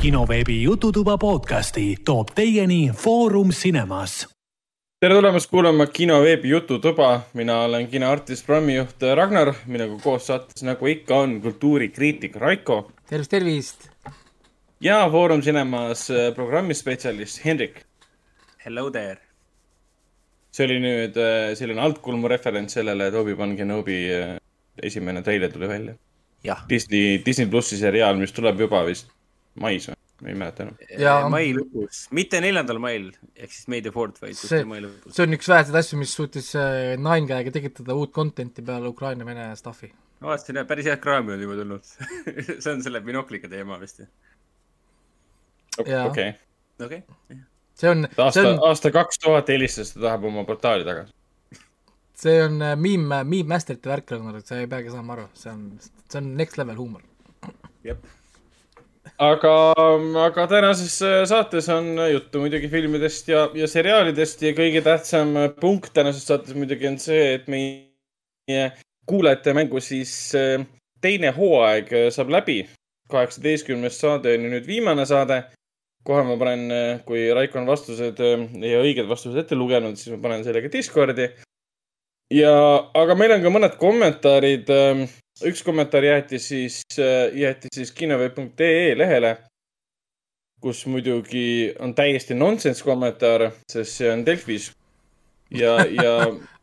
kinoveebi Jututuba podcasti toob teieni Foorum Cinemas. tere tulemast kuulama kinoveebi Jututuba, mina olen kinoartist, programmijuht Ragnar, minuga koos saates, nagu ikka on, kultuurikriitik Raiko. tervist, tervist. ja Foorum Cinemas programmispetsialist Hendrik. Hello there. see oli nüüd äh, selline altkulmu referents sellele, et Obi-Wan Kenobi äh, esimene treiler tuli välja. Disney, Disney plussi seriaal, mis tuleb juba vist mais või? ma ei mäleta enam. mai lõpus, mitte neljandal mail ehk siis May the fourth, vaid see, mai lõpus. see on üks väheseid asju, mis suutis äh, Nine Gag'i tekitada uut content'i peale Ukraina-Vene stuff'i. ma vaatasin jah, päris head kraami on juba tulnud see on selle binokliga teema vist. okei. okei. see on. aasta, aasta kaks tuhat helistas, ta tahab oma portaali tagasi see on äh, meme, meme master'ite värk, sa ei peagi saama aru, see on, see on next level huumor. jep. Aga, aga tänases äh, saates on juttu muidugi filmidest ja, ja seriaalidest ja kõige tähtsam punkt tänases saates muidugi on see, et meie kuulajate mängu siis äh, teine hooaeg saab läbi. kaheksateistkümnes saade on ju nüüd viimane saade kohe ma panen, kui Raiko on vastused ja õiged vastused ette lugenud, siis ma panen selle ka Discordi ja, aga meil on ka mõned kommentaarid. Üks kommentaar jäeti siis, äh, jäeti siis kinoveeb.ee lehele, kus muidugi on täiesti nonsense kommentaar, sest see on Delfis. ja, ja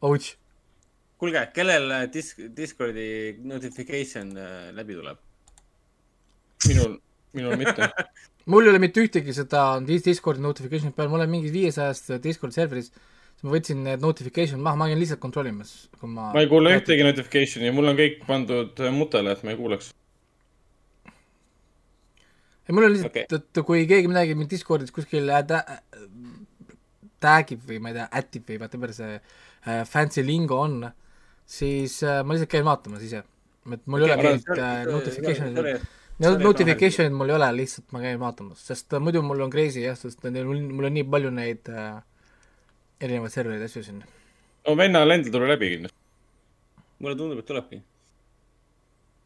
kuulge, kellel disk, Discordi notification äh, läbi tuleb? minul, minul mitte mul ei ole mitte ühtegi seda Discordi notification'it peal, ma olen mingis viiesajast Discordi serveris siis ma võtsin need notification maha, ma käin lihtsalt kontrollimas, kui ma. ma ei kuule ühtegi notification'i, mul on kõik pandud mutele, et ma ei kuuleks. ei, mul on lihtsalt okay., et kui keegi midagi mind Discordis kuskil tag ib või ma ei tea, ätib või whatever see äh, fancy lingo on, siis äh, ma lihtsalt käin vaatamas ise. et mul okay, ei ole mingit äh, notification'it, notification'id mul ei ole, lihtsalt ma käin vaatamas, sest äh, muidu mul on crazy jah, sest mul on nii palju neid äh, erinevaid servereid, asju siin. no vennal endal tuleb läbi kindlasti. mulle tundub, et tulebki.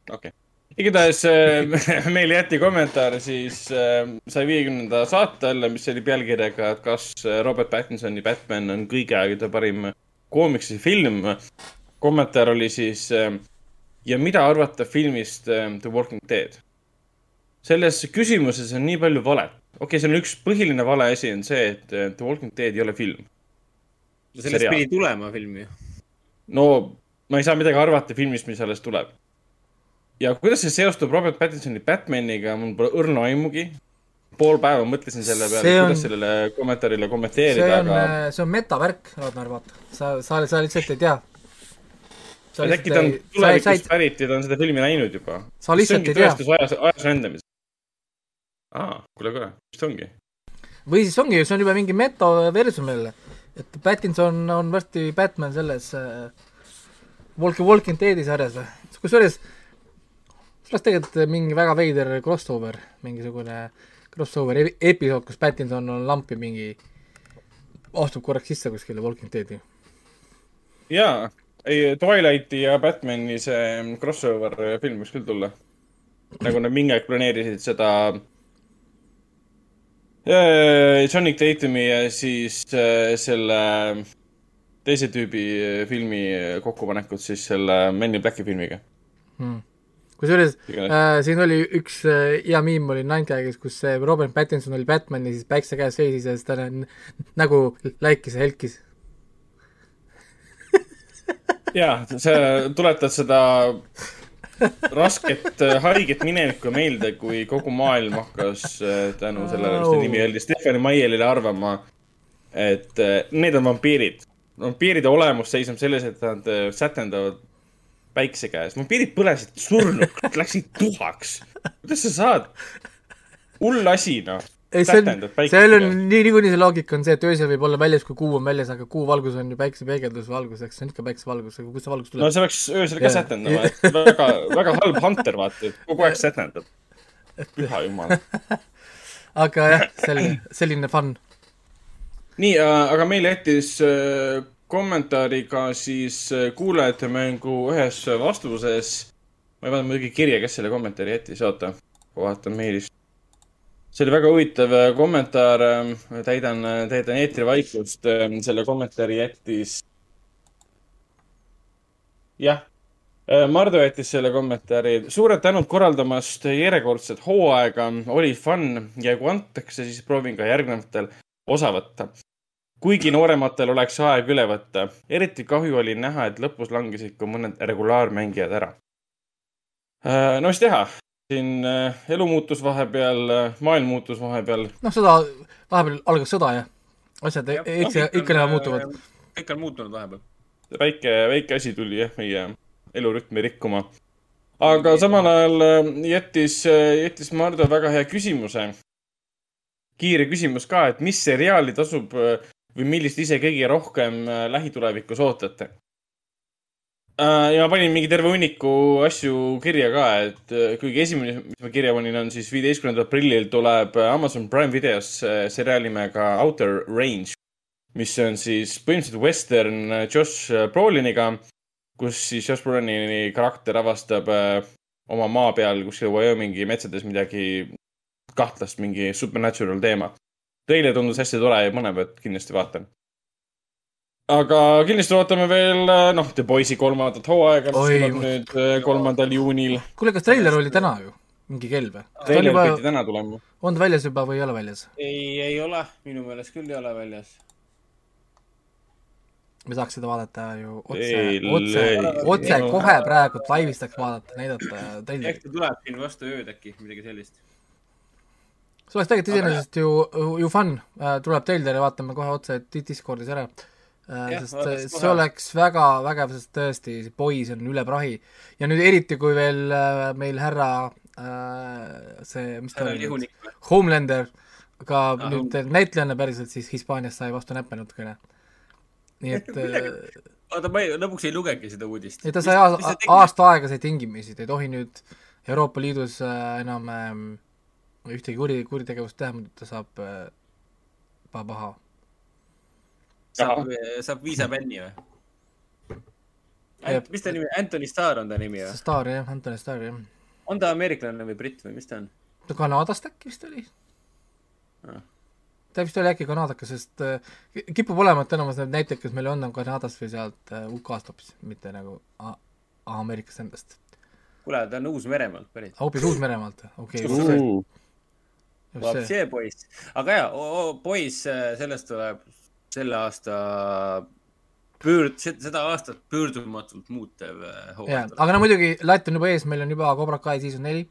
okei okay. igatahes äh, meile jäeti kommentaar siis äh, saja viiekümnenda saate alla, mis oli pealkirjaga, et kas äh, Robert Pattinsoni Batman on kõigi aegade parim koomiksi film. kommentaar oli siis ja mida arvata filmist The Walking Dead? selles küsimuses on nii palju valet. okei okay,, see on üks põhiline vale asi on see, et The Walking Dead ei ole film sellest pidi tulema film ju. no ma ei saa midagi arvata filmist, mis alles tuleb. ja kuidas see seostub Robert Pattinsoni Batmaniga, mul pole õrna aimugi. pool päeva mõtlesin selle peale, kuidas on... sellele kommentaarile kommenteerida, aga. Äh, see on metavärk, Ragnar, vaata. sa, sa, sa lihtsalt ei tea. äkki ta on tulevikust pärit ja ta on seda filmi näinud juba. sa lihtsalt ei tea. ajas, ajas rändamist. aa, kuule, kuule, mis ta ongi? või siis ongi, see on juba mingi metaversum jälle et Pattinson on varsti Batman selles äh, Walking, Walking Deadi sarjas või? kusjuures see oleks tegelikult mingi väga veider crossover, mingisugune crossover episood, kus Pattinson on lampi mingi, astub korraks sisse kuskile Walking Deadi. jaa, ei Twilighti ja Batmani see crossover film võiks küll tulla. nagu nad mingi aeg planeerisid seda Johnny Tatumi ja siis äh, selle teise tüübi äh, filmi kokkupanekut siis selle Men in Blacki filmiga. Hmm. kusjuures äh, siin oli üks äh, hea miim oli Nine Gag'is, kus see Robert Pattinson oli Batman ja siis päikse käes seisis ja siis ta nägu läikis ja helkis. Jaa, sa tuletad seda rasket äh, haiget minevikku meelde, kui kogu maailm hakkas äh, tänu sellele, mis ta nimi oli, Stephanie Meyer'ile arvama, et äh, need on vampiirid. vampiiride olemus seisneb selles, et nad sätendavad päikse käes. vampiirid põlesid surnuks, läksid tuhaks. kuidas sa saad? hull asi, noh ei, see on, seal on nii, niikuinii see loogika on see, et öösel võib olla väljas, kui kuu on väljas, aga kuu valgus on ju päiksepeegeldusvalgus, eks see on ikka päiksevalgus, aga kust see valgus tuleb? no see peaks öösel ka sätendama, et väga, väga halb hunter, vaata, et kogu aeg sätendab. püha jumal aga jah, selline, selline fun. nii äh,, aga meil jättis äh, kommentaari ka siis äh, kuulajate mängu ühes vastuses. ma ei vaadanud muidugi kirja, kes selle kommentaari jättis, oota, vaatan meilist see oli väga huvitav äh, kommentaar, täidan, täidan eetrivaikust, selle kommentaari jättis. jah, Mardu jättis selle kommentaari. suured tänud korraldamast järjekordset hooaega, oli fun ja kui antakse, siis proovin ka järgnevatel osa võtta. kuigi noorematel oleks aeg üle võtta. eriti kahju oli näha, et lõpus langesid ka mõned regulaarmängijad ära. no mis teha, siin elu muutus vahepeal, maailm muutus vahepeal. noh, sõda, vahepeal algas sõda ja asjad ja, eks no, ikka näha muutuvad. kõik on muutunud vahepeal. väike, väike asi tuli jah, meie elurütmi rikkuma. aga samal ajal jättis, jättis Mardu väga hea küsimuse kiire küsimus ka, et mis seriaali tasub või millist ise kõige rohkem äh, lähitulevikus ootate? Äh, ja ma panin mingi terve hunniku asju kirja ka, et äh, kuigi esimene, mis ma kirja panin, on siis viieteistkümnendal aprillil tuleb Amazon Prime videos seriaal nimega Outer Range, mis on siis põhimõtteliselt western Josh Broliniga, kus siis Josh Brolini karakter avastab oma maa peal kuskil Wyomingi metsades midagi kahtlast mingi supernatural teema. Teile tundus hästi tore ja põnev, et kindlasti vaatan. Aga kindlasti ootame veel, noh, The Boys'i kolmandat hooaega, mis tuleb nüüd äh, kolmandal juunil. kuule, kas treiler oli täna ju? mingi kell või? treiler juba... pidi täna tulema. on ta väljas juba või ei ole väljas? ei, ei ole, minu meelest küll ei ole väljas me saaks seda vaadata ju otse, otse, otse kohe praegu laivis saaks vaadata, näidata treilerit. ta tuleb siin vastu ööd äkki, midagi sellist see oleks tegelikult iseenesest ju, ju fun, äh, tuleb treiler ja vaatame kohe otse Discordis ära. Äh, sest ja, see kohe. oleks väga vägev, sest tõesti, see poiss on üle prahi. ja nüüd eriti, kui veel äh, meil härra see, mis ta oli, Homelander ka ah, nüüd näitlejana päriselt siis Hispaanias sai vastu näppe natukene. nii et oota, ma ei, lõpuks ei lugegi seda uudist. ei, ta sai aasta, aasta aega sai tingimisi, ta ei tohi nüüd Euroopa Liidus enam ähm, ühtegi kuri, kuritegevust teha, muidu ta saab äh, paha. Saab, saab viisabänni või? mis ta nimi, Anthony Starr on ta nimi või? Starr jah, Anthony Starr jah. on ta ameeriklane või britt või mis ta on? ta Kanadast äkki vist oli ah.? ta vist oli äkki kanadakas, sest äh, kipub olema, et enamus need näitlejad, kes meil on, on Kanadast või sealt äh, UK-st hoopis, mitte nagu Ameerikast endast. kuule, ta on Uus-Meremaalt pärit. hoopis Uus-Meremaalt, okei okay vaat see poiss, aga ja, poiss, äh, sellest tuleb selle aasta pöörd-, seda aastat pöördumatult muutev äh, hooaeg. aga no muidugi, latt on juba ees, meil on juba Cobra Kai season neli,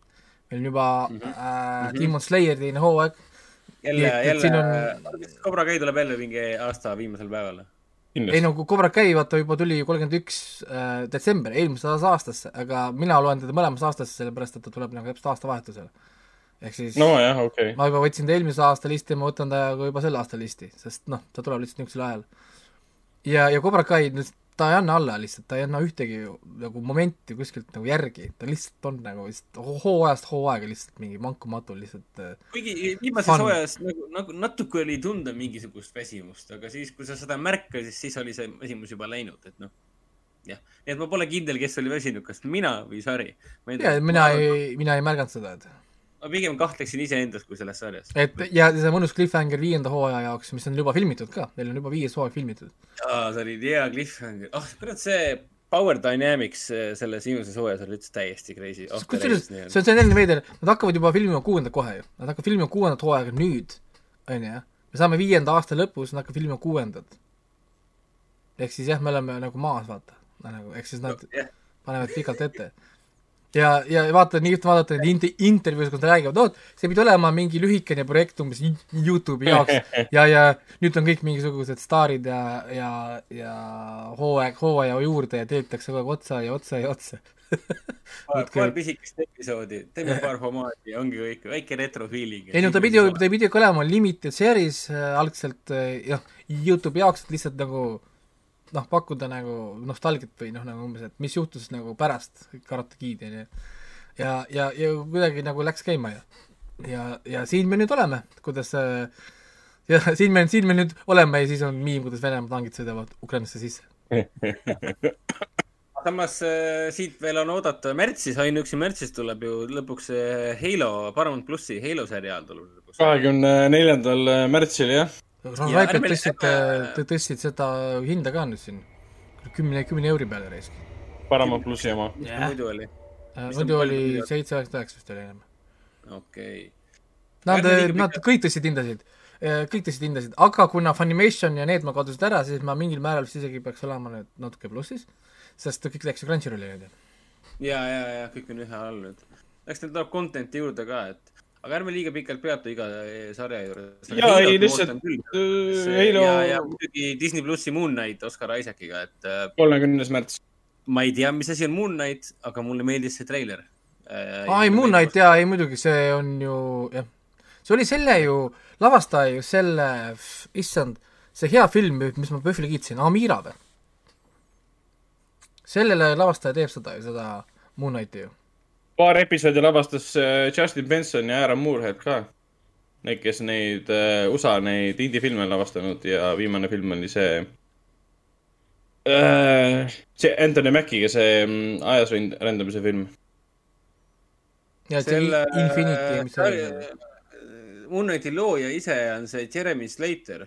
meil on juba mm -hmm. äh, Demon Slayer teine hooaeg. jälle, jälle, on... Cobra Kai tuleb jälle mingi aasta viimasel päeval ei no Cobra Kai vaata juba tuli kolmkümmend üks äh, detsember eelmises aastasse, aga mina loen teda mõlemasse aastasse, sellepärast et ta tuleb nagu täpselt aastavahetusel ehk siis nojah, okei. okay.. ma juba võtsin ta eelmise aasta listi ja ma võtan ta ka juba selle aasta listi, sest noh, ta tuleb lihtsalt niisugusel ajal. ja, ja Cobra Kai, ta ei anna alla lihtsalt, ta ei anna ühtegi nagu momenti kuskilt nagu järgi, ta lihtsalt on nagu lihtsalt hooajast hooaega lihtsalt mingi vankumatu lihtsalt äh, kuigi viimases hooajas nagu, nagu natuke oli tunda mingisugust väsimust, aga siis, kui sa seda märkasid, siis oli see väsimus juba läinud, et noh jah, nii et ma pole kindel, kes oli väsinud, kas mina või Sari. ja mina ei, mina ei märganud seda, et ma pigem kahtleksin iseendas kui selles sarjas. et ja see mõnus cliffhanger viienda hooaja jaoks, mis on juba filmitud ka, neil on juba viies hooaeg filmitud. aa, see oli hea cliffhanger, ah oh, kurat, see Power Dynamics selles viimases hooajas oli üldse täiesti crazy. kusjuures see on selline veider, nad hakkavad juba filmima kuuendat kohe ju, nad hakkavad filmima kuuendat hooaega nüüd, onju, me saame viienda aasta lõpus, nad hakkavad filmima kuuendat. ehk siis jah, me oleme nagu maas, vaata, nagu, ehk siis nad no, yeah. panevad pikalt ette ja, ja vaata, nii ühte vaadata neid int-, intervjuus, kus nad räägivad, oot, see pidi olema mingi lühikene projekt umbes Youtube'i jaoks. Ja, ja nüüd on kõik mingisugused staarid ja, ja, ja hooaeg, hooaja juurde ja teetakse kogu aeg otsa ja otsa ja otsa. Paar, paar pisikest episoodi, teeme paar formaati ja ongi kõik, väike retro feeling. ei no ta pidi ta pidi ka olema limited series äh, algselt äh, jah, Youtube'i jaoks, lihtsalt nagu noh, pakkuda nagu nostalgiat või noh, nagu umbes, et mis juhtus nagu pärast Karate Kid onju. ja, ja, ja kuidagi nagu läks käima ja, ja, ja siin me nüüd oleme, kuidas ja siin me, siin me nüüd oleme ja siis on miim, kuidas Venemaa tangid sõidavad Ukrainasse sisse samas äh, siit veel on oodata märtsis, ainuüksi märtsis tuleb ju lõpuks see Halo, Paramount plussi Halo seriaal tuleb lõpuks. kahekümne neljandal märtsil, jah. Ron Ja Raipet tõstsid tõstsid seda hinda ka nüüd siin. kümne, kümne euri peale raisk. Paramount plussi oma. mis ta muidu oli? Ta muidu oli seitse, üheksa, üheksa vist oli enam. okei. Nad Ärme liiga, nad kõik tõstsid hindasid, kõik tõstsid hindasid, aga kuna Funimation ja need ma kadusid ära, siis ma mingil määral vist isegi peaks olema nüüd natuke plussis, sest kõik läks ju Crunchyrolli nüüd ja, ja, ja kõik on ühe all nüüd. eks neil tuleb content'i juurde ka, et aga ärme liiga pikalt peatu iga eh, sarja juures. Jaa, ei, lihtsalt, äh, Halo- ja, ja muidugi Disney plussi Moon Knight Oscar Isaaciga, et äh, kolmekümnes märts. ma ei tea, mis asi on Moon Knight, aga mulle meeldis see treiler. aa, ei Moon Knight jaa, ei muidugi, see on ju jah, see oli selle ju, lavastaja ju selle, issand, see hea film, mis ma PÖFFile kiitsin, Amira või? sellele lavastaja teeb seda ju, seda Moon Knighti ju. Paar episoodi lavastas äh, Justin Benson ja Aaron Moorhead ka. Need, kes neid äh, USA neid indie-filme on lavastanud ja viimane film oli see äh,. see Anthony Mackiga see mm, ajas rändamise film. ja see Infinity, mis see oli? Moon Knighti looja ise on see Jeremy Slater,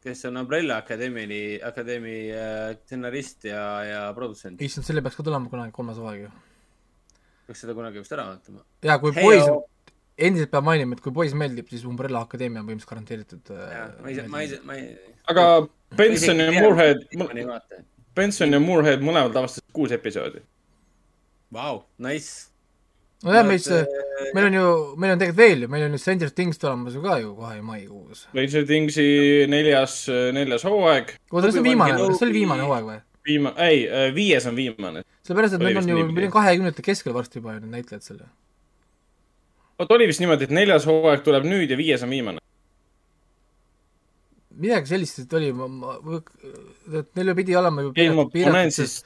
kes on Umbrella Academy, Akadeemi äh, stsenarist ja, ja produtsent. issand, selle peaks ka tulema kunagi kolmas hooaeg ju. Peaks seda kunagi vist ära vaatama. jaa, kui Hei, poiss oo., endiselt peab mainima, et kui poiss meeldib, siis Umbrella Akadeemia on põhimõtteliselt garanteeritud. ma ei, ma ei, ma ei. aga Benson ja Moorhead. Benson ja Moorhead mõlemad lavastasid kuus episoodi. Vau, nice. nojah, mis, meil on ju, meil on tegelikult veel ju, meil on ju Stranger Things tulemas ju ka ju kohe maikuus. Stranger Thingsi neljas, neljas hooaeg. oota, kas see on viimane, kas see oli viimane hooaeg või? viima-, ei, viies on viimane. sellepärast, et meil on ju, meil on kahekümnendate keskel varsti juba ju need näitlejad seal ju. vot oli vist niimoodi, et neljas hooaeg tuleb nüüd ja viies on viimane. midagi sellist vist oli, et neil ju pidi olema ju sest siis,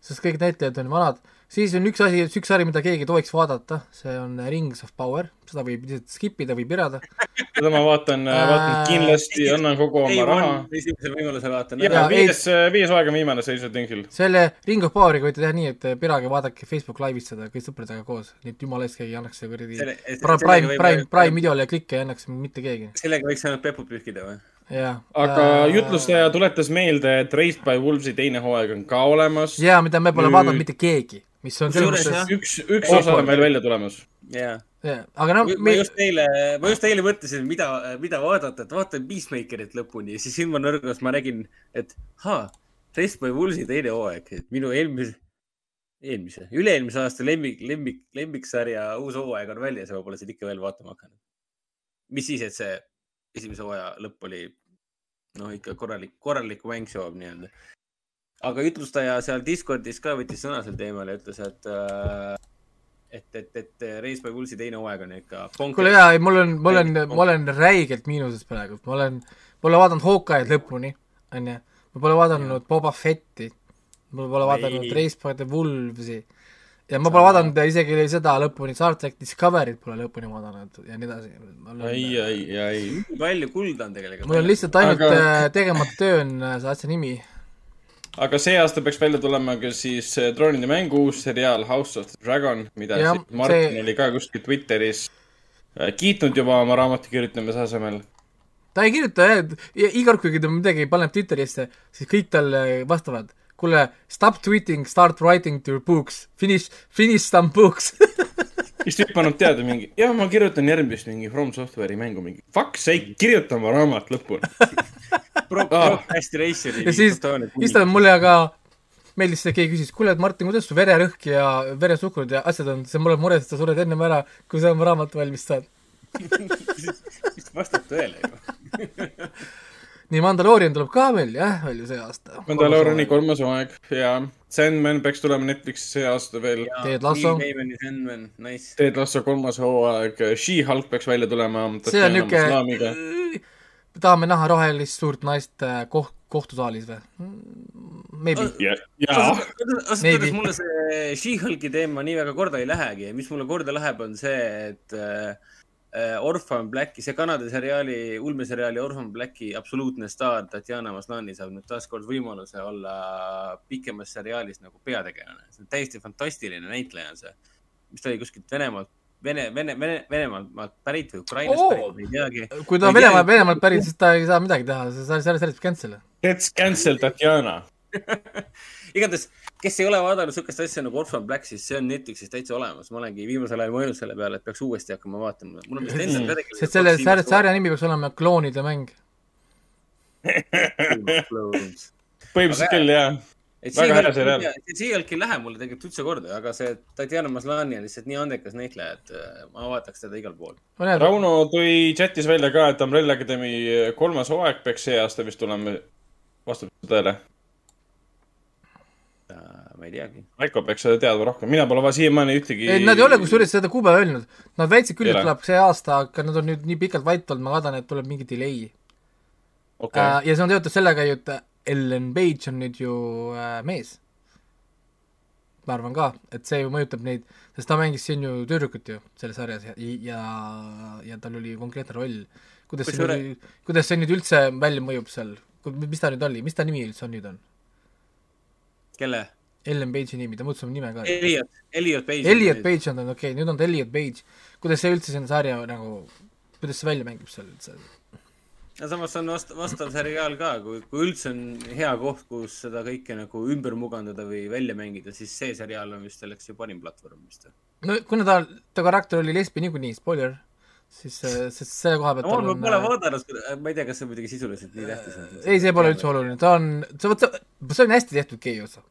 sest kõik näitlejad on vanad. Siis on üks asi, üks sari, mida keegi ei tohiks vaadata, see on Rings of Power, seda võib lihtsalt skip ida või pirada. seda ma vaatan, vaatan Äh, kindlasti, annan kogu oma raha. esimesel võimalusel vaatan ja ära. ei- viies, viies hooaeg on viimane Stranger Thingsil. selle Ring of Poweriga võite teha nii, et pirage, vaadake Facebook Live'ist seda kõik sõpradega koos, nii et jumala eest keegi ei annaks seda kuradi Prime, Prime, Prime, Prime videole klikke ei annaks mitte keegi, sellega võiks ainult peput pühkida või? jah. aga jutlustaja tuletas meelde, et Raised by Wolves'i teine hooaeg on ka olemas. jaa, mida me pole Nüüd- vaadanud mitte keegi, mis on selles mõttes üks, üks osa on veel välja tulemas. jaa. jah, aga no ma just eile, ma just eile mõtlesin, mida, mida vaadata, et vaatan Peacemakerit lõpuni ja siis silmanõrgus ma nägin, et haa, Race by Wools'i teine hooaeg, et minu eelmise, eelmise, üle-eelmise aasta lemmik, lemmik, lemmiksarja uus hooaeg on väljas ja ma pole seda ikka veel vaatama hakanud. mis siis, et see esimese hooaja lõpp oli noh, ikka korralik, korralik mängshoob nii-öelda. Aga jutlustaja seal Discordis ka võttis sõna sel teemal ja ütles, et äh, et, et, et Race by Wools'i teine hooaeg on ikka. kuule jaa, ei mul on, mul on, ma olen räigelt miinuses praegu, ma olen, pole vaadanud Hawkeye'd lõpuni, onju. ma pole vaadanud Boba Fetti, ma pole vaadanud Ei. Race by the Wolves'i ja ma pole vaadanud isegi seda lõpuni, Star track Discovery't pole lõpuni vaadanud ja nii edasi. ei, ei, ei. palju kulda on tegelikult. mul on lihtsalt ainult Aga- aga... tegemata töö on äh, see asja nimi. Aga see aasta peaks välja tulema ka siis äh, troonide mängu uus seriaal House of the Dragon, mida Jah, siis Martin see- oli ka kuskil Twitteris äh, kiitnud juba oma raamatu kirjutamise asemel. ta ei kirjuta jah, et iga kord, kui ta midagi paneb Twitterisse, siis kõik talle vastavad. kuule, stop tweeting, start writing your books, finish, finish some books siis tüüp annab teada mingi, jah, ma kirjutan järgmist mingi From Software'i mängu mingi, fuck sake, kirjuta oma raamat lõpuni. Procrastination. ja siis, siis ta mulle aga meeldis see, keegi küsis, kuule, et Martin, kuidas su vererõhk ja veresuhkrud ja asjad on, siis mul on mure, et sa sured ennem ära, kui sa oma raamatu valmis saad. vist vastab tõele ju. nii, Mandaloorian tuleb ka veel jah, välja see aasta. Mandaloriani. kolmas hooaeg ja Sandman peaks tulema Netflixi see aasta veel. Ted Lasso. Sandman, nice. Ted Lasso kolmas hooaeg, She-Hulk peaks välja tulema. see on niuke, tahame näha rohelist suurt naist äh, koht, kohtusaalis või? Maybe. ja, jaa, ausalt öeldes mulle see She-Hulki teema nii väga korda ei lähegi mis mulle korda läheb, on see, et äh, äh, Orphan Blacki, see Kanada seriaali, ulmeseriaali Orphan Blacki absoluutne staar Tatjana Maslani saab nüüd taaskord võimaluse olla pikemas seriaalis nagu peategelane. see on täiesti fantastiline näitleja on see, mis ta oli kuskilt Venemaalt, Vene, Vene, Vene, Venemaalt maalt pärit või Ukrainast Oo! pärit, ma ei teagi. kui ta on Venemaalt, Venemaalt pärit, siis ta ei saa midagi teha, see sari, sari, sari, cancel. Let's cancel Tatjana. igatahes, kes ei ole vaadanud sihukest asja nagu Orphan Black, siis see on Netflixis täitsa olemas. ma olengi viimasel ajal mõelnud selle peale, et peaks uuesti hakkama vaatama. mul on vist endal ka tegelikult. sest selle sarja, sarja nimi peaks olema kloonide mäng. põhimõtteliselt küll, jah. Et Väga hea seriaal. see Seagalk ei lähe mulle tegelikult üldse korda, aga see Tatjana Maslani on lihtsalt nii andekas näitleja, et äh, ma vaataks teda igal pool. Rauno tõi chatis välja ka, et Umbrella Academy kolmas hooaeg peaks see aasta vist tulema. vastab tõele? ma ei teagi. Raiko peaks seda teadma rohkem, mina pole siiamaani ühtegi. ei, nad ei ole kusjuures seda kuupäeva öelnud. Nad väitsid küll, et tuleb see aasta, aga nad on nüüd nii pikalt vait olnud, ma kardan, et tuleb mingi delay okei okay.. ja see on seotud sellega ju, et Ellen Page on nüüd ju äh, mees. ma arvan ka, et see ju mõjutab neid, sest ta mängis siin ju tüdrukut ju selles sarjas ja, ja, ja tal oli konkreetne roll. kuidas see nüüd, kuidas see nüüd üldse välja mõjub seal, mis ta nüüd oli, mis ta nimi üldse on nüüd on? kelle? Ellen Page'i nimi, ta muutus oma nime ka. Elliot, Elliot Page. Elliot Page on ta, okei okay,, nüüd on ta Elliot Page. kuidas see üldse sinna sarja nagu, kuidas see välja mängib seal üldse? Ja samas on vast-, vastav seriaal ka, kui, kui üldse on hea koht, kus seda kõike nagu ümber mugandada või välja mängida, siis see seriaal on vist selleks ju parim platvorm vist. no kuna ta, ta karakter oli lesbi niikuinii, spoiler, siis, sest selle koha pealt no ma pole on, äh, vaadanud, ma ei tea, kas see muidugi sisuliselt nii tähtis on. ei, see pole üldse oluline, ta on, see, vot see, see on hästi tehtud gei osa.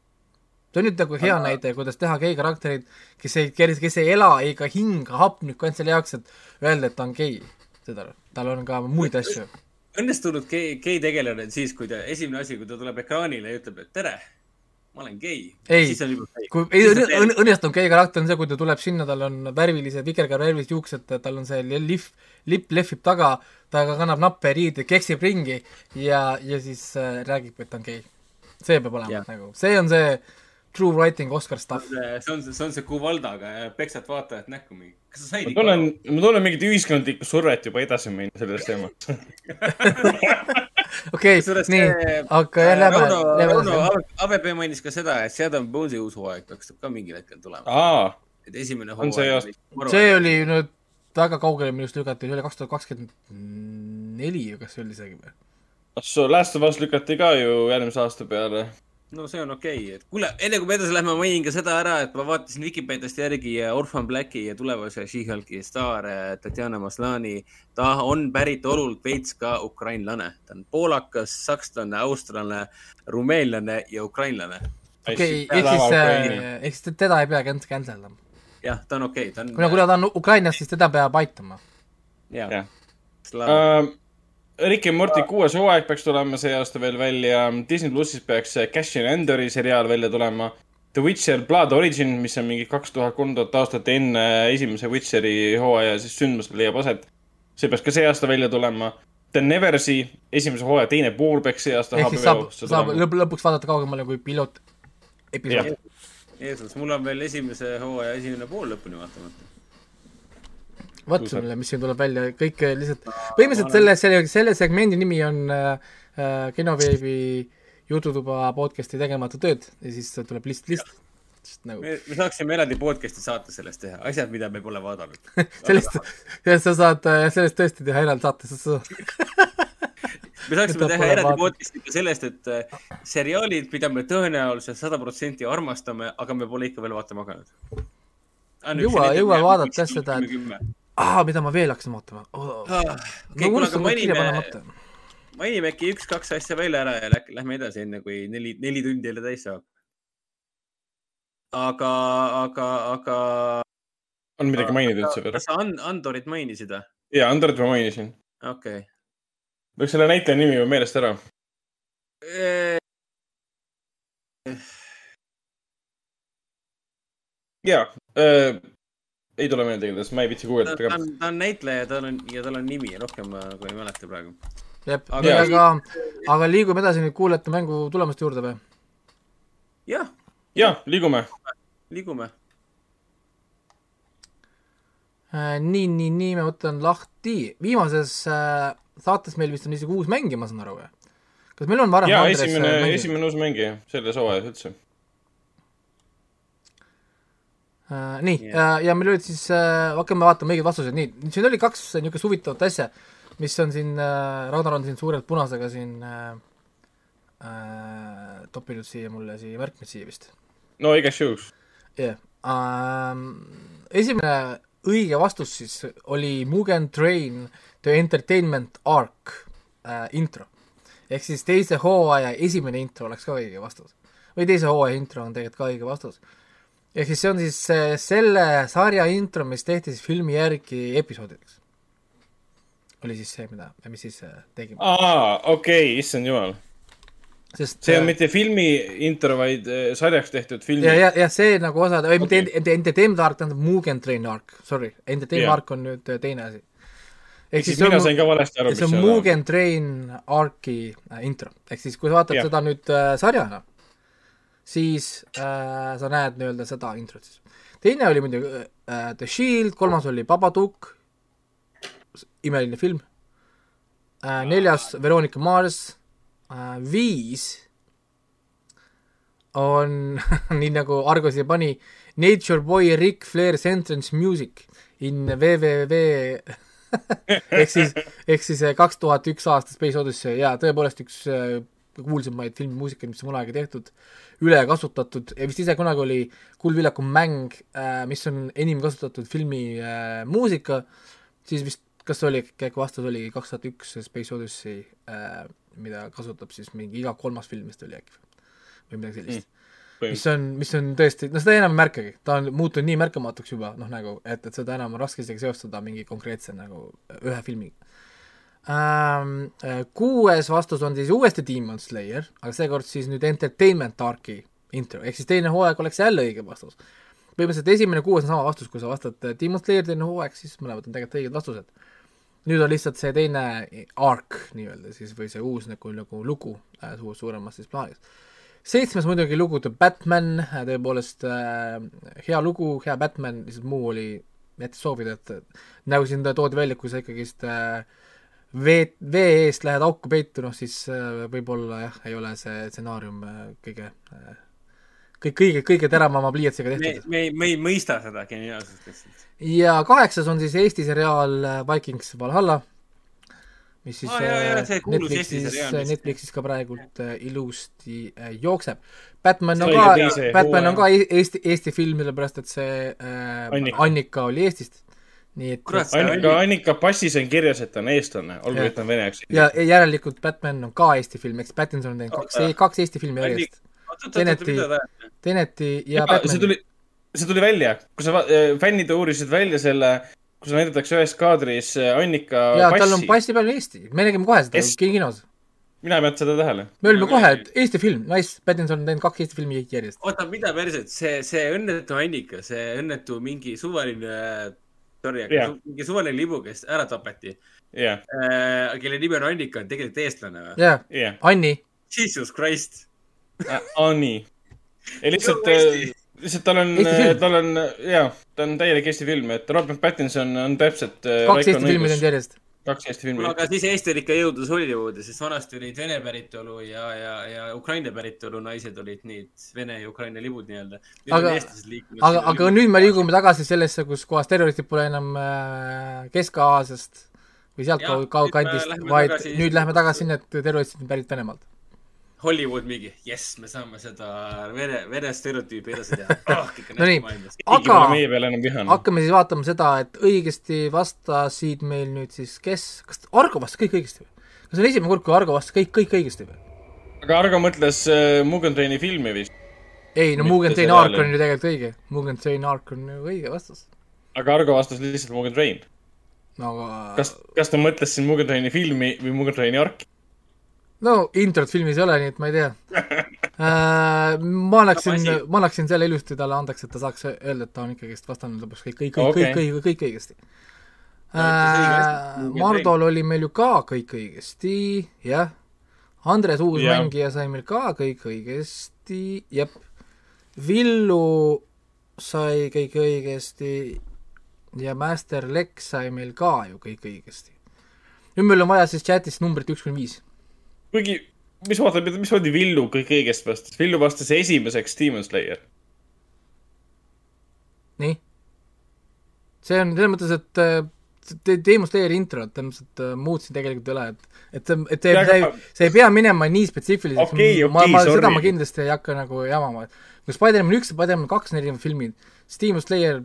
see on nüüd nagu hea Aga- näide, kuidas teha gei karakterid, kes ei, kes, kes ei ela ega hinga hapnikku ainult selle jaoks, et öelda, et ta on gei. aru, tal on ka muid asju. Õnnestunud gei, gei tegelane on siis, kui ta, esimene asi, kui ta tuleb ekraanile ja ütleb, et tere, ma olen gei. Ei, kui ei õnne- õnne- õnnestunud gei karakter on see, kui ta tuleb sinna, tal on värvilised, vikerkaarevärvilised juuksed, tal on see lihv, lipp lehvib taga, ta ka kannab nappe riideid, keksib ringi ja, ja siis äh, räägib, et ta on gei. see peab olema Jah. nagu, see on see true writing Oscar stuff. see on, see on see Kuvaldaga ja peksad vaatajat näkku mingi. kas sa said ma tunnen, ma tunnen mingit ühiskondlikku survet juba edasi minna selles teemas. okei, nii, see aga jah, lähme, Rauno, lähme Rauno. ABP mainis ka seda, et Shadow Bones'i uus hooaeg peaks ka mingil hetkel tulema. aa, et esimene see hooaeg see oli nüüd väga kaugele minust lükati, see oli kaks tuhat kakskümmend neli kas see oli isegi või? so Last of Us lükati ka ju järgmise aasta peale. No see on okei okay., et kuule, enne kui me edasi lähme, mainin ka seda ära, et ma vaatasin Vikipeediast järgi ja Orphan Blacki ja tulevase She-Hulki staar eh, Tatjana Maslani. ta on päritolult veits ka ukrainlane, ta on poolakas, sakslane, australlane, rumeenlane ja ukrainlane. okei, ehk siis, ehk siis teda ei pea cancel, dama. jah, ta on okei okay., ta on. kuna, kuna ta on Ukrainas, siis teda peab aitama. jah jah. ja.. uh,. Rick and Morty kuues hooaeg peaks tulema see aasta veel välja. Disney plussis peaks Cash and Endori seriaal välja tulema. The Witcher Blood Origin, mis on mingi kaks tuhat, kolm tuhat aastat enne esimese Witcheri hooaja siis sündmus leiab aset. see peaks ka see aasta välja tulema. The Neversi esimese hooaja teine pool peaks see aasta ehk siis saab, saab lõpp, lõpuks vaadata kaugemale kui piloot episood. Jeesus, mul on veel esimese hooaja esimene pool lõpuni vaatamata. sulle, mis siin tuleb välja, kõik äh, lihtsalt, põhimõtteliselt selle, selle, selle segmendi nimi on äh, äh, kinoveebi jututuba podcast'i tegemata tööd. Ja siis tuleb lihtsalt, lihtsalt nagu. Me, me saaksime eraldi podcast'i saate sellest teha, asjad, mida me pole vaadanud. sellest, sellest sa saad, sellest tõesti teha eraldi saate, sa me saaksime teha eraldi podcast'i ka sellest, et äh, seriaalid, mida me tõenäoliselt sada protsenti armastame, aga me pole ikka veel vaatama hakanud. Jõua- jõua vaadata seda, et- aa, mida ma veel hakkasin vaatama oh,. ma okei, kuule, aga unustan kohe kirja mainime, mainime äkki üks-kaks asja välja ära ja lä- lähme edasi, enne kui neli, neli tundi jälle täis saab. aga, aga, aga on midagi mainida üldse veel kas? sa And- Andorit mainisid või? jaa, Andorit ma mainisin. okei lõiks selle näitleja nimi juba meelest ära. okay.. jaa äh,, ei tule meelde igatahes, ma ei viitsi ta guugeldada ta ka. on, ta on näitleja, tal on ja tal on nimi, rohkem ma nagu ei mäleta praegu. jah, Aga- aga, aga liigume edasi nüüd kuulajate mängu tulemuste juurde või? jah, jaa, liigume. liigume. Äh, nii, nii, nii, ma võtan lahti, viimases äh, saates meil vist on isegi uus mängija, ma saan aru või? kas meil on varem ja esimene äh,, esimene uus mängija selles hooajas üldse. Äh, nii yeah., ja meil olid siis äh,, hakkame vaatama õigeid vastuseid, nii, siin oli kaks niisugust huvitavat asja, mis on siin äh,, Ragnar on siin suurelt punasega siin äh, äh, toppinud siia mulle siia märkmed siia vist. no igaks juhuks. jah yeah. ähm,, esimene õige vastus siis oli Mugen Train The Entertainment Arc äh, intro. ehk siis teise hooaja esimene intro oleks ka õige vastus. või teise hooaja intro on tegelikult ka õige vastus. Ehk siis see on siis selle sarja intro, mis tehti siis filmi järgi episoodideks. oli siis see, mida, mis siis äh, tegime. aa, okei okay,, issand jumal. sest see on äh, mitte filmi intro, vaid äh, sarjaks tehtud film ja, ja, ja see nagu osa, või mitte okay. Entertainment Arc, tähendab Mugen Train Arc, sorry, Entertainment. Arc on nüüd teine asi. ehk siis mina sain ka valesti aru, see on Mugen Train Arci intro, ehk siis kui sa vaatad Jah. seda nüüd äh, sarjana, siis äh, sa näed nii-öelda seda introt siis. teine oli muidugi äh, The Shield, kolmas oli Babadook, imeline film. Äh,, neljas Veronica Mars. Äh,, viis on nii nagu Argo siia pani, Nature Boy Ric Flair's entrance music in www ehk siis, ehk siis kaks tuhat üks aasta Space Odyssey. Ja tõepoolest üks äh, kuulsamaid filmimuusikaid, mis on kunagi tehtud, ülekasutatud ja vist ise kunagi oli Kuldvillaku mäng, mis on enim kasutatud filmi äh, muusika, siis vist kas oli, äkki vastus oli kaks tuhat üks Space Odyssey äh,, mida kasutab siis mingi iga kolmas film vist oli äkki või midagi sellist. Mm mis on, mis on tõesti, no seda enam ei märkagi, ta on muutunud nii märkamatuks juba, noh nagu, et, et seda enam on raske isegi seostada mingi konkreetse nagu ühe filmiga ähm,. Kuues vastus on siis uuesti Demon Slayer, aga seekord siis nüüd Entertainment Arc'i intro, ehk siis teine hooaeg oleks jälle õige vastus. põhimõtteliselt esimene kuues on sama vastus, kui sa vastad äh, Demon Slayer teine hooaeg, siis mõlemad on tegelikult õiged vastused. nüüd on lihtsalt see teine arc nii-öelda siis või see uus nagu, nagu lugu äh, suur, suuremas siis plaanis seitsmes muidugi lugu The Batman, tõepoolest äh, hea lugu, hea Batman, lihtsalt muu oli, jättis soovida, et nagu siin toodi välja, kui sa ikkagist äh, vee, vee eest lähed auku peitu, noh siis äh, võib-olla jah, ei ole see stsenaarium äh, kõige äh, kõik, kõige, kõige teravama pliiatsiga tehtud., me, me ei mõista seda geniaalsust lihtsalt. ja kaheksas on siis Eesti seriaal Vikings Valhalla, mis siis see kuulus Eesti Netflixis Netflixis ka praegult ilusti jookseb. Batman on ka Batman on ka Eesti, Eesti film, sellepärast et see äh, Annika. Annika oli Eestist. Nii et Kurat, see Annika, Annika passis on kirjas, et ta on eestlane, olgu, et ta on vene aktsiaga. ja ja järelikult Batman on ka Eesti film, eks Pattinson on teinud kaks, kaks Eesti filmi järjest. Teneti- mida ta ajab? Teneti ja see Batman. tuli, see tuli välja, kui sa, fännid uurisid välja selle, kus näidatakse ühes kaadris äh, Annika ja tal on passi. passi peal Eesti, me nägime kohe seda Kes- kinos. mina ei pannud seda tähele. me olime kohe, et Eesti film, nice, Pattinson on teinud kaks Eesti filmi järjest. oota, mida päriselt, see, see õnnetu Annika, see õnnetu mingi suvaline, sorry, aga su, mingi suvaline libu, kes ära tapeti jah, äh,, kelle nimi on Annika, on tegelikult eestlane või? jah, Anni, Jesus Christ. on nii. ja lihtsalt Eesti., lihtsalt tal on film., tal on, jaa, ta on täielik Eesti film, et Robert Pattinson on täpselt. kaks Eesti filmi teinud järjest. Kaks Eesti filmi aga siis Eesti oli ikka jõudnud Hollywoodi, sest vanasti olid Vene päritolu ja, ja, ja Ukraina päritolu naised olid need Vene ja Ukraina libud nii-öelda. Aga- aga, aga nüüd me liigume tagasi sellesse, kus kohas terroristid pole enam äh, Kesk-Aasiast või nüüd me kaugkandist, lähme vaid tagasi- nüüd lähme tagasi sinna, et terroristid on pärit Venemaalt. Hollywood mingi, jess, me saame seda Vene stereotüüpi edasi teha oh,. No nii. keegi aga vihane. hakkame siis vaatama seda, et õigesti vastasid meil nüüd siis kes, kas Argo vastas kõik õigesti või? kas see on esimene kord, kui Argo vastas kõik, kõik õigesti või? aga Argo mõtles äh, Mugen Traini filmi vist. ei, no Mitte Mugen Train seriaali. Arc on ju tegelikult õige. Mugen Train Arc on ju õige vastus. aga Argo vastas lihtsalt Mugen Train. no aga kas, kas ta mõtles siin Mugen Traini filmi või Mugen Traini arki? No introt filmis ei ole, nii et ma ei tea äh,. ma annaksin Sama, ma annaksin selle ilusti talle andeks, et ta saaks öelda, et ta on ikkagist vastanud lõpuks kõik, kõik, kõik okay., kõik, kõik, kõik õigesti äh,. Mardol oli meil ju ka kõik õigesti, jah. Andres uus Jah. mängija sai meil ka kõik õigesti, jep. Villu sai kõik õigesti, ja Master Lex sai meil ka ju kõik õigesti. nüüd meil on vaja siis chatis numbrit üks kuni viis. kuigi, mis vaata, mismoodi Villu kõik õigesti vastas? Villu vastas esimeseks Demon Slayer. nii. see on selles mõttes, et äh, Demon Slayeri introt et äh, muud siin tegelikult ole, et et et see, see see ei pea minema nii spetsiifiliseks Okei, ma, okei, ma sorry. seda ma kindlasti ei hakka nagu jamama. kui Spider-man üks ja Spider-man kaks on erinevad filmid, siis Demon Slayer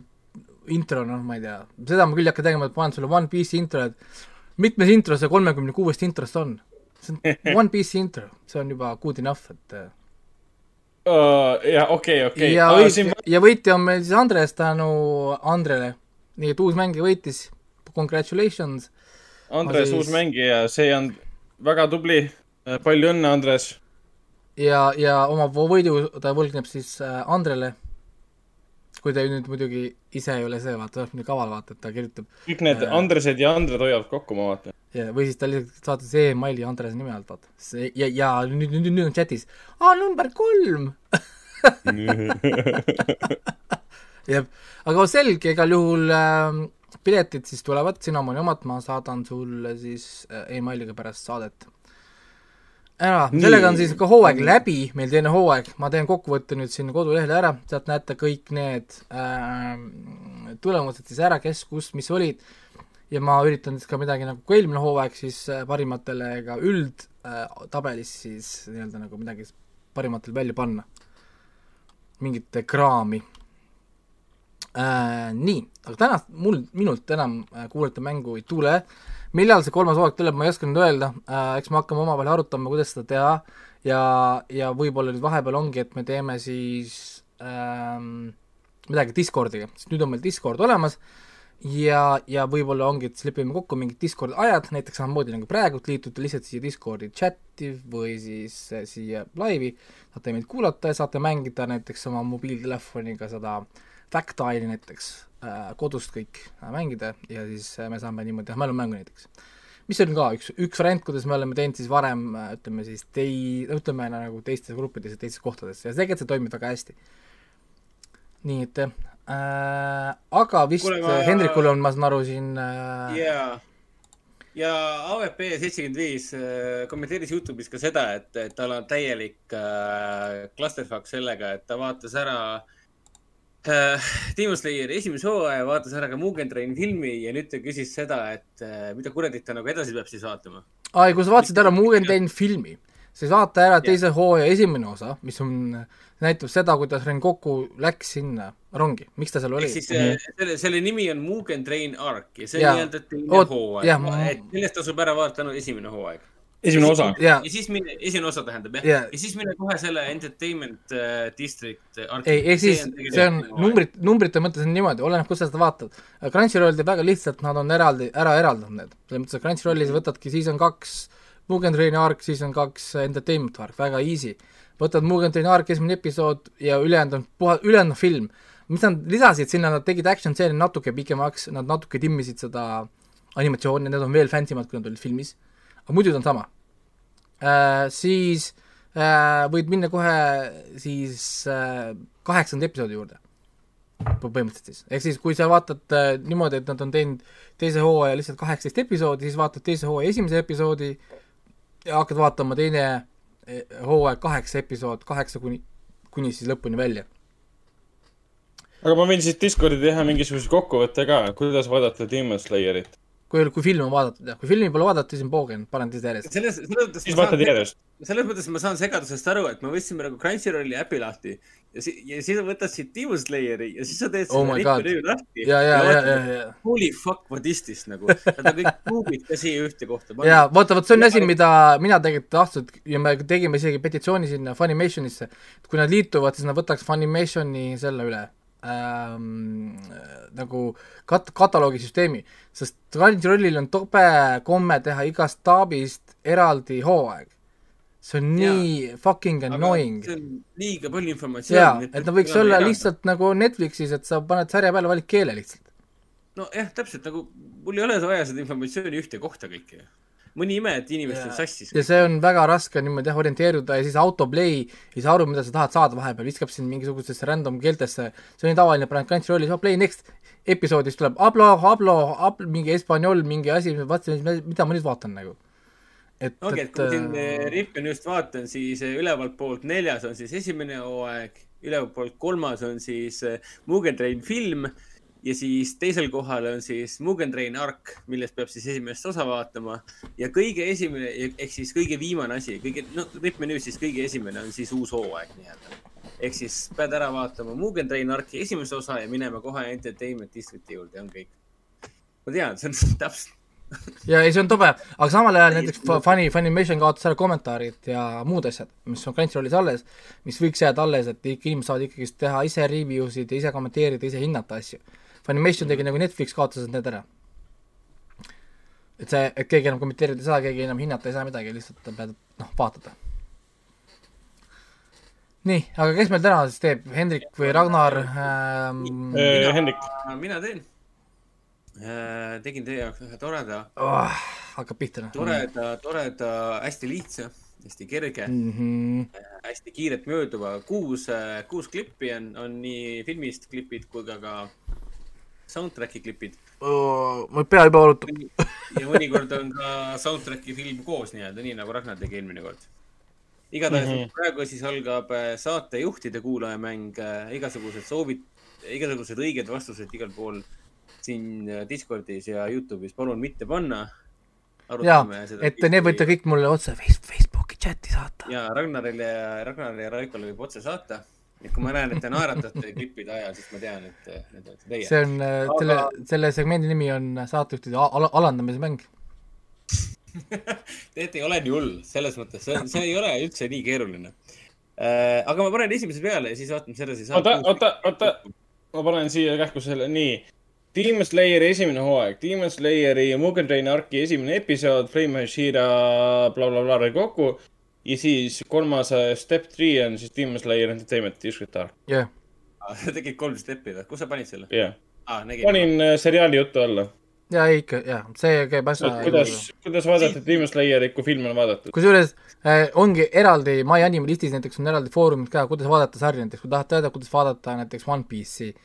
intro, noh, ma ei tea, seda ma küll ei hakka tegema, et panen sulle One Piece'i intro, et mitmes intro see kolmekümne kuuest introst on? See on One Piece'i intro, see on juba good enough, et äh, ja okei, okei. ja võit-, ja võitja on meil siis Andres tänu Andrele. nii et uus mängija võitis, congratulations. Andres, ma uus siis- mängija, see on väga tubli. palju õnne, Andres. ja, ja oma võidu ta võlgneb siis äh, Andrele. kui ta nüüd muidugi ise ei ole see, vaata, oleks nii kaval, vaata, et ta kirjutab kõik need Äh. Andresed ja Andred hoiavad kokku, ma vaatan. ja, või siis ta lihtsalt saatis emaili Andrese nime alt, vaata. see ja, ja nüüd, nüüd, nüüd on chatis, aa, number kolm. jah, aga selge, igal juhul äh, piletid siis tulevad, Cinnamoni omad, ma saadan sulle siis äh, emailiga pärast saadet. ära, sellega on siis ka hooaeg läbi, meil teine hooaeg, ma teen kokkuvõtte nüüd sinna kodulehele ära, sealt näete kõik need äh, tulemused siis ära, kes, kus, mis olid ja ma üritan siis ka midagi nagu kui eelmine hooaeg siis äh, parimatele ka üldtabelis siis nii-öelda nagu midagi parimatel välja panna. mingit kraami äh,. nii, aga tänast mul, minult enam äh, kuulata mängu ei tule. millal see kolmas hooaeg tuleb, ma ei oska nüüd öelda äh,, eks me hakkame omavahel arutama, kuidas seda teha ja, ja võib-olla nüüd vahepeal ongi, et me teeme siis ähm, midagi Discordiga, sest nüüd on meil Discord olemas ja, ja võib-olla ongi, et siis lepime kokku mingid Discordi ajad, näiteks samamoodi nagu praegu, liitute lihtsalt siia Discordi chati või siis äh, siia laivi, saate meid kuulata ja saate mängida näiteks oma mobiiltelefoniga seda Factile'i näiteks äh, kodust kõik äh, mängida ja siis me saame niimoodi teha mälumängu näiteks. mis on ka üks, üks variant, kuidas me oleme teinud siis varem ütleme siis tei-, ütleme nagu teistes gruppides ja teistes kohtades ja tegelikult see toimib väga hästi. nii et äh,, aga vist Kuule, ma-. Hendrikul on, ma saan aru, siin äh, yeah. ja, ja AVP seitsekümmend viis äh, kommenteeris Youtube'is ka seda, et, et tal on täielik äh, clusterfuck sellega, et ta vaatas ära äh, Demon Slayeri esimese hooaja, vaatas ära ka Mugen Train filmi ja nüüd ta küsis seda, et äh, mida kuradit ta nagu edasi peab siis vaatama. ai, kui sa vaatasid ära Mugen Train filmi, siis vaata ära teise hooaja esimene osa, mis on, näitab seda, kuidas Rengoku läks sinna rongi, miks ta seal oli ehk. siis äh, selle, selle nimi on Mugen Train Arc ja see on nii-öelda teine Oot, hooaeg et sellest tasub ära vaadata ainult esimene hooaeg. esimene osa. ja siis mine, esimene osa tähendab jah Jaa. ja siis mine kohe selle Entertainment äh, District arki. ei, ehk siis see on numbrit, numbrite mõttes on niimoodi, oleneb, kus sa seda vaatad. Crunchyroll teeb väga lihtsalt, nad on eraldi, ära eraldanud need. selles mõttes, et Crunchyrollis võtadki season kaks, Mugen Traini arc, season kaks Entertainment arc, väga easy. võtad Mugen Traini arc esimene episood ja ülejäänud on puha, ülejäänud on film. mis nad lisasid sinna, nad tegid action stseeni natuke pikemaks, nad natuke timmisid seda animatsiooni, need on veel fancy mad, kui nad olid filmis. aga muidu ta on sama äh,. siis äh, võid minna kohe siis äh, kaheksanda episoodi juurde Põ- põhimõtteliselt siis, ehk siis kui sa vaatad äh, niimoodi, et nad on teinud teise hooaja lihtsalt kaheksateist episoodi, siis vaatad teise hooaja esimese episoodi ja hakkad vaatama teine eh, hooaeg kaheksa episood, kaheksa kuni, kuni siis lõpuni välja. aga ma võin siis Discordi teha mingisuguse kokkuvõtte ka, kuidas vaadata Demon Slayerit. kui, kui film on vaadatud jah, kui filmi pole vaadatud, siis on poogen, panen teise järjest. selles, selles mõttes siis ma vaatad saan, järjest. selles mõttes ma saan segadusest aru, et me võtsime nagu Crunchyrolli äpi lahti ja si-, ja siis võtad siit Demon Slayeri ja siis sa teed Oh selle ripi lahti. ja, ja, ja, ja, ja, Holy fuck, what is this? nagu, nad on kõik kuubid ka siia ühte kohta ja vaata, vot see on asi, mida mina tegelikult tahtsin ja me tegime isegi petitsiooni sinna Funimationisse, et kui nad liituvad, siis nad võtaks Funimationi selle üle. Ähm, nagu kat-, kataloogisüsteemi, sest Crunchyrollil on tobe komme teha igast taabist eraldi hooaeg. See on Jaa. nii fucking annoying. see on liiga palju informatsiooni., et ta võiks olla. lihtsalt nagu Netflixis, et sa paned sarja peale, valid keele lihtsalt. nojah, täpselt nagu mul ei ole vaja seda informatsiooni ühte kohta kõike. mõni ime, et inimestel Ja- sassis. ja see on väga raske niimoodi jah, orienteeruda ja siis autoplay ei saa aru, mida sa tahad saada vahepeal, viskab sind mingisugusesse random keeltesse, see on nii tavaline, paned Crunchyrollis, oh play next episoodis tuleb hablo, hablo, hablo, mingi hispaanol, mingi asi, vaatasin, mida ma nüüd vaatan nagu. et, ongi, et kui ma siin äh, eh, Ripi just vaatan, siis eh, ülevalt poolt neljas on siis esimene hooaeg, ülevalt poolt kolmas on siis Mugen Train film ja siis teisel kohal on siis Mugen Train Ark, millest peab siis esimest osa vaatama ja kõige esimene ehk siis kõige viimane asi, kõige, no Rip menüüs siis kõige esimene on siis uus hooaeg nii-öelda. ehk siis pead ära vaatama Mugen Train Arki esimese osa ja minema kohe Entertainment Districti juurde, on kõik. ma tean, see on täpselt, ja ei, see on tobe, aga samal ajal näiteks Fu- Funny, Funimation kaotas ära kommentaarid ja muud asjad, mis on Crunchyrollis alles, mis võiks jääda alles, et ikka inimesed saavad ikkagist teha ise review sid ja ise kommenteerida, ise hinnata asju. Funimation tegi nagu Netflix kaotas need ära. et see, et keegi enam kommenteerida ei saa, keegi enam hinnata ei saa midagi, lihtsalt pead, noh, vaatad. nii, aga kes meil täna siis teeb, Hendrik või Ragnar ähm,? Hendrik, mina teen. Tegin teie jaoks ühe toreda, Oh, hakkab pihta noh. toreda, toreda, hästi lihtsa, hästi kerge mm. -hmm. hästi kiirelt mööduva, kuus, kuus klippi on, on nii filmist klipid kui ka ka soundtrack'i klipid. Oh, mul pea juba valutab. ja mõnikord on ka soundtrack'i film koos nii-öelda, nii nagu Ragnar tegi eelmine kord. igatahes mm. -hmm. praegu siis algab äh, saatejuhtide kuulajamäng, igasugused soovid, igasugused õiged vastused igal pool siin äh, Discordis ja Youtube'is palun mitte panna. jaa, et need võite kõik mulle otse Face- Facebooki chati saata. ja Ragnarile ja Ragnarile ja Raikole võib otse saata. et kui ma näen, et te naeratate klippide ajal, siis ma tean, et äh, need olete teie. see on äh, selle, selle segmendi nimi on saatejuhtide a- ala-, alandamise mäng. tegelikult ei ole nii hull, selles mõttes, see, see ei ole üldse nii keeruline. aga ma panen esimese peale ja siis vaatame selle siis. oota, oota, oota, ma panen siia kähku selle, nii. Demon Slayeri esimene hooaeg, Demon Slayeri Mugen Train Arki esimene episood, Flame Hashira blablabla bla, kokku. ja siis kolmas äh, Step Three on siis Demon Slayer Entertainment District Arc, jah, sa tegid kolm steppi või? kus sa panid selle jah. ah,? panin äh, seriaali jutu alla. ja ei ikka, jah, see käib asja. kuidas, kuidas vaadata Demon Slayerit, kui film on vaadatud? kusjuures äh, ongi eraldi My Anime listis näiteks on eraldi foorumid ka, kuidas vaadata sarja näiteks, kui tahad teada, kuidas vaadata näiteks One Piece'i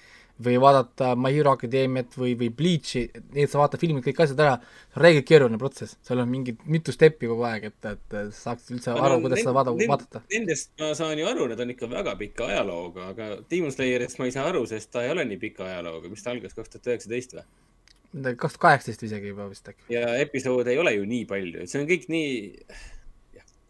või vaadata My Hero Academiat või, või Bleach'i, need sa vaatad filmid kõik asjad ära, see on reeglilt keeruline protsess, seal on mingid mitu steppi kogu aeg, et, et saaks üldse aru, kuidas seda vaada, vaadata. Nendest ma saan ju aru, need on ikka väga pika ajalooga, aga Demon Slayerist ma ei saa aru, sest ta ei ole nii pika ajalooga, mis ta algas kaks tuhat üheksateist või? midagi kaks tuhat kaheksateist isegi juba vist äkki. ja episoode ei ole ju nii palju, et see on kõik nii,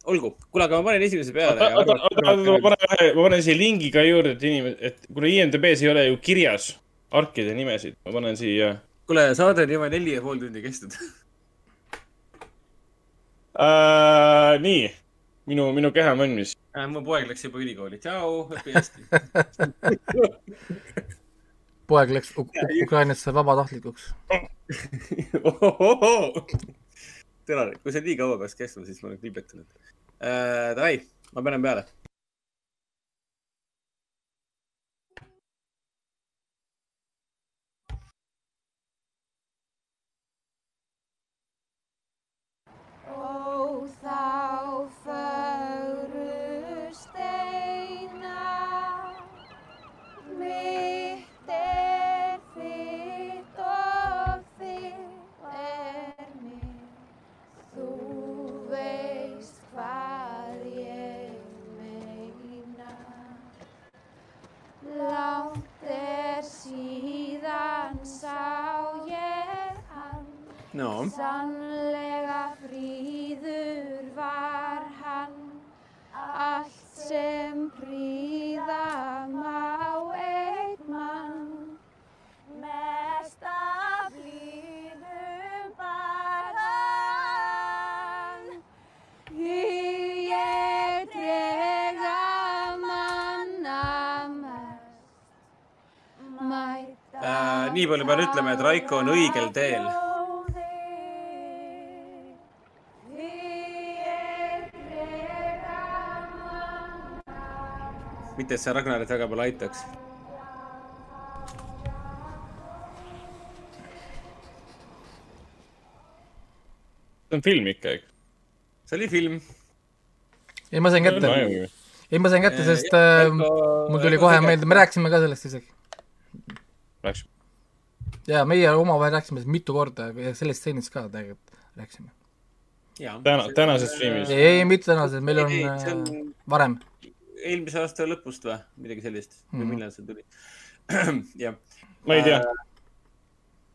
olgu, kuule, aga ma panen esimese peale oota, oota, ma panen ühe, ma panen siia lingi ka juurde, et inimesed, et kuna IMDB-s ei ole ju kirjas arkide nimesid, ma panen siia kuule, saade on juba neli ja pool tundi kestnud. äh,. nii, minu, minu keha on valmis. Äh, mu poeg läks juba ülikooli, tšau, õpi hästi. poeg läks Uk Ukrainasse vabatahtlikuks. tere, kui see nii kaua peaks kestma, siis ma olen klibetanud äh,. Davai, ma panen peale. Ó þá no Sannlega fríður var hann, allt sem príða má einn mann. Mest af líðum bar hann, því ég drega manna mest. Mæta Äh, nii palju pean ütlema, et Raiko on õigel teel. mitte, et see Ragnarit väga palju aitaks. see on film ikka, eks? see oli film. ei, ma sain kätte, ei ma sain kätte, sest äh, mul tuli kohe meelde, me rääkisime ka sellest isegi. Läks. ja meie omavahel rääkisime mitu korda ja sellest stseenist ka tegelikult rääkisime. täna, tänases streamis. ei, ei, mitte tänases, meil on see äh, on- varem. Eelmise aasta lõpust või midagi sellist või Mhm. millal see tuli? jah, ma ei tea.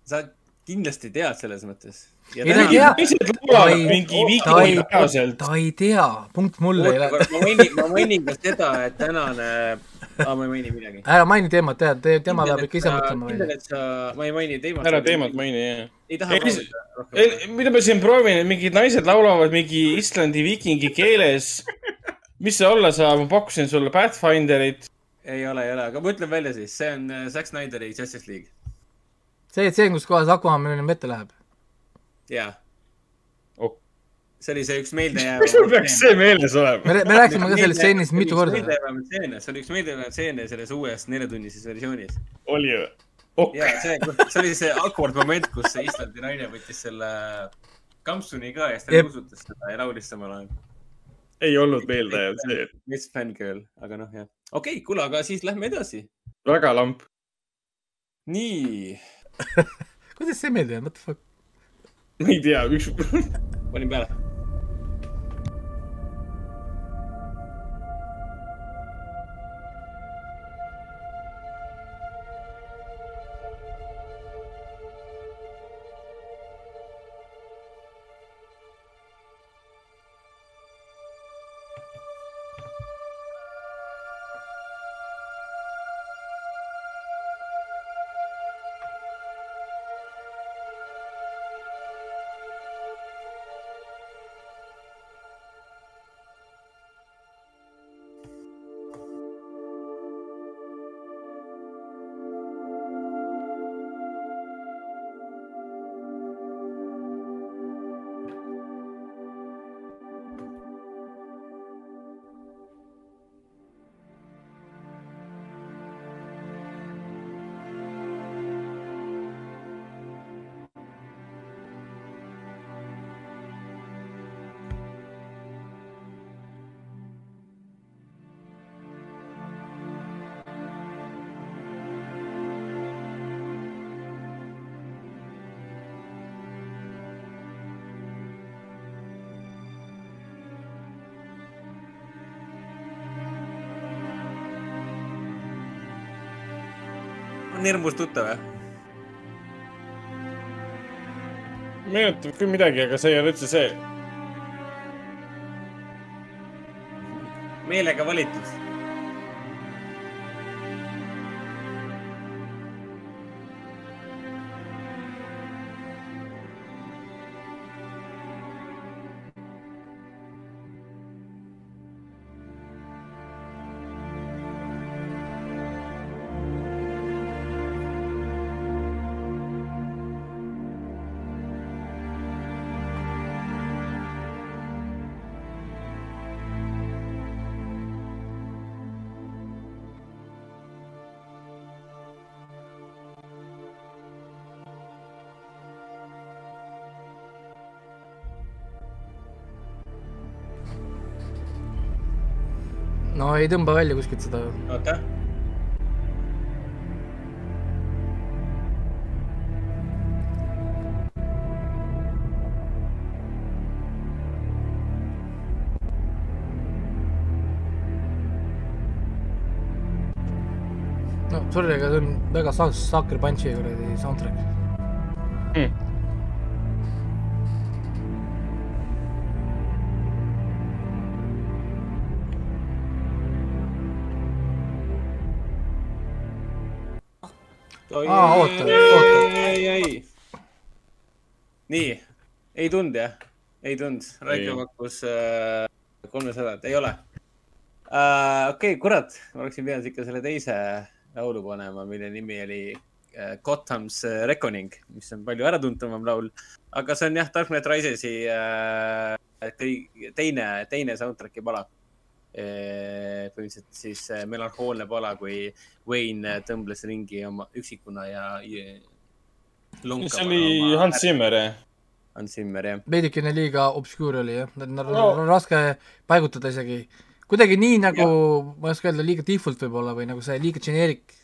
sa kindlasti tead selles mõttes. Ei, ta ei tea. Ta ei- mingi ta ei tea, punkt mulle ei lähe. ma mainin, ma mainin ka seda, et tänane, aa ma ei maini midagi. ära maini teemat, tead, tema peab ikka ise mõtlema kindel, et sa, ma ei maini teemat. ära teemat. maini, jah. ei taha proovida rohkem. mida ma siin proovin, et mingid naised laulavad mingi Islandi viikingi keeles. Mis see olla saab, ma pakkusin sulle Pathfinderit. ei ole, ei ole, aga ma ütlen välja siis, see on äh, Zack Snyderi Justice League. see, see, kus kohas Aquaman meile ette läheb. jaa Oh. see oli see üks meeldejääv. miks mul peaks see meeles olema? me, me rääkisime ka sellest stseenist mitu korda. see oli üks meeldejääv stseene selles uues neljatunnises versioonis. oli või? ok, ja see, see oli see awkward moment, kus see Islandi naine võttis selle kampsuni ka ja siis ta nuusutas seda ja laulis samal ajal. Ei olnud meeldejääv see. Miss Fangirl, aga noh, jah. okei okay,, kuule, aga siis lähme edasi. väga lamp. nii, kuidas see meeldib, what the fuck? ma ei tea, üks, panin peale. Hirmus tuttav, jah? meenutab küll midagi, aga see ei ole üldse see. meelega valitud. Ei tõmba välja kuskilt seda. oota. no sorry, aga see on väga sa-, Sucker Punchi kuradi soundtrack. Aa, oota, oota. ei, ei. nii, ei tulnud jah? ei tulnud, Raiko pakkus äh, kolmesadat, ei ole äh,. okei okay,, kurat, ma oleksin pidanud ikka selle teise laulu panema, mille nimi oli äh, Gotham's Reckoning, mis on palju äratuntavam laul. aga see on jah, Dark Knight Risesi äh, teine, teine soundtrack'i pala. Põhimõtteliselt siis äh, melanhoolne pala, kui Wayne tõmbles ringi oma üksikuna ja, ja. see oli Hans. Zimmer, jah? Hans Zimmer, jah. veidikene liiga obscure oli jah, No. no. raske paigutada isegi. kuidagi nii nagu, ma ei oska öelda, liiga default võib-olla või nagu see liiga generic.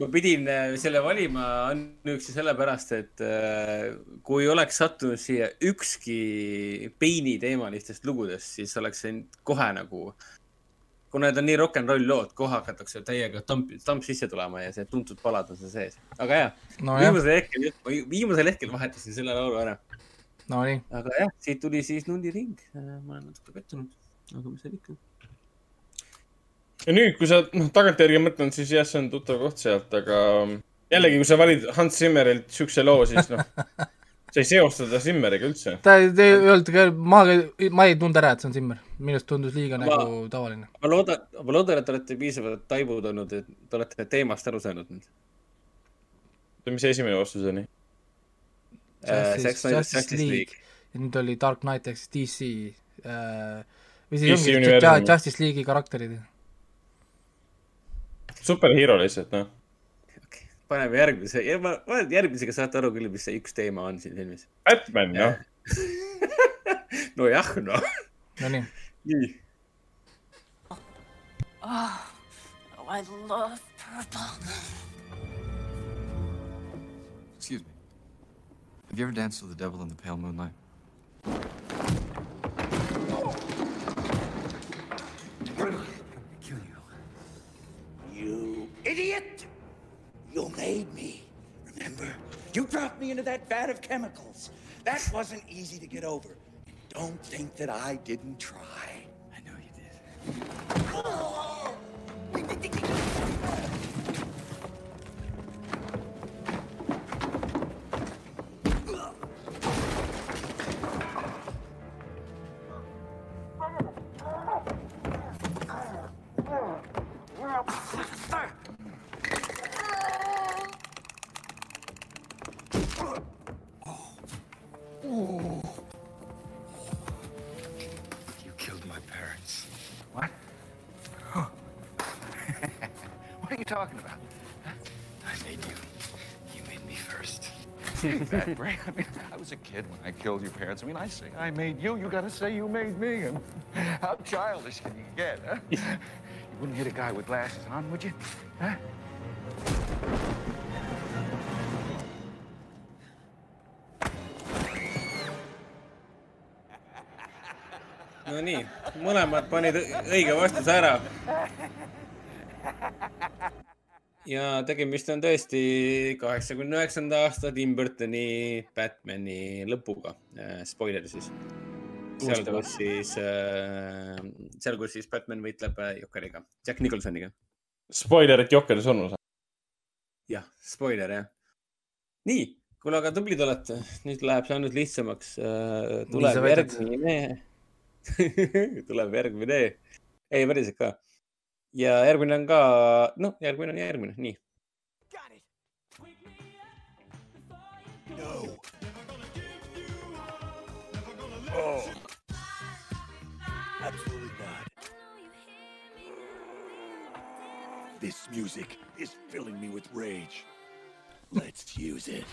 Ma pidin äh, selle valima ainuüksi sellepärast, et äh, kui oleks sattunud siia ükski Paini teemalistest lugudest, siis oleks see kohe nagu, kuna need on nii rock n roll lood, kohe hakatakse täiega tamp, tamp sisse tulema ja see tuntud palad on seal sees. aga jah, nojah, viimasel hetkel, viimasel hetkel vahetasin selle laulu ära. no nii, aga jah, siit tuli siis Nulli ring. ma olen natuke pettunud, aga mis seal ikka. Ja nüüd, kui sa noh, tagantjärgi mõtled, siis jah, see on tuttav koht sealt, aga jällegi, kui sa valid Hans Zimmerilt siukse loo, siis noh, sa ei seosta teda Zimmeriga üldse. ta ei, te ei öelnud ka, ma, ma ei tundnud ära, et see on Zimmer. minust tundus liiga Ma- nagu tavaline. ma loodan, ma loodan, et te olete piisavalt taibud olnud, et te olete teemast aru saanud nüüd. mis see esimene vastus oli? Äh, nüüd oli Dark Knight ehk siis DC äh,. või DC siis ongi Justice League'i karakterid. Superhero lihtsalt, noh. paneme järgmise, ma, ma arvan, et järgmisega saate aru küll, mis see üks teema on siin filmis. Batman, noh. nojah, noh. Nonii, nii. Oh, I love purple. Excuse me. Have you ever danced with the devil in the pale moonlight? Dropped me into that vat of chemicals. That wasn't easy to get over. And don't think that I didn't try. I know you did. You I mean, I was a kid when I killed your parents. I mean, I say I made you, you gotta say you made me. And how childish can you get, huh? You wouldn't hit a guy with glasses on, would you? Huh? No Nonii, mõlemad panid õige vastuse ära. Ja tegemist on tõesti kaheksakümne üheksanda aasta Tim Burtoni Batman'i lõpuga. Spoiler siis. seal, kus siis, seal, kus siis Batman võitleb äh, Jokeriga, Jack Nicholsoniga. Spoiler, et Jokker surnud on. jah, spoiler jah. nii, kuule, aga tublid olete, nüüd läheb see ainult lihtsamaks. sa tuleb järgmine, tuleb järgmine, ei päriselt ka. Ja järgmine on ka, noh, järgmine on järgmine, nii. No. Absolutely not. This music is filling me with rage. Let's use it.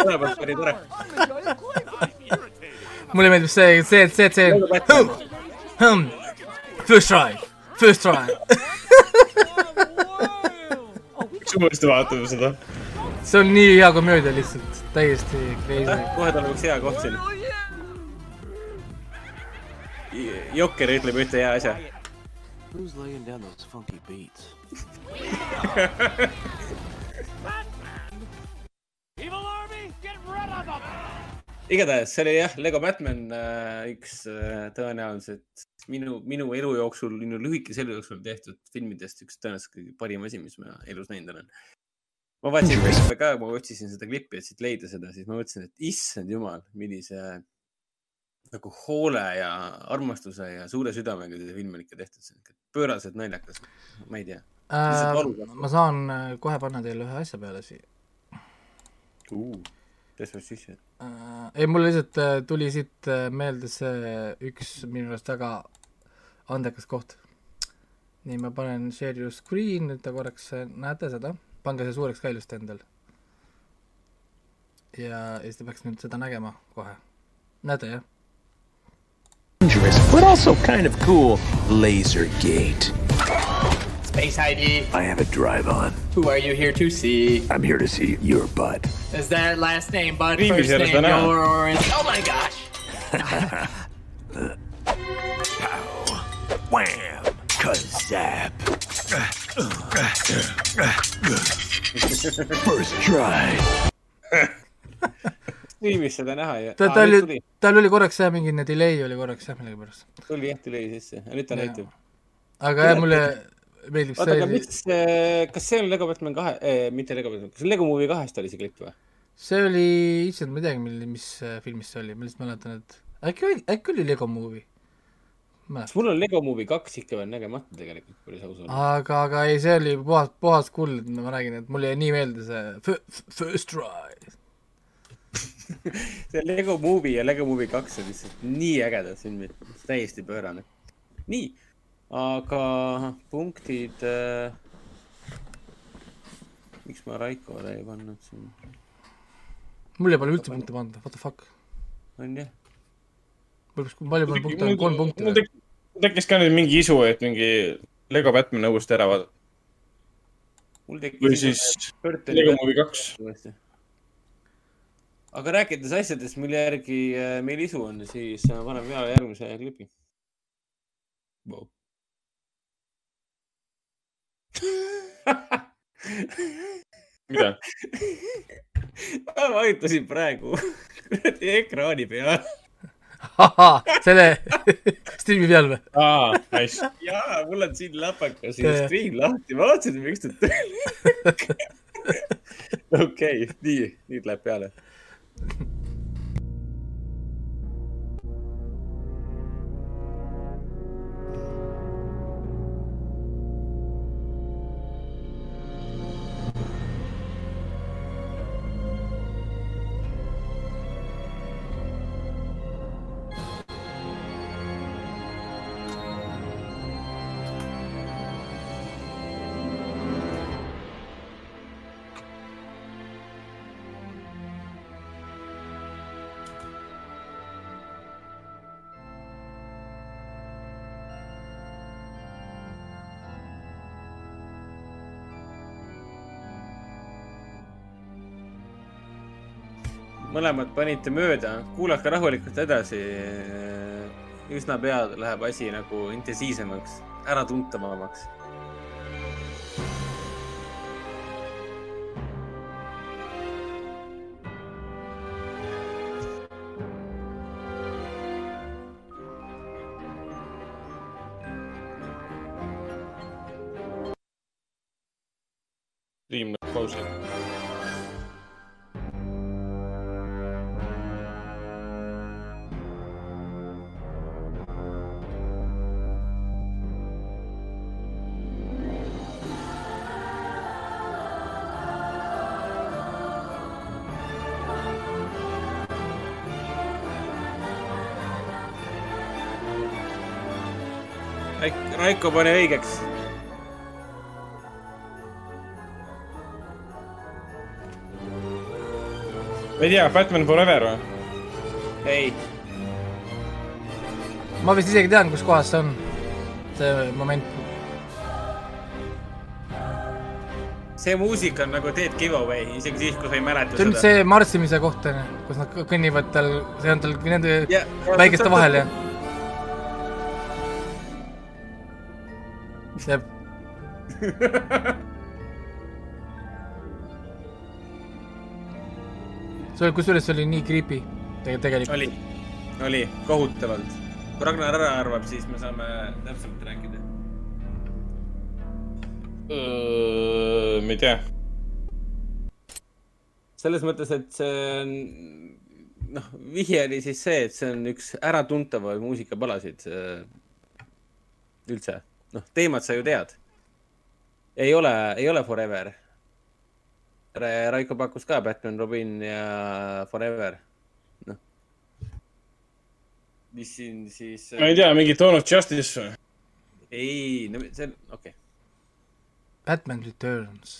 mõlemad panid ära. mulle meeldib see, see, see, see. First try, first try. uuesti vaatame seda? see on nii hea komöödia lihtsalt, täiesti crazy. kohe tuleb üks hea koht siin. Jokker ütleb ühte hea asja. Who's laying down those funky beats? igatahes see oli jah, Lego Batman äh, üks äh, tõenäoliselt minu, minu elu jooksul, minu lühikese elu jooksul tehtud filmidest üks tõenäoliselt kõige parim asi, mis ma elus näinud olen. ma vaatasin klippe ka, ma otsisin seda klippi, et siit leida seda, siis ma mõtlesin, et issand jumal, millise nagu hoole ja armastuse ja suure südamega see film on ikka tehtud, see on ikka pööraselt naljakas. ma ei tea valus. ma saan äh, kohe panna teile ühe asja peale siia. uh,. tõstame sisse. Ei, mul lihtsalt äh, tuli siit äh, meelde see üks minu arust väga andekas koht. nii, ma panen share your screen, nüüd te korraks äh, näete seda, pange see suureks ka ilusti endal. ja, ja siis te peaks nüüd seda nägema kohe. näete jah? dangerous, but also kind of cool. Lasergate. Space ID. I have a drive on. Who are you here to see? I'm here to see your butt. Is that last name Bud? Viimis First järjest name on näha. your or is... Oh my gosh! Wham! Kazap! First try. filmis seda näha ja ta, ta oli, tal oli korraks jah, mingi delay oli korraks jah, millegipärast. tuli jah, tuli sisse, aga nüüd ta Jaa. näitab. aga jah, mulle meeldib oota, aga see, mis, kas see on Lego Batman kahe eh,, mitte Lego Batman, kas Lego Movie kahest oli see klipp või? see oli, issand, ma ei teagi, mil, mis äh, filmis see oli, ma lihtsalt mäletan, et äkki oli, äkki oli Lego movie. mul on Lego Movie kaks ikka veel nägemata tegelikult, päris aus olla. aga, aga ei, see oli puhas, puhas kuld, ma räägin, et mulle jäi nii meelde see First Try. see Lego Movie ja Lego Movie kaks on lihtsalt nii ägedad filmid, täiesti pöörane. nii, aga punktid äh.... miks ma Raikole ei pannud siin, mulle pole üldse punkte pandud, what the fuck. on jah? palju mul punkte on, kolm punkti mul või? mul tekkis ka nüüd mingi isu, et mingi Lego Batman õuest ära vaadata. mul või siis Lego Movie kaks. aga rääkides asjadest, mille järgi äh, meil isu on, siis äh, paneme peale järgmise klipi wow.. mida? ma vajutasin praegu kuradi ekraani peale. ahah, selle striimi peal või? aa, nice. jaa, mul on siin läpakas ja stream lahti, ma vaatasin, miks ta tööle. okei, nii, nüüd läheb peale. Mõlemad panite mööda, kuulake rahulikult edasi. üsna pea läheb asi nagu intensiivsemaks, äratuntavamaks. Raiko, pane õigeks. ma ei tea, Batman Forever või? ei, ma vist isegi tean, kus kohas see on, see moment. see muusika on nagu Dead Giveaway, isegi siis, kui sa ei mäleta see on seda. see marssimise koht onju, kus nad kõnnivad tal, see on tal nende ja- väikeste vahel ja. Jep, see oli, kusjuures see oli nii creepy tege- tegelikult. oli, oli kohutavalt. kui Ragnar ära arvab, siis me saame täpsemalt rääkida. ma ei tea. selles mõttes, et see on, noh, vihje oli siis see, et see on üks äratuntavaid muusikapalasid üldse. noh, teemat sa ju tead. ei ole, ei ole Forever. Raiko pakkus ka Batman, Robin ja Forever. noh. mis siin siis? ma ei tea, mingi Dawn of Justice või? ei, no see on, okei okay.. Batman Returns.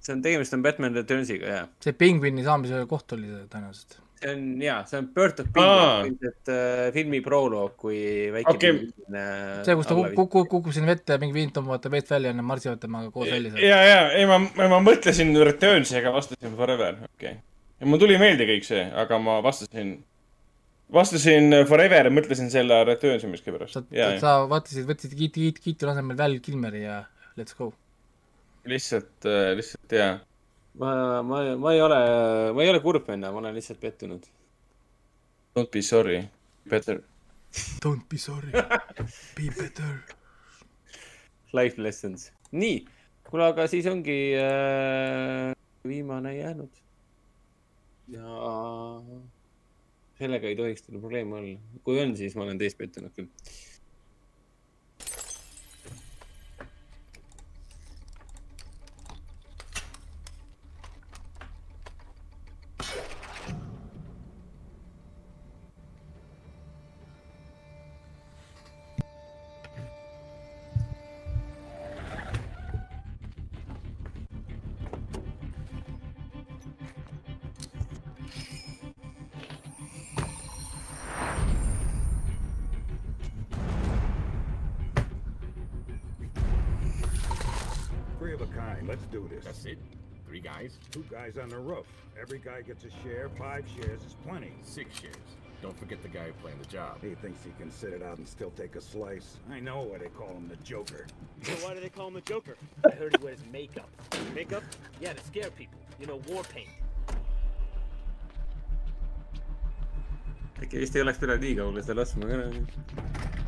see on, tegemist on Batman Returns'iga, jaa. see pingvini saamise koht oli see tõenäoliselt. See on jaa, see on Birth of. Prey, ilmselt äh, filmi proloog, kui väike äh, see, kus ta kukub, kukub, sinna vette ja mingi viin tõmbavad ta veest välja ja nad marsivad temaga koos välja ja, ja, ei ma, ma mõtlesin Returnsi, aga vastasin Forever, okei okay.. ja mul tuli meelde kõik see, aga ma vastasin, vastasin Forever ja mõtlesin selle Returnsi miskipärast sa, ja, ja sa vaatasid, võtsid Kiit, Kiit, Kiitu asemel Val Kilmeri ja let's go. lihtsalt, lihtsalt jaa. ma, ma, ma ei ole, ma ei ole kurb venna, ma olen lihtsalt pettunud. Don't be sorry, better. Don't be sorry, be better. Life lessons. nii, kuule, aga siis ongi äh, viimane jäänud. ja sellega ei tohiks teil probleeme olla. kui on, siis ma olen teist pettunud küll. On the roof. Every guy gets a share. Five shares is plenty. Six shares. Don't forget the guy playing the job. He thinks he can sit it out and still take a slice. I know why they call him the Joker. So why do they call him the Joker? I heard he wears makeup. Makeup? Yeah, to scare people. You know, war paint. äkki vist ei oleks pidanud nii kaugele seda laskma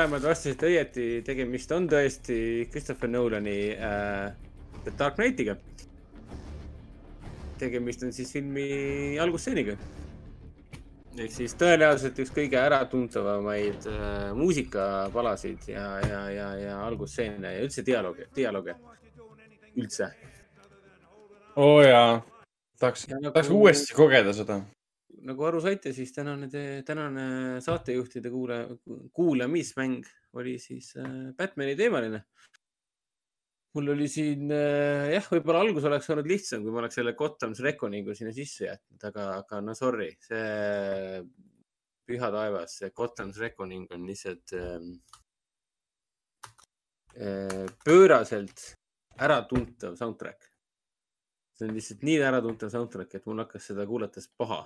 mõlemad vastasid õieti, tegemist on tõesti Christopher Nolani äh, The Dark Knightiga. tegemist on siis filmi algusstseeniga. ehk siis tõenäoliselt üks kõige äratuntavamaid äh, muusikapalasid ja, ja, ja, ja algusstseene ja üldse dialoogi, dialoogi üldse. oo oh, jaa, tahaks, tahaks uuesti kogeda seda. Nagu aru saite, siis tänane, tänane saatejuhtide kuula, kuulamismäng oli siis äh, Batman'i teemaline. mul oli siin äh, jah, võib-olla algus oleks olnud lihtsam, kui ma oleks selle Gotham's Reckoning'u sinna sisse jätnud, aga, aga no sorry, see püha taevas, see Gotham's Reckoning on lihtsalt ähm, äh, pööraselt äratuntav soundtrack. see on lihtsalt nii äratuntav soundtrack, et mul hakkas seda kuulates paha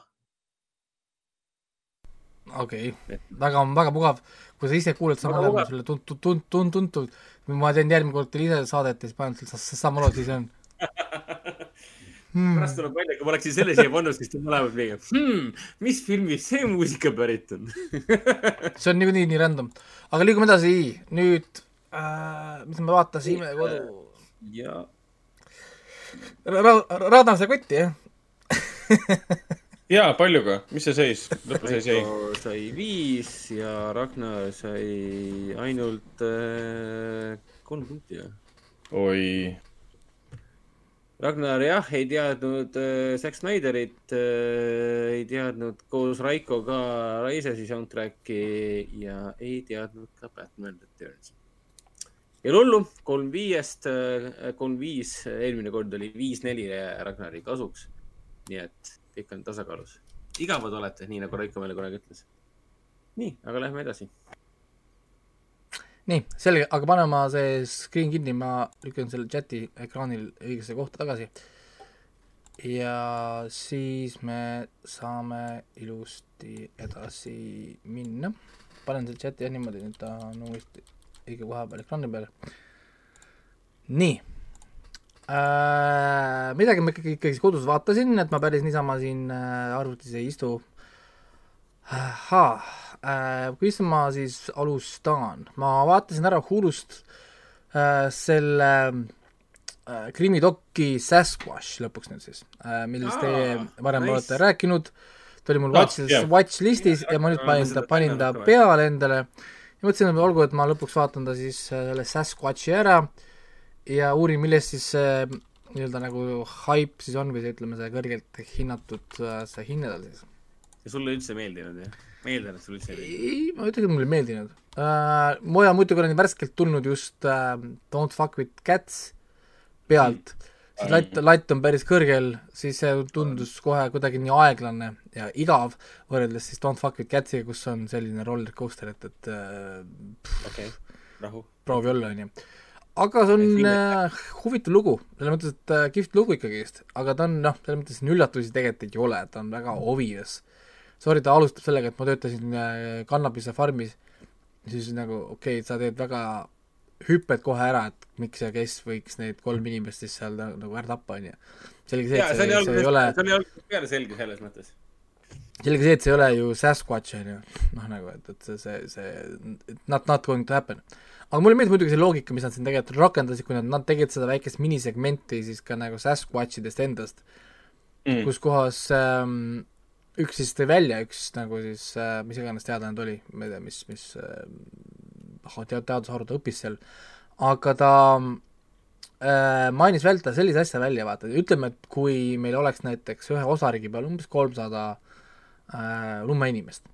okei okay., väga, väga mugav, kui sa ise kuuled sama mugav. sulle tund-, tund-, tuntud, kui ma teen järgmine kord teile ise saadet ja siis panen selle sa- sama loo, siis on hmm. pärast tuleb välja, kui ma oleksin selle siia pannud, siis te mõlemad mingi hmm,, mis filmist see muusika pärit on see on niikuinii nii random. aga liigume edasi, nüüd äh,, mis me vaatasime kodu. ja Ra-, Ragnar sai kotti, jah? jaa, paljuga, mis see seis, lõpuseis jäi? Raiko sai viis ja Ragnar sai ainult äh, kolm punkti jah. oi, Ragnar jah, ei teadnud äh, Zack Snyderit äh,, ei teadnud koos Raikoga Raisesi soundtrack'i ja ei teadnud ka Batman Returns. ei ole hullu, kolm viiest, kolm viis, eelmine kord oli viis-neli Ragnari kasuks. nii et kõik on tasakaalus. igavad olete, nii nagu Raiko meile kunagi ütles. nii, aga lähme edasi. nii, selge, aga pane oma see screen kinni, ma lükkan selle chati ekraanil õigesse kohta tagasi. ja siis me saame ilusti edasi minna. panen selle chati jah niimoodi, et ta on uuesti õige koha peal ekraani peal. nii äh,. midagi ma ikkagi, ikkagi kodus vaatasin, et ma päris niisama siin äh, arvutis ei istu ahhaa äh,, kus ma siis alustan, ma vaatasin ära Hulust äh, selle äh, krimidoki Sasquatch lõpuks nüüd siis äh,, millest teie Aa, varem nice. olete rääkinud. ta oli mul Ah, watch jah., watch listis ja ma nüüd panin ta, panin ta peale endale ja mõtlesin, et olgu, et ma lõpuks vaatan ta siis äh, selle Sasquatchi ära ja uurin, millest siis see nii-öelda nagu haip siis on või see, ütleme, see kõrgelt hinnatud äh, see hinne tal siis. ja sulle üldse ei meeldinud jah? et sulle üldse ei meeldinud. ei, ma ütleks, et mulle ei meeldinud äh,. Moja muidugi on värskelt tulnud just äh, Don't fuck with cats pealt mm., siis latt, latt on päris kõrgel, siis see tundus kohe kuidagi nii aeglane ja igav võrreldes siis Don't fuck with cats'iga, kus on selline roller coaster, et, et äh, okei, rahu. proovi olla, onju. Aga see on äh, huvitav lugu, selles mõttes, et äh, kihvt lugu ikkagist, aga ta on noh, selles mõttes üllatusi tegelikult ei ole, ta on väga obvious. Sorry, ta alustab sellega, et ma töötasin äh, kannabise farmis, siis nagu okei okay,, sa teed väga hüpped kohe ära, et miks ja kes võiks neid kolm inimest siis seal na- nagu ära tappa, onju. selge see, et see see, see ei ole, see oli algusest peale selge selles mõttes. selge see, et see ei ole ju Sasquatch, on ju, noh nagu, et, et see, see, see not, not going to happen. Aga mulle meeldib muidugi see loogika, mis nad siin tegelikult rakendasid, kui nad, nad tegid seda väikest minisegmenti siis ka nagu Sasquatchidest endast mm., kus kohas ähm, üks siis tõi välja, üks nagu siis äh,, mis iganes teadlane ta oli, ma ei tea, mis, mis äh, tead-, teadusharu ta õppis seal, aga ta äh, mainis välja sellise asja välja, vaata, ütleme, et kui meil oleks näiteks ühe osariigi peal umbes kolmsada äh, lumeinimest,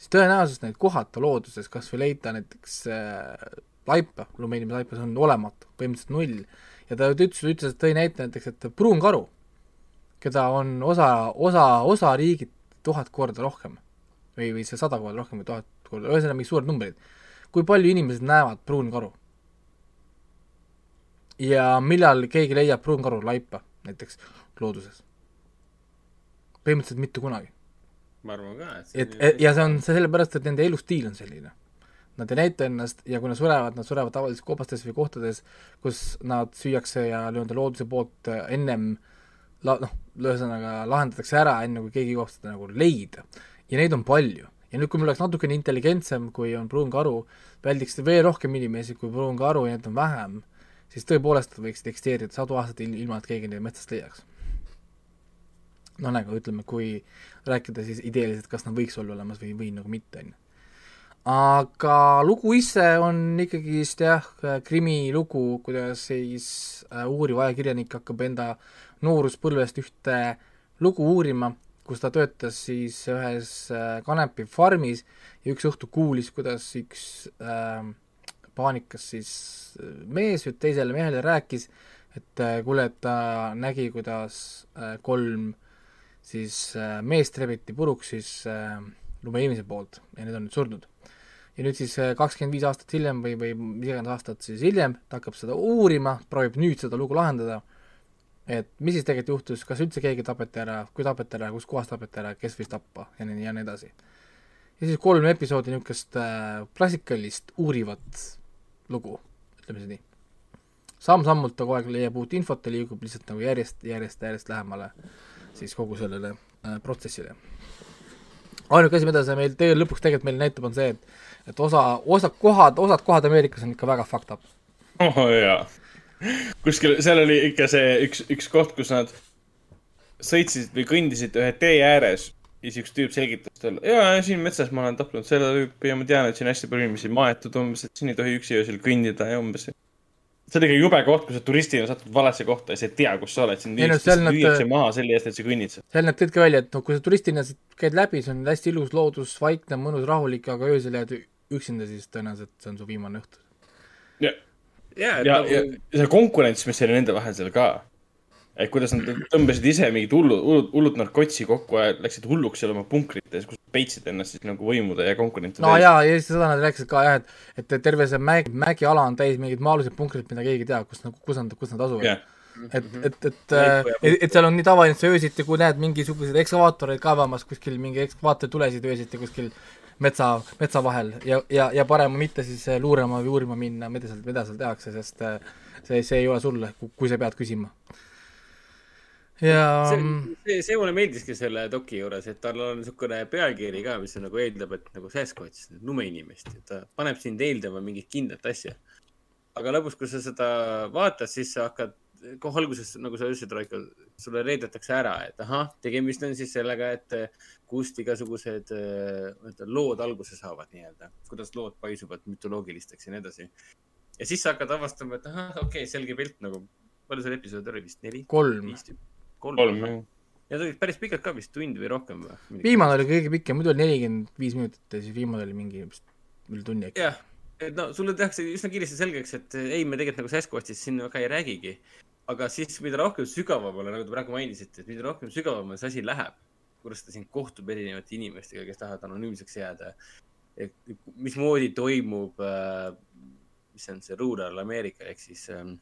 siis tõenäosus neid kohata looduses, kas või leida näiteks äh, laipa, lumeinimese laipa, see on olematu, põhimõtteliselt null. ja ta ütles, ütles, et tõi näite näiteks, et pruunkaru, keda on osa, osa, osa riigid tuhat korda rohkem või, või see sada korda rohkem või tuhat korda, ühesõnaga mingid suured numbrid. kui palju inimesed näevad pruunkaru? ja millal keegi leiab pruunkaru laipa näiteks looduses? põhimõtteliselt mitte kunagi. Ma arvan ka, et et, et ja see on see sellepärast, et nende elustiil on selline. Nad ei näita ennast ja kui nad surevad, nad surevad tavaliselt kobastes või kohtades, kus nad süüakse ja nii-öelda looduse poolt ennem la-, noh, ühesõnaga lahendatakse ära, enne kui keegi jõuab seda nagu leida. ja neid on palju. ja nüüd, kui meil oleks natukene intelligentsem, kui on pruunkaru, väldiks veel rohkem inimesi kui pruunkaru ja neid on vähem, siis tõepoolest võiksid eksisteerida sadu aastaid il- ilma, et keegi neid metsast leiaks. No nagu ütleme, kui rääkida siis ideeliselt, kas nad võiks olla olemas või, või nagu mitte, on ju. aga lugu ise on ikkagist jah, krimilugu, kuidas siis äh, uuriv ajakirjanik hakkab enda nooruspõlvest ühte lugu uurima, kus ta töötas siis ühes äh, kanepifarmis ja üks õhtu kuulis, kuidas üks äh, paanikas siis äh, mees teisele mehele rääkis, et äh, kuule, et ta nägi, kuidas äh, kolm siis äh, meest rebiti puruks siis äh, lumeinimese poolt ja need on nüüd surnud. ja nüüd siis kakskümmend viis aastat hiljem või, või mis iganes aastat siis hiljem ta hakkab seda uurima, proovib nüüd seda lugu lahendada, et mis siis tegelikult juhtus, kas üldse keegi tapeti ära, kui tapeti ära, kus kohas tapeti ära, kes võis tappa ja nii, ja nii edasi. ja siis kolm episoodi niisugust äh, klassikalist uurivat lugu, ütleme siis nii. samm-sammult ta kogu aeg leiab uut infot ja liigub lihtsalt nagu järjest, järjest, järjest lähemale siis kogu sellele äh, protsessile. ainuke asi, mida see meil tee lõpuks tegelikult meile näitab, on see, et et osa, osad kohad, osad kohad Ameerikas on ikka väga fucked up. oh jaa. kuskil, seal oli ikka see üks, üks koht, kus nad sõitsid või kõndisid ühe tee ääres ja siis üks tüüp selgitas talle, jaa, siin metsas ma olen tapnud selle tüüpi ja ma tean, et siin hästi palju inimesi maetud umbes, et siin ei tohi üksi öösel kõndida ja umbes. See on ikka jube koht, kui sa turistina satud valesse kohta ja sa ei tea, kus sa oled, sind Ei no nad- lüüakse maha selle eest, et sa kõnnid seal. seal näeb tõid ka välja, et noh, kui sa turistina siit käid läbi, see on hästi ilus loodus, vaikne, mõnus, rahulik, aga öösel jääd üksinda, siis tõenäoliselt see on su viimane õhtu. ja, ja, ja nagu see konkurents, mis oli nende vahel seal ka. Et kuidas nad tõmbasid ise mingit hullu, hullud, hullud narkotsi kokku ja läksid hulluks seal oma punkrites, kus peitsid ennast siis nagu võimude ja konkurentide no jaa, ja seda nad rääkisid ka jah, et, et terve see mägi, mägiala on täis mingeid maa-aluseid punkreid, mida keegi ei tea, kus nagu, kus nad, kus nad asuvad Jah. et, et, et, et, et seal on nii tavaline, et sa öösiti, kui näed mingisuguseid ekskavaatoreid kaevamas kuskil, mingi ekskavaatori tulesid öösiti kuskil metsa, metsa vahel ja, ja, ja parem mitte siis äh, luurama või uurima minna, mida seal, mida seal tehakse, sest äh, see, see ei ole sulle, kui sa pead küsima. Ja see, see, see mulle meeldiski selle doki juures, et tal on niisugune pealkiri ka, mis on nagu eeldab, et nagu Sasquatch, lumeinimest, et ta paneb sind eeldama mingit kindlat asja. aga lõpus, kui sa seda vaatad, siis sa hakkad kohe alguses, nagu sa ütlesid, Raiko, sulle reedetakse ära, et ahah, tegemist on siis sellega, et eh, kust igasugused äh, lood alguse saavad nii-öelda, kuidas lood paisuvad mütoloogilisteks ja nii edasi. ja siis sa hakkad avastama, et ahah, okei okay,, selge pilt nagu, palju seal episoode oli vist, neli? kolm. Kolm, kolm, jah. Need olid päris pikad ka vist, tund või rohkem või? viimane oli kõige pikem, muidu oli nelikümmend viis minutit ja siis viimane oli mingi vist üle tunni äkki. jah, et no sulle tehakse üsna kiiresti selgeks, et ei, me tegelikult nagu Sasquatchist siin väga ei räägigi. aga siis, mida rohkem sügavamale, nagu te praegu mainisite, et mida rohkem sügavamale see asi läheb, kuidas ta siin kohtub erinevate inimestega, kes tahavad anonüümseks jääda. mismoodi toimub äh,, mis see on see rural Ameerika ehk siis ähm,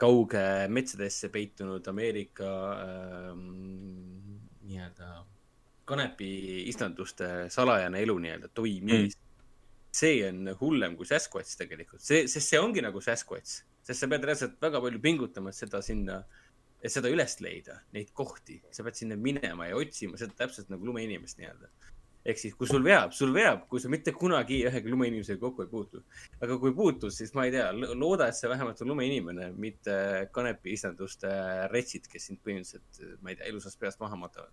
kauge metsadesse peitunud Ameerika ähm, nii-öelda kanepi istanduste salajane elu nii-öelda toimimist mm.. see on hullem kui Sasquatch tegelikult, see, sest see ongi nagu Sasquatch, sest sa pead reaalselt väga palju pingutama, et seda sinna, et seda üles leida, neid kohti, sa pead sinna minema ja otsima seda täpselt nagu lumeinimest nii-öelda. Ehk siis, kui sul veab, sul veab, kui sa mitte kunagi ühegi lumeinimesega kokku ei puutu. aga kui puutud, siis ma ei tea, looda, et see vähemalt on lumeinimene, mitte kanepi istanduste retsid, kes sind põhimõtteliselt, ma ei tea, elusast peast maha matavad.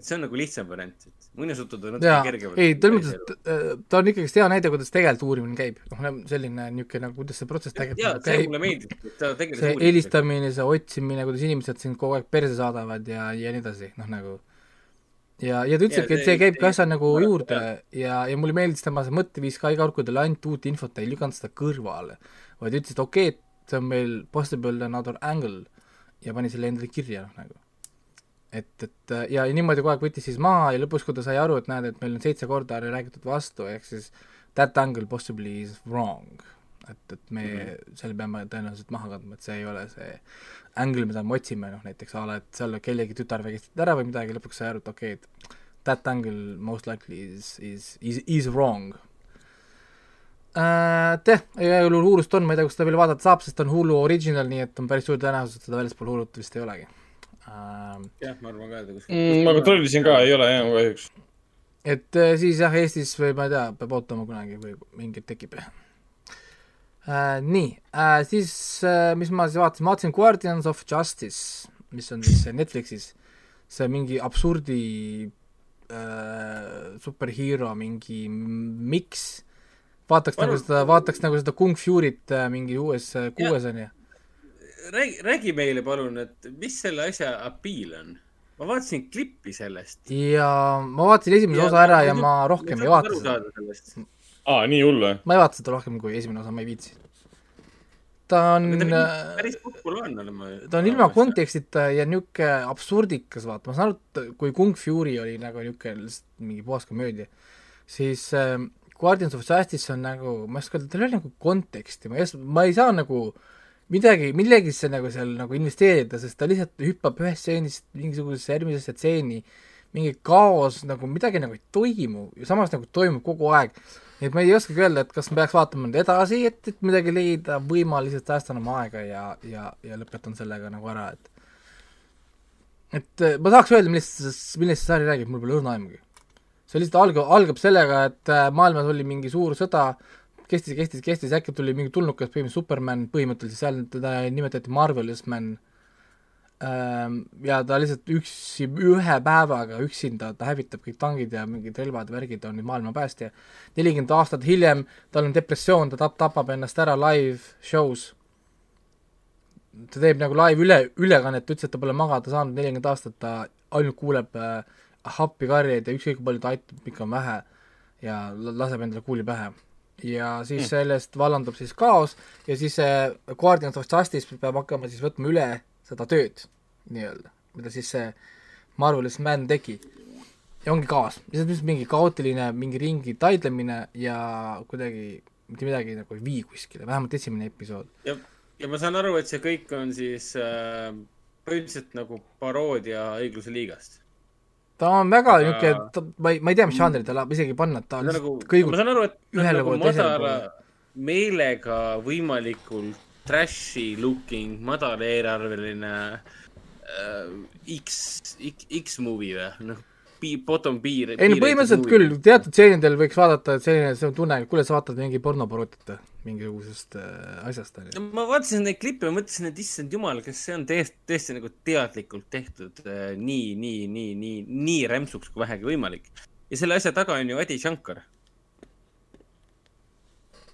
et see on nagu lihtsam variant, et muinasjutud on natuke, kergemad. ei, selles mõttes, et ta on ikkagist hea näide, kuidas tegelikult uurimine käib. noh, selline niisugune nagu, kuidas see protsess tegelikult käib mulle. meeldib, et ta tegeles see. helistamine, see otsimine, kuidas inimesed sind kogu aeg perse saadavad ja, ja nii edasi, noh nagu ja, ja ta ütleski, et see käib ka asja nagu juurde ja, ja mulle meeldis tema see mõtteviis ka iga kord, kui talle anti uut infot, ta ei lükanud seda kõrvale, vaid ütles, et okei okay,, et see on meil possible another angle ja pani selle endale kirja, noh nagu. et, et ja, ja niimoodi kogu aeg võttis siis maha ja lõpus, kui ta sai aru, et näed, et meil on seitse korda räägitud vastu, ehk siis that angle possibly is wrong. et, et me mm -hmm. selle peame tõenäoliselt maha kandma, et see ei ole see angle, mida me otsime, noh näiteks a la, et seal kellegi tütar vägistati ära või midagi, lõpuks sai aru, et okei okay,, et that angle most likely is, is, is, is wrong äh,. Teh, igal juhul Hulust on, ma ei tea, kas seda veel vaadata saab, sest ta on Hulu original, nii et on päris suur tõenäosus, et seda väljaspool Hulut vist ei olegi äh,. jah, ma arvan ka, et kuskil mm,. ma kontrollisin ka, ei ole jah, kahjuks. et äh, siis jah, Eestis või ma ei tea, peab ootama kunagi või mingi tekib äh,. nii äh,, siis äh, mis ma siis vaatasin, ma vaatasin Guardians of Justice, mis on siis Netflixis, see mingi absurdi äh, superhero mingi miks, vaataks Palun. nagu seda, vaataks nagu seda Kung Fury't äh, mingi uues äh, kuues on ju. räägi, räägi meile palun, et mis selle asja appeal on? ma vaatasin klippi sellest. ja ma vaatasin esimese osa ära ja ma rohkem ei vaata seda. aa, nii hull või? ma ei vaata seda rohkem kui esimene osa, ma ei viitsi. ta on äh, päris populaarne olema. ta on ilma. kontekstita ja niisugune absurdikas, vaata, ma saan aru, et kui Kung Fury oli nagu niisugune lihtsalt mingi puhas komöödia, siis äh, Guardians of Justice on nagu, ma ei oska öelda, tal ei ole nagu konteksti, ma ei oska, ma ei saa nagu midagi, millegisse nagu seal nagu investeerida, sest ta lihtsalt hüppab ühest stseenist mingisugusesse järgmisesse stseeni, mingi kaos nagu midagi nagu ei toimu ja samas nagu toimub kogu aeg. Et ma ei oskagi öelda, et kas ma peaks vaatama nüüd edasi, et, et midagi leida või ma lihtsalt säästan oma aega ja, ja, ja lõpetan sellega nagu ära, et et äh, ma tahaks öelda, millest, millest see sari räägib, mul pole õrna aimugi. see lihtsalt algab, algab sellega, et äh, maailmas oli mingi suur sõda, kestis, kestis, kestis, äkki tuli mingi tulnukas, põhimõtteliselt Superman põhimõtteliselt, seal teda nimetati Marvelous Man. Ja ta lihtsalt üksi, ühe päevaga üksinda, ta hävitab kõik tangid ja mingid relvad, värgid on nüüd maailma päästja. nelikümmend aastat hiljem tal on depressioon, ta tap-, tapab ennast ära live show's. ta teeb nagu live üle, ülekannet, ütles, et ta pole magada saanud nelikümmend aastat, ta ainult kuuleb äh, appikarjeid ja ükskõik kui palju ta aitab, ikka on vähe ja la- laseb endale kuuli pähe. ja siis Hmm. sellest vallandub siis kaos ja siis see Guardians of Justice peab hakkama siis võtma üle seda tööd nii-öelda, mida siis see Marvelous Man tegi. ja ongi kaos, lihtsalt mingi kaootiline mingi ringi taidlemine ja kuidagi mitte midagi nagu ei vii kuskile, vähemalt esimene episood. ja, ja ma saan aru, et see kõik on siis äh, põhimõtteliselt nagu paroodia õigluse liigast. ta on väga niisugune, ma ei, ma ei tea, mis žanri ta läheb isegi panna, ta on nagu kõigub ma saan aru, et on ühele nagu poole teisele madala poole. meelega võimalikult trash'i looking, madaleelarveline äh, X, X, X-movie või, noh. Bottom B. ei no põhimõtteliselt küll, teatud stseenidel võiks vaadata, et selline, see on tunne, kuule, sa vaatad mingi pornoparoodiat mingisugusest äh, asjast, on ju. ma vaatasin neid klippe ja mõtlesin, et issand jumal, kas see on tõesti, tõesti nagu teadlikult tehtud äh, nii, nii, nii, nii, nii rämpsuks kui vähegi võimalik. ja selle asja taga on ju Adi Shankar.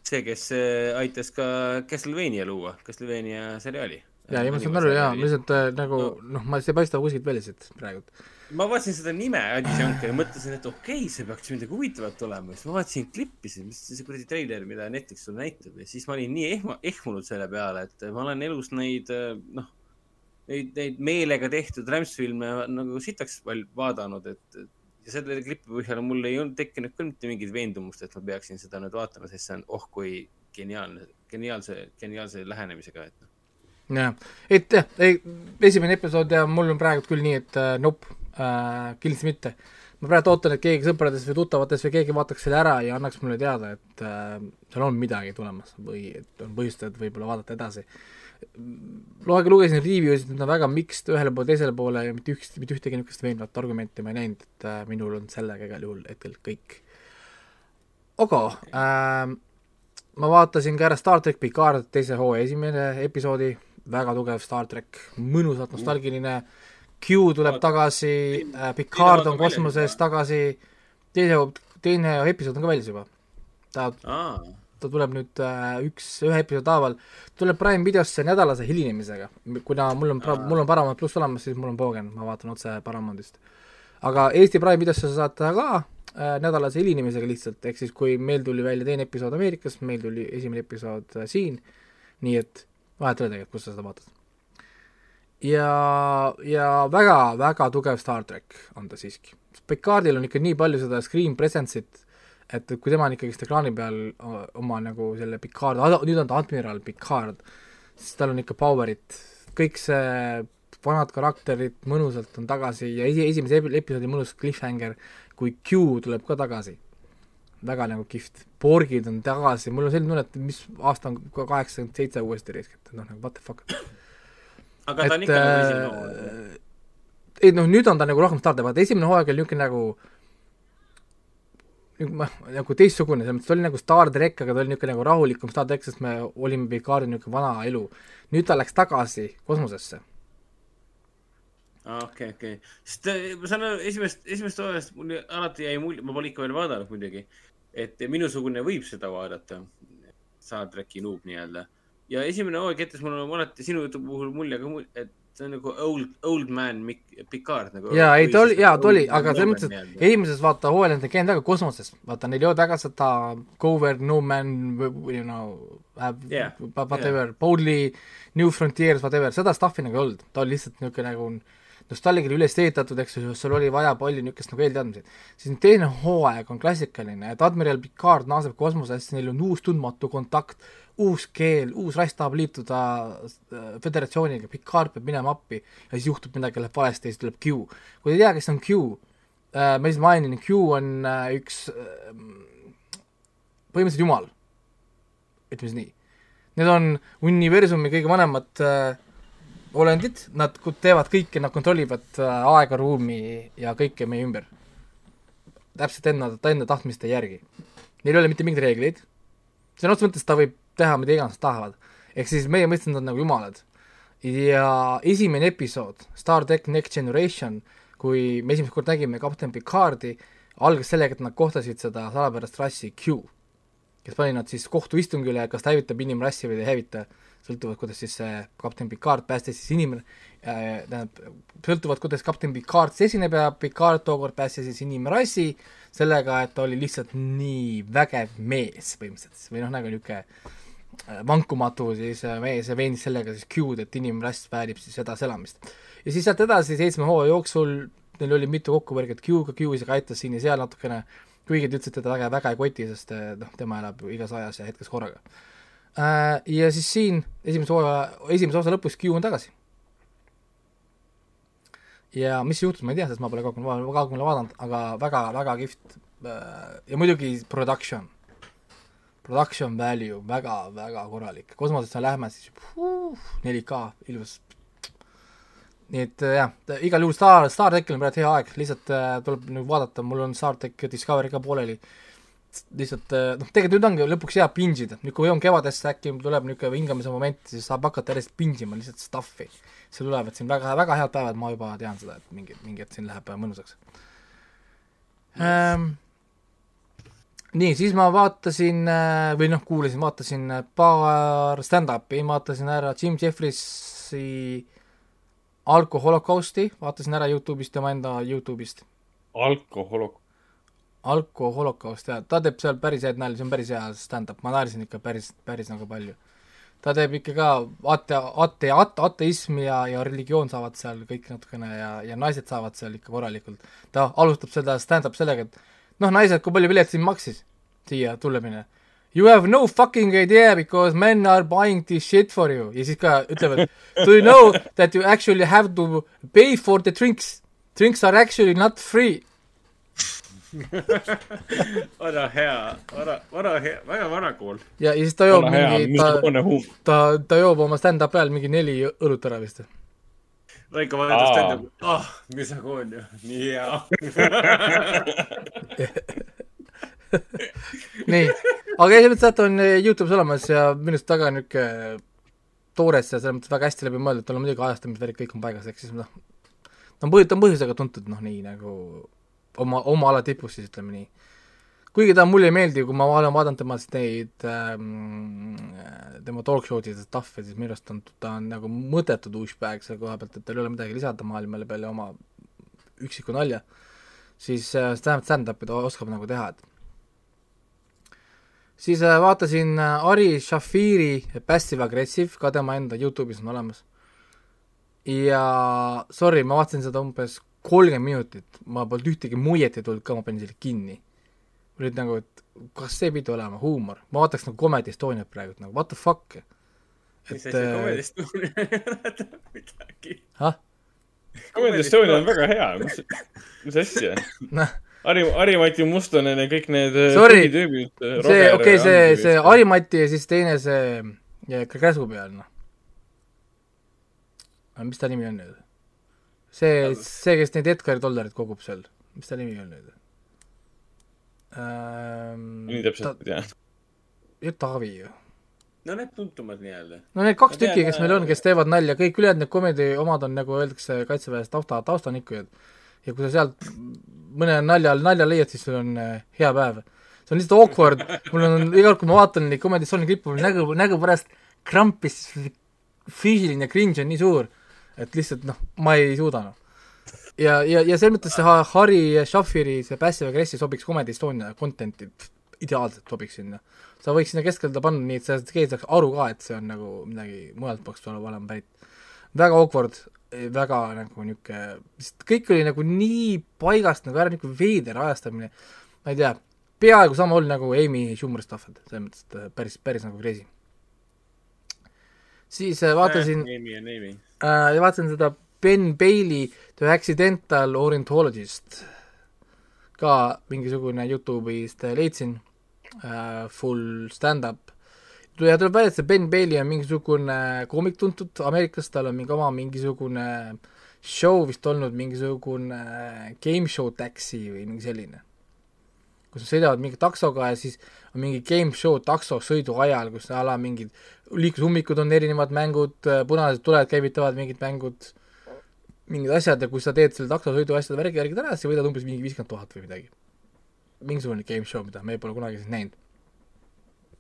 see, kes äh, aitas ka Castlevania luua, Castlevania seriaali. ja, ja ma saan aru jaa, lihtsalt äh, nagu noh, ma, see ei paista kuskilt välja siit praegu. ma vaatasin seda nime Adi Shankar ja mõtlesin, et okei okay,, see peaks midagi huvitavat olema, siis ma vaatasin klippisid, mis see kuradi treiler, mida Netflix sulle näitab ja siis ma olin nii ehma, ehmunud selle peale, et ma olen elus neid noh, neid, neid meelega tehtud rämpsfilme nagu sitaks vaadanud, et et- ja selle klipi põhjal mul ei olnud tekkinud küll mitte mingit veendumust, et ma peaksin seda nüüd vaatama, sest see on oh kui geniaalne, geniaalse, geniaalse lähenemisega, et noh. jah, et jah, ei, esimene episood ja mul on praegu küll nii, et äh, nope äh,, kindlasti mitte. ma praegu ootan, et keegi sõpradest või tuttavatest või keegi vaataks selle ära ja annaks mulle teada, et äh, seal on midagi tulemas või et on põhjust, et võib-olla vaadata edasi. Loega lugesin review sid, need on väga mixed ühele poole, teisele poole ja mitte üks, mitte ühtegi niisugust veenvat argumenti ma ei näinud, et äh, minul on sellega igal juhul hetkel kõik. aga äh, ma vaatasin ka ära Star track Picard teise hooaja esimene episoodi, väga tugev Star track, mõnusalt nostalgiline, Q tuleb tagasi, Picard on kosmoses tagasi, teise, teine episood on ka väljas juba. ta, aa, ta tuleb nüüd äh, üks, ühe episoodi haaval, tuleb Prime videosse nädalase hilinemisega, kuna mul on, mul on Paramount pluss olemas, siis mul on poogen, ma vaatan otse Paramountist. aga Eesti Prime videosse sa saad teha ka äh, nädalase hilinemisega lihtsalt, ehk siis kui meil tuli välja teine episood Ameerikas, meil tuli esimene episood äh, siin, nii et vahet ei ole tegelikult, kus sa seda vaatad. ja, ja väga-väga tugev Star track on ta siiski. Picardil on ikka nii palju seda screen presence'it, et kui tema on ikkagist ekraani peal oma nagu selle Picard, nüüd on ta admiral Picard, siis tal on ikka power'it, kõik see vanad karakterid mõnusalt on tagasi ja esi-, esimese epi- episoodi mõnus cliffhanger, kui Q tuleb ka tagasi. väga nagu kihvt, Borgid on tagasi, mul on selline tunne, et mis aasta on kaheksakümmend seitse uuesti riskitud, noh nagu what the fuck. aga ta on ikka nagu esimene hooaeg. ei noh, nüüd on ta nagu rohkem starter, vaata esimene hooaeg oli niisugune nagu nagu ma, nagu teistsugune, selles mõttes ta oli nagu Star track, aga ta oli niisugune nagu rahulikum Star track, sest me olime Picardil niisugune vana elu. nüüd ta läks tagasi kosmosesse. okei, okei. sest äh, ma saan aru, esimest, esimest hooajast mul alati jäi mulje, ma pole ikka veel vaadanud muidugi, et minusugune võib seda vaadata, Star tracki noob nii-öelda. ja esimene hooaeg jättis mulle alati sinu jutu puhul mulje ka, et see on nagu old, old man Picard nagu. jaa, ei ta oli, jaa ta oli, aga selles mõttes, et esimeses vaata hooajal nad ei käinud väga kosmoses, vaata neil ei olnud väga seda go where no man you know Yeah, whatever yeah., boldly new frontiers whatever, seda stuff'i nagu ei olnud, ta oli lihtsalt niisugune nagu nostalgiline üles ehitatud, eks ju, sul oli vaja palju niisugust nagu eelteadmisi. siis nüüd teine hooaeg on klassikaline, et admiral Picard naaseb kosmosesse, neil on uus tundmatu kontakt, uus keel, uus rass tahab liituda äh, föderatsiooniga, Picard peab minema appi ja siis juhtub midagi, läheb valesti ja siis tuleb Q. kui te ei tea, kes on Q äh,, ma lihtsalt mainin, Q on äh, üks põhimõtteliselt jumal, ütleme siis nii. Need on universumi kõige vanemad olendid, nad teevad kõike, nad kontrollivad aega, ruumi ja kõike meie ümber. täpselt enda, enda tahtmiste järgi. Neil ei ole mitte mingeid reegleid, sõna otseses mõttes ta võib teha mida iganes tahavad. ehk siis meie mõistes nad on nagu jumalad. ja esimene episood, Star track Next Generation, kui me esimest korda nägime kapten Picardi, algas sellega, et nad kohtasid seda salapärast rassi Q, kes pani nad siis kohtuistungile, kas ta hävitab inimrassi või ei hävita, sõltuvalt, kuidas siis see kapten Picard päästis siis inimene äh,, tähendab, sõltuvalt, kuidas kapten Picard siis esineb ja Picard tookord päästis siis inimrassi sellega, et ta oli lihtsalt nii vägev mees põhimõtteliselt või noh, nagu niisugune vankumatu siis äh, mees ja veenis sellega siis Q-d, et inimrass väärib siis edaselamist. ja siis sealt edasi seitsme hooaja jooksul neil oli mitu kokkupõrget Q-ga, Q isegi aitas siin ja seal natukene, kuigi te ütlesite, et ta väga, väga ei koti, sest äh, noh, tema elab ju igas ajas ja hetkes korraga. Ja siis siin esimese hooaja, esimese osa lõpus Q on tagasi. ja mis juhtus, ma ei tea, sest ma pole kaugemale, kaugemale vaadanud, aga väga-väga kihvt äh, ja muidugi production, production value väga-väga korralik, kosmosesse lähme siis puh, 4K ilus nii et äh, jah, igal juhul Star, Star trackil on praegu hea aeg, lihtsalt äh, tuleb nüüd vaadata, mul on Star track Discovery ka pooleli. lihtsalt äh, noh, tegelikult nüüd ongi lõpuks hea pinge ida, nüüd kui on kevadesse äkki tuleb niisugune hingamise moment, siis saab hakata järjest pinge ima lihtsalt stuff'i. see tulevad siin väga, väga head päevad, ma juba tean seda, et mingi, mingi hetk siin läheb äh, mõnusaks ähm,. nii, siis ma vaatasin äh, või noh, kuulasin, vaatasin äh, paar stand-up'i, vaatasin ära Jim Jeffrisi alkoholokausti, vaatasin ära Youtube'ist, tema enda Youtube'ist. alkohol, alkoholokaust, jaa, ta teeb seal päris häid nalju, see on päris hea stand-up, ma naersin ikka päris, päris nagu palju. ta teeb ikka ka ate, ate, ate, ateism ja, ja religioon saavad seal kõik natukene ja, ja naised saavad seal ikka korralikult. ta alustab seda stand-up sellega, et noh, naised, kui palju pilet siin maksis siia tulemine? You have no fucking idea because men are buying this shit for you ja siis ka ütlevad Do you know that you actually have to pay for the drinks? Drinks are actually not free vana hea, vana, vana hea, väga vana kool. ja, ja siis ta joob Vana mingi, ta ta, ta joob oma stand-up'i ajal mingi neli õlut ära vist. Raiko vaatas Aa. tähendab, ah, mis sa koon ju, nii hea. nii, aga mõttes, et on Youtube'is olemas ja minu arust väga niisugune toores ja selles mõttes väga hästi läbi mõeldud, tal on muidugi ajastamisvärk, kõik on paigas, ehk siis noh, ta on põhi-, ta on põhjusega tuntud, noh nii nagu oma, oma ala tipus siis ütleme nii. kuigi ta mulle ei meeldi, kui ma olen vaadanud temast neid ähm, tema talk show'd ja stuff'i, siis minu arust on, ta on nagu mõttetu douchebag selle koha pealt, et tal ei ole midagi lisada maailmale peale oma üksiku nalja, siis äh, stand-up'i ta oskab nagu teha, et siis äh, vaatasin äh, Ari Shafiri Passive Aggressive, ka tema enda Youtube'is on olemas. ja sorry, ma vaatasin seda umbes kolmkümmend minutit, ma polnud ühtegi muiet ei tulnud ka, ma panin selle kinni. mul olid nagu, et kas see pidi olema huumor, ma vaataks nagu Comedy Estoniat praegu, et nagu what the fuck. mis asi, äh, komedist midagi. ah, Comedy Estonia on väga hea, mis, mis asja noh, Harri, Harri-Mati Mustonen ja kõik need äh, Sorry. tüübid. see, okei okay,, see, see Harimati ja siis teine see ja Käsu peal, noh. mis ta nimi on nüüd? see, see, kes neid Edgari dollareid kogub seal, mis ta nimi on nüüd ähm,? nii täpselt ei tea. ju Taavi ju. no need tuntumad nii-öelda. no need kaks tükki, kes meil on, kes teevad nalja, kõik ülejäänud need komedi omad on nagu öeldakse kaitseväes tausta, taustanikkujad. Ja kui sa sealt mõne nalja, nalja leiad, siis sul on äh, hea päev. see on lihtsalt awkward, mul on iga kord, kui ma vaatan neid Comedy Estonia klippe, mul nägu, nägu pärast krampis, füüsiline cringe on nii suur, et lihtsalt noh, ma ei suuda noh. ja, ja, ja selles mõttes see Ha- Harri Shafiri see Passive Aggressive sobiks Comedy Estonia content'i ideaalselt sobiks sinna. sa võiks sinna keskelda panna nii, et sa, keegi saaks aru ka, et see on nagu midagi mujalt peaks olema pärit. väga awkward, väga nagu niisugune, sest kõik oli nagu nii paigast nagu ära, niisugune veider ajastamine, ma ei tea, peaaegu sama hull nagu Amy Schumer stuff, et selles mõttes, et päris, päris nagu crazy. siis äh, vaatasin Amy ja Amy. äh, ja vaatasin seda Ben Bailey The Accidental Ornithologist, ka mingisugune Youtube'ist leidsin äh,, full stand-up. Ja tuleb välja, et see Ben Bailey on mingisugune koomik tuntud Ameerikas, tal on mingi oma mingisugune show vist olnud, mingisugune game show taxi või mingi selline. kus nad sõidavad mingi taksoga ja siis on mingi game show taksosõidu ajal, kus a la mingid liiklusummikud on erinevad mängud, punased tuled käivitavad mingid mängud, mingid asjad ja kui sa teed selle taksosõidu asjade värgi järgi ära, siis võidad umbes mingi viiskümmend tuhat või midagi. mingisugune game show, mida me pole kunagi näinud.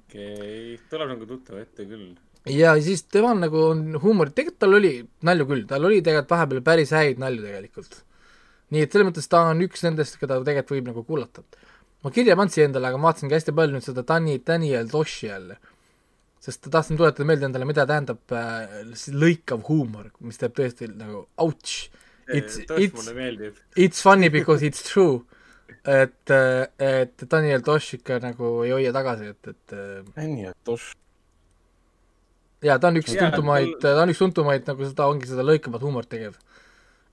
Okei okay., tuleb nagu tuttav ette küll. ja siis temal nagu on huumor, tegelikult tal oli nalju küll, tal oli tegelikult vahepeal päris häid nalju tegelikult. nii et selles mõttes ta on üks nendest, keda tegelikult võib nagu kuulata. ma kirja siia endale, aga ma vaatasingi hästi palju nüüd seda Dani, Daniel Toshi jälle. sest tahtsin tuletada meelde endale, mida tähendab äh, lõikav huumor, mis teeb tõesti nagu ouch. It's, it's it's funny because it's true. et, et Daniel Tosh ikka nagu ei hoia tagasi, et, et äh, Daniel Tosh. jaa, ta on üks Jaa, tuntumaid, ta on üks tuntumaid nagu seda, ongi seda lõikavat huumorit tegev.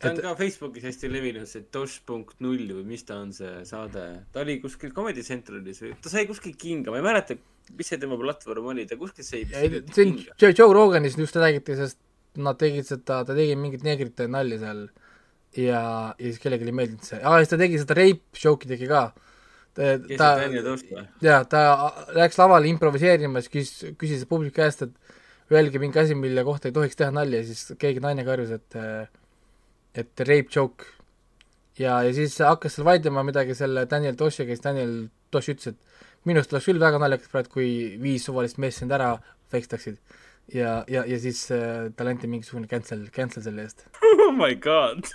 ta on ka Facebookis hästi levinud, see Tosh punkt null või mis ta on, see saade. ta oli kuskil Comedy Centralis või, ta sai kuskil kinga, ma ei mäleta, mis see tema platvorm oli, ta kuskil sai vist see on kinga. Joe, Roganis just räägiti sellest nad tegid seda, ta tegi mingit neegrite nalja seal ja, ja siis kellelegi ei meeldinud see, aa, siis ta tegi seda rape joke'i tegi ka. ta või? jaa, ta läks lavale improviseerima, siis küsis, küsis publiku käest, et öelge mingi asi, mille kohta ei tohiks teha nalja ja siis keegi naine karjus, et et rape joke. ja, ja siis hakkas seal vaidlema midagi selle Daniel Toshiga, siis Daniel Tosh ütles, et minu arust oleks küll väga naljakas praegu, kui viis suvalist meest sind ära fekstaksid. ja, ja, ja siis äh, talle anti mingisugune cancel, cancel selle eest. oh my god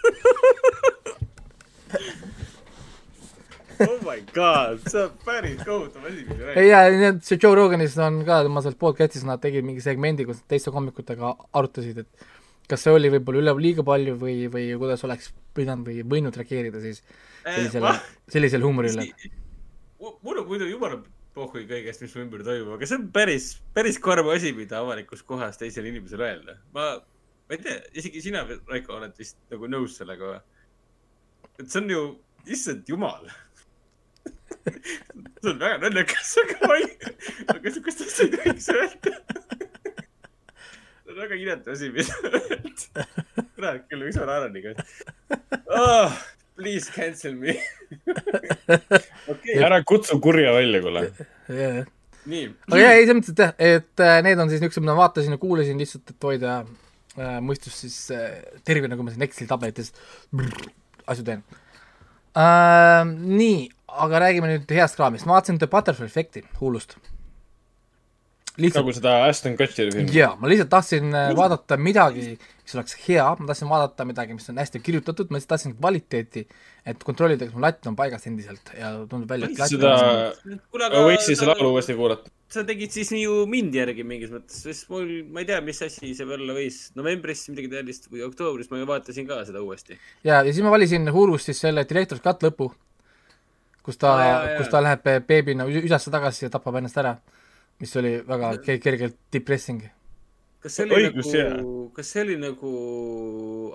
oh my god, see on päris kohutav asi, mis sa ei, ja need, see Joe Roganis on ka, tema seal podcast'is nad tegid mingi segmendi, kus teiste koomikutega arutasid, et kas see oli võib-olla üle liiga palju või, või kuidas oleks pidanud või võinud reageerida siis sellisele ma-, sellisele huumorile. mul on muidu jumala pohhui kõigest, mis mu ümber toimub, aga see on päris, päris karm asi, mida avalikus kohas teisele inimesele öelda. ma, ma ei tea, isegi sina, Raiko, oled vist nagu nõus sellega või? et see on ju, issand jumal. see on väga naljakas, aga ma ei, aga sihukest asja ei tohiks öelda. see on väga inetu asi, mida öelda. kurat küll, miks ma naeran nii kaua oh,. Please cancel me. okei, ära kutsu kurja välja, kuule. jah, nii. aga jaa, ei selles mõttes, et jah, et äh, need on siis niisugused, mida ma vaatasin ja kuulasin lihtsalt, et hoida äh, mõistus siis äh, terve, nagu ma siin Exceli tabelites asju teen äh,. nii, aga räägime nüüd heast kraamist, ma vaatasin The Butterfly Effect'i Hulust. Lihtsalt nagu seda Aston Kutcheri filmi. jaa, ma lihtsalt tahtsin äh, vaadata midagi, mis oleks hea, ma tahtsin vaadata midagi, mis on hästi kirjutatud, ma lihtsalt tahtsin kvaliteeti, et kontrollida, kas mu latt on paigas endiselt ja tundub välja, et latt seda Kuule, aga- Oasis'i laulu uuesti kuulata. sa tegid siis nii ju mind järgi mingis mõttes, sest mul, ma ei tea, mis asi see olla võis, novembris midagi sellist või oktoobris ma ju vaatasin ka seda uuesti. ja, ja siis ma valisin Hurust siis selle Director's Cut lõpu, kus ta jaa. kus ta läheb beebina üsasse tagasi ja tapab ennast ära, mis oli väga ke- kergelt depressing. kas see oli Õigus, nagu, kas see oli nagu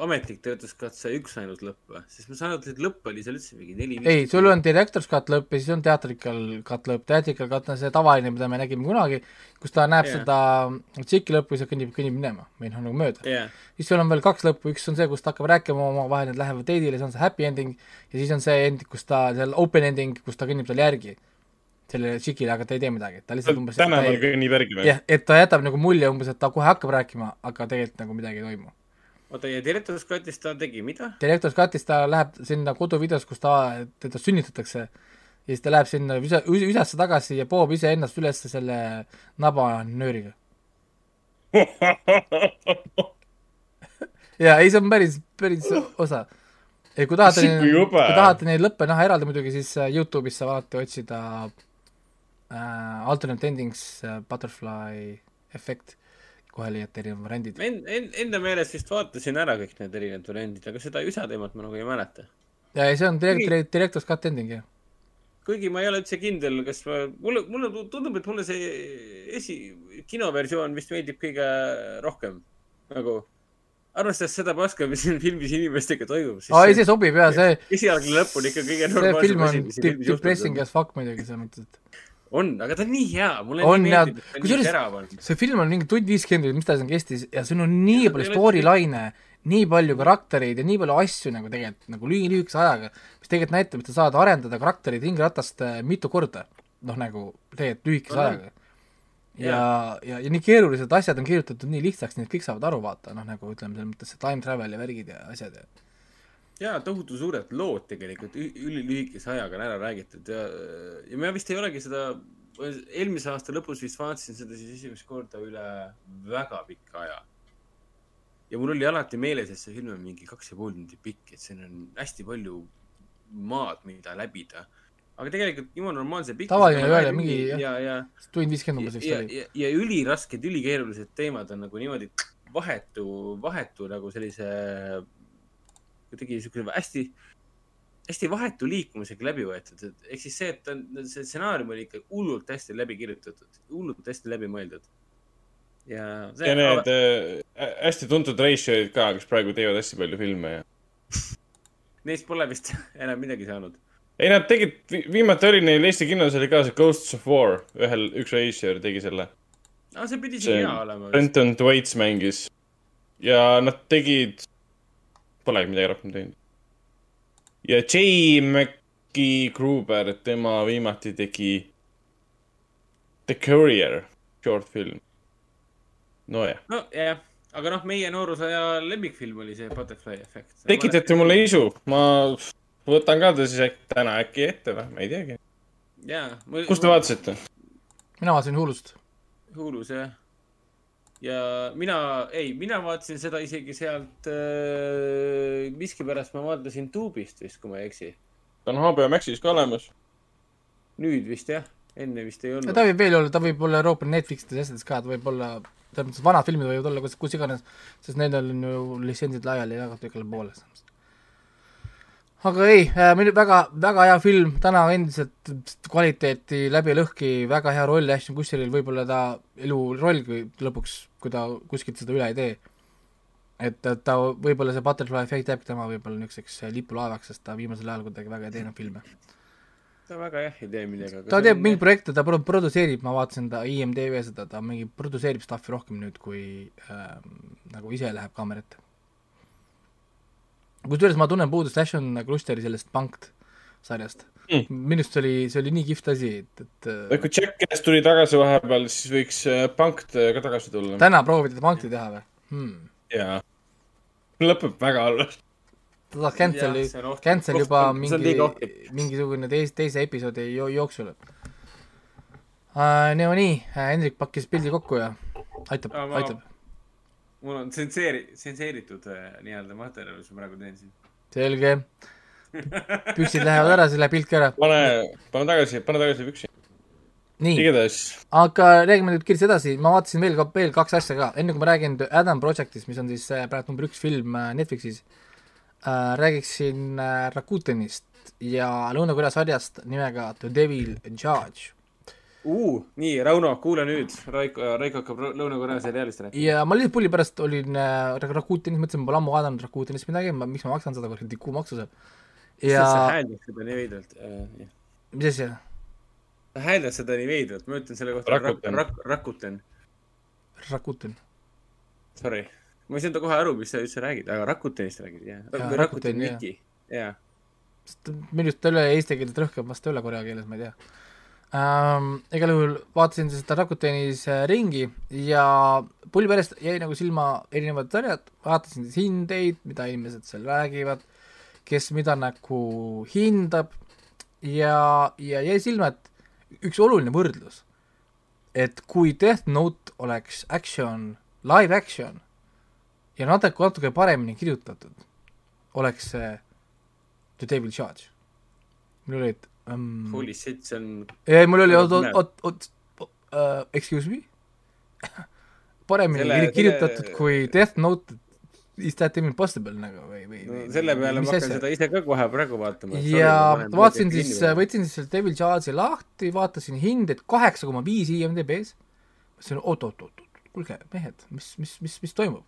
ametlik töötuskatse üksainus lõpp või? sest ma saan aru, et lõpp oli seal üldse mingi neli. ei, sul on Director's Cut lõpp ja siis on Theatrical Cut lõpp, Theatrical Cut on see tavaline, mida me nägime kunagi, kus ta näeb Jaa. seda tšiki lõppu ja see kõnnib, kõnnib minema või noh, nagu mööda Jaa. siis sul on veel kaks lõppu, üks on see, kus ta hakkab rääkima omavahel, nad lähevad date'ile, see on see happy ending ja siis on see end, kus ta, seal open ending, kus ta kõnnib talle järgi sellele tšikile, aga ta ei tee midagi, ta lihtsalt umbes tänaval kõnnib järgi või? jah, et ta jätab nagu mulje umbes, et ta kohe hakkab rääkima, aga tegelikult nagu midagi ei toimu. oota, ja Director's Cutis ta tegi mida? Director's Cutis ta läheb sinna koduvideos, kus ta, teda sünnitatakse ja siis ta läheb sinna üsa-, üsasse tagasi ja poob iseennast üles selle nabanööriga. ja ei, see on päris, päris osa. kui tahate, kui tahate neid lõppe näha eraldi muidugi, siis äh, Youtube'is saab alati otsida äh, alternate endings äh, butterfly efekt, kohe leiate erinevad variandid. End-, end-, enda meelest vist vaatasin ära kõik need erinevad variandid, aga seda üsa teemat ma nagu ei mäleta. ja ei, see on direct-, director's cut ending jah. kuigi ma ei ole üldse kindel, kas ma, mulle, mulle tundub, et mulle see esi, kinoversioon vist meeldib kõige rohkem. nagu, arvestades seda paska, mis siin filmis inimestega toimub. aa ei, see sobib ja see, esialgne lõpp on ikka kõige normaalsem asi, mis siin filmis juhtunud depressing as fuck muidugi selles mõttes, et on, aga ta on nii hea, mulle on nii ja meeldib, et ta nii terav on. see film on mingi tund viiskümmend mis ta siin kestis ja siin on nii Jah, palju storyline'e, nii palju karaktereid ja nii palju asju nagu tegelikult nagu lühi-, lühikese ajaga, mis tegelikult näitab, et sa saad arendada karaktereid ringratast äh, mitu korda, noh nagu tegelikult lühikese on. ajaga. ja, ja, ja nii keerulised asjad on kirjutatud nii lihtsaks, nii et kõik saavad aru vaata, noh nagu ütleme selles mõttes see time travel ja värgid ja asjad ja ja tohutu suured lood tegelikult ülilühikese ajaga on ära räägitud ja, ja ma vist ei olegi seda, eelmise aasta lõpus vist vaatasin seda siis esimest korda üle väga pika aja. ja mul oli alati meeles, et see film on mingi kaks ja pool tundi pikk, et siin on hästi palju maad, mida läbida. aga tegelikult jumala normaalse pikk. Tavaline ole, mingi, ja, ja, tund viiskümmend umbes vist ja, oli. ja, ja ülirasked, ülikeerulised teemad on nagu niimoodi vahetu, vahetu nagu sellise kuidagi siukene hästi, hästi vahetu liikumisega läbi võetud, et ehk siis see, et on, see stsenaarium oli ikka hullult hästi läbi kirjutatud, hullult hästi läbi mõeldud. ja see ja need äh, hästi tuntud reisijad ka, kes praegu teevad hästi palju filme ja. neist pole vist enam midagi saanud. ei, nad tegid, viimati oli neil Eesti kinos oli ka see Ghosts of War, ühel, üks reisijal tegi selle. aa, see pidi siin hea olema. Brenton Thwaites mängis. ja nad tegid, polegi midagi rohkem teinud. ja J. Mackie Gruber, tema viimati tegi The Courier, short film. nojah, nojah, aga noh, meie noorusaja lemmikfilm oli see Butterfly efekt. tekitate mulle isu, ma võtan ka ta siis äkki täna äkki ette või, ma ei teagi. jaa. kus te? vaatasite? mina vaatasin Hulust. Hulus jah. Ja mina, ei, mina vaatasin seda isegi sealt äh,, miskipärast ma vaatasin Tuubist vist, kui ma ei eksi. ta on HBO Maxis ka olemas. nüüd vist jah, enne vist ei olnud ta. võib veel olla, ta võib olla Euroopa Netflixides ja asjades ka, ta võib olla, tähendab mõttes vanad filmid võivad olla kus, kus iganes, sest nendel on ju litsentsid laiali jagatud igale poole. aga ei äh,, väga, väga hea film, täna endiselt kvaliteeti läbi lõhki, väga hea roll Ashton Kutcheril, võib-olla ta eluroll kui lõpuks, kui ta kuskilt seda üle ei tee. et ta võib-olla see Butterfly efekt jääbki tema võib-olla niisuguseks lipulaevaks, sest ta viimasel ajal kuidagi väga ei teinud filme. ta väga jah ei tee midagi. ta teeb mingeid projekte, ta pro- produtseerib, ma vaatasin ta IMDV seda, ta mingi produtseerib stuff'i rohkem nüüd, kui ähm, nagu ise läheb kaamera ette. kusjuures ma tunnen puudust Ashton Krusteri sellest Punked sarjast Mm. minu arust see oli, see oli nii kihvt asi, et, et äh, kui Jackass tuli tagasi vahepeal, siis võiks äh, Punkt äh, ka tagasi tulla. täna proovida Punkti teha või hmm.? jaa. lõpeb väga halvasti. ta tahab cancel Jah, see on, ohtlik. cancel juba mingi mingisugune teis-, teise episoodi jo- jooksul uh,. no nii, Hendrik pakkis pildi kokku ja aitab, aitab. mul on tsenseeri-, tsenseeritud nii-öelda materjal, mis ma praegu teen siin. selge, püksid lähevad ära, siis läheb pilt ka ära. pane, pane tagasi, pane tagasi püksi. nii, aga räägime nüüd kiiresti edasi, ma vaatasin veel ka, veel kaks asja ka, enne kui ma räägin Adam Projectist, mis on siis äh, praegu number üks film äh, Netflixis äh,, räägiksin äh, Rakutenist ja Lõuna-Korea sarjast nimega The Devil Judge. uh,. nii, Rauno, kuula nüüd. Raiko, Raiko hakkab Lõuna-Korea seriaalist rääkima. ja ma lihtsalt pulli pärast olin äh, Rakutenis, mõtlesin, ma pole ammu vaadanud Rakutenist midagi, miks ma maksan seda kuradi kuumaksu seal. Ja sa hääldad seda nii veidralt äh,. mis asja? sa hääldad seda nii veidralt, ma ütlen selle kohta Rakuten. rak, rak, Rakuten. Rakuten. Sorry, ma ei saanud kohe aru, mis sa üldse räägid, aga Rakutenist räägid jah ja,? Rakuten, Rakuten jah. Wiki, jaa. minu arust ta üle eesti keeles rõhkab vast üle korea keeles, ma ei tea ähm,. igal juhul vaatasin seda Rakutenis ringi ja pulli pärast jäi nagu silma erinevad sarjad, vaatasin siis hindeid, mida inimesed seal räägivad, kes mida nagu hindab ja, ja jäi silma, et üks oluline võrdlus, et kui Death Note oleks action, live action ja natuke, natuke paremini kirjutatud, oleks see The Devil Charge. mul oli, et um, Holy shit, see on. ei, mul oli, oot, oot, oot, oot, uh, excuse me? paremini selle, kirjutatud selle- kui Death Note, is that even possible nagu või, või, no selle peale ma hakkan asja? seda ise ka kohe praegu vaatama. ja vaatasin siis, võtsin siis selle Devil Charge'i lahti, vaatasin hindeid kaheksa koma viis IMDB-s. mõtlesin oot, oot, oot, oot, kuulge mehed, mis, mis, mis, mis toimub?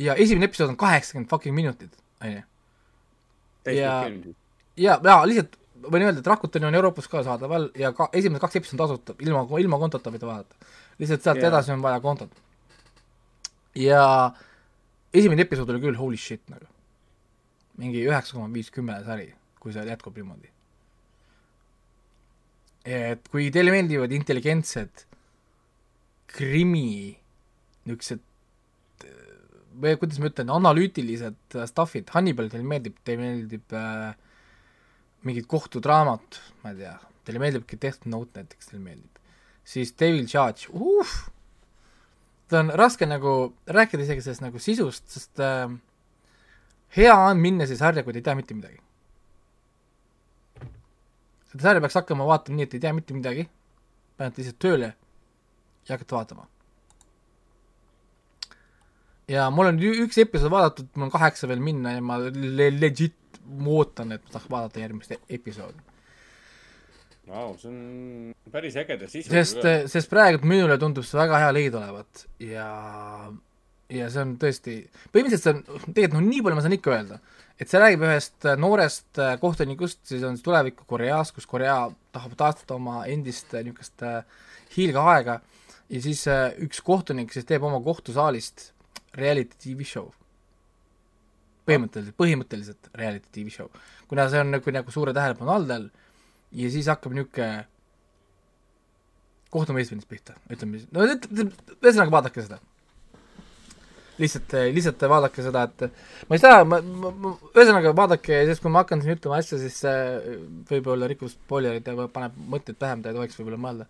ja esimene episood on kaheksakümmend fucking minutit, onju. ja, ja, ja lihtsalt võin öelda, et Rakuten on Euroopas ka saadaval ja ka esimesed kaks episoodi on tasuta, ilma, ilma kontota võite vaadata. lihtsalt sealt yeah. edasi on vaja kontot. ja esimene episood oli küll holy shit nagu. mingi üheksa koma viis kümme sari, kui see jätkub niimoodi. et kui teile meeldivad intelligentsed krimi niisugused või kuidas ma ütlen, analüütilised stuff'id, Hannibal teile meeldib, teile meeldib äh, mingid kohtudraamat, ma ei tea, teile meeldibki Death Note näiteks, teile meeldib, siis Devil Judge, uh, ta on raske nagu rääkida isegi sellest nagu sisust, sest äh, hea on minna see sarja, kui te ei tea mitte midagi. seda sarja peaks hakkama vaatama nii, et ei tea mitte midagi, panete lihtsalt tööle ja hakkate vaatama. ja mul on üks episood vaadatud, mul on kaheksa veel minna ja ma le- legit ootan, et ma tahaks vaadata järgmist e- episoodi. Vau, see on päris ägeda sisu. sest, sest praegu minule tundub see väga hea leid olevat ja, ja see on tõesti, põhimõtteliselt see on, tegelikult noh, nii palju ma saan ikka öelda, et see räägib ühest noorest äh, kohtunikust, siis on see tuleviku Koreas, kus Korea tahab taastada oma endist äh, niisugust äh, hiilgeaega ja siis üks kohtunik siis teeb oma kohtusaalist reality tv show. põhimõtteliselt, põhimõtteliselt reality tv show. kuna see on nagu, nagu suure tähelepanu all tal ja siis hakkab niisugune kohtumõistmine pihta, ütleme siis, no ühesõnaga vaadake seda. lihtsalt, lihtsalt vaadake seda, et ma ei saa, ma, ma, ühesõnaga vaadake, sest kui ma hakkan siin ütlema asja, siis see võib-olla rikub spoilerit ja paneb mõtteid pähe, mida ei tohiks võib-olla mõelda.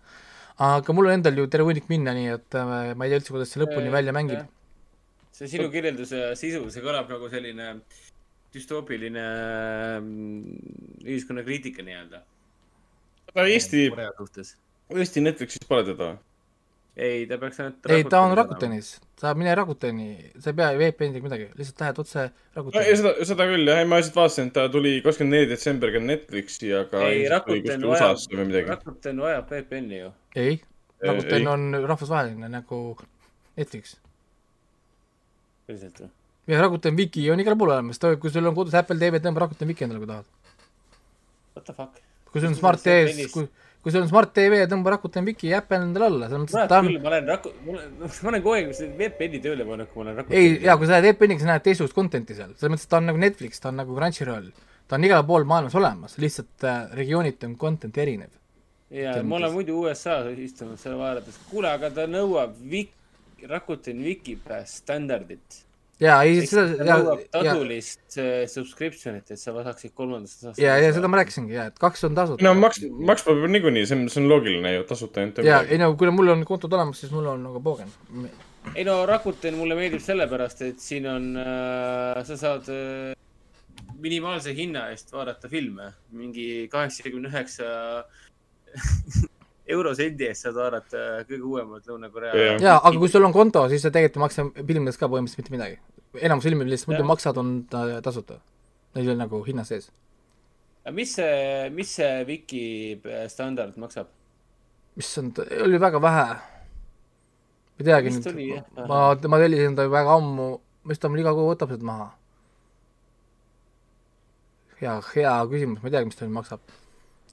aga mul on endal ju terve hunnik minna, nii et ma ei tea üldse, kuidas see lõpuni välja mängib. see sinu kirjelduse sisu, see kõlab nagu selline düstoopiline mm, ühiskonnakriitika nii-öelda. Aga Eesti. Eesti Netflixis pole teda? ei, ta peaks ainult. ei, ta on Rakutenis, sa mine Rakuteni, sa ei pea VPN-iga midagi, lihtsalt lähed otse no ja Rakuteni. seda, seda küll jah, ma lihtsalt vaatasin, et ta tuli kakskümmend neli detsember ka Netflixi, aga ei, Rakuten vajab või. Rakuten vajab VPN-i ju. ei, Rakuten ei. on rahvusvaheline nagu Netflix. päriselt või? ja Rakuten Wiki on igal pool olemas, kui sul on kodus Apple TV, tõmba Rakuten Wiki endale, kui tahad. What the fuck? Kui sul on Smart TV-s, kui, kui sul on Smart TV, tõmba Rakuten Wiki Apple endale alla, selles mõttes, et ta on ma olen Raku-, olen, ma olen kogu aeg VPN-i tööle pannud, kui ma olen Rakuten. ei, ja kui sa lähed VPN-iga, sa näed teistsugust content'i seal, selles mõttes, et ta on nagu Netflix, ta on nagu Crunchyroll. ta on igal pool maailmas olemas, lihtsalt äh, regiooniti on content erinev. ja selles ma olen muidu USA-s istunud seal vaadates, kuule, aga ta nõuab Wik-, Rakuten Wikipass standardit. ja, ei ta seda, ja, nõuab tasulist äh, subscription'it, et sa saaksid kolmandast osast. ja, ja seda ma rääkisingi ja, et kaks on tasuta. no maks, maksma peab niikuinii, see on, see on loogiline ju, tasuta ainult. ja, ei no kui mul on kontod olemas, siis mul on nagu poogen. ei no Rakuten mulle meeldib sellepärast, et siin on äh,, sa saad äh, minimaalse hinna eest vaadata filme, mingi kaheksakümne üheksa eurosendi eest saad vaadata kõige uuemat Lõuna-Korea Jah. jaa, aga kui sul on konto, siis sa tegelikult ei maksa filmides ka põhimõtteliselt mitte midagi. enamus filmid, mis muidu maksad, on ta- tasuta. Neil on nagu hinnas sees. aga mis see, mis see Wiki standard maksab? issand, oli väga vähe. ei teagi nüüd ma, ma tellisin ta väga ammu, mis ta mul iga kuu võtab sealt maha? hea, hea küsimus, ma ei teagi, mis ta nüüd maksab.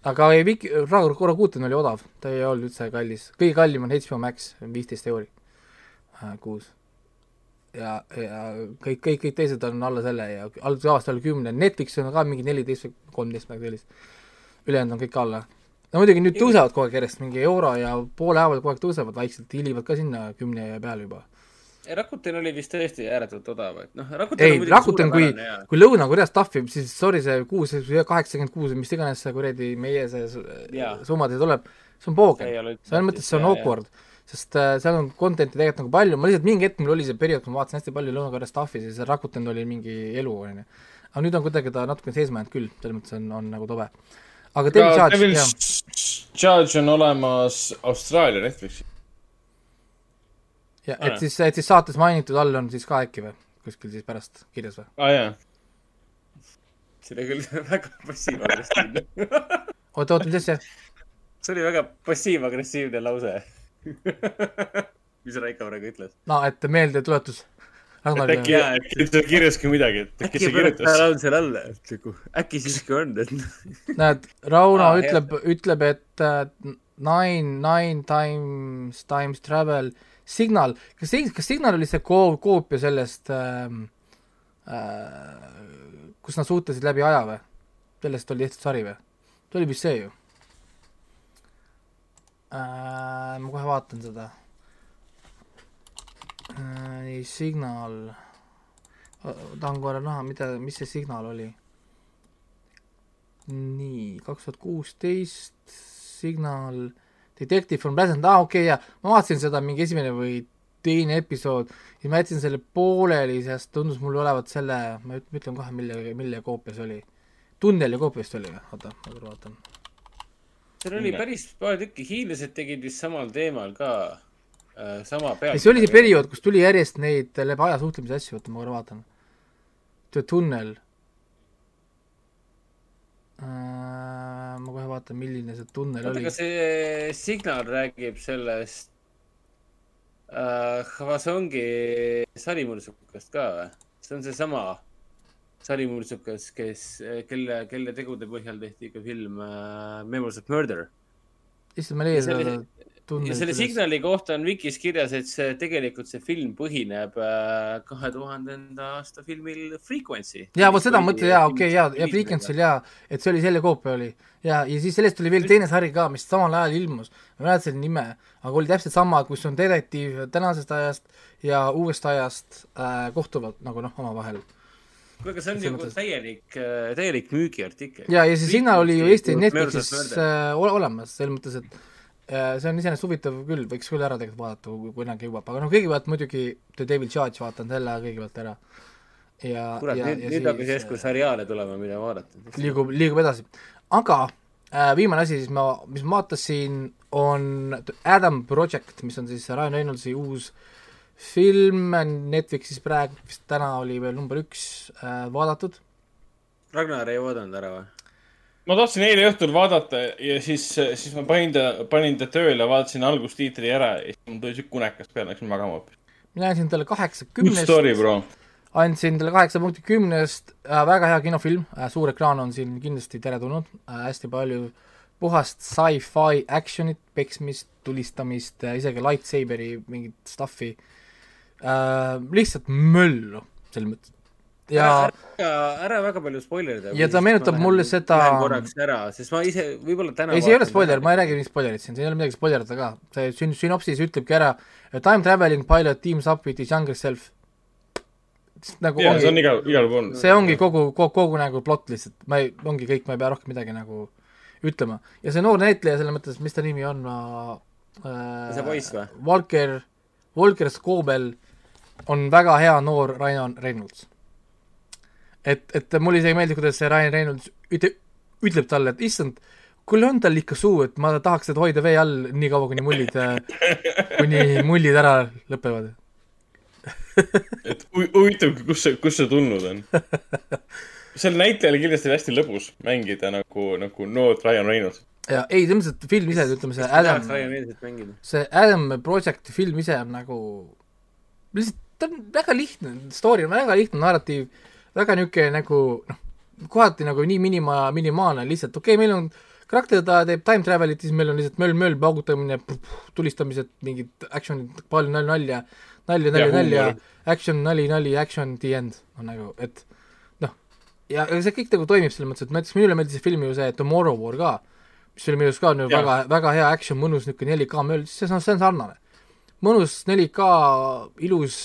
Aga ei, Viki, korra kuutin oli odav, ta ei olnud üldse kallis, kõige kallim on HBO Max, viisteist euri äh, kuus. ja, ja kõik, kõik, kõik teised on alla selle ja alguse aasta oli kümne, Netflix on ka mingi neliteist või kolmteist midagi sellist. ülejäänud on kõik alla. no muidugi nüüd tõusevad kogu aeg järjest, mingi euro ja poole haaval kogu aeg tõusevad vaikselt, hiilivad ka sinna kümne peale juba. Rakuten oli vist tõesti ääretult odav, et noh, Rakuten ei on, Rakuten, kui kui Lõuna-Koreast tahvib, siis sorry, see kuus, kaheksakümmend kuus või mis iganes see kuradi meie see summa teil tuleb, see on poogen selles mõttes see on awkward, sest äh, seal on content'i tegelikult nagu palju, ma lihtsalt mingi hetk mul oli see periood, kui ma vaatasin hästi palju Lõuna-Korea stuff'i, siis see Rakuten oli mingi elu, onju. aga nüüd on kuidagi ta natukene seisma jäänud küll, selles mõttes on, on nagu tobe. aga Devil Devil jah, Charge on olemas Austraalia Netflixis. Ja Ah, et siis, et siis saates mainitud all on siis ka äkki või, kuskil siis pärast kirjas või? aa jaa. see oli küll väga passiiv-agressiivne. oota, oota, mis asja? see oli väga passiiv-agressiivne lause. mis Raiko praegu ütles? no et meeldetuletus. et äkki, äkki ta kirjutas midagi, et äkki see kirjutas. läheb seal alla, et nagu äkki siiski on, et. näed, Rauno ah, ütleb, ütleb, et äh, nine, nine times, times travel, Signal, kas, kas Signal oli see ko-, koopia sellest ähm, äh,, kus nad suhtlesid läbi aja või? sellest oli tehtud sari või? see oli vist see ju äh,. ma kohe vaatan seda äh,. ei, Signal, tahan korra näha, mida, mis see Signal oli nii, kaks tuhat kuusteist, Signal, Detective from Pleasant, aa okei okay,, jaa, ma vaatasin seda mingi esimene või teine episood ja ma jätsin selle pooleli, sest tundus mulle olevat selle, ma üt- ma ütlen kohe, mille, mille koopia see oli. tunneli koopia vist oli või, oota, ma korra vaatan. seal oli päris palju tükki, hiinlased tegid vist samal teemal ka äh, sama peal. see oli see periood, kus tuli järjest neid läbi aja suhtlemise asju, oota, ma korra vaatan. The Tunnel äh,. Ma kohe vaatan, milline see tunnel oota, oli aga. see Signal räägib sellest äh, Hwasongi sarimurdsukast ka või? see on seesama sarimurdsukas, kes, kelle, kelle tegude põhjal tehti ka film äh, Memories of Murder. issand, ma leian seda, ja selle Signali kohta on Vikis kirjas, et see tegelikult see film põhineb äh, kahe tuhandenda aasta filmil Frequency. jaa, vot seda mõtlen, jaa, okei, jaa, ja Frequency'l jaa, et see oli selle koopia oli. ja, ja siis sellest tuli veel teine sari ka, mis samal ajal ilmus, ma ei mäleta selle nime, aga oli täpselt sama, kus on detektiiv tänasest ajast ja uuest ajast äh, kohtuvad nagu noh, omavahel. kuule, aga see on ju täielik, täielik müügiartikkel. ja, ja see signal oli ju Eesti Netflixis äh, ole- olemas, selles mõttes, et äh, see on iseenesest huvitav küll, võiks küll ära tegelikult vaadata, kui kunagi jõuab, aga noh, kõigepealt muidugi The Devil Judge vaatan selle kõigepealt ära. ja, kurat, ja, nüüd, ja nüüd hakkas järsku seriaale tulema, mida vaadata. liigub, liigub edasi. aga äh, viimane asi siis ma, mis ma vaatasin, on Adam Project, mis on siis Ryan Reynoldsi uus film Netflixis praegu, vist täna oli veel number üks äh, vaadatud. Ragnar ei oodanud ära või? Ma tahtsin eile õhtul vaadata ja siis, siis ma panin ta, panin ta tööle, vaatasin algustiitri ära ja siis mul tuli siuke unekas peale, läksin magama hoopis. mina andsin talle kaheksa kümnest. andsin talle kaheksa punkti kümnest äh,, väga hea kinofilm äh,, suur ekraan on siin kindlasti teretulnud äh,, hästi palju puhast sci-fi action'it, peksmist, tulistamist äh,, isegi lightsaberi mingit stuff'i äh,. lihtsalt möllu, selles mõttes. Ja ära, ära väga palju spoilerida. Ja ta meenutab mulle seda- korraks ära, sest ma ise võib-olla täna. ei, see ei ole spoiler, ma ei räägi mingit spoilerit siin, siin ei ole midagi spoilerdada ka, see sün-, sünopsis ütlebki ära, time traveling pilot teams up with his younger self. nagu jaa, see on igal, igal pool. see ongi kogu, kogu, kogu nagu plott lihtsalt, ma ei, ongi kõik, ma ei pea rohkem midagi nagu ütlema. ja see noor näitleja selles mõttes, mis ta nimi on, ma äh, See poiss või? Walker, Walker Scobell on väga hea noor Ryan Reynolds. et, et mulle isegi meeldib, kuidas see Ryan Reynolds ütle, ütleb talle, et issand, kuule on tal ikka suu, et ma tahaks teda hoida vee all nii kaua, kuni mullid, kuni mullid ära lõpevad. et hu- huvitav, kus see, kust see tulnud on? sel näitlejal kindlasti hästi lõbus mängida nagu, nagu noort Ryan Reynolds. ja ei, selles mõttes, et film ise, ütleme see Adam, see Adam Project film ise on nagu, lihtsalt ta on väga lihtne, story on väga lihtne, narratiiv, väga niisugune nagu noh, kohati nagu nii minima-, minimaalne, lihtsalt okei okay,, meil on karakter, ta teeb time travel'it, siis meil on lihtsalt möll-möll, paugutamine, tulistamised, mingid action'id, palju nalja, nalja, nalja, nalja, action, nali, nali, action, the end on nagu, et noh, ja see kõik nagu toimib selles mõttes, et näiteks minule meeldis see film ju see Tomorrow War ka, mis oli minu arust ka nagu väga, väga hea action, mõnus niisugune 4K möll, see on, see on sarnane. mõnus 4K, ilus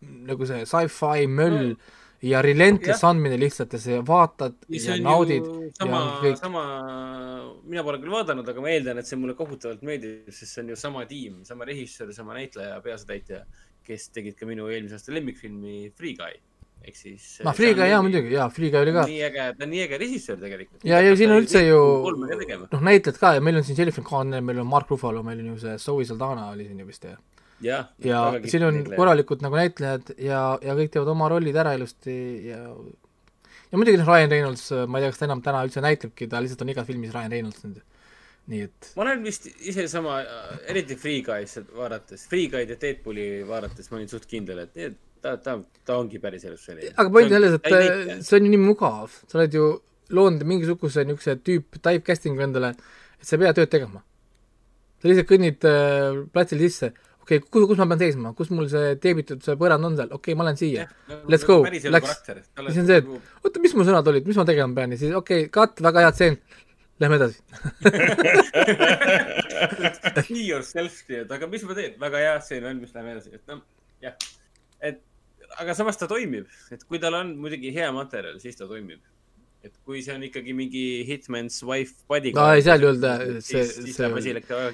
nagu see sci-fi möll ja relentless andmine lihtsalt ja sa vaatad ja ja naudid sama kõik. sama, mina pole küll vaadanud, aga ma eeldan, et see mulle kohutavalt meeldib, sest see on ju sama tiim, sama režissöör, sama näitleja, peaasjataitja, kes tegid ka minu eelmise aasta lemmikfilmi Free Guy ehk siis. noh, Free Guy jaa muidugi, jaa, Free Guy oli ka. nii äge, ta on nii äge režissöör tegelikult. ja, ja siin on üldse ju noh, näitlejad ka ja meil on siin Jennifer Connelly, meil on Mark Ruffalo, meil on ju see Zoe Saldana oli siin ju vist ja jah. ja siin on korralikud nagu näitlejad ja, ja kõik teevad oma rollid ära ilusti ja ja muidugi noh, Ryan Reynolds, ma ei tea, kas ta enam täna üldse näitlebki, ta lihtsalt on igas filmis Ryan Reynolds nüüd. nii et ma olen vist ise sama, eriti Free Guy's vaadates, Free Guy'd ja Deadpooli vaadates ma olin suht kindel, et need- ta, ta, ta ongi päris elus selline. aga point on selles, et äh, see on ju nii mugav, sa oled ju loonud mingisuguse niisuguse tüüp typecasting'u endale, et sa ei pea tööd tegema. sa lihtsalt kõnnid äh, platsil sisse, okei okay,, kus, kus ma pean seisma, kus mul see teebitud see põrand on seal, okei okay,, ma lähen siia. Let's go, läks. siis on see, et oota, mis mu sõnad olid, mis ma tegema pean? Ja siis okei okay,, cut, väga hea tseen, lähme edasi. Be yourself, et aga mis ma teen, väga hea stseen on, mis läheme edasi, et noh, jah. et aga samas ta toimib, et kui tal on muidugi hea materjal, siis ta toimib. Et kui see on ikkagi mingi Hitman's wife body. no ei, seal ei olnud see, see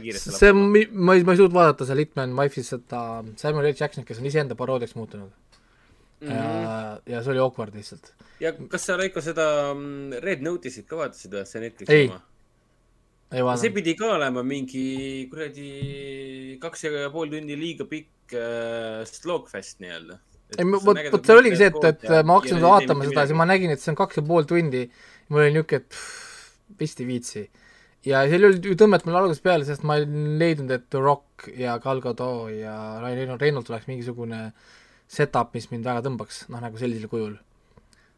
kiiresti. see, ma ei, ma ei suutnud vaadata seal Hitman Wife'is seda Samuel L Jacksonit, kes on iseenda paroodiaks muutunud mm. -hmm. ja, ja see oli awkward lihtsalt. ja kas sa, Raiko, seda mm, Red Notice'it ka vaatasid või, see Netflixi Ei. oma? ei see vaadanud. pidi ka olema mingi kuradi kaks ja pool tundi liiga pikk äh, slogfest nii-öelda. ei, vot, vot see oligi see, et, et ma hakkasin seda vaatama seda, siis ma nägin, et see on kaks ja pool tundi. mul oli niisugune, et vist ei viitsi. ja seal ei olnud ju tõmmet mul algusest peale, sest ma ei leidnud, et The Rock ja Gal Gadot ja Ryan Reynolds oleks mingisugune setup, mis mind väga tõmbaks, noh nagu sellisel kujul.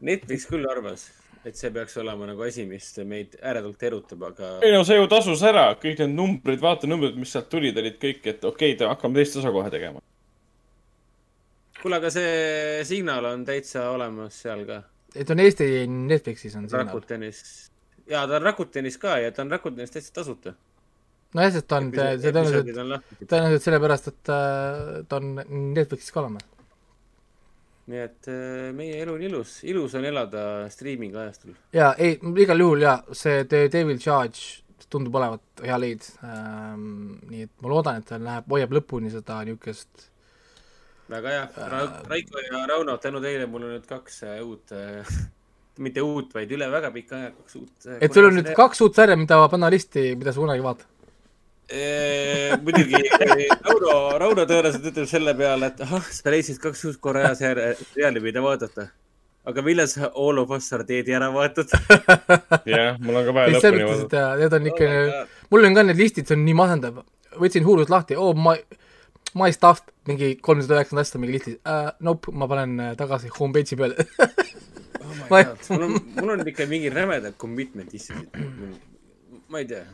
Netflix küll arvas, et see peaks olema nagu asi, mis meid ääretult erutab, aga ei no see ju tasus ära, kõik need numbrid, vaata numbrid, mis sealt tulid, olid kõik, et okei okay,, hakkame teist osa kohe tegema. kuule, aga see signaal on täitsa olemas seal ka. et on Eesti Netflixis on signaal. Rakutenis, ja ta on Rakutenis ka ja ta on Rakutenis täitsa tasuta. nojah, sest ta on, see tõenäoliselt tõenäoliselt sellepärast, et äh, ta on Netflixis ka olemas. nii et äh, meie elu on ilus, ilus on elada striimingu ajastul. ja ei, igal juhul ja see The Devil Charge tundub olevat hea leid ähm,. nii et ma loodan, et ta läheb, hoiab lõpuni seda niisugust väga hea Ra, Raiko ja Rauno, tänu teile mul on nüüd kaks äh, uut äh, mitte uut, vaid üle väga pika aja kaks uut äh,. et sul on nüüd kaks uut sarja, mida panna listi, mida sa kunagi vaatad. muidugi Rauno, Rauno tõenäoliselt ütleb selle peale, et ahah, sa leidsid kaks uut Korea seri- seriaali, mida vaadata. aga millal sa All of Us are Dead'i ära vaatad? jah, mul on ka vaja lõpuni vaadata. ja need on ikka Oh mul on ka need listid, see on nii masendav. võtsin Hulu'st lahti, oo, ma, my stuff, mingi kolmsada üheksakümmend asja mingi listis uh,. Nope, ma panen äh, tagasi homepage'i peale oh Ma ei- mul on, mul on ikka mingi rämedad commitment issue'id. ma ei tea.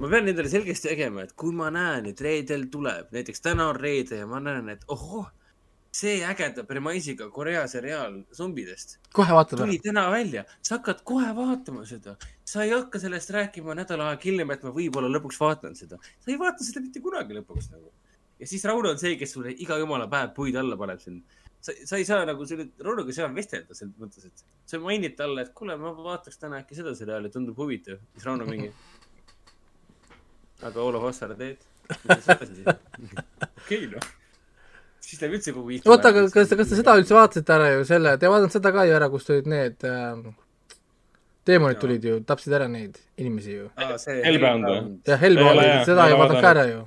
ma pean endale selgeks tegema, et kui ma näen, et reedel tuleb, näiteks täna on reede ja ma näen, et ohoh, see ägeda premaisiga Korea seriaal zombidest kohe vaatad tuli ära. täna välja, sa hakkad kohe vaatama seda. sa ei hakka sellest rääkima nädal aega hiljem, et ma võib-olla lõpuks vaatan seda. sa ei vaata seda mitte kunagi lõpuks nagu. Ja siis Rauno on see, kes sulle iga jumala päev puid alla paneb sind. sa, sa ei saa nagu selle, Raunoga saa vestelda selles mõttes, et sa mainid talle, et kuule, ma vaataks täna äkki seda seriaali, tundub huvitav. siis Rauno mingi. aga Olo Hossar teed? okei noh. siis läheb üldse kogu istung. oota, aga kas, kas te seda üldse vaatasite ära ju selle, te ei vaadanud seda ka ju ära, kus tulid need äh, teemonid tulid ju, tapsid ära neid inimesi ju. Jah, Hellbound seda ei vaadanud ka ära ju.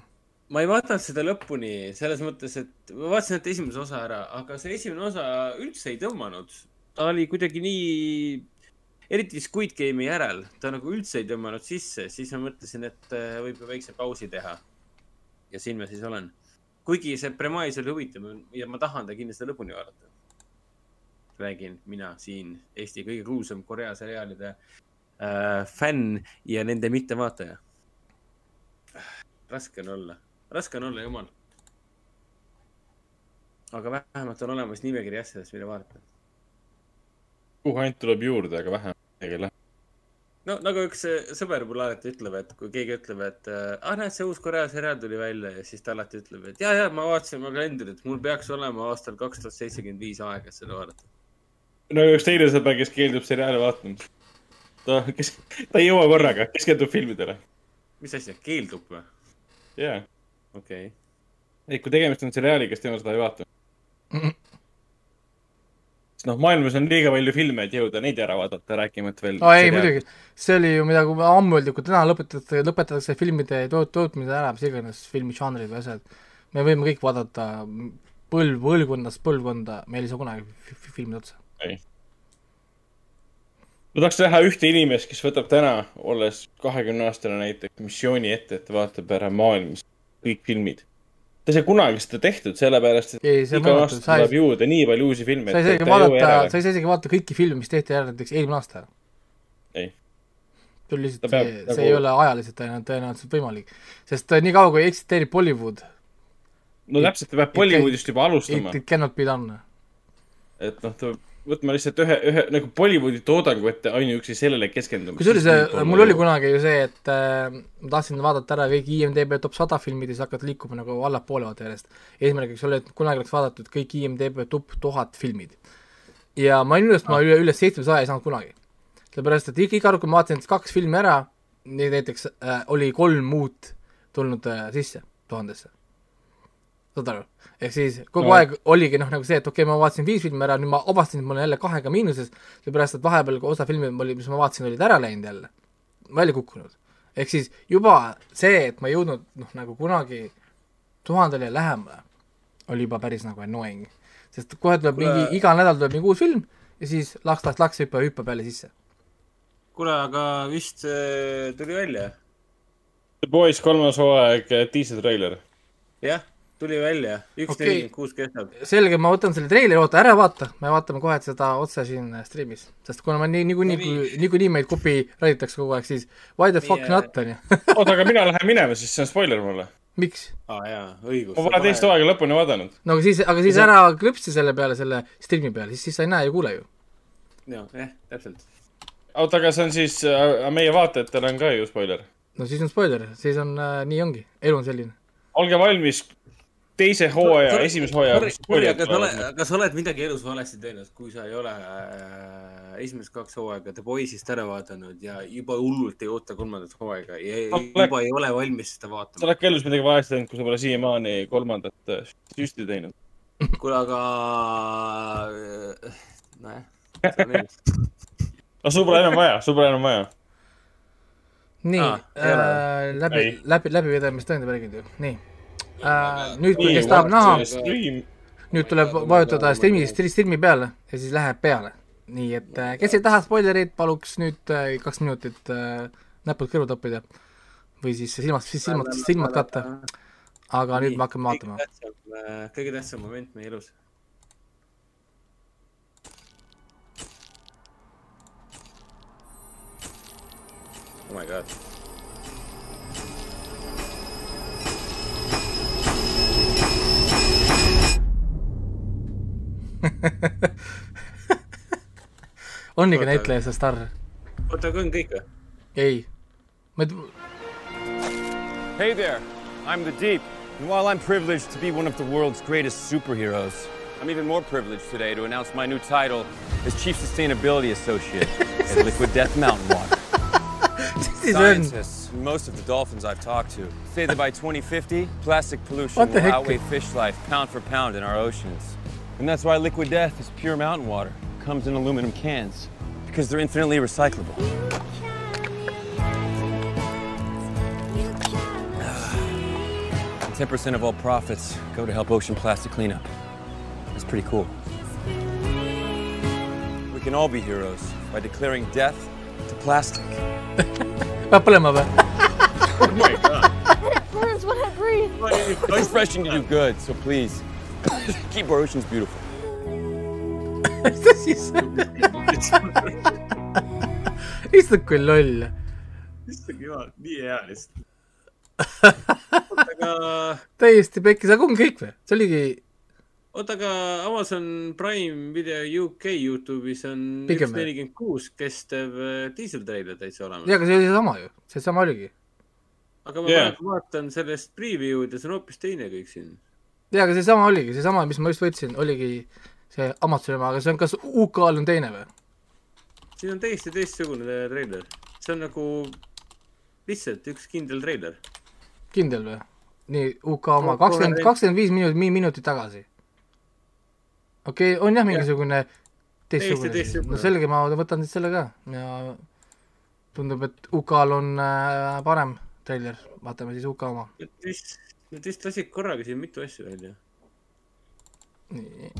Ma ei vaadanud seda lõpuni selles mõttes, et ma vaatasin ainult esimese osa ära, aga see esimene osa üldse ei tõmmanud. ta oli kuidagi nii, eriti Squid Game'i järel, ta nagu üldse ei tõmmanud sisse, siis ma mõtlesin, et äh, võib ju väikse pausi teha. ja siin ma siis olen. kuigi see premise oli huvitav ja ma tahan ta kindlasti lõpuni vaadata. räägin mina siin Eesti kõige kuulsam Korea seriaalide äh, fänn ja nende mittevaataja. raske on olla, raske on olla, jumal. aga vähemalt on olemas nimekiri asjadest, mida vaadata. kuhu ainult tuleb juurde, aga vähe midagi ei lähe. no nagu üks äh, sõber mul alati ütleb, et kui keegi ütleb, et äh, ah näed, see uus Korea seriaal tuli välja ja siis ta alati ütleb, et ja, ja ma vaatasin oma kalendrit, mul peaks olema aastal kaks tuhat seitsekümmend viis aega, seda vaadata. no üks teine sõber, kes keeldub seriaali vaatamast. ta, kes, ta ei jõua korraga, keskendub filmidele. mis asja, keeldub või? jaa. Okei okay.. et kui tegemist on seriaaliga, siis tema seda ei vaata. sest noh, maailmas on liiga palju filme, et jõuda neid ära vaadata, rääkimata veel. aa ei, muidugi, see oli ju mida, kui ammu öeldi, kui täna lõpetatakse, lõpetatakse filmide toot-, tootmine ära, mis iganes filmižanrid või asjad, me võime kõik vaadata põlv, põlvkonnast põlvkonda, meil ei saa kunagi fi- fi- filmid otsa. ei. ma tahaks näha ühte inimest, kes võtab täna, olles kahekümne aastane näiteks, missiooni ette, et ta vaatab ära maailmas kõik filmid. ta ei saa kunagi seda tehtud, sellepärast et Ei, iga aasta tuleb juurde nii palju uusi filme. sa ei saa isegi vaadata, sa ei saa isegi vaadata kõiki filme, mis tehti ära näiteks eelmine aasta. ei. see lihtsalt, see, nagu- see ei ole ajaliselt tõenäoliselt, võimalik. sest äh, niikaua, kui eksisteerib Bollywood, no täpselt, ta peab Bollywoodist juba alustama it, it cannot be done. et noh, ta peab võtma lihtsalt ühe, ühe nagu Bollywoodi toodangu ette ainuüksi sellele keskenduma. kusjuures äh, mul oli kunagi ju see, et äh, ma tahtsin vaadata ära kõik IMDB top sada filmid ja siis hakata liikuma nagu allapoole vaata järjest. eesmärgiks oli, et kunagi oleks vaadatud kõik IMDB top tuhat filmid. ja ma olin üles, ma üle, üle seitsmesaja ei saanud kunagi. sellepärast, et iga, kord, kui ma vaatasin kaks filmi ära, nii näiteks äh, oli kolm uut tulnud äh, sisse tuhandesse. Saad aru? ehk siis kogu No. aeg oligi noh, nagu see, et okei okay,, ma vaatasin viis filmi ära, nüüd ma avastasin, et ma olen jälle kahega miinuses, seepärast et vahepeal osa filme oli, mis ma vaatasin, olid ära läinud jälle, välja kukkunud. ehk siis juba see, et ma ei jõudnud noh, nagu kunagi tuhandele lähemale, oli juba päris nagu annoying. sest kohe tuleb Kuule- mingi, iga nädal tuleb mingi uus film ja siis laks, laks, laks hüppab, hüppab jälle sisse. kuule, aga vist tuli välja. The Boys kolmas hooaeg, diiseltreiler. jah, tuli välja, üks Okei. nelikümmend kuus kestab. selge, ma võtan selle treileri, oota, ära vaata, me vaatame kohe seda otse siin äh, stream'is, sest kuna ma nii, niikuinii, niikuinii meid copyrightitakse kogu aeg, siis why the fuck Nii, not, onju. oota, aga mina lähen minema, siis see on spoiler mulle. miks? aa jaa, õigus. ma pole teist hooaega lõpuni vaadanud. no aga siis, aga siis See- ära klõpsi selle peale, selle stream'i peale, siis, siis sa ei näe ja kuule ju. jah, jah, täpselt. oota, aga see on siis äh,, meie vaatajatel on ka ju spoiler. no siis on spoiler, siis on äh,, nii ongi, elu on selline. olge valmis teise hooaja, esimese hooaja aga sa oled, sa oled midagi elus valesti teinud, kui sa ei ole äh, esimesed kaks hooaega The Boys'ist ära vaadanud ja juba hullult ei oota kolmandat hooaega ja Oled- juba ei ole valmis seda sa vaatama. oled ka elus midagi valesti teinud, kui sa pole siiamaani kolmandat äh, süsti teinud. kuule, aga äh, nojah. no sul pole enam vaja, sul pole enam vaja. nii ah,, äh, läbi läbi, läbivedamist tõendab räägitud ju, nii. nüüd, kui kes tahab näha nüüd tuleb vajutada stream'i, stream'i peale ja siis läheb peale. nii et äh, kes ei taha spoilereid, paluks nüüd äh, kaks minutit äh, näpud kõrvu toppida või siis silmad, siis silmad, silmad katta. aga nüüd me hakkame vaatama. kõige tähtsam moment meie elus. oh my god. On ikka Oota, näitleja see staar? oota, aga on kõik või? ei. ma ei, Hey there, I'm the Deep. And while I'm privileged to be one of the world's greatest superheroes, I'm even more privileged today to announce my new title as Chief Sustainability Associate at Liquid Death Mountain Water. Scientists and most of the dolphins I've talked to say that by 2050, plastic pollution will heck? outweigh fish life pound for pound in our oceans. And that's why Liquid Death is pure mountain water. Comes in aluminum cans because they're infinitely recyclable. 10% of all profits go to help ocean plastic cleanup. That's pretty cool. We can all be heroes by declaring death to plastic. peab põlema või? Oh my god. It burns when I breathe. I'm refreshing to do good, so please keep our oceans beautiful. issand, kui loll. issand jumal, nii hea lihtsalt. aga, täiesti pekkis, aga on kõik või? see oligi, oota, aga Amazon Prime Video UK Youtube'is on üks nelikümmend kuus kestev äh, diiseltreiler täitsa olemas. jaa, aga see oli seesama ju, seesama oligi. aga ma praegu vaatan sellest preview'd ja see on hoopis teine kõik siin. jaa, aga seesama oligi, seesama, mis ma just võtsin, oligi see Amazoni oma, aga see on kas UK-l on teine või? siin on täiesti teistsugune treiler. see on nagu lihtsalt üks kindel treiler. kindel või? nii, UK oma kakskümmend, kakskümmend viis minutit, minutit tagasi. okei okay,, on jah mingisugune siis, teistsugune. no selge, ma võtan siis selle ka ja tundub, et UK-l on äh, parem treiler, vaatame siis UK oma. Vist, nad vist lasid korraga siin mitu asja välja. nii.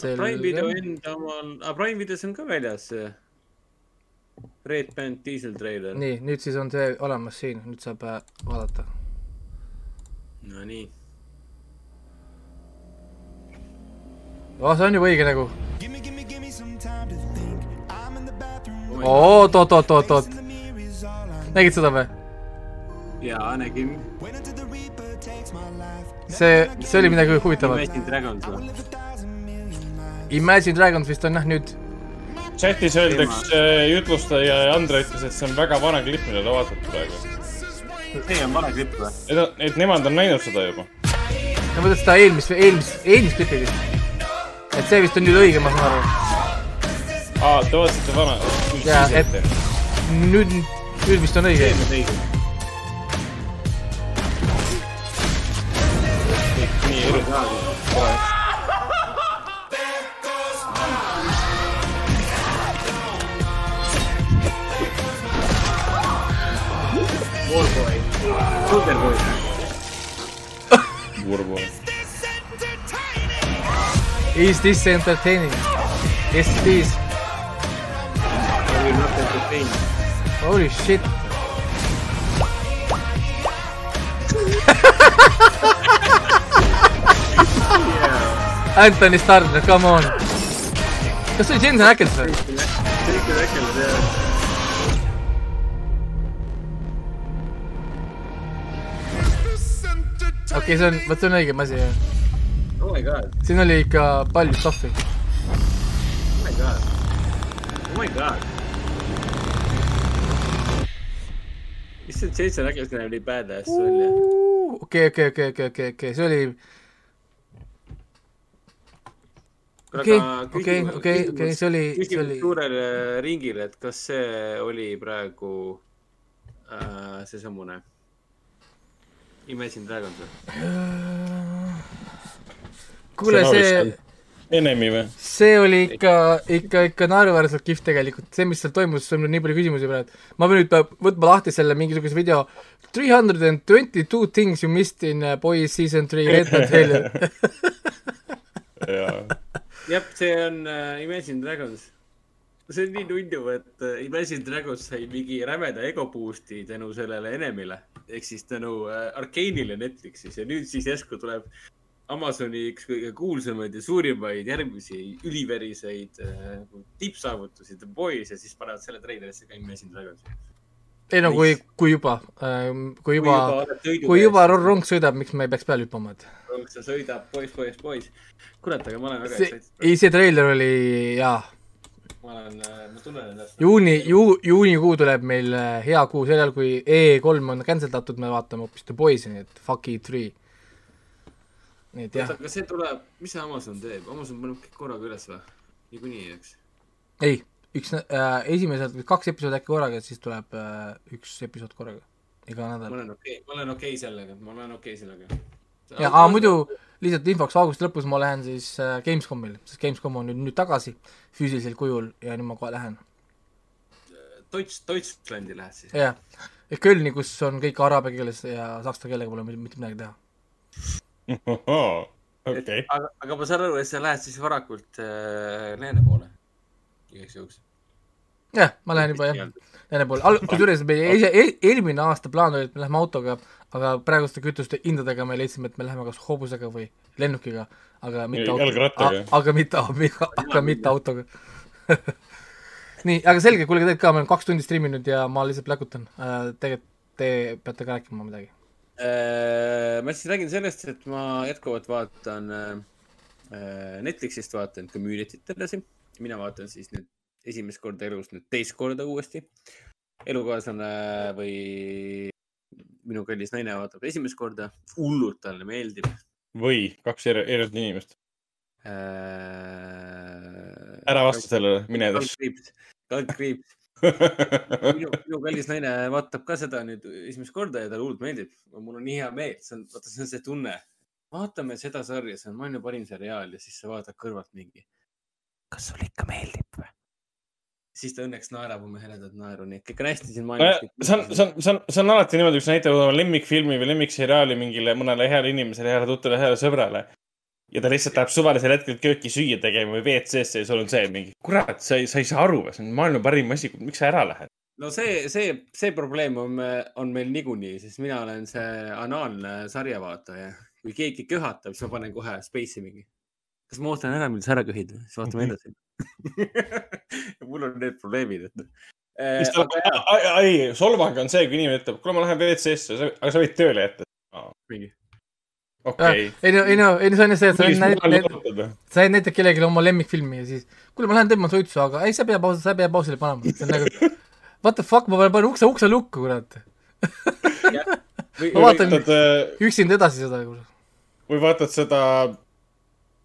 Prime video enda omal, aga Prime videos on ka väljas see Red Band Diesel treiler. nii, nüüd siis on see olemas siin, nüüd saab äh, vaadata. Nonii. oh, see on juba õige nägu. oot, oot, oot, oot, oot. nägid seda või? jaa, nägin. see, see oli midagi huvitavat. Imagine Dragons või? Imagine Dragons vist on jah nüüd, chatis öeldakse, jutlustaja Andre ütles, et see on väga vana klipp, mida te vaatate praegu. see on vana klipp või? et, et nemad on näinud seda juba. ma mõtlen seda eelmist, eelmist, eelmist klippi vist. et see vist on nüüd õige, ma saan aru. aa, te vaatasite vana. ja, et nüüd, nüüd vist on õige. Nii ilus. Warboy. Superboy. Warboy. Is this entertaining? Yes it is. I will not entertain. Holy shit. Anthony Starr, come on. kas see oli Jensen Ackles või? Jason Ackles, jah. okei okay,, see on, vot see on õigem asi jah. Oh my god, siin oli ikka palju stuff'i. oh my god, oh my god. issand, Jason Ackles näeb nii badass välja. okei, okei, okei, okei, okei, okei, see oli, okei, okei, okei, okei, see oli, see oli, suurele ringile, et kas see oli praegu äh, seesamune Imagine Dragons või? kuule, see, Enemi või? see oli ikka, ikka, ikka naeruväärselt kihvt tegelikult, see, mis seal toimus, sul on nii palju küsimusi praegu. ma pean nüüd võtma lahti selle mingisuguse video. Three hundred and twenty two things you missed in uh, Boys season three Red Dead Trailer. jah, see on äh, Imagine Dragons. see on nii nunnu, et äh, Imagine Dragons sai mingi rämeda ego boost'i tänu sellele Enemile ehk siis tänu äh, Arkane'ile Netflixis ja nüüd siis järsku tuleb Amazoni üks kõige kuulsamaid ja suurimaid järgmisi üliveriseid äh, tippsaavutusi The Boys ja siis panevad selle treilerisse ka Imagine Dragonsi. ei no kui, kui juba, kui juba juba oled, sõidu kui juba rong sõidab, miks me ei peaks peale hüppama, et rong sõidab, poiss, poiss, poiss. kurat, aga ma olen väga excited. ei see treiler oli jaa, ma olen, ma tunnen ennast. juuni, ju-, juunikuu tuleb meil äh, hea kuu, sel ajal kui E3 on cancel datud, me vaatame hoopis The Boys'i, nii et fuck E3. nii et jah aga see tuleb, mis see Amazon teeb, Amazon paneb kõik korraga üles või? niikuinii, eks. ei, üks äh,, esimesed kaks episoodi äkki korraga, siis tuleb äh, üks episood korraga, iga ma nädal. olen okei okay., ma olen okei okay sellega, ma olen okei okay sellega. ja, aa muidu lihtsalt infoks, augusti lõpus ma lähen siis äh, Gamescomile, sest Gamescom on nüüd, nüüd tagasi füüsilisel kujul ja nüüd ma kohe lähen. Deutsch, Deutschlandi lähed siis? jah, ehk Kölni, kus on kõik araabia keeles ja saksa keelega pole mitte midagi teha. okei. aga, aga ma saan aru, et sa lähed siis varakult äh, lääne poole, igaks juhuks. jah, ma lähen juba jah, lääne poole, kusjuures meie esi-, eelmine aasta plaan oli, et me läheme autoga, aga praeguste kütuste hindadega me leidsime, et me läheme kas hobusega või lennukiga, aga mitte Jalgrattaga. aga mitte, aga mitte autoga. nii, aga selge, kuulge teid ka, me oleme kaks tundi striiminud ja ma lihtsalt pläkutan äh,. tegelikult te peate ka rääkima midagi. Äh, ma siis räägin sellest, et ma jätkuvalt vaatan äh, Netflixist vaatan Community't edasi. mina vaatan siis nüüd esimest korda elus nüüd teist korda uuesti. elukaaslane või minu kallis naine vaatab esimest korda, hullult talle meeldib või kaks eri- erinevat inimest. äh,. ära vasta sellele, mine edasi. kaldkriips. minu, minu kallis naine vaatab ka seda nüüd esimest korda ja talle hullult meeldib. mul on nii hea meel, see on, vaata, see on see tunne. vaatame seda sarja, see on maailma parim seriaal ja siis sa vaatad kõrvalt mingi. kas sulle ikka meeldib või? Siis ta õnneks naerab oma heredat naeru, nii et kõik on hästi siin maailmas. see on, see on, see on, see on alati niimoodi, kui sa näitad oma lemmikfilmi või lemmikseriaali mingile mõnele heale inimesele, heale tuttavale, heale sõbrale. ja ta lihtsalt läheb suvalisel hetkel kööki süüa tegema või WC-sse ja sul on see mingi, kurat, sa ei, sa ei saa aru, see on maailma parim asi, miks sa ära lähed? no see, see, see probleem on, on meil niikuinii, sest mina olen see anaalne sarjavaataja. kui keegi köhatab, siis ma panen kohe space'i mingi. kas ma ootan ära, millal sa ära köhid, siis vaatame edasi. mul on need probleemid, et. siis ta, ei, solvang on see, kui inimene ütleb, kuule, ma lähen WC-sse, aga sa võid tööle jätta. mingi. okei. ei no, ei no, ei no see on see, et sa näitad, sa näitad kellelegi oma lemmikfilmi ja siis, kuule, ma lähen tõmban suitsu, aga ei, sa ei pea pausi, sa ei pea pausile panema, see on nagu what the fuck, ma panen ukse, ukse lukku, kurat. ma vaatan üksinda edasi seda, või vaatad seda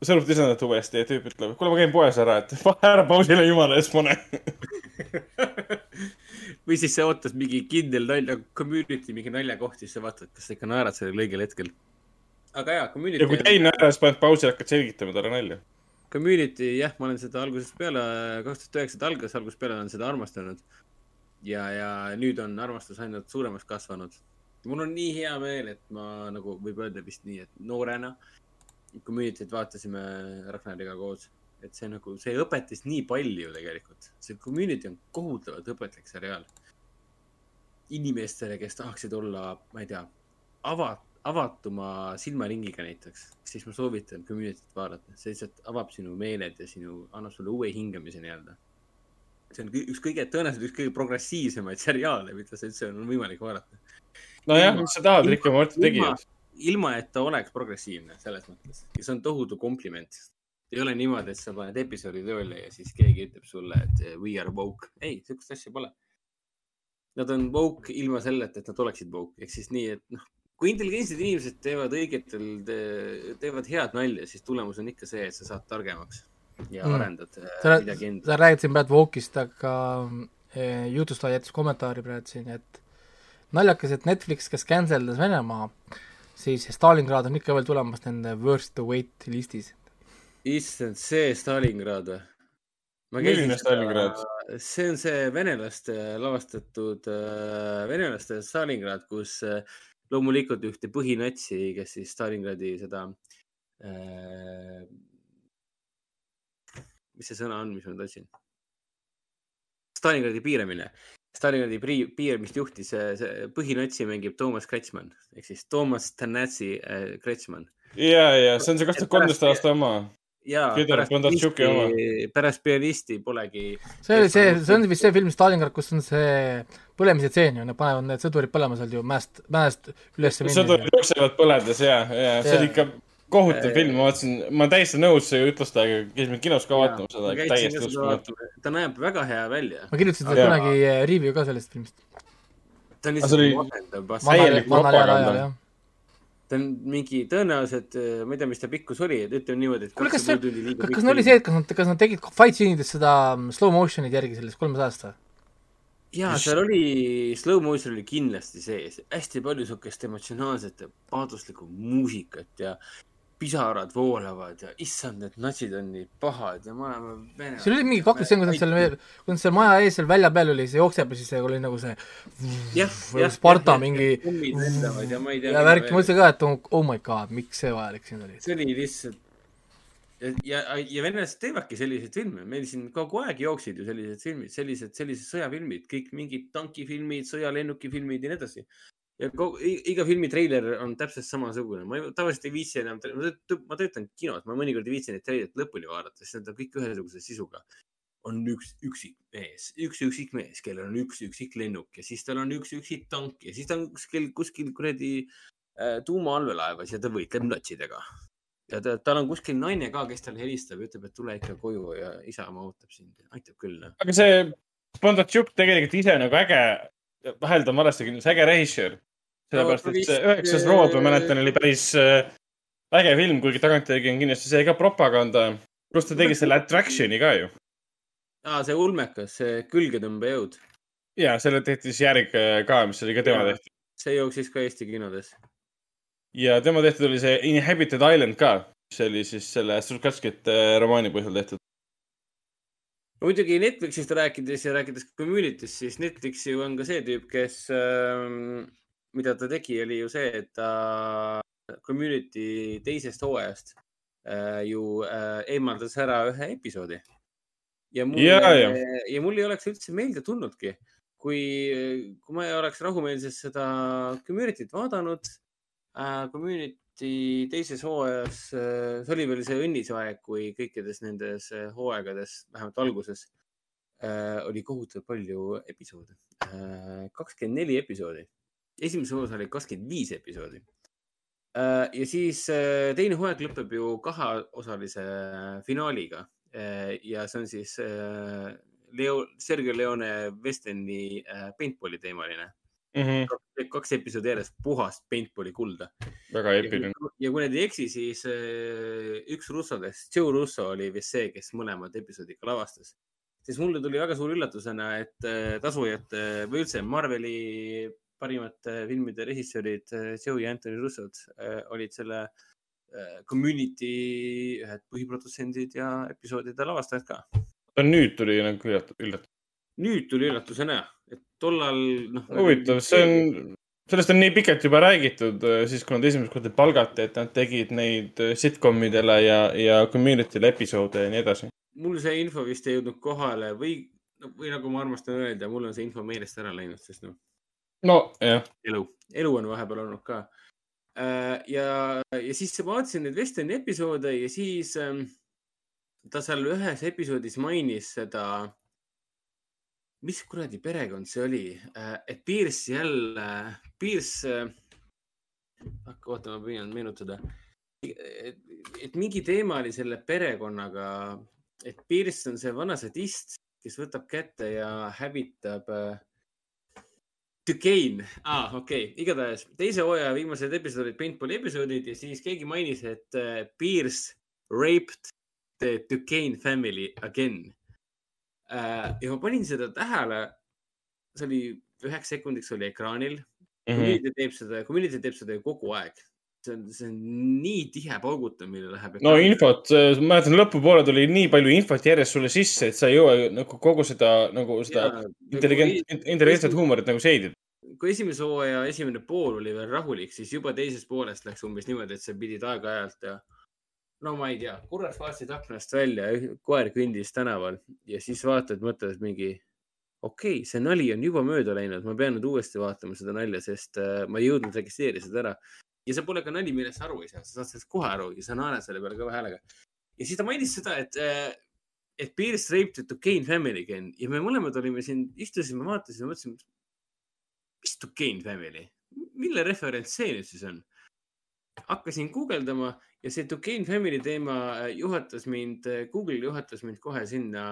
Sõnumit lisandat uuesti ja tüüp ütleb, kuule, ma käin poes ära, et ära pausile jumala eest pane. või siis sa ootad mingi kindel nalja, community mingi naljakoht, siis sa vaatad, kas sa ikka naerad sellel õigel hetkel. aga jaa, community. ja kui teine ära, siis paned pausi ja hakkad selgitama talle nalja. Community, jah, ma olen seda algusest peale, kaks tuhat üheksa ta algas, algusest peale olen seda armastanud. ja, ja nüüd on armastus ainult suuremaks kasvanud. mul on nii hea meel, et ma nagu võib öelda vist nii, et noorena Community't vaatasime Ragnariga koos, et see nagu, see õpetas nii palju tegelikult. see Community on kohutavalt õpetlik seriaal. inimestele, kes tahaksid olla, ma ei tea, ava-, avatuma silmaringiga näiteks, siis ma soovitan Community't vaadata, see lihtsalt avab sinu meeled ja sinu, annab sulle uue hingamise nii-öelda. see on üks kõige, tõenäoliselt üks kõige progressiivsemaid seriaale, mida sa üldse on võimalik vaadata. nojah, mis sa tahad, Rick ja Morty tegijad., ilma, et ta oleks progressiivne selles mõttes ja see on tohutu kompliment. ei ole niimoodi, et sa paned episoodi tööle ja siis keegi ütleb sulle, et eh, we are woke. ei, sihukest asja pole. Nad on woke ilma selleta, et nad oleksid woke, ehk siis nii, et noh, kui intelligentsed inimesed teevad õigetel, teevad head nalja, siis tulemus on ikka see, et sa saad targemaks ja Mm. arendad eh, sa, midagi enda. sa räägid siin praegu Woke'ist, aga eh, jutustaja jättis kommentaari praegu siin, et naljakas, et Netflix, kes cancel das Venemaa, siis Stalingrad on ikka veel tulemas nende worst to wait listis. issand, see Stalingrad või? Milline Stalingrad?? see on see venelaste lavastatud, venelaste Stalingrad, kus äh, loomulikult ühte põhinatsi, kes siis Stalingradi seda äh,, mis see sõna on, mis ma tahtsin? Stalingradi piiramine. Stalingradi pri- piiramist juhtis see, põhinatsi mängib Toomas Kretsman ehk siis Toomas Tanatsi äh, Kretsman. ja, ja see on see kaks tuhat kolmteist aasta oma. ja pärast pianisti, pärast pianisti polegi. see oli see, see on vist see film Stalingrad, kus on see põlemise tseen ju, nad panevad need sõdurid põlema seal ju mäest, mäest üles sõdurid jooksevad põledes ja, ja see oli ikka kohutav film, ma vaatasin, ma olen täiesti nõus jutlustega, käisime kinos ka vaatamas seda, täiesti uskumatu. ta näeb väga hea välja. ma kirjutasin seda kunagi eh, review ka sellest filmist. ta on lihtsalt täielik propaganda. ta on mingi tõenäoliselt, ma ei tea, mis ta pikkus oli, et ütleme niimoodi, et kuule, kas kaks ja see pool tundi, liiga kas neil oli see, et kas nad, kas nad tegid fight scene'ides seda mm, slow motion'it järgi sellest kolmesajast või? ja seal oli, slow motion oli kindlasti sees, hästi palju siukest emotsionaalset ja paaduslikku muusikat ja pisarad voolavad ja issand, need natsid on nii pahad ja me oleme vene. seal oli mingi kaklustseen, kui nad seal, kui nad seal maja ees seal välja peal oli, see jookseb ja siis see oli nagu see jah, jah. Sparta mingi kummid lendavad ja ma ei tea. ja värk, ma mõtlesin ka, et oh, oh my god, miks see vajalik siin oli. see oli lihtsalt ja, ja, ja venelased teevadki selliseid filme, meil siin kogu aeg jooksid ju sellised filmid, sellised, sellised sõjafilmid, kõik mingid tankifilmid, sõjalennukifilmid ja nii edasi. Ja kogu, iga filmi treiler on täpselt samasugune, ma ei- tavaliselt ei viitsi enam, ma töötan- kinos, ma mõnikord ei viitsi neid treilereid lõpuni vaadata, sest need on kõik ühesuguse sisuga. on üks üksik mees, üks üksik mees, kellel on üks üksik lennuk ja siis tal on üks üksik tank ja siis ta on kuskil, kuskil kuradi äh, tuumaallveelaevas ja ta võitleb natsidega ja ta, tal on kuskil naine ka, kes talle helistab ja ütleb, et tule ikka koju ja isa, ma ootab sind. aitab küll, noh. aga see Bondartšuk tegelikult ise nagu äge, on valesti kindlasti, äge režissöör. sellepärast, et see üheksas rood, ma mäletan, oli päris äh, äge film, kuigi tagantjärgi on kindlasti see ka propaganda. pluss ta tegi selle Attraction'i ka ju. aa, see ulmekas, see külgetõmbejõud, ja selle tehti siis järg äh, ka, mis oli ka tema tehtud. see jooksis ka Eesti kinodes. ja tema tehtud oli see Inhabited Island ka, mis oli siis selle Strukatskit äh, romaani põhjal tehtud. Muidugi Netflixist rääkides ja rääkides Community'st, siis Netflix ju on ka see tüüp, kes ähm,, mida ta tegi, oli ju see, et ta Community teisest hooajast äh, ju äh, eemaldas ära ühe episoodi. ja mul Jaa, jaa. ja mul ei oleks üldse meelde tulnudki, kui, kui ma ei oleks rahumeelselt seda Community't vaadanud äh,. Community teises hooajas äh,, see oli veel see õnnise aeg, kui kõikides nendes äh, hooaegades, vähemalt alguses äh,, oli kohutavalt palju episoode. Kakskümmend neli episoodi. esimeses osas oli kakskümmend viis episoodi. Ja siis teine hooaeg lõpeb ju kaheosalise finaaliga. Ja see on siis Leo, Sergei Leone Westeni äh, paintball'i teemaline Mhm. kaks, kaks episoodi järjest puhast paintball'i kulda. väga eepiline. ja kui need ei eksi, siis äh, üks russodest, Joe Russo oli vist see, kes mõlemad episoodid ka lavastas. siis mulle tuli väga suure üllatusena, et äh, tasujate või üldse Marveli parimate filmide režissöörid äh, Joe ja Anthony Russod äh, olid selle äh, Community ühed põhiprodutsendid ja episoodide lavastajad ka. nüüd tuli nagu üllatus, nüüd tuli üllatusena, tollal noh. huvitav, see on, sellest on nii pikalt juba räägitud, siis kui nad esimest korda palgati, et nad tegid neid äh, sitcomidele ja, ja community'le episoode ja nii edasi. mul see info vist ei jõudnud kohale või, või nagu ma armastan öelda, mul on see info meelest ära läinud, sest noh, no jah, elu, elu on vahepeal olnud ka. ja, ja siis ma vaatasin neid Westerni episoode ja siis ähm, ta seal ühes episoodis mainis seda, mis kuradi perekond see oli, et Pierce jälle, Pierce, oota, ma püüan meenutada. et et mingi teema oli selle perekonnaga, et Pierce on see vana sadist, kes võtab kätte ja hävitab äh, Duquesne, aa ah, okei okay., igatahes teise hooaja viimased episoodid, paintball'i episoodid ja siis keegi mainis, et äh, Pierce raped the Duquesne family again äh,. Ja ma panin seda tähele, see oli üheks sekundiks oli ekraanil mm. -hmm. Community teeb seda, Community teeb seda ju kogu aeg. see on, see on nii tihe paugutamine läheb. no infot, ma mäletan, lõpupoole tuli nii palju infot järjest sulle sisse, et sa ei jõua nagu kogu seda nagu seda Jaa, intelligent, nagu- intelligentset huumorit nagu seedida. kui esimese hooaja esimene pool oli veel rahulik, siis juba teisest poolest läks umbes niimoodi, et sa pidid aeg-ajalt ja no ma ei tea, korraks vaatasid aknast välja, koer kõndis tänaval ja siis vaatad, mõtled mingi, okei okay,, see nali on juba mööda läinud, ma pean nüüd uuesti vaatama seda nalja, sest äh, ma ei jõudnud registreerida seda ära. ja see pole ka nali, millest sa aru ei saa, sa saad sellest kohe aru ja sa naerad selle peale kõva häälega. ja siis ta mainis seda, et, et Pierce raped the Duquesne family again ja me mõlemad olime siin, istusime, vaatasime, mõtlesime, mis Duquesne family, mille referents see nüüd siis on? hakkasin guugeldama ja see Duquesne family teema äh, juhatas mind, Google juhatas mind kohe sinna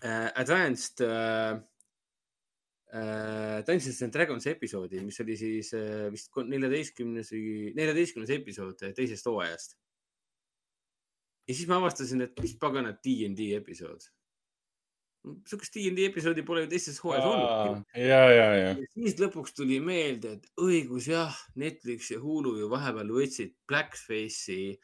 äh, Advanced äh, äh, Dungeons and Dragons episoodi, mis oli siis äh, vist neljateistkümnes neljateistkümnes episood äh, teisest hooajast. ja siis ma avastasin, et mis pagana DnD episood. Sihukest DnD episoodi pole ju teises hooajas olnud. ja, ja, ja. ja siis lõpuks tuli meelde, et õigus jah, Netflix ja Hulu ju vahepeal võtsid Blackface'i,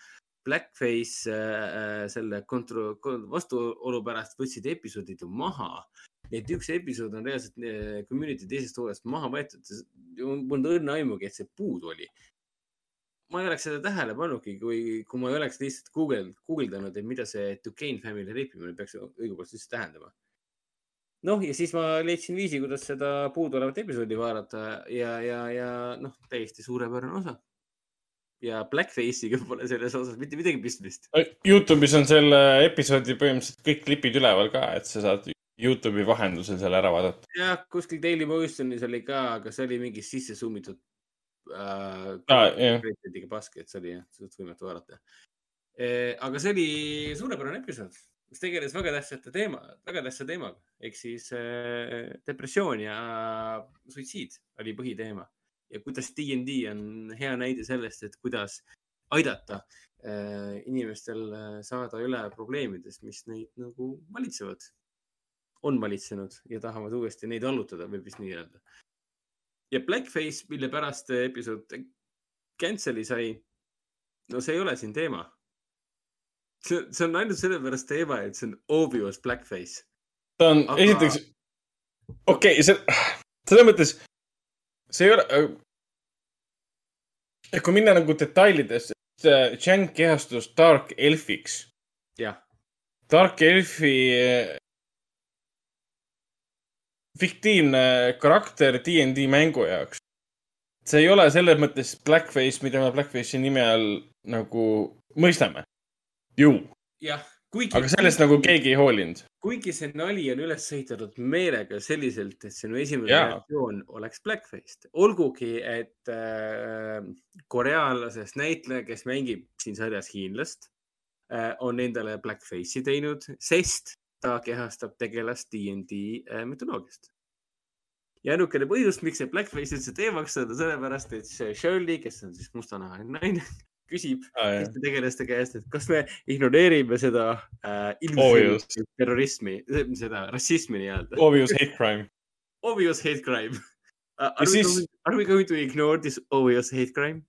Blackface äh, selle kontro-, vastuolu pärast võtsid episoodid ju maha. et üks episood on reaalselt äh, Community teisest hooajast maha võetud. mul õrna aimugi, et see puudu oli. ma ei oleks seda tähele pannudki, kui, kui ma ei oleks lihtsalt Google, guugeldanud, et mida see Duquesne family reipimine peaks õigupoolest üldse tähendama noh, ja siis ma leidsin viisi, kuidas seda puuduolevat episoodi vaadata ja, ja, ja noh, täiesti suurepärane osa. ja Blackface'iga pole selles osas mitte midagi pistmist. Youtube'is on selle episoodi põhimõtteliselt kõik klipid üleval ka, et sa saad Youtube'i vahendusel selle ära vaadata. jah, kuskil Daily Motionis oli ka, aga see oli mingi sisse summitud äh, Aa, jah. kvaliteediga pask, et see oli jah, suht võimatu vaadata. aga see oli suurepärane episood, mis tegeles väga tähtsate teema, väga tähtsa teemaga ehk siis äh, depressioon ja suitsiid oli põhiteema ja kuidas DnD on hea näide sellest, et kuidas aidata äh, inimestel äh, saada üle probleemidest, mis neid nagu valitsevad, on valitsenud ja tahavad uuesti neid allutada, võib vist nii öelda. ja Blackface, mille pärast episood cancel'i sai, no see ei ole siin teema. see, see on ainult sellepärast teema, et see on obvious blackface. ta on Aga- esiteks, okei okay,, see, selles mõttes, see ei ole. kui minna nagu detailidesse, Chang kehastus Dark Elfiks. jah, Dark Elfi eh, fiktiivne karakter DnD mängu jaoks. see ei ole selles mõttes blackface, mida me blackface'i nime all nagu mõistame. ju, jah, kuigi. aga sellest nagu keegi ei hoolinud. kuigi see nali on üles ehitatud meelega selliselt, et sinu esimene reaktsioon oleks blackface. olgugi, et äh, korealasest näitleja, kes mängib siin sarjas hiinlast äh,, on endale blackface'i teinud, sest ta kehastab tegelast DnD äh, mütoloogiast. ja ainukene põhjus, miks see blackface üldse teemaks on, on sellepärast, et see Shirley, kes on siis mustanahaline naine, küsib teiste tegelaste käest, et kas me ignoreerime seda äh, Obvious. ilmselget terrorismi, seda rassismi nii-öelda. Obvious hate crime. Obvious hate crime uh,. Are, siis- going, are we going to ignore this obvious hate crime?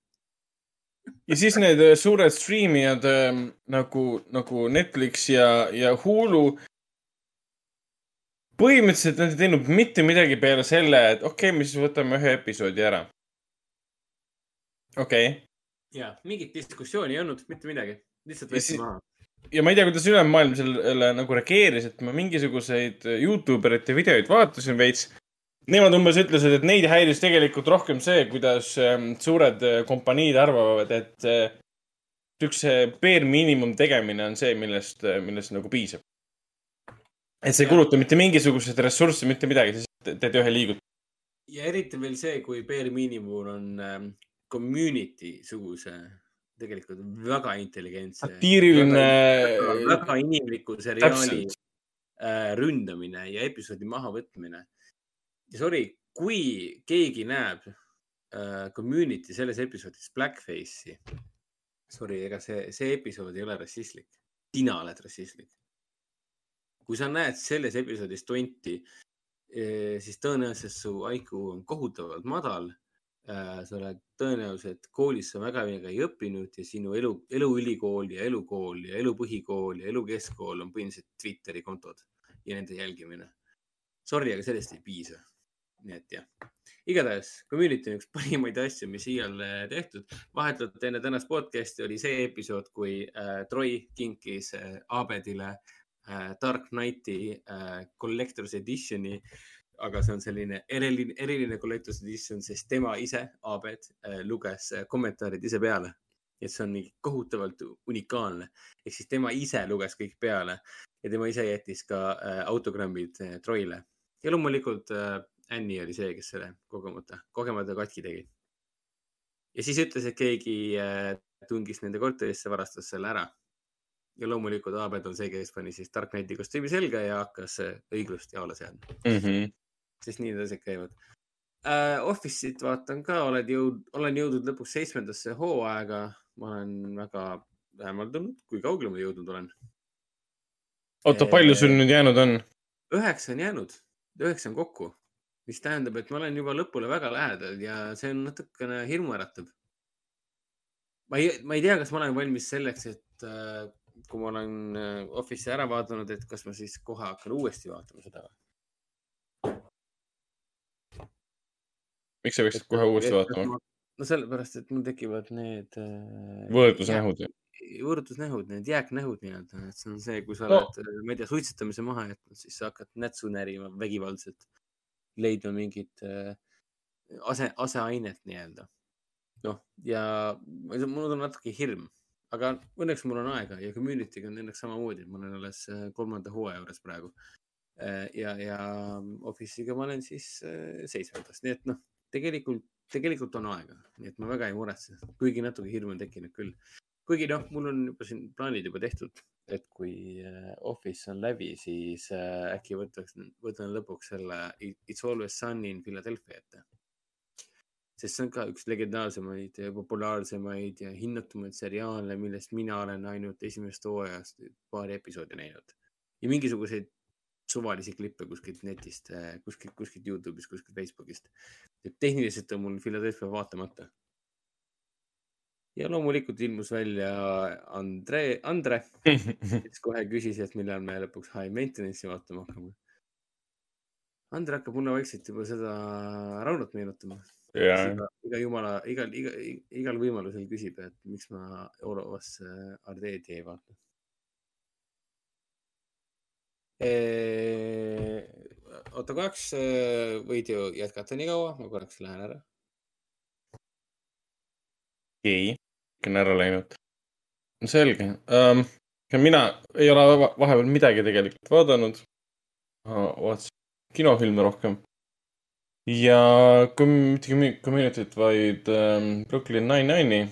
ja siis need äh, suured striimijad äh, nagu, nagu Netflix ja, ja Hulu. põhimõtteliselt nad ei teinud mitte midagi peale selle, et okei okay,, me siis võtame ühe episoodi ära. okei okay., ja mingit diskussiooni ei olnud, mitte midagi, lihtsalt siis- maha. ja ma ei tea, kuidas ülejäänud maailm sellele nagu reageeris, et ma mingisuguseid Youtube erite videoid vaatasin veits. Nemad umbes ütlesid, et neid häiris tegelikult rohkem see, kuidas ähm, suured äh, kompaniid arvavad, et äh, siukse bare miinimum tegemine on see, millest, millest nagu piisab. et sa ei kuluta mitte mingisuguseid ressursse, mitte midagi, siis teed ühe liigutuse. ja eriti veel see, kui bare miinimum on ähm, community suguse tegelikult väga intelligentse. piiriline. väga, inimliku seriaali äh, ründamine ja episoodi mahavõtmine. ja sorry, kui keegi näeb äh, community selles episoodis blackface'i, sorry, ega see, see episood ei ole rassistlik. sina oled rassistlik. kui sa näed selles episoodis tonti, siis tõenäoliselt su IQ on kohutavalt madal äh, sa oled tõenäoliselt koolis sa väga väga ei õppinud ja sinu elu, eluülikool ja elukool ja elupõhikool ja elukeskkool on põhimõtteliselt Twitteri kontod ja nende jälgimine. Sorry, aga sellest ei piisa. nii et jah, igatahes community on üks parimaid asju, mis iial tehtud. vahetult enne tänast podcast'i oli see episood, kui äh, Troy kinkis äh, Abedile äh, Dark Knighti äh, Collector's Editioni aga see on selline eriline, eriline collector's edition, sest tema ise, Abed, luges äh, kommentaarid ise peale. et see on mingi kohutavalt unikaalne, ehk siis tema ise luges kõik peale ja tema ise jättis ka äh, autogrammid äh, Troile ja loomulikult äh, Annie oli see, kes selle kogemata, kogemata katki tegi. ja siis ütles, et keegi äh, tungis nende korterisse, varastas selle ära. ja loomulikult Abed on see, kes pani siis Dark Knighti kostüümi selga ja hakkas äh, õiglust jaole seadma mm. -hmm sest nii need asjad käivad uh,. Office'it vaatan ka, oled jõud-, olen jõudnud lõpuks seitsmendasse hooaega. ma olen väga hämmeldunud, kui kaugele ma jõudnud olen. oota, palju sul nüüd jäänud on? üheksa on jäänud, üheksa on kokku, mis tähendab, et ma olen juba lõpule väga lähedal ja see on natukene hirmuäratav. ma ei, ma ei tea, kas ma olen valmis selleks, et uh, kui ma olen Office'i ära vaadanud, et kas ma siis kohe hakkan uuesti vaatama seda või? Miks sa peaksid kohe uuesti vaatama? no sellepärast, et mul tekivad need äh,. võõrdusnähud. võõrdusnähud, need jääknähud nii-öelda, et see on see, kui sa no. oled, ma ei tea, suitsetamise maha jätnud, siis sa hakkad nätsu närima vägivaldselt, leidma mingit äh, ase, aseainet nii-öelda. noh, ja mul on natuke hirm, aga õnneks mul on aega ja community'ga on õnneks samamoodi, ma olen alles äh, kolmanda hooaja juures praegu. Äh, ja, ja Office'iga ma olen siis seitsmendas, nii et noh tegelikult, tegelikult on aega, nii et ma väga ei muretse, kuigi natuke hirm on tekkinud küll. kuigi noh, mul on juba siin plaanid juba tehtud, et kui äh, Office on läbi, siis äh, äkki võtaks, võtan lõpuks selle It's Always Sunny in Philadelphia ette. sest see on ka üks legendaarsemaid ja populaarsemaid ja hinnatumaid seriaale, millest mina olen ainult esimesest hooajast paari episoodi näinud ja mingisuguseid suvalisi klippe kuskilt netist, äh, kuskilt, kuskilt Youtube'ist, kuskilt Facebookist. et tehniliselt on mul Philadelphia vaatamata. ja loomulikult ilmus välja Andre, Andre, kes kohe küsis, et millal me lõpuks High Maintenance'i vaatama hakkame. Andre hakkab mulle vaikselt juba seda Raunot meenutama. iga, iga jumala, igal, iga, igal võimalusel küsib, et miks ma Eurovasse Ardeedi ei vaata oota korraks, võid ju jätkata nii kaua, ma korraks lähen ära. okei, on ära läinud. selge um,. mina ei ole vahepeal midagi tegelikult vaadanud. vaatasin kinofilme rohkem. ja kui mitte Community't, vaid um, Brooklyn Nine-Nine'i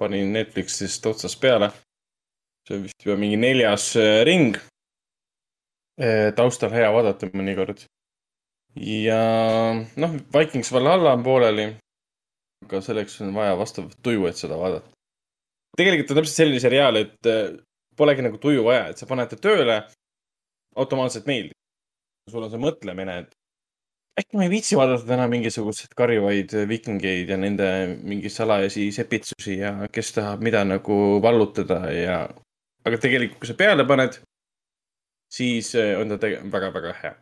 panin Netflixist otsast peale. see on vist juba mingi neljas uh, ring taustal hea vaadata mõnikord. ja noh, Vikings Valhalla on pooleli. aga selleks on vaja vastavat tuju, et seda vaadata. tegelikult on täpselt selline seriaal, et eh, polegi nagu tuju vaja, et sa paned ta tööle, automaatselt meeldib. sul on see mõtlemine, et äkki ma ei viitsi vaadata täna mingisuguseid karjuvaid viikingeid ja nende mingi salajasi sepitsusi ja kes tahab mida nagu vallutada ja, aga tegelikult, kui sa peale paned siis äh, on ta väga-väga hea.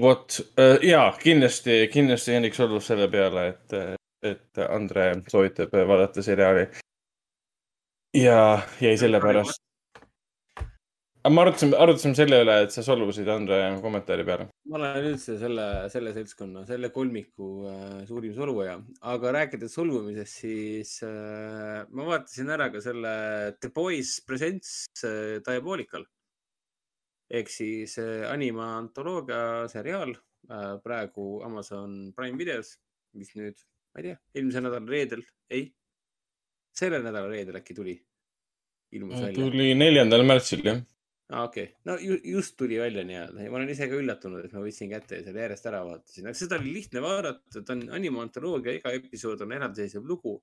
vot äh, ja kindlasti, kindlasti Hendrik Sollus selle peale, et, et Andre soovitab vaadata seriaali. ja jäi sellepärast. Aga me arutasime, arutasime selle üle, et sa solvusid Andre kommentaari peale. ma olen üldse selle, selle seltskonna, selle kolmiku äh, suurim solvuja, aga rääkides solvumisest, siis äh, ma vaatasin ära ka selle The Boys Presents äh, Diabolical ehk siis äh, anima antoloogia seriaal äh, praegu Amazon Prime videos, mis nüüd, ma ei tea, eelmise nädala reedel, ei, selle nädala reedel äkki tuli, ilmus välja. tuli neljandal märtsil, jah. Okei. Okay., no ju, just tuli välja nii-öelda. Ja ma olen ise ka üllatunud, et ma võtsin kätte ja selle järjest ära vaatasin, aga seda oli lihtne vaadata, ta on animantoloogia, iga episood on eraldiseisev lugu.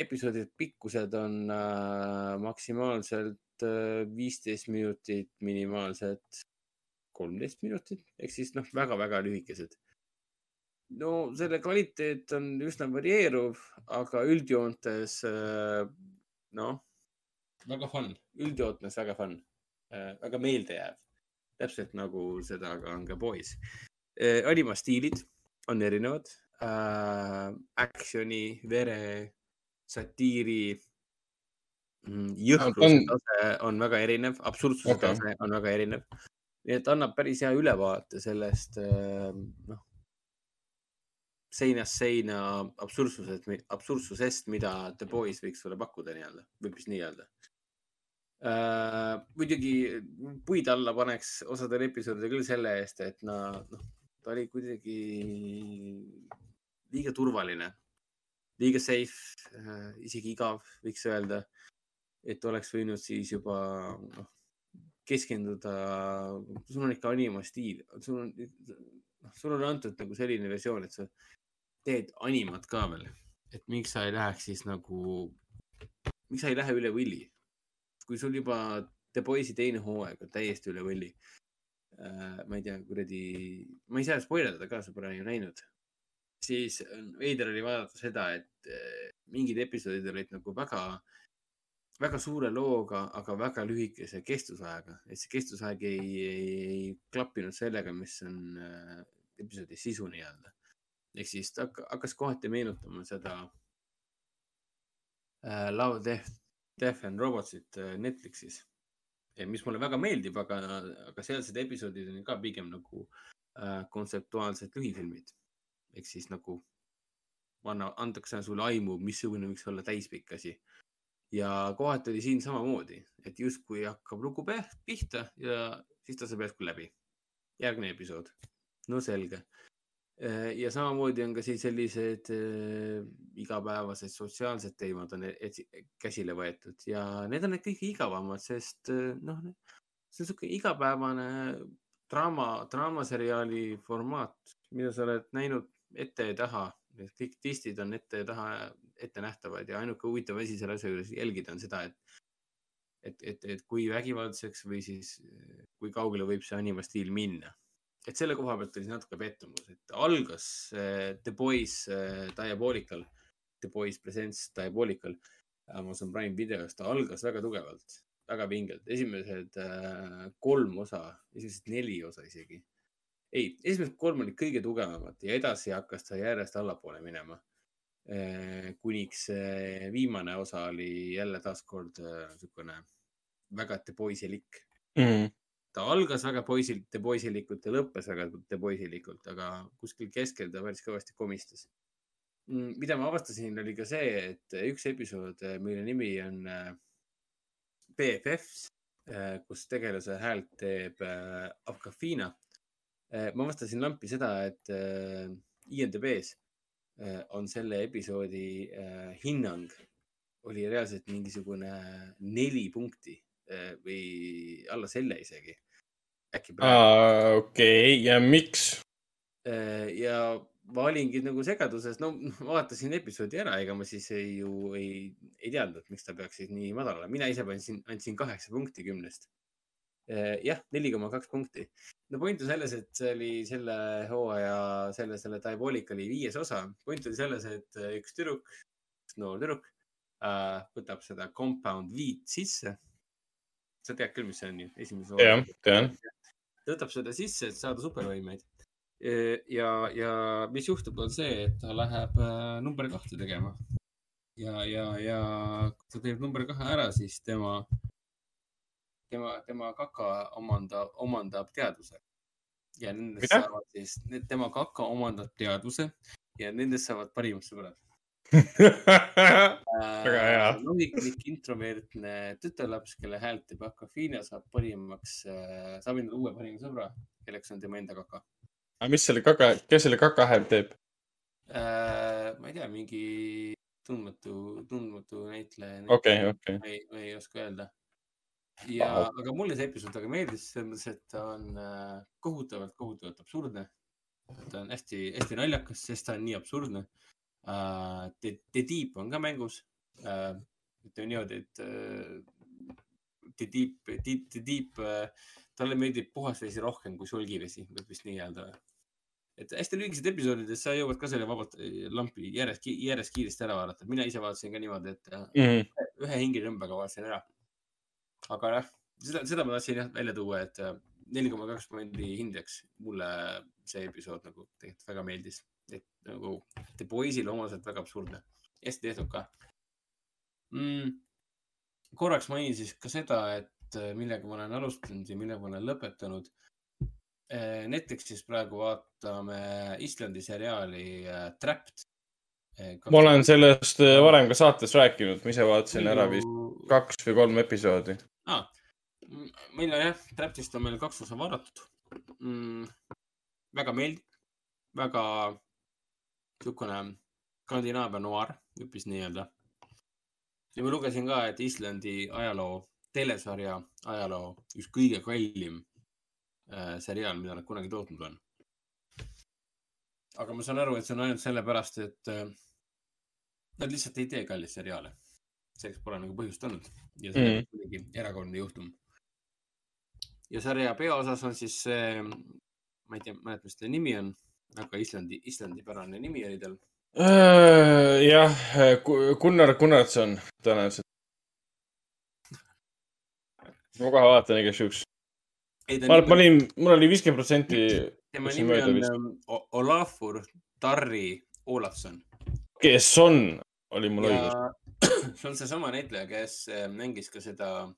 episoodide pikkused on äh, maksimaalselt äh, viisteist minutit, minimaalselt kolmteist minutit. Ehk siis noh, väga-väga lühikesed. no selle kvaliteet on üsna varieeruv, aga üldjoontes äh, noh, väga fun, üldjoontes väga fun. äh,, väga meeldejääv. täpselt nagu seda ka on ka Boys äh,. animastiilid on erinevad äh,. Action'i, vere, satiiri, jõhkruse On- tase on väga erinev, absurdsuse Okei. tase on väga erinev. nii et annab päris hea ülevaate sellest äh, noh, seinast seina absurdsusest, absurdsusest, mida The Boys võiks sulle pakkuda nii-öelda, võib vist nii öelda äh,. muidugi puid alla paneks osadel episoodidel küll selle eest, et na- noh, ta oli kuidagi liiga turvaline, liiga safe äh,, isegi igav, võiks öelda. et oleks võinud siis juba noh, keskenduda, sul on ikka animastiil, sul on, noh, sul on antud nagu selline versioon, et sa teed animat ka veel, et miks sa ei läheks siis nagu, miks sa ei lähe üle võlli? Kui sul juba The Boys'i teine hooaeg on täiesti üle võlli äh,. ma ei tea, kuradi, ma ei saa spoilerdada ka, sa pole ju näinud. siis veider oli vaadata seda, et äh, mingid episoodid olid nagu väga, väga suure looga, aga väga lühikese kestusajaga, et see kestusaeg ei, ei, ei klappinud sellega, mis on äh, episoodi sisu nii-öelda. ehk siis ta hakka- hakkas kohati meenutama seda äh, Love, Death, Death and Robots'it äh, Netflixis. mis mulle väga meeldib, aga, aga sealsed episoodid on ka pigem nagu äh, kontseptuaalsed lühifilmid. ehk siis nagu anna, antakse sulle aimu, missugune võiks olla täispikk asi. ja kohati oli siin samamoodi, et justkui hakkab lugu pihta ja siis ta saab järsku läbi. järgmine episood, no selge. Ja samamoodi on ka siin sellised äh, igapäevased sotsiaalsed teemad on käsile võetud ja need on need kõige igavamad, sest äh, noh, see on sihuke igapäevane draama, draamaseriaali formaat, mida sa oled näinud ette ja taha. kõik twistid on ette ja taha ettenähtavad ja ainuke huvitav asi selle asja juures jälgida on seda, et et, et, et kui vägivaldseks või siis kui kaugele võib see animastiil minna. Et selle koha pealt oli natuke pettumus, et algas äh, The Boys äh, Diabolical, The Boys Presents Diabolical Amazon Prime videos, ta algas väga tugevalt, väga vingelt, esimesed äh, kolm osa, esimesed neli osa isegi. ei, esimesed kolm olid kõige tugevamad ja edasi hakkas ta järjest allapoole minema äh,. kuniks äh, viimane osa oli jälle taaskord äh, niisugune väga The Boysilik Mm. Ta algas väga poisil, The Boysilikult ja lõppes väga The Boysilikult, aga kuskil keskel ta päris kõvasti komistas. mida ma avastasin, oli ka see, et üks episood, mille nimi on äh, BFFs, kus tegelase häält teeb Afgafina. ma avastasin lampi seda, et IMDB-s on selle episoodi hinnang oli reaalselt mingisugune neli punkti või alla selle isegi. äkki praegu. okei, ja miks? Äh, ja ma olingi nagu segaduses, no vaatasin episoodi ära, ega ma siis ei, ju ei, ei teadnud, miks ta peaks siis nii madal olema, mina ise andsin, andsin kaheksa punkti kümnest. jah, neli koma kaks punkti. no point on selles, et see oli selle hooaja, selle, selle Diabolicali viies osa. point oli selles, et üks tüdruk, noor tüdruk äh, võtab seda compound V-d sisse. Sa tead küll, mis see on ju, esimese jah, tean. ta võtab seda sisse, et saada supervõimeid. ja, ja mis juhtub, on see, et ta läheb äh, number kahte tegema. ja, ja, ja kui ta teeb number kahe ära, siis tema tema, tema kaka omandab, omandab teaduse. ja nendest saavad siis, tema kaka omandab teaduse ja nendest saavad parimad sõbrad. Väga hea. loomulik introvertne tütarlaps, kelle häält teeb Aquafina, saab parimaks, saab endale uue parima sõbra, kelleks on tema enda kaka. aga mis selle kaka, kes selle kaka häält teeb? Äh, ma ei tea, mingi tundmatu, tundmatu näitleja. Okei, okei. ma ei, oska öelda. ja, aga mulle see episood väga meeldis, selles mõttes, et ta on äh, kohutavalt, kohutavalt absurdne. ta on hästi-hästi naljakas, sest ta on nii absurdne. The, The Deep on ka mängus uh,. ütleme niimoodi, et The Deep, The Deep talle meeldib puhas vesi rohkem kui sulgivesi, võib vist nii öelda et hästi lühikesed episoodid, et sa jõuad ka selle vabalt äh, lampi järjest, järjest kiiresti ära vaadata. mina ise vaatasin ka niimoodi, et äh, Mhm. ühe hingetõmbega vaatasin ära. aga jah, seda, seda ma tahtsin jah välja tuua, et äh, neli koma kaks protsendi hindeks mulle see episood nagu tegelikult väga meeldis. Et nagu The Boys'ile omaselt väga absurdne, hästi tehtud ka mm,. korraks mainin siis ka seda, et äh, millega ma olen alustanud ja millega ma olen lõpetanud Eh, Netflixis praegu vaatame Islandi seriaali äh, Trapped. ma olen sellest äh, varem ka saates rääkinud, ma ise vaatasin ära vist kaks või kolm episoodi. ah,. meil on jah, Trapped'ist on meil kaks osa vaadatud mm,. väga meeldib, väga niisugune Skandinaavia noir, võib vist nii öelda. ja ma lugesin ka, et Islandi ajaloo, telesarja ajaloo üks kõige kallim äh, seriaal, mida nad kunagi tootnud on. aga ma saan aru, et see on ainult sellepärast, et äh, nad lihtsalt ei tee kallis seriaale. selleks pole nagu põhjust olnud ja see Mm. on kuidagi erakordne juhtum. ja sarja peaosas on siis see, ma ei tea, mäleta, mis selle nimi on, aga Islandi, Islandi-pärane nimi oli tal. Äh, jah, Gunnar Gunnarsson tõenäoliselt. ma kohe vaatan igaks juhuks. Ma, olin, mul oli viiskümmend protsenti. tema nimi on O- Olafur Tarri Olafson. kes on, oli mul õigus. ja see on seesama näitleja, kes äh, mängis ka seda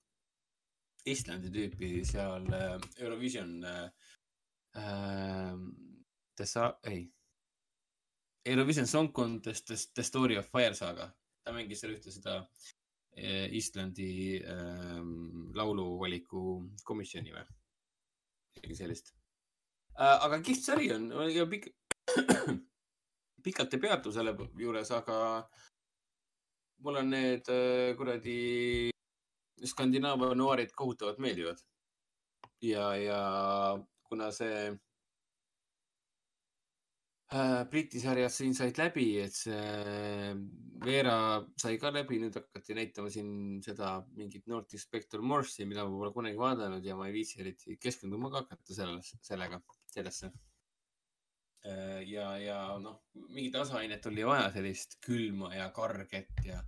Islandi tüüpi seal äh, Eurovision äh,. Tessa-, ei. Eurovision Song Contest, The Story of Fire saaga. ta mängis seal ühte seda äh, Islandi äh, lauluvaliku komisjoni või? midagi sellist äh,. aga kihvt sari on ja pikk, pikalt ei peatu selle juures, aga mulle on need äh, kuradi Skandinaavia noored kohutavalt meeldivad. ja, ja kuna see Briti sarjad siin said läbi, et see Veera sai ka läbi, nüüd hakati näitama siin seda mingit North Inspector Morse'i, mida ma pole kunagi vaadanud ja ma ei viitsi eriti keskenduma ka hakata selles, sellega, sellesse. ja, ja noh, mingit asaainet oli vaja, sellist külma ja karget ja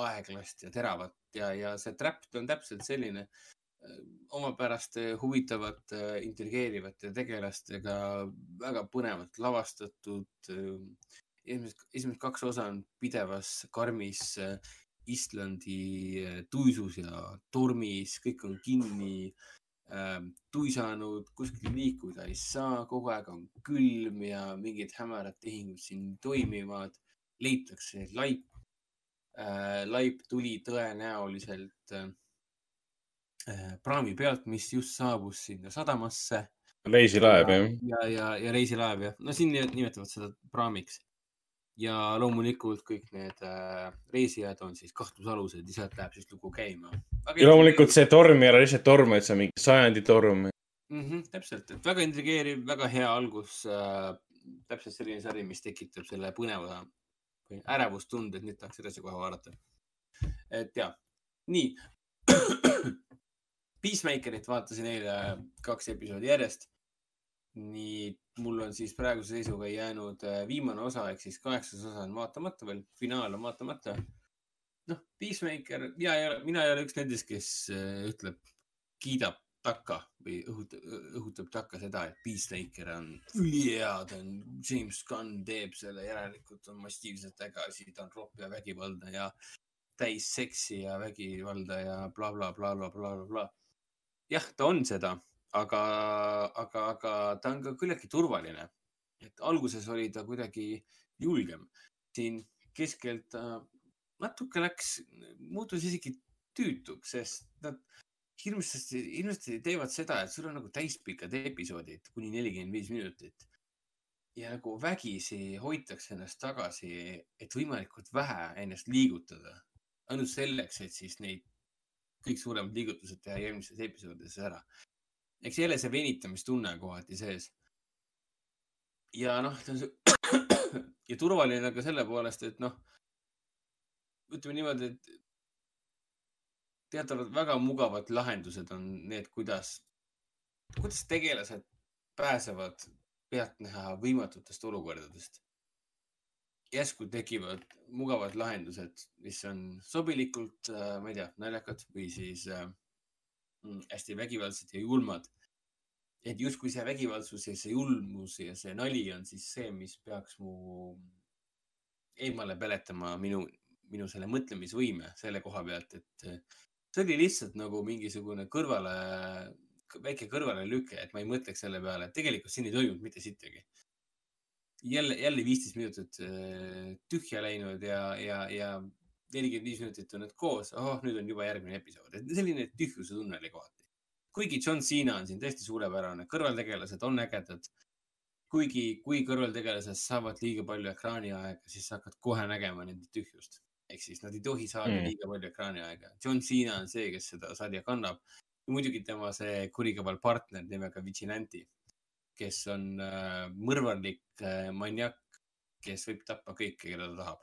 aeglast ja teravat ja, ja see Trapped on täpselt selline äh, omapäraste huvitavate, intrigeerivate tegelastega, väga põnevalt lavastatud. esimesed, esimesed kaks osa on pidevas karmis Islandi tuisus ja tormis, kõik on kinni tuisanud, kuskil liikuda ei saa, kogu aeg on külm ja mingid hämarad tehingud siin toimivad. leitakse laip äh,, laip tuli tõenäoliselt äh, praami pealt, mis just saabus sinna sadamasse. reisilaev jah. ja, ja, ja reisilaev jah, no siin nimetavad seda praamiks. ja loomulikult kõik need äh, reisijad on siis kahtlusalused ja sealt läheb siis lugu käima. ja loomulikult see torm ei ole lihtsalt torm, vaid see on mingi sajandi torm. mm. -hmm, täpselt, et väga intrigeeriv, väga hea algus äh,. täpselt selline sari, mis tekitab selle põneva või ärevustunde, et nüüd tahaks edasi kohe vaadata. et ja, nii. Peacemakerit vaatasin eile kaks episoodi järjest. nii, mul on siis praeguse seisuga jäänud äh, viimane osa ehk siis kaheksas osa on vaatamata veel, finaal on vaatamata. noh, Peacemaker, mina ei ole, mina ei ole üks nendest, kes äh, ütleb, kiidab takka või õhutab, õhutab takka seda, et Peacemaker on ülihea, ta on, James Gunn teeb selle, järelikult on massiivselt äge asi, ta on ropp ja vägivaldne ja täis seksi ja vägivalda ja blablabla, blablabla, blablabla. jah, ta on seda, aga, aga, aga ta on ka küllaltki turvaline. et alguses oli ta kuidagi julgem, siin keskelt ta natuke läks, muutus isegi tüütuks, sest nad hirmsasti, hirmsasti teevad seda, et sul on nagu täispikad episoodid kuni nelikümmend viis minutit. ja nagu vägisi hoitakse ennast tagasi, et võimalikult vähe ennast liigutada. ainult selleks, et siis neid kõik suuremad liigutused teha järgmistes episoodides ära. eks jälle see venitamistunne kohati sees. ja noh, ta on see ja turvaline ka selle poolest, et noh, ütleme niimoodi, et teatavad väga mugavad lahendused on need, kuidas, kuidas tegelased pääsevad pealtnäha võimatutest olukordadest. Järsku tekivad mugavad lahendused, mis on sobilikult, ma ei tea, naljakad või siis äh, mm, hästi vägivaldsed ja julmad. et justkui see vägivaldsus ja see julmus ja see nali on siis see, mis peaks mu eemale peletama minu, minu selle mõtlemisvõime selle koha pealt, et äh, see oli lihtsalt nagu mingisugune kõrvale, väike kõrvalelüke, et ma ei mõtleks selle peale, et tegelikult siin ei toimunud mitte sittagi. jälle, jälle viisteist minutit äh, tühja läinud ja, ja, ja nelikümmend viis minutit on need koos, oh, nüüd on juba järgmine episood, et selline tühjuse tunne oli kohati. kuigi John Cena on siin tõesti suurepärane, kõrvaltegelased on ägedad. kuigi, kui kõrvaltegelased saavad liiga palju ekraaniaega, siis sa hakkad kohe nägema nende tühjust. ehk siis nad ei tohi saada Mm. liiga palju ekraaniaega. John Cena on see, kes seda sarja kannab. muidugi tema see kurikaval partner nimega Vigilante, kes on äh, mõrvarlik äh, maniak, kes võib tappa kõike, keda ta tahab.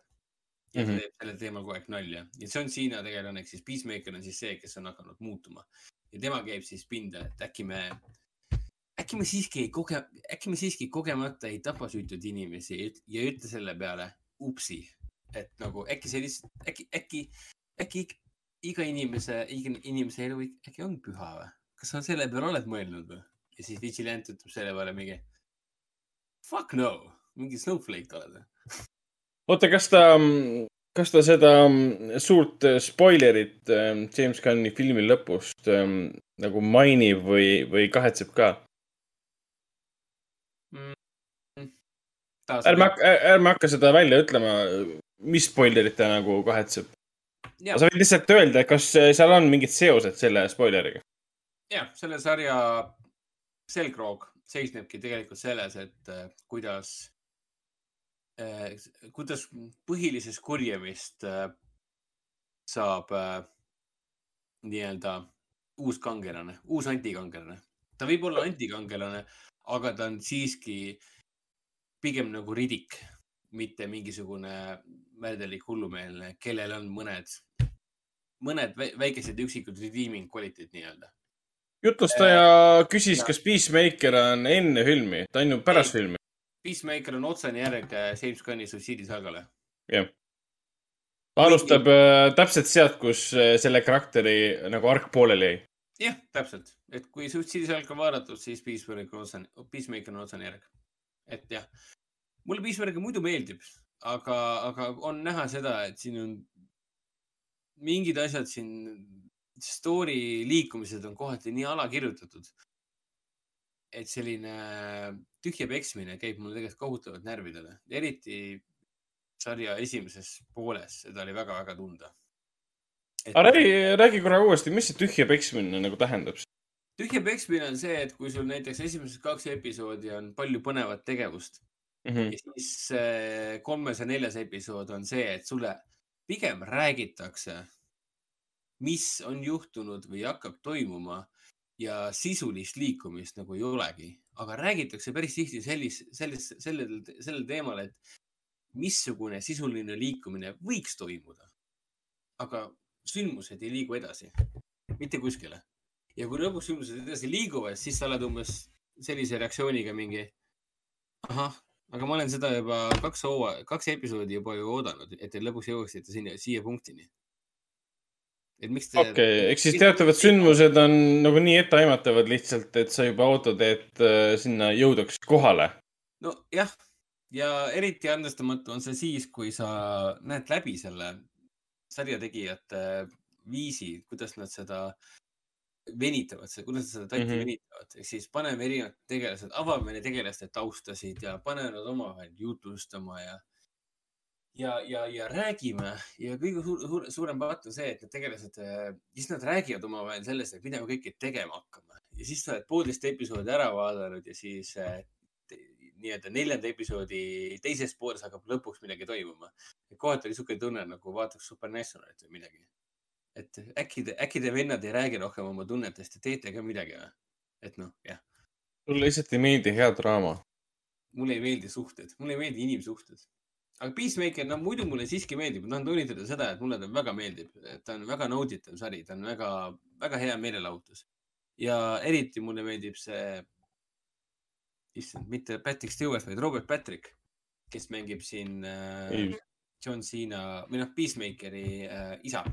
ja ta Mhm. teeb sellel teemal kogu aeg nalja ja John Cena tegelane ehk siis Peacemaker on siis see, kes on hakanud muutuma ja tema käib siis pinda, et äkki me, äkki me siiski ei koge, äkki me siiski kogemata ei tapa süütuid inimesi ja ütle selle peale upsi, et nagu äkki see lihtsalt, äkki, äkki, äkki iga inimese, iga inimese elu äkki on püha või? kas sa selle peale oled mõelnud või? Ja siis Vigilante ütleb selle peale mingi fuck no, mingi snowflake oled oota, kas ta, kas ta seda mm, suurt äh, spoilerit ähm, James Gunni filmi lõpust ähm, nagu mainib või, või kahetseb ka? ärme hakka, ärme hakka seda välja ütlema, mis spoilerit ta nagu kahetseb. Sa võid lihtsalt öelda, kas äh, seal on mingid seosed selle spoileriga? jah, selle sarja selgroog seisnebki tegelikult selles, et äh, kuidas, kuidas põhilisest kurjemist äh, saab äh, nii-öelda uus kangelane, uus antikangelane. ta võib olla antikangelane, aga ta on siiski pigem nagu ridik, mitte mingisugune märdelik hullumeelne, kellel on mõned, mõned vä- väikesed üksikud redeeming kvaliteet nii-öelda. Jutlustaja küsis, kas Peacemaker on enne filmi, ta on ju pärast filmi. Peacemaker on otsene järg äh, James Gunni suitsiidisalgale. jah. alustab äh, täpselt sealt, kus äh, selle karakteri nagu arg pooleli jäi. jah, täpselt, et kui suitsiidisalg on vaadatud, siis Peacemaker on otsene, Peacemaker on otsene järg. et jah, mulle Peacemaker muidu meeldib, aga, aga on näha seda, et siin on mingid asjad siin, story liikumised on kohati nii alakirjutatud. et selline tühja peksmine käib mulle tegelikult kohutavalt närvidele, eriti sarja esimeses pooles, seda oli väga-väga tunda. aga räägi, räägi korra uuesti, mis see tühja peksmine nagu tähendab? tühja peksmine on see, et kui sul näiteks esimesed kaks episoodi on palju põnevat tegevust Mhm. ja siis äh, kolmes ja neljas episood on see, et sulle pigem räägitakse, mis on juhtunud või hakkab toimuma ja sisulist liikumist nagu ei olegi, aga räägitakse päris tihti sellist, sellist, sellel, sellel teemal, et missugune sisuline liikumine võiks toimuda. aga sündmused ei liigu edasi, mitte kuskile ja kui lõpuks sündmused edasi liiguvad, siis sa oled umbes sellise reaktsiooniga mingi. ahah, aga ma olen seda juba kaks hooaja, kaks episoodi juba ju oodanud, et te lõpuks jõuaksite sinna, siia punktini. Et miks te. okei okay,, ehk siis teatavad sündmused on nagu nii etteaimatavad lihtsalt, et sa juba ootad, et äh, sinna jõudaks kohale. nojah, ja eriti andestamatu on see siis, kui sa näed läbi selle sarja tegijate viisi, kuidas nad seda venitavad kuidas nad seda tatti mm. -hmm. venitavad, ehk siis paneme erinevad tegelased, avame neile tegelaste taustasid ja paneme nad omavahel jutustama ja ja, ja, ja räägime ja kõige suur, suur, suurem patt on see, et need tegelased, siis nad räägivad omavahel sellest, et mida me kõike tegema hakkame ja siis sa oled poolteist episoodi ära vaadanud ja siis äh, nii-öelda neljanda episoodi teises pooles hakkab lõpuks midagi toimuma. kohati oli siuke tunne nagu vaataks Supernaturalit või midagi. et äkki te, äkki te vennad ei räägi rohkem oma tunnetest ja teete ka midagi või? et noh, jah, sulle lihtsalt ei meeldi hea draama. mulle ei meeldi suhted, mulle ei meeldi inimsuhted. Aga Peacemaker, no muidu mulle siiski meeldib, ma tahan toonitada seda, et mulle ta väga meeldib, ta on väga nauditav sari, ta on väga, väga hea meelelahutus. ja eriti mulle meeldib see, issand, mitte Patrick Stewart, vaid Robert Patrick, kes mängib siin äh, Ei. John Cena või noh, Peacemakeri äh, isa.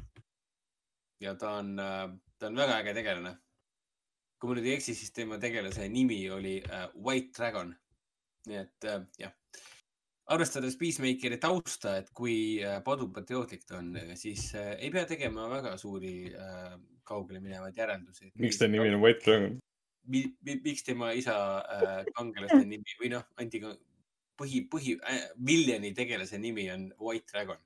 ja ta on äh,, ta on väga äge tegelane. kui ma nüüd ei eksi, siis tema tegelase nimi oli äh, White Dragon. nii et äh, jah, arvestades Peacemakeri tausta, et kui äh, padupatriootlik ta on, siis äh, ei pea tegema väga suuri äh, kaugele minevaid järeldusi. miks ta nimi on White Dragon? mi, mi, miks tema isa kangelase nimi või noh, anti põhi, põhi äh,, viljoni tegelase nimi on White Dragon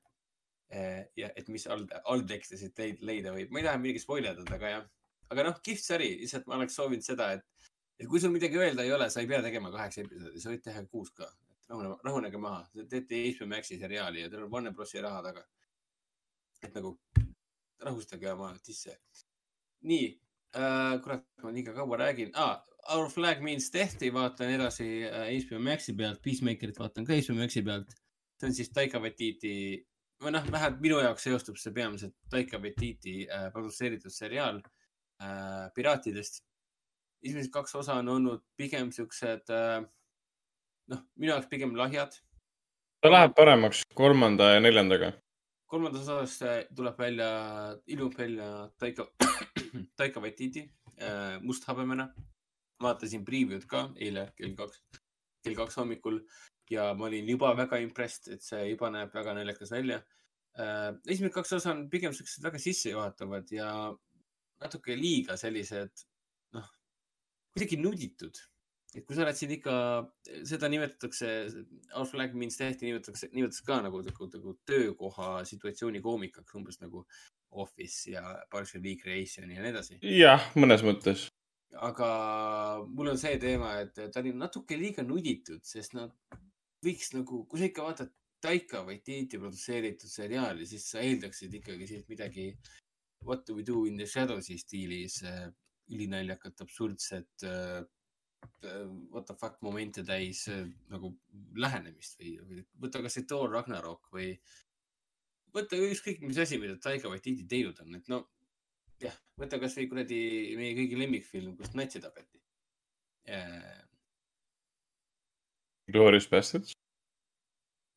ja et mis all, alltekste siit leid, leida võib, ma ei taha midagi spoil ida, aga jah, aga noh, kihvt sari, lihtsalt ma oleks soovinud seda, et, et kui sul midagi öelda ei ole, sa ei pea tegema kaheksa episoodi, sa võid teha kuus ka. rahune, rahunege maha, te teete HBO Maxi seriaali ja teil on Warner Brosi raha taga. et nagu rahustage oma tisse. nii äh,, kurat, ma liiga kaua räägin ah,. Our flag means death'i vaatan edasi äh, HBO Maxi pealt, Peacemakerit vaatan ka HBO Maxi pealt. see on siis Taika Waititi või noh, vähemalt minu jaoks seostub see peamiselt Taika Waititi äh, produtseeritud seriaal äh, piraatidest. esimesed kaks osa on olnud pigem siuksed äh, noh, minu jaoks pigem lahjad. ta läheb paremaks kolmanda ja neljandaga. kolmandas osas äh, tuleb välja, ilmub välja Taika, Taika Waititi äh, musthabemena. vaatasin preview'd ka eile kell kaks, kell kaks hommikul ja ma olin juba väga impressed, et see juba näeb väga naljakas välja äh,. esimesed kaks osa on pigem siuksed väga sissejuhatavad ja natuke liiga sellised, noh, kuidagi nuditud et kui sa oled siin ikka, seda nimetatakse, Our Flag Means Death'i nimetatakse, nimetatakse ka nagu, nagu, nagu töökoha situatsiooni koomikaks, umbes nagu Office ja Parks and Recreation ja nii edasi. jah, mõnes mõttes. aga mul on see teema, et ta oli natuke liiga nuditud, sest nad võiks nagu, kui sa ikka vaatad Taika Waititi produtseeritud seriaali, siis sa eeldaksid ikkagi siit midagi What do we do in the shadows'i stiilis ülinaljakat, absurdset äh, what the fuck momente täis äh, nagu lähenemist või, või võta kasvõi Thor Ragnarok või võta ükskõik mis asi, mida Taika Waititi teinud on, et no jah, võta kasvõi kuradi meie kõigi lemmikfilm, kus natsi tapeti. Glorious Bastards.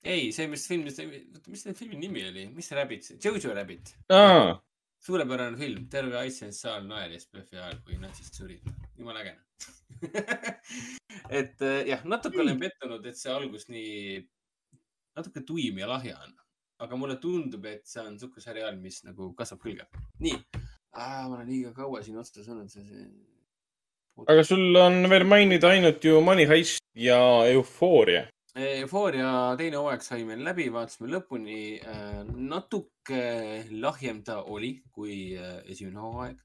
ei, see, mis film, mis selle filmi nimi oli, mis see Rabbit, Jojo Rabbit. aa, suurepärane film, terve Iceland saal naeris PÖFFi ajal, kui natsid surid. jumala äge. et äh, jah, natuke olen pettunud, et see algus nii, natuke tuim ja lahja on. aga mulle tundub, et see on sihuke seriaal, mis nagu kasvab külge. nii, ma olen liiga kaua siin otsas olnud, see, see. aga sul on veel mainida ainult ju Money Heist ja Eufooria. Eufooria teine hooaeg sai meil läbi, vaatasime lõpuni. natuke lahjem ta oli kui äh, esimene hooaeg.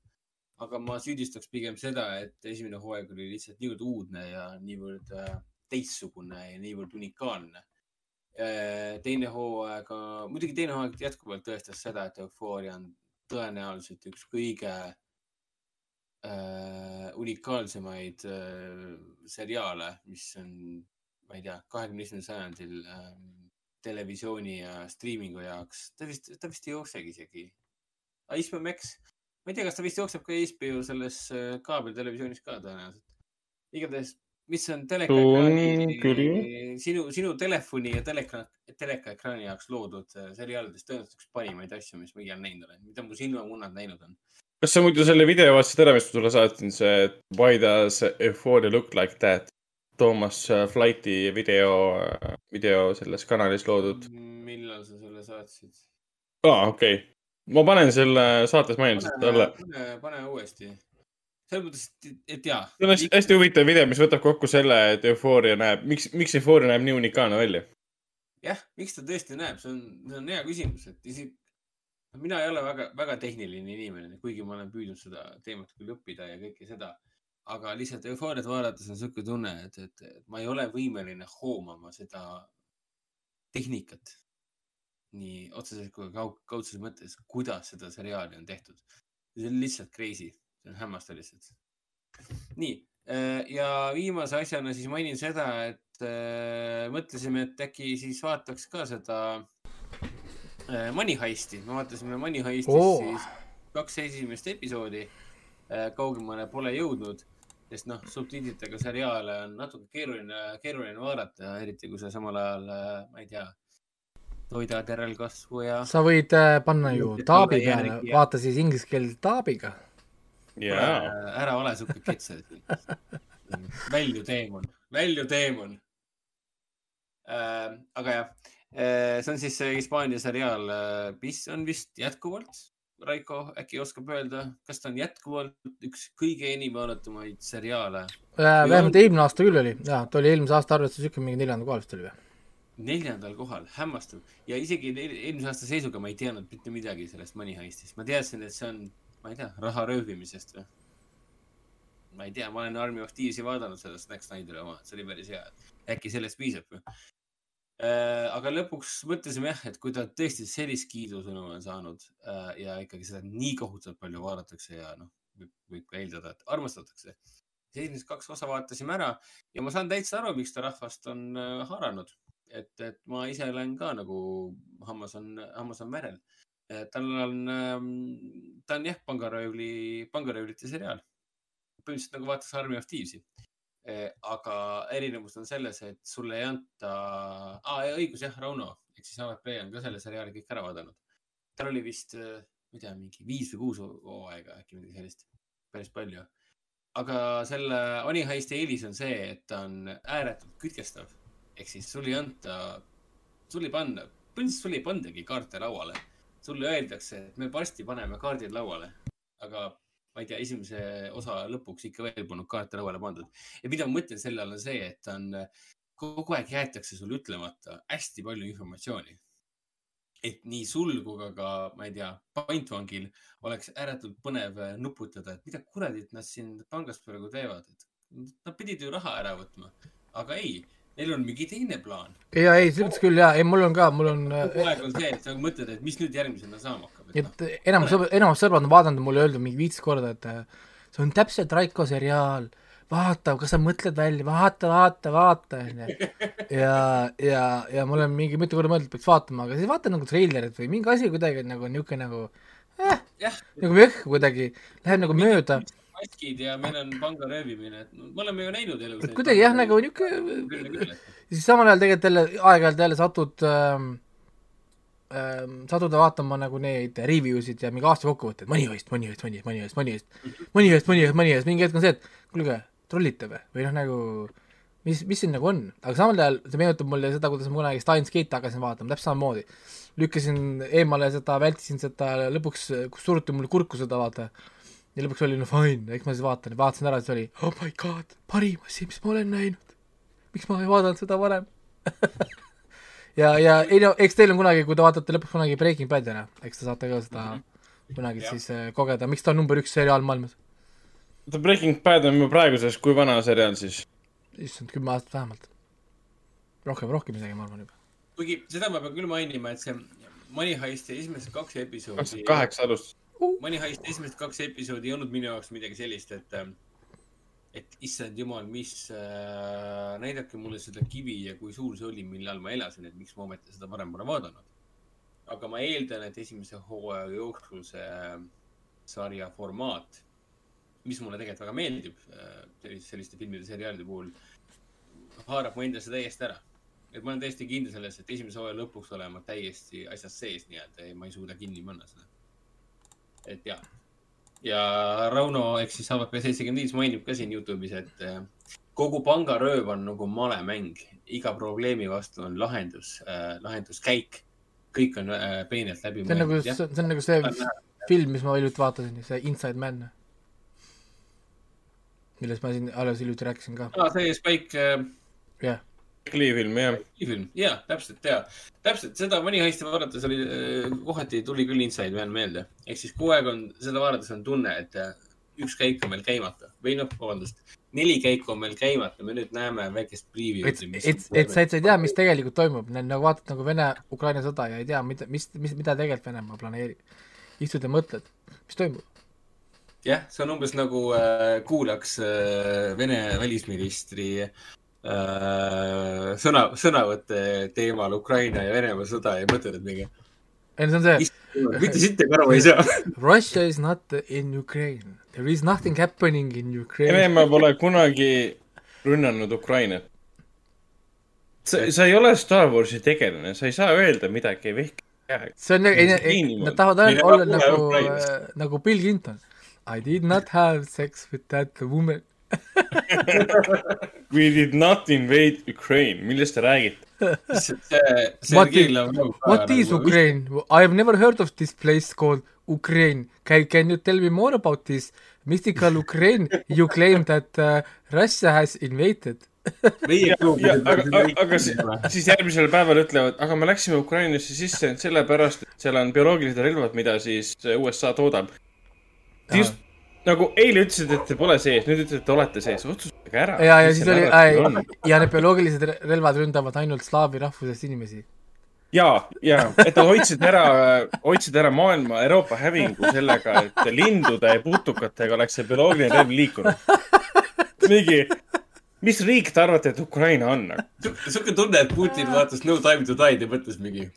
aga ma süüdistaks pigem seda, et esimene hooaeg oli lihtsalt niivõrd uudne ja niivõrd äh, teistsugune ja niivõrd unikaalne. teine hooaeg, muidugi teine hooaeg jätkuvalt tõestas seda, et Eufooria on tõenäoliselt üks kõige äh, unikaalsemaid äh, seriaale, mis on ma ei tea, kahekümne esimesel sajandil ähm, televisiooni ja striimingu jaoks, ta vist, ta vist ei jooksegi isegi. HBO Max, ma ei tea, kas ta vist jookseb ka HBO selles äh, kaabeltelevisioonis ka tõenäoliselt. igatahes, mis on teleka ekraani sinu, sinu telefoni ja teleka, teleka ekraani jaoks loodud äh, seriaalidest tõenäoliselt üks parimaid asju, mis ma iial näinud olen, mida mu silmamunnad näinud on. kas sa muidu selle video vaatasid ära, mis ma sulle saatsin, see Why does Euphoria look like that? Toomas Flighti video, video selles kanalis loodud. millal sa selle saatsid? aa, okei okay.. ma panen selle saates mainimise pane alla,. pane, pane uuesti. selles mõttes, et, jaa. see on hästi, hästi huvitav video, mis võtab kokku selle, et Euphoria näeb, miks, miks Euphoria näeb nii unikaalne välja. jah, miks ta tõesti näeb, see on, see on hea küsimus, et isegi mina ei ole väga, väga tehniline inimene, kuigi ma olen püüdnud seda teemat küll õppida ja kõike seda. Aga lihtsalt eufooriat vaadates on niisugune tunne, et, et ma ei ole võimeline hoomama seda tehnikat nii otseselt kui ka kaug- kaudses mõttes, kuidas seda seriaali on tehtud. see on lihtsalt crazy, see on hämmastav lihtsalt. nii ja viimase asjana siis mainin seda, et äh, mõtlesime, et äkki siis vaataks ka seda äh, Money Heisti, me vaatasime Money Heistis oh. siis kaks esimest episoodi äh,. kaugemale pole jõudnud, sest noh, subtiitritega seriaale on natuke keeruline, keeruline vaadata, eriti kui sa samal ajal, ma ei tea, toidad järelkasvu ja. sa võid äh, panna ju taabi peale vaata siis inglise keelt taabiga. Äh, ära ole sihuke ketsel. välju teemon, välju teemon äh,. aga jah äh,, see on siis see Hispaania seriaal, mis on vist jätkuvalt, Raiko äkki oskab öelda, kas ta on jätkuvalt üks kõige enim vaadatumaid seriaale? Äh, vähemalt eelmine aasta küll oli, jaa, ta oli eelmise aasta arvestuses niisugune mingi neljanda kohal vist oli või? neljandal kohal, hämmastav ja isegi eel- eelmise aasta seisuga ma ei teadnud mitte midagi sellest Money Heistist, ma teadsin, et see on, ma ei tea, raha röövimisest või? ma ei tea, ma olen Army of Thieves'i vaadanud seda Snack Snyderi oma, see oli päris hea, äkki sellest piisab või? Aga lõpuks mõtlesime jah, et kui ta tõesti sellist kiidusõnu on saanud äh, ja ikkagi seda nii kohutavalt palju vaadatakse ja noh, võib, ka eeldada, et armastatakse. esimesed kaks osa vaatasime ära ja ma saan täitsa aru, miks ta rahvast on äh, haaranud. et, et ma ise olen ka nagu hammas on, hammas on merel. tal on, ta on jah, pangaröövli, pangaröövlite seriaal. põhimõtteliselt nagu vaataks Army of Thieves'i. Aga erinevus on selles, et sulle ei anta ah,, õigus jah, Rauno ehk siis Avet Play on ka selle seriaali kõik ära vaadanud. tal oli vist, ma ei tea, mingi viis või kuus hooaega äkki midagi sellist, päris palju. aga selle Oni Heisti eelis on see, et ta on ääretult kütkestav ehk siis sul ei anta, sul ei panna, põhimõtteliselt sul ei pandagi kaarte lauale. sulle öeldakse, et me varsti paneme kaardid lauale, aga ma ei tea, esimese osa lõpuks ikka veel polnud kaarte lauale pandud. ja mida ma mõtlen selle all on see, et on, kogu aeg jäetakse sulle ütlemata hästi palju informatsiooni. et nii sul kui ka, ka, ma ei tea, pantvangil oleks ääretult põnev nuputada, et mida kuradit nad siin pangas praegu teevad, et nad pidid ju raha ära võtma, aga ei neil on mingi teine plaan. ja ei, selles mõttes küll jaa, ei mul on ka, mul on, kogu aeg on see, et sa mõtled, et mis nüüd järgmisena saama hakkab. Et enamus sõbrad, enamus sõbrad on vaadanud mulle öeldud mingi viisteist korda, et see on täpselt Raiko seriaal, vaata, kas sa mõtled välja, vaata, vaata, vaata, onju. ja, ja, ja ma olen mingi mitu korda mõelnud, et peaks vaatama, aga siis vaatan nagu treilerit või mingi asi kuidagi nagu niisugune nagu eh, nagu võhk kuidagi, läheb nagu mööda. maskid ja meil on panga röövimine, et me oleme ju näinud elus. kuidagi jah, nagu niisugune siis samal ajal tegelikult jälle aeg-ajalt jälle satud ähm, ähm, satud vaatama nagu neid review sid ja mingi aasta kokkuvõtteid, Money Heist, Money Heist, Money Heist, Money Heist, Money Heist, Money Heist, Money Heist, Money Heist, mingi hetk on see, et kuulge, trollite või, või noh, nagu mis, mis siin nagu on, aga samal ajal see meenutab mulle seda, kuidas ma kunagi Steins Gate'i hakkasin vaatama, täpselt samamoodi. lükkasin eemale seda, vältisin seda, lõpuks suruti mulle kurku seda vaata. Ja lõpuks oli no fine, eks ma siis vaatan, vaatasin ära, siis oli oh my god, parim asi, mis ma olen näinud. miks ma ei vaadanud seda varem ja, ja ei no eks teil on kunagi, kui te vaatate lõpuks kunagi Breaking Bad'i ära, eks te saate ka seda mm -hmm. kunagi Jah. siis äh, kogeda, miks ta on number üks seriaal maailmas. The Breaking Bad on ju praeguses, kui vana seriaal siis? issand, kümme aastat vähemalt. rohkem, rohkem isegi, ma arvan juba. kuigi seda ma pean küll mainima, et see Money Heisti esimesed kaks episoodi. kakskümmend kaheksa alustas. Money Heisti esimesed kaks episoodi ei olnud minu jaoks midagi sellist, et, et issand jumal, mis äh,, näidake mulle seda kivi ja kui suur see oli, millal ma elasin, et miks ma ometi seda varem pole vaadanud. aga ma eeldan, et esimese hooaja jooksul see äh, sarja formaat, mis mulle tegelikult väga meeldib äh, selliste, selliste filmide, seriaalide puhul, haarab mu endasse täiesti ära. et ma olen täiesti kindel selles, et esimese hooaja lõpuks olen ma täiesti asjas sees nii-öelda ja ma ei suuda kinni panna seda. et ja, ja Rauno ehk siis AVP seitsekümmend viis mainib ka siin Youtube'is, et äh, kogu pangarööv on nagu malemäng, iga probleemi vastu on lahendus äh,, lahenduskäik. kõik on äh, peenelt läbi see on nagu, see on nagu see film, mis ma hiljuti vaatasin, see Inside Man. millest ma siin alles hiljuti rääkisin ka. aa, see Spike äh, jah, Lee film, jah. film, jaa, täpselt, jaa. täpselt, seda mõni hästi vaadates oli, kohati tuli küll inside man meelde. ehk siis kogu aeg on, seda vaadates on tunne, et äh, üks käik on meil käimata või noh, vabandust, neli käiku on meil käimata, me nüüd näeme väikest et, preview'd. et, et sa, et sa ei tea, mis tegelikult toimub, nagu vaatad nagu Vene-Ukraina sõda ja ei tea, mida, mis, mis, mida tegelikult Venemaa planeerib. istud ja mõtled, mis toimub. jah, see on umbes nagu äh, kuulaks äh, Vene välisministri äh, sõna, sõnavõtte teemal Ukraina ja Venemaa sõda ja mõtled, mingi. ei no see on see. mitte siit aru ei saa. Russia is not in Ukraine, there is nothing happening in Ukraine. Venemaa pole kunagi rünnanud Ukrainat. sa, sa ei ole Star Warsi tegelane, sa ei saa öelda midagi vehki. see on, ei, ei, nad tahavad öelda, olla nagu, nagu Bill Clinton. I did not have sex with that woman. We did not invade Ukraine, millest te räägite? What is, what is Ukraine? I have never heard of this place called Ukraine. Can, can you tell me more about this mystical Ukraine you claim that uh, Russia has invaded? ja, ja, aga, aga, aga si- siis järgmisel päeval ütlevad, aga me läksime Ukrainasse sisse sellepärast, et seal on bioloogilised relvad, mida siis USA toodab. just nagu eile ütlesid, et te pole sees, nüüd ütlete, et te olete sees, otsustage ära. ja, ja siis oli, ja need bioloogilised re- relvad ründavad ainult slaavi rahvusest inimesi. ja, ja, et nad hoidsid ära, hoidsid ära maailma, Euroopa hävingu sellega, et lindude ja putukatega oleks see bioloogiline relv liikunud. mingi, mis riik te arvate, et Ukraina on? sihuke tunne, et Putin vaatas No time to die ja mõtles mingi,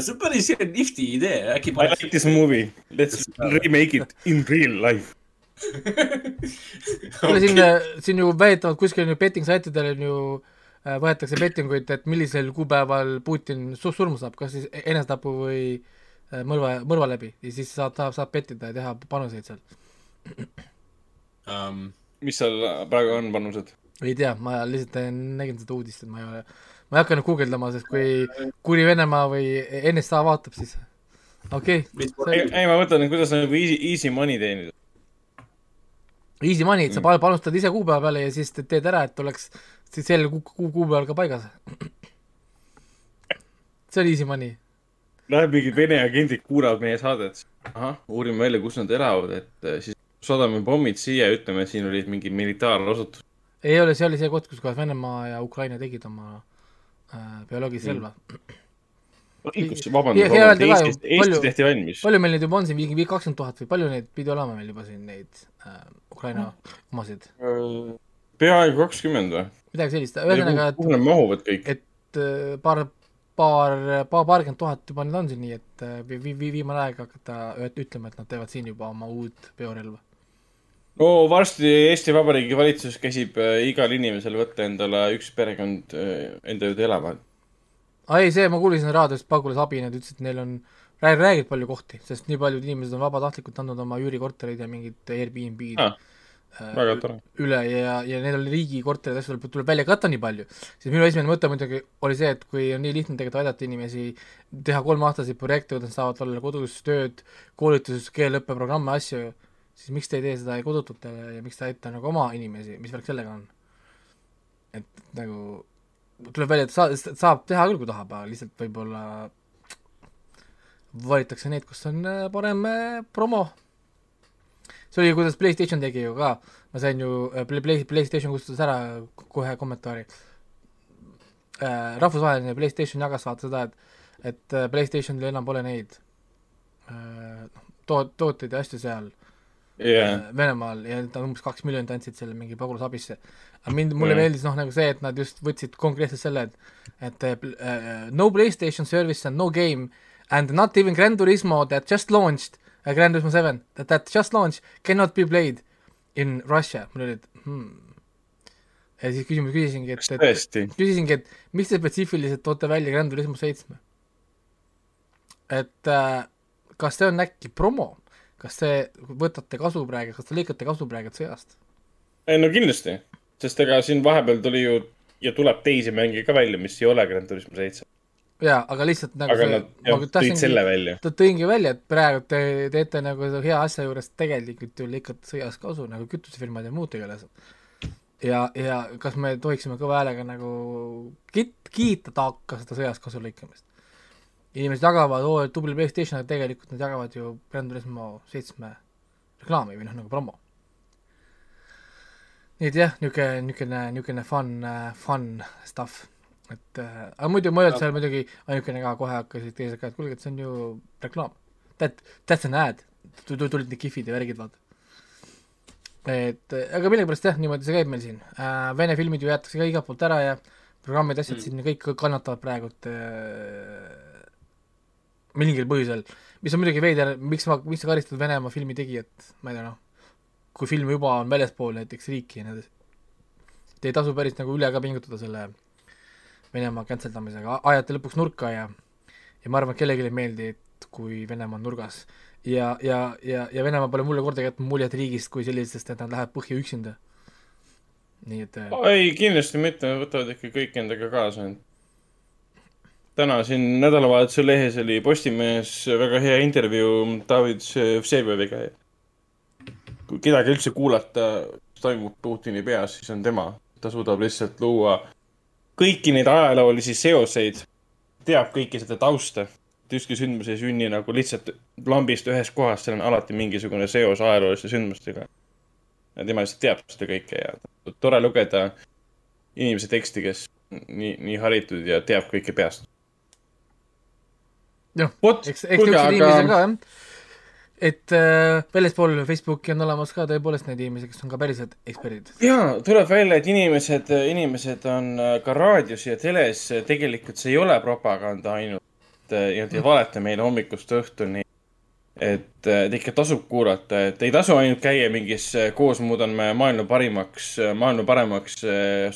see on päris nifty idee, äkki I like this movie, let's remake it in real life. kuule siin, siin ju väidetavalt kuskil on ju betting saitidel on ju äh, võetakse bettinguid, et millisel kuupäeval Putin su- surma saab, kas siis enesetapu või äh, mõrva, mõrva läbi ja siis saab, saab, saab bettida ja teha panuseid seal. um,. mis seal praegu on panused? ei tea, ma lihtsalt nägin seda uudist, et ma ei ole, ma ei hakka nüüd guugeldama, sest kui kuri Venemaa või NSA vaatab, siis okei okay,. ei, ma mõtlen, kuidas nagu easy, easy money teenida. Easy money, et sa pa- panustad ise kuupäeva peale ja siis te- teed ära, et oleks siis sel kuu, kuu, kuupäeval ka paigas. see on easy money. Läheb mingid Vene agendid kuulavad meie saadet. ahah, uurime välja, kus nad elavad, et eh, siis saadame pommid siia ütleme, et siin olid mingid militaarasutused. ei ole, see oli see koht, kus kohas Venemaa ja Ukraina tegid oma äh, bioloogilist Mm. relva. õigus, vabandust, vabandust, Eestis, Eestis tehti valmis. palju meil neid juba on siin, mingi kakskümmend tuhat või palju neid pidi olema meil juba siin neid äh, Ukraina omasid? peaaegu kakskümmend või? midagi sellist, ühesõnaga, et kuhu nad mahuvad kõik? et äh, paar, paar, paar, paarkümmend tuhat juba neid on siin, nii et äh, vi- vi- vi- viimane aeg hakata üt- ütlema, et nad teevad siin juba oma uut biorelva. No varsti Eesti Vabariigi valitsus käsib äh, igal inimesel võtta endale üks perekond äh, enda juurde elama. aa ei, see, ma kuulsin raadiost, pagulasabi, nad ütlesid, et neil on, räägivad palju kohti, sest nii paljud inimesed on vabatahtlikult andnud oma üürikorterid ja mingid Airbnb-d Ah, tore. üle ja, ja need on riigikorterid, tuleb, tuleb välja katta nii palju. siis minu esimene mõte muidugi oli see, et kui on nii lihtne tegelikult aidata inimesi teha kolmeaastaseid projekte, kus nad saavad olla kodus tööd, koolituses, keeleõppeprogramme, asju, siis miks te ei tee seda kodututele ja miks te ei aita nagu oma inimesi, mis värk sellega on? et nagu tuleb välja, et saa-, saab teha küll, kui tahab, aga lihtsalt võib-olla valitakse need, kus on äh, parem äh, promo. see oli, kuidas Playstation tegi ju ka, ma sain ju, Play, Playstation kustutas ära kohe kommentaari. rahvusvaheline Playstation jagas vaata seda, et, et äh, Playstationil enam pole neid äh, to-, tooteid ja asju seal Jah. äh, Venemaal ja nad umbes kaks miljonit andsid selle mingi pagulasabisse. aga mind, mulle Jah. meeldis noh, nagu see, et nad just võtsid konkreetselt selle, et, et äh, no Playstation service and no game and not even Gran Turismo that just launched uh,, Gran Turismo seven that, that just launched cannot be played in Russia. mul oli, et hmm. ja siis küsimus küsisingi, et, et küsisingi, et miks te spetsiifiliselt toote välja Gran Turismo seitsme? et äh, kas see on äkki promo, kas te võtate kasu praegu, kas te lõikate kasu praegu sõjast? ei no kindlasti, sest ega siin vahepeal tuli ju ja tuleb teisi mänge ka välja, mis ei ole Gran Turismo seitse. jaa, aga lihtsalt nagu aga nad jah, tõid selle välja. tõingi välja, et praegu te teete nagu hea asja juures tegelikult ju lõikate sõjas kasu nagu kütusefirmad ja muud tegelased. ja, ja kas me tohiksime kõva häälega nagu kit-, kiita taaka seda sõjas kasu lõikamist? Inimesed jagavad, oo, tubli Playstation, aga tegelikult nad jagavad ju Gran Turismo seitsme reklaami või noh, nagu promo. nii et jah, niisugune, niisugune, niisugune fun, fun stuff, et äh, aga muidu öelnud seal muidugi ainukene ka, kohe hakkasid teised ka, et kuulge, et see on ju reklaam. That, that's an ad, tulid need kihvid ja värgid, vaata. et äh, aga millegipärast jah, niimoodi see käib meil siin äh,, Vene filmid ju jäetakse ka igalt poolt ära ja programmid, asjad mm. siin kõik kannatavad praegult äh, mingil põhjusel, mis on muidugi veider, miks ma, miks sa karistad Venemaa filmi tegijat, ma ei tea noh, kui film juba on väljaspool näiteks riiki ja nii edasi. Te ei tasu päris nagu üle ka pingutada selle Venemaa cancel damisega, ajate lõpuks nurka ja ja ma arvan, et kellelegi ei meeldi, et kui Venemaa on nurgas ja, ja, ja, ja Venemaa pole mulle kordagi jätnud muljet riigist kui sellisest, et nad lähevad põhja üksinda. nii et äh, ei, kindlasti mitte, võtavad ikka kõik endaga kaasa. Täna siin nädalavahetuse lehes oli Postimehes väga hea intervjuu David Vseviga. kui kedagi üldse kuulata, mis toimub Putini peas, siis on tema. ta suudab lihtsalt luua kõiki neid ajaloolisi seoseid, teab kõike seda tausta. ükski sündmus ei sünni nagu lihtsalt lambist ühes kohas, seal on alati mingisugune seos ajalooliste sündmustega. ja tema lihtsalt teab seda kõike ja tore lugeda inimese teksti, kes nii, nii haritud ja teab kõike peast. jah, eks, eks niisuguseid inimesi on ka jah. et äh, väljaspool Facebooki on olemas ka tõepoolest neid inimesi, kes on ka päriselt eksperdid. ja tuleb välja, et inimesed, inimesed on äh, ka raadios ja teles, tegelikult see ei ole propaganda ainult. ja nad ei valeta meile hommikust õhtuni. Et äh, et ikka tasub kuulata, et ei tasu ainult käia mingis äh, koos muudame maailma parimaks, maailma paremaks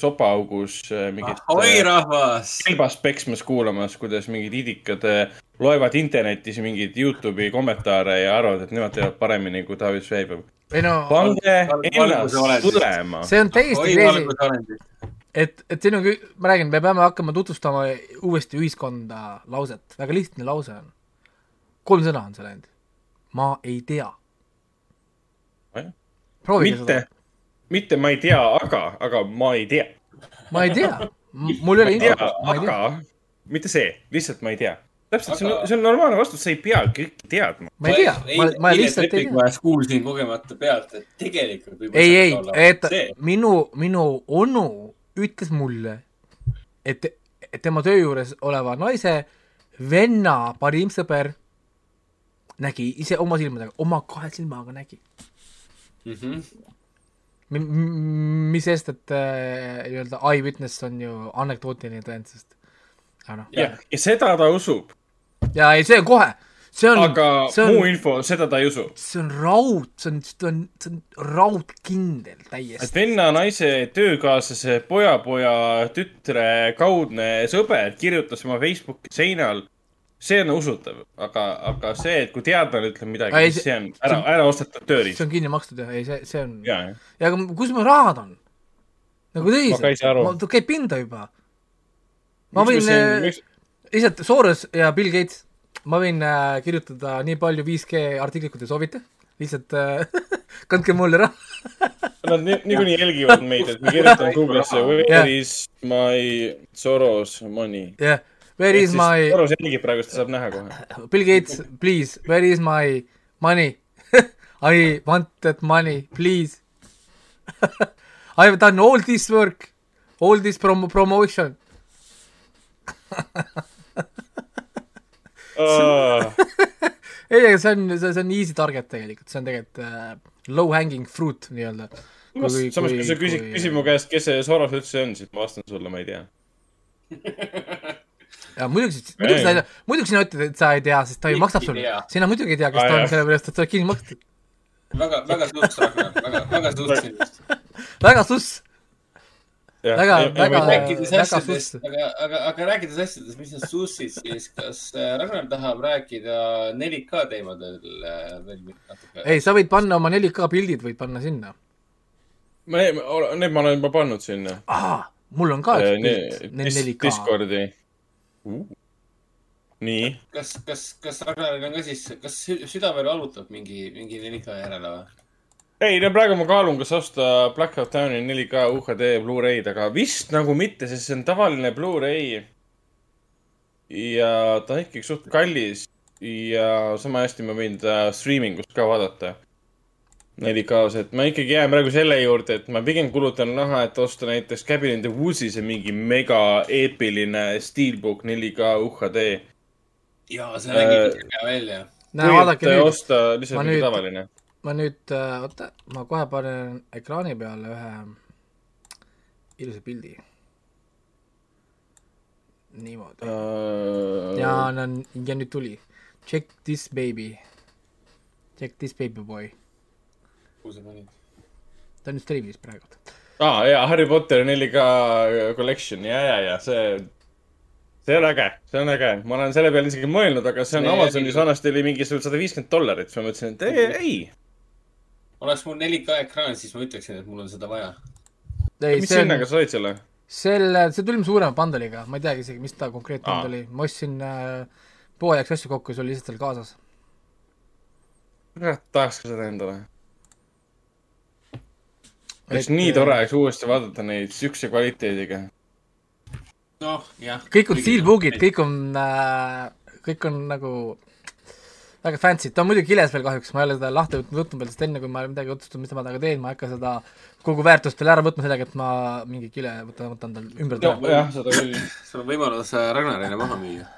sopaaugus mingit. oi rahvas. kelbast peksmas kuulamas, kuidas mingid idikad loevad internetis mingeid Youtube'i kommentaare ja arvavad, et nemad teevad paremini kui David Sveiber. ei no, pange ennast tulema. see on täiesti crazy, et, et siin on, ma räägin, me peame hakkama tutvustama uuesti ühiskonda lauset, väga lihtne lause on. kolm sõna on seal ainult. Ma ei tea. proovige mitte seda., mitte ma ei tea, aga, aga ma ei tea. ma ei tea, mul ei ole ma ei tea, infot, aga, mitte see, lihtsalt ma ei tea. täpselt, see on, see on normaalne vastus, sa ei pea kõike teadma. ma ei tea, ma, ma lihtsalt ei tea. tea. kuulsin kogemata pealt, et tegelikult võib ei, ei, et see. minu, minu onu ütles mulle, et, et tema töö juures oleva naise venna parim sõber nägi ise oma silmadega, oma kahe silmaga nägi. Mhm. mis sest, et äh, nii-öelda eyewitness on ju anekdootiline tõend, sest aga noh, jah, ja seda ta usub, ja ei, see on kohe, see on, aga see on muu, info, seda ta ei usu. see on raud, see on, see on, see on raudkindel täiesti et. venna naise töökaaslase poja-poja tütre kaudne sõber kirjutas oma Facebooki seinal, see on usutav, aga, aga see, et kui teadlane ütleb midagi siis see- on ära, ära ostetud tööriist see. on kinni makstud jah, ei see, see on ja, ja aga kus mu rahad on? nagu tõsiselt, ta käib pinda juba. ma võin äh, lihtsalt Soros ja Bill Gates, ma võin äh, kirjutada nii palju 5G artiklit, kui te soovite, lihtsalt äh, kandke mulle raha. Nad ni- niikuinii jälgivad meid, et me kirjutame Google'isse. Where is my Soros money. jah, where is my, Soros jälgib praegu, ta saab näha kohe. Bill Gates, please, where is my money I want that money, please I have done all this work, all this promo-, promotion ei, aga see on, see, see on easy target tegelikult, see on tegelikult äh, low hanging fruit nii-öelda. samas, kui sa küsid, küsid mu käest, kes see Soros üldse on, siis ma vastan sulle, ma ei tea. Ja muidugi, muidugi sa, muidugi sina ütled, et sa ei tea, sest ta ju maksab ei sulle tea?. sina muidugi ei tea, kes Aa, ta on sellepärast et sa oled kinni makstud. väga, väga suss, Ragnar, väga, väga suss sinust. väga suss. väga, väga, väga suss., aga, aga, aga rääkides asjadest, mis on sussid, siis kas äh, Ragnar tahab rääkida 4K teemadel äh, veel natuke? ei, sa võid panna oma 4K pildid, võid panna sinna. ma, need ma olen juba pannud sinna. aa, mul on ka üks pilt, 4K. Discordi. nii, kas, kas, kas Ragnaril on ka siis, kas sü- süda veel valutab mingi, mingi 4K järele või? ei no praegu ma kaalun, kas osta Blackout Downi 4K UHD Blu-ray'd, aga vist nagu mitte, sest see on tavaline Blu-ray. ja ta on ikkagi suht kallis ja sama hästi ma võin ta streaming ust ka vaadata. 4K-s, et ma ikkagi jään praegu selle juurde, et ma pigem kulutan raha, et osta näiteks Cabin in the Woods'i see mingi mega eepiline Steelbook 4K UHD. jaa, see nägi hea välja. näe, vaadake nüüd. osta lihtsalt mingi tavaline. ma nüüd, oota, ma kohe panen ekraani peale ühe ilusa pildi. niimoodi uh.... ja, ja nüüd tuli. Check this baby. Check this baby boy. Kuhu sa panid? ta on nüüd striimis praegu. aa ah, jaa, Harry Potter 4K collection ja, ja, ja see, see on äge, see on äge, ma olen selle peale isegi mõelnud, aga see on Nee, Amazonis vanasti oli mingisugune sada viiskümmend dollarit, siis ma mõtlesin, et ei, ei. oleks mul 4K ekraan, siis ma ütleksin, et mul on seda vaja. ei, mis see on, hinnaga sa said selle? selle, see tuli suurema bundle'iga, ma ei teagi isegi, mis ta konkreetne bundle oli, ma ostsin äh, poe jaoks asju kokku, see oli lihtsalt seal kaasas. kurat, tahaks ka seda endale. Oleks nii äh, tore oleks uuesti vaadata neid siukse kvaliteediga. noh, jah. kõik on steelbook'id, kõik on äh,, kõik on nagu väga fancy, ta on muidugi kiles veel kahjuks, ma ei ole seda lahti võtnud võtnud veel, sest enne kui ma midagi otsustan, mis ma temaga teen, ma ei hakka seda kogu väärtust veel ära võtma sellega, et ma mingi kile võtan, võtan tal ümber jah, seda küll. sul on võimalus äh, Ragnarile maha müüa.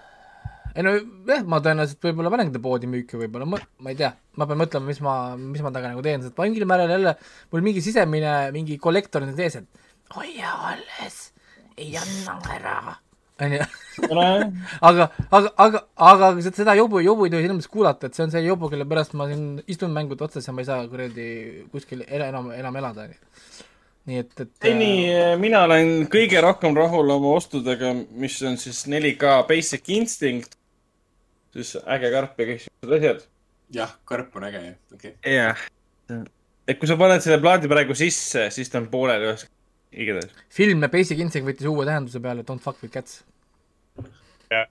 Ei no jah, ma tõenäoliselt võib-olla panengi ta poodi müüki võib-olla, ma, ma ei tea, ma pean mõtlema, mis ma, mis ma temaga nagu teen, sest mingil määral jälle mul mingi sisemine mingi kollektor on ees, et hoia alles, ei anna ära, onju. aga, aga, aga, aga seda- jobu, jobu ei tohi silmas kuulata, et see on see jobu, kelle pärast ma siin istun mängude otsas ja ma ei saa kuradi kuskil enam, enam elada, onju. nii et, et. ei nii, mina olen kõige rohkem rahul oma ostudega, mis on siis 4K Basic Instinct, siis äge karp ja kõik siuksed asjad. jah, karp on äge, okei okay.. jah. et kui sa paned selle plaadi praegu sisse, siis ta on pooleli ühes, igatahes. film Basic Instinct võttis uue tähenduse peale Don't fuck with cats. ja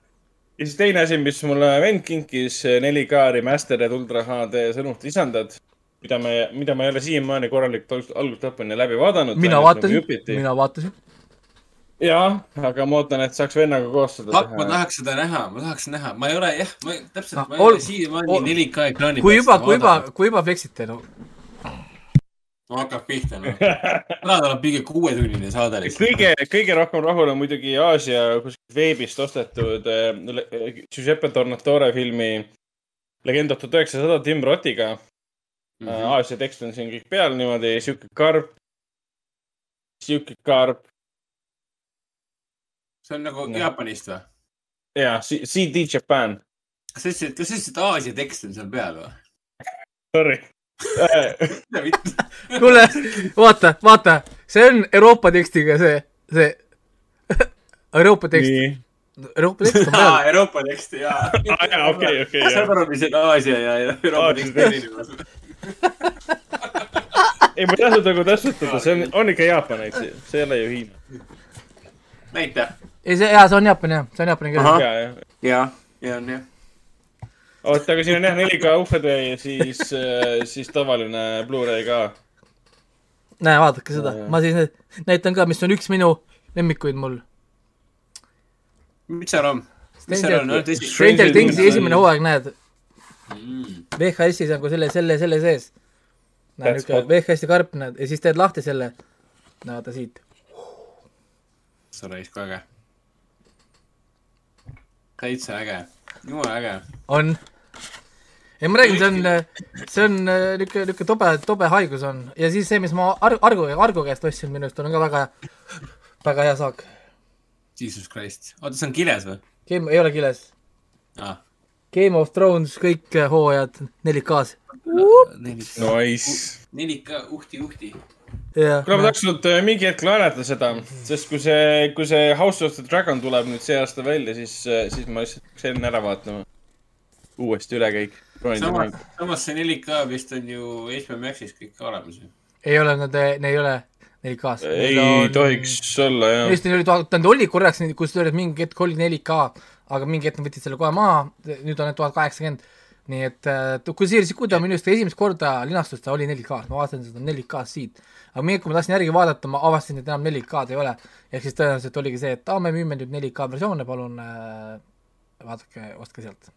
siis teine asi, mis mulle vend kinkis, 4K remastered Ultra HD sõnumit lisandad, mida me, mida ma ei ole siiamaani korralikult algusest lõpuni läbi vaadanud. mina vaatasin, mina vaatasin. jah, aga ma ootan, et saaks vennaga koos seda ma tahaks seda näha, ma tahaks näha, ma ei ole jah, ma täpselt, ma ei ol- ole siiamaani ol- 4K ekraani kui juba, kui juba, kui juba fleksite, no no hakkab pihta, noh. täna tuleb mingi kuuetunnine saade lihtsalt. kõige, kõige rohkem rahul on muidugi Aasia kuskilt veebist ostetud äh, Giuseppe Tornatore filmi Legend of tuhat üheksasada Tim Rottiga mm. -hmm. Aasia tekst on siin kõik peal niimoodi, sihuke karp, sihuke karp see on nagu No. Jaapanist või? ja C- CD Japan, kas sa ütlesid, kas sa ütlesid, Aasia tekst on seal peal või? sorry. kuule, vaata, vaata, see on Euroopa tekstiga see, see Euroopa tekst. Euroopa tekst on peal. Euroopa tekst, jaa. jaa, okei, okei, saad aru, mis on Aasia ja Euroopa tekst erinevus? ei, ma ei tahtnud nagu täpsustada, see on, on ikka Jaapan, eks ju, see ei ole ju Hiina. näita. ei, see, jaa, see on Jaapan jah, see on Jaapani keel. ja, ja. ja, ja on jah. oota, aga siin on jah 4K UHD ja siis, siis tavaline Blu-ray ka. näe, vaadake seda, ma siis nä- näitan ka, mis on üks minu lemmikuid mul. mis seal on? mis seal on? Stranger Thingsi esimene hooaeg, näed, Mm. VHS-is on ka selle, selle, selle sees. näed, That's niisugune. VHS-i karp, näed, ja siis teed lahti selle. vaata siit. see on raisk äge. Täitsa äge, jumala äge. on. ei, ma räägin, see on, see on äh, niisugune, niisugune tobe, tobe haigus on ja siis see, mis ma Ar-, Argo, Argo käest ostsin minu arust on ka väga, väga hea saak. Jesus Christ, oota, see on kiles või? Game, ei ole kiles. aa, Game of Thrones kõik äh, hooajad 4K-s. Nice. 4K uhti, uhti. jah, kuule, ma tahaks sult äh, mingi hetk laenata seda, sest kui see, kui see House of the Dragon tuleb nüüd see aasta välja, siis, siis ma lihtsalt peaks enne ära vaatama. uuesti üle kõik. samas, samas see 4K vist on ju HBO Maxis kõik olemas ju. ei ole, nad, ei ole 4K-s. ei tohiks olla jah. Eesti oli, tähendab oli korraks, kus olid mingi hetk oli 4K, aga mingi hetk nad võtsid selle kohe maha, nüüd on need tuhat kaheksakümmend, nii et äh, kusjuures, kui ta minu arust esimest korda linastus, ta oli 4K-s, ma vaatasin seda 4K-s siit. Aga mingi hetk, kui ma tahtsin järgi vaadata, ma avastasin, et enam 4K-d ei ole. ehk siis tõenäoliselt oligi see, et aa, me müüme nüüd 4K versioone, palun äh, vaadake, ostke sealt.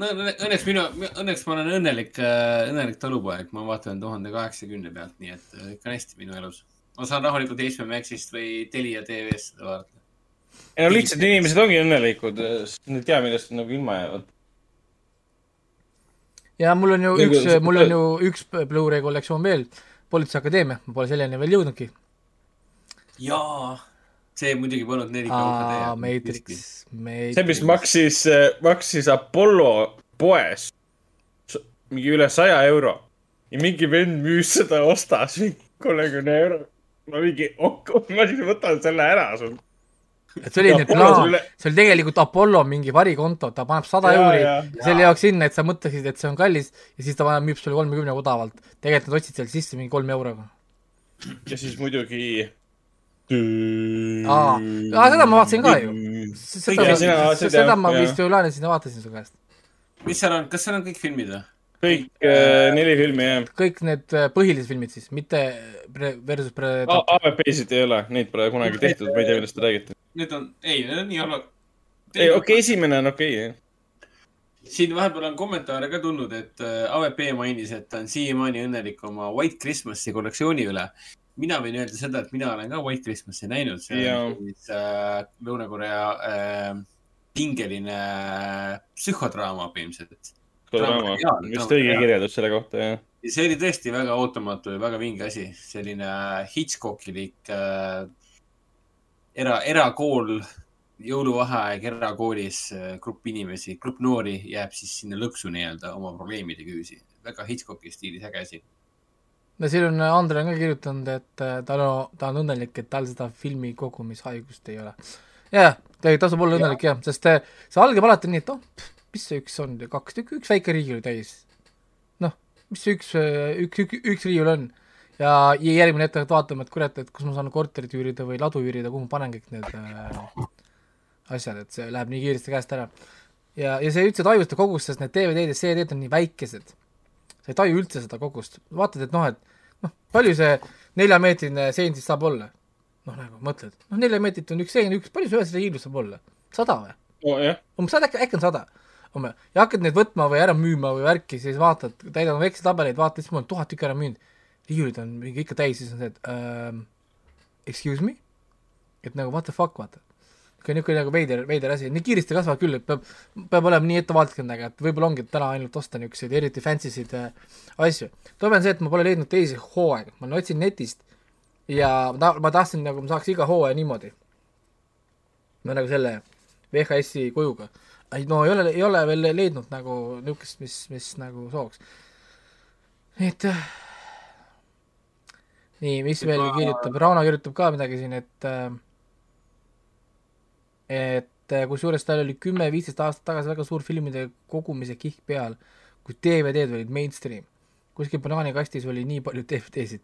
no õnne- õnneks minu, õnneks ma olen õnnelik, õnnelik talupoeg, ma vaatan tuhande kaheksakümne pealt, nii et äh, ikka on hästi minu elus. ma saan rahulikult HBO Maxist või Telia TV-st seda vaadata. ei no lihtsalt inimesed ongi õnnelikud, sest nad ei tea, millest nad nagu ilma jäävad. ja mul on ju Nagu üks mul on ju üks Blu-ray kollektsioon veel, Politseiakadeemia, ma pole selleni veel jõudnudki. jaa, see muidugi polnud 4K aa, Matrix, see, mis maksis, maksis Apollo poes mingi üle saja euro ja mingi vend müüs seda, ostas mingi kolmekümne euro. ma mingi, ma siis võtan selle ära sul. Et see oli nüüd plaan, see oli tegelikult Apollo mingi varikonto, ta paneb sada euri jaa. selle jaoks sinna, et sa mõtleksid, et see on kallis ja siis ta paneb, müüb sulle kolmekümne odavalt. tegelikult nad ostsid seal sisse mingi kolme euroga. ja siis muidugi. aa, seda ma vaatasin ka ju. seda seda ma vist ju laenasin ja vaatasin su käest. mis seal on, kas seal on kõik filmid või? kõik äh, neli filmi jah. kõik need äh, põhilised filmid siis, mitte pre- versus pre-. AVP-sid ei ole, neid pole kunagi tehtud, ma ei tea, millest te räägite. Need on, ei, need on nii halvad. ei, okei okay,, esimene on okei okay,, jah. siin vahepeal on kommentaare ka tulnud, et äh, AVP mainis, et ta on siiamaani õnnelik oma White Christmasi kollektsiooni üle. mina võin öelda seda, et mina olen ka White Christmasi näinud, see Jaa. on siis äh, Lõuna-Korea äh, pingeline äh, psühhodraama põhimõtteliselt. draama, vist õige kirjeldus selle kohta, jah. ja see oli tõesti väga ootamatu ja väga vinge asi, selline Hitchcockilik äh, era, erakool, jõuluvaheaeg erakoolis, grupp inimesi, grupp noori jääb siis sinna lõksu nii-öelda oma probleemide küüsi. väga Hitchcocki stiilis äge asi. no siin on, Andre on ka kirjutanud, et äh, ta on, ta on õnnelik, et tal seda filmi kogumishaigust ei ole. jah, tasub olla õnnelik jah, sest äh, see algab alati nii, et oh, mis see üks on, kaks tükki, üks väike riiul täis. noh, mis see üks, üks, üks, üks riiul on ja ja järgmine hetk hakkad vaatama, et kurat, et kus ma saan korterit üürida või ladu üürida, kuhu ma panen kõik need äh, asjad, et see läheb nii kiiresti käest ära. ja, ja see üldse tajuste kogus, sest need DVD-d ja CD-d on nii väikesed. sa ei taju üldse seda kogust, vaatad, et noh, et noh, palju see neljameetrine sein siis saab olla? noh, nagu mõtled, noh, nelja meetrit on üks sein, üks, palju see ühes riiulus saab olla? sada või? nojah, umbes sada, äkki, äkki on sada. ja hakkad neid võtma või ära müüma või värki, siis vaatad, täidad oma Exceli tabeleid, vaatad, siis mul on tuhat tükki ära müünud. Riiulid on mingi ikka täis, siis on see, et um, excuse me? et nagu what the fuck, vaata. niisugune, niisugune nagu veider, veider asi, nii kiiresti kasvab küll, et peab, peab olema nii ettevaatlik nendega, et võib-olla ongi täna ainult osta niisuguseid eriti fancy sid äh, asju. toime on see, et ma pole leidnud teisi hooaega, ma otsin netist ja ma ta-, ma tahtsin nagu, ma saaks iga hooaja niimoodi. no nagu selle VHS-i kujuga. ei no ei ole, ei ole veel leidnud nagu niisugust, mis, mis nagu nii et äh, nii, mis veel Ma- kirjutab, Rauno kirjutab ka midagi siin, et äh, et äh, kusjuures tal oli kümme-viisteist aastat tagasi väga suur filmide kogumise kihk peal, kui DVD-d olid mainstream. kuskil banaanikastis oli nii palju DVD-sid.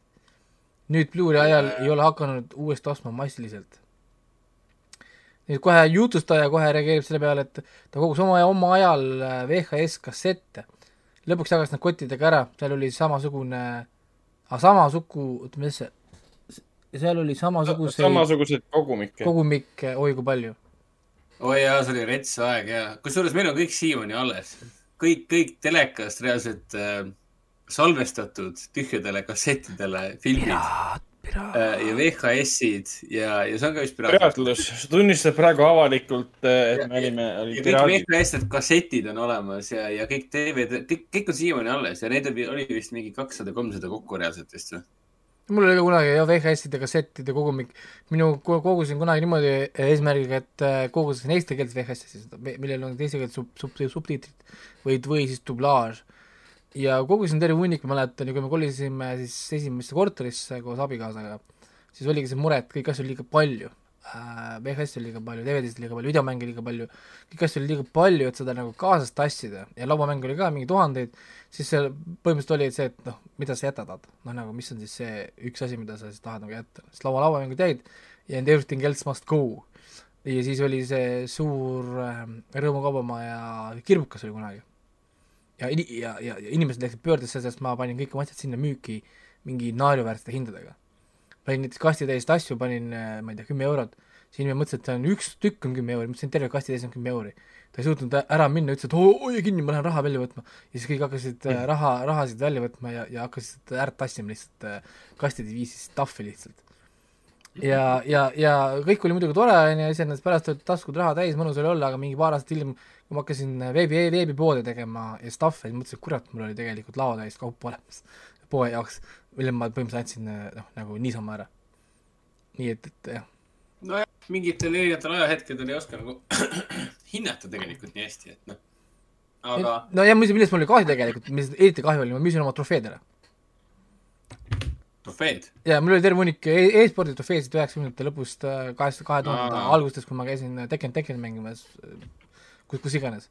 nüüd Blu-ray ajal ei ole hakanud uuesti ostma massiliselt. nüüd kohe jutustaja kohe reageerib selle peale, et ta kogus oma, oma ajal äh, VHS kassette. lõpuks jagas nad kottidega ära, seal oli samasugune, samasugu, oota, mis see, seal oli samasuguseid samasuguseid kogumikke. kogumikke, oi kui palju. oi jaa, see oli rets aeg ja, kusjuures meil on kõik siiamaani alles. kõik, kõik telekast reaalselt äh, salvestatud tühjadele kassettidele filmid. Ja VHS-id ja, ja see on ka vist piraatlus, sa tunnistad praegu avalikult, et me olime, ja olid kõik piraadid. VHS-id kassetid on olemas ja, ja kõik DVD, kõik, kõik on siiamaani alles ja neid oli- oli vist mingi kakssada, kolmsada kokku reaalselt vist või? mul oli kunagi jah VHS-ide kassettide kogumik, minu ko- kogusin kunagi niimoodi eesmärgiga, et äh, kogusin eesti keeles VHS-i millel on teise keeles sub-, sub-, subtiitrid või, või siis dublaaž. Ja kogusin terve hunniku, mäletan, ja kui me kolisime siis esimesse korterisse koos abikaasaga, siis oligi see mure, et kõiki asju oli liiga palju äh,. VHS-i oli liiga palju, DVD-sid liiga palju, videomänge liiga palju, kõiki asju oli liiga palju, et seda nagu kaasas tassida ja lauamänge oli ka mingi tuhandeid, siis see põhimõtteliselt oli see, et noh, mida sa jätad, vaata. noh, nagu mis on siis see üks asi, mida sa siis tahad nagu jätta, sest laua, lauamängud jäid ja and everything else must go. ja siis oli see suur äh, Rõõmu kaubamaja kirbukas oli kunagi. ja, ja, ja, ja inimesed läksid pöördesse, sest ma panin kõik oma asjad sinna müüki mingi naeruväärsete hindadega. panin näiteks kastitäis asju, panin, ma ei tea, kümme eurot, siis inimene mõtles, et see on üks tükk on kümme euri, ma ütlesin, terve kastitäis on kümme euri. ta ei suutnud ära minna, ütles, et oo, hoia kinni, ma lähen raha välja võtma. ja siis kõik hakkasid äh, raha, rahasid välja võtma ja, ja hakkasid ära tassima lihtsalt äh, kastide viisis tahvi lihtsalt. ja, ja, ja kõik oli muidugi tore, onju, iseenesest pärast olid taskud raha täis, mõnus oli olla, aga mingi paar aastat hiljem, kui ma hakkasin veebi, veebipoode tegema ja stuff'i, siis mõtlesin, et kurat, mul oli tegelikult laotäis kaupa olemas poe jaoks, mille ma põhimõtteliselt andsin noh, nagu niisama ära. nii et, et jah, nojah, mingitel erinevatel ajahetkedel ei oska nagu hinnata tegelikult nii hästi, et noh. aga no ja millest mul oli kahju tegelikult, mis eriti kahju oli, ma müüsin oma trofeed ära. trofeed, ja mul oli terve hunnik e e-spordi trofeesid üheksakümnendate lõpust, kaheksa, kahe tuhande Aa. algusest, kui ma käisin Tekken, Tekken mängimas, kus, kus iganes.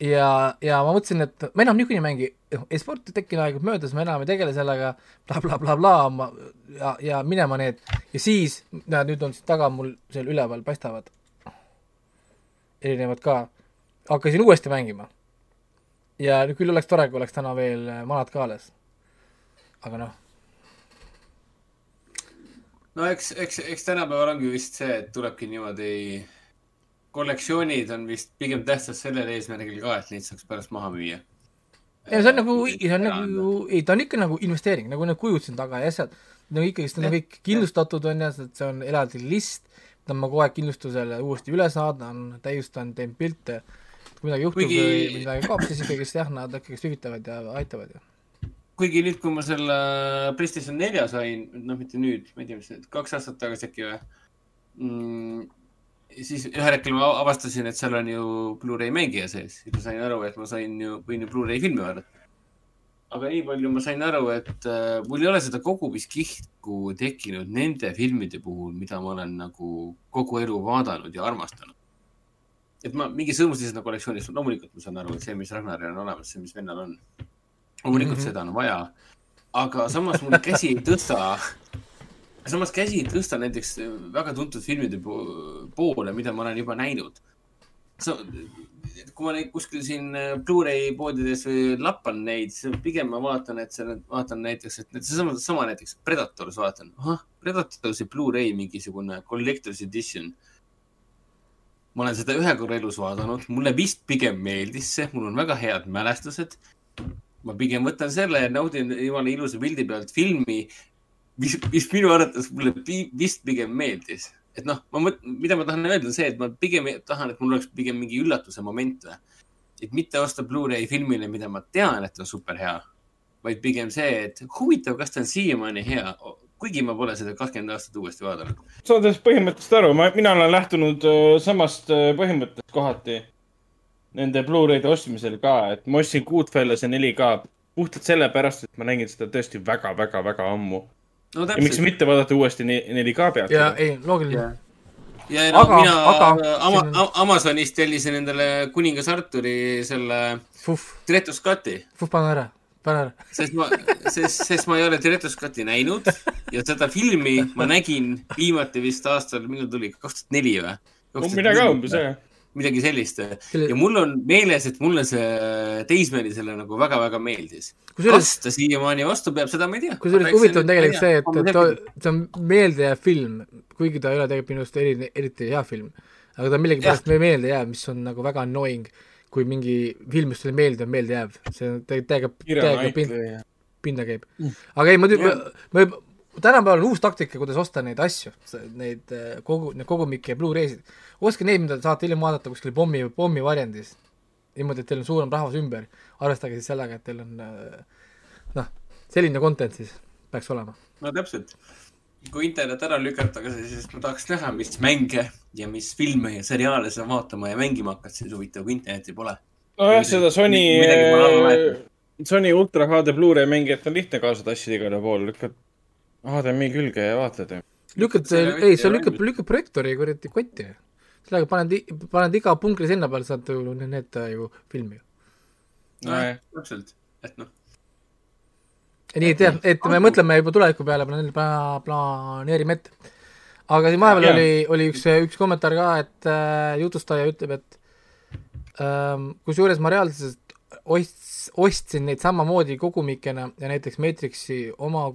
ja, ja ma mõtlesin, et ma enam niikuinii ei mängi, e-sport Tekkeni aeg möödas, ma enam ei tegele sellega bla,, blablabla, ma ja, ja minema need ja siis, näed, nüüd on siit taga mul seal üleval paistavad erinevad ka, hakkasin uuesti mängima. ja küll oleks tore, kui oleks täna veel vanad ka alles. aga noh, no eks, eks, eks tänapäeval ongi vist see, et tulebki niimoodi, kollektsioonid on vist pigem tähtsad sellel eesmärgil ka, et neid saaks pärast maha müüa. ei see on nagu, see on nagu, ei ta on ikka nagu investeering, nagu need kujud siin taga ja asjad, no ikkagist on kõik kindlustatud on ju, et see on eraldi list, mida ma kogu aeg kindlustusele uuesti üle saadan, täiustan, teen pilte, kui midagi juhtub Kuigi- või midagi kaob, siis ikkagist jah, nad ikkagist hüvitavad ja aitavad ju. kuigi nüüd, kui ma selle PlayStation nelja sain, noh, mitte nüüd, ma ei tea, mis see, kaks aastat tagasi äkki või mm,. Siis ühel hetkel ma avastasin, et seal on ju Blu-ray mängija sees ja ma sain aru, et ma sain ju, võin ju Blu-ray filmi vaadata. aga nii palju ma sain aru, et äh, mul ei ole seda kogumiskihku tekkinud nende filmide puhul, mida ma olen nagu kogu elu vaadanud ja armastanud. et ma mingi sõõmuslisena kollektsioonis, loomulikult ma saan aru, et see, mis Ragnaril on olemas, see, mis vennal on. loomulikult mm -hmm. seda on vaja. aga samas mul käsi ei tõsta, samas käsi ei tõsta näiteks väga tuntud filmide po- poole, mida ma olen juba näinud. kui ma neid kuskil siin äh, Blu-ray poodides lappan neid, siis pigem ma vaatan, et seal, vaatan näiteks, et seesama, sama näiteks Predators vaatan, ahah, Predatorsi Blu-ray mingisugune collector's edition ma olen seda ühe korra elus vaadanud, mulle vist pigem meeldis see, mul on väga head mälestused. ma pigem võtan selle ja naudin jumala ilusa pildi pealt filmi, mis, mis minu arvates mulle vist pigem meeldis. et noh, ma mõt-, mida ma tahan öelda, on see, et ma pigem tahan, et mul oleks pigem mingi üllatuse moment või. et mitte osta Blu-ray filmile, mida ma tean, et on super hea, vaid pigem see, et huvitav, kas ta on siiamaani hea, kuigi ma pole seda kakskümmend aastat uuesti vaadanud. saan sellest põhimõttest aru, ma, mina olen lähtunud öö, samast öö, põhimõttest kohati nende Blu-ray'de ostmisel ka, et ma ostsin Goodfellase 4K puhtalt sellepärast, et ma nägin seda tõesti väga-väga-väga ammu. No ja miks mitte vaadata uuesti ne- 4K pealt. ja ei, loogiline. ja no, Aga- mina aga- aga, ama, siin on... Amazonist tellisin endale kuningas Arturi selle Director's Cut'i, Puh, pane ära, pane ära. sest ma, sest, sest ma ei ole Cut'i näinud ja seda filmi ma nägin viimati vist aastal, millal tuli, kaks tuhat neli või? midagi umbes, jah. Midagi sellist ja mul on meeles, et mulle see teismelisele nagu väga-väga meeldis. Kas ta siiamaani vastu peab, seda ma ei tea. kusjuures huvitav on tegelikult see, et, et ta- see on meeldejääv film, kuigi ta ei ole tegelikult minu arust eri, eriti hea film. aga ta millegipärast me meelde jääb, mis on nagu väga annoying, kui mingi film, mis sulle ei meeldi, on meeldejääv. see on täiega, täiega, pinda käib. aga ei, ma tü-, ma, ma, tänapäeval on uus taktika, kuidas osta neid asju, neid eh, kogu, neid kogumikke ja Blu-ray'sid. ostke neid, mida te saate hiljem vaadata kuskil pommi, pommivarjendis. niimoodi, et teil on suurem rahvas ümber. arvestage siis sellega, et teil on eh, noh, selline content siis peaks olema. no täpselt. kui internet ära lükata, siis ma tahaks näha, mis mänge ja mis filme ja seriaale sa vaatama ja mängima hakkad, siis huvitav, kui internetti pole. nojah, seda Sony. Sony Ultra HD Blu-ray mängijat on lihtne kaasa tassida igale poole, lükkad HDMI külge ja vaatad. lükkad, ei, sa lükkad, lükkad projektoori kuradi kotti. sellega paned, paned iga punkri sinna peale, saad ju need, ju filmi ju. nojah, täpselt, et noh. nii et jah, et me mõtleme juba tuleviku peale, planeerime, ette. aga siin vahepeal oli, oli üks, üks kommentaar ka, et äh, jutustaja ütleb, et ähm, kusjuures ma reaalselt ost-, ostsin neid samamoodi kogumikena ja näiteks Matrixi oma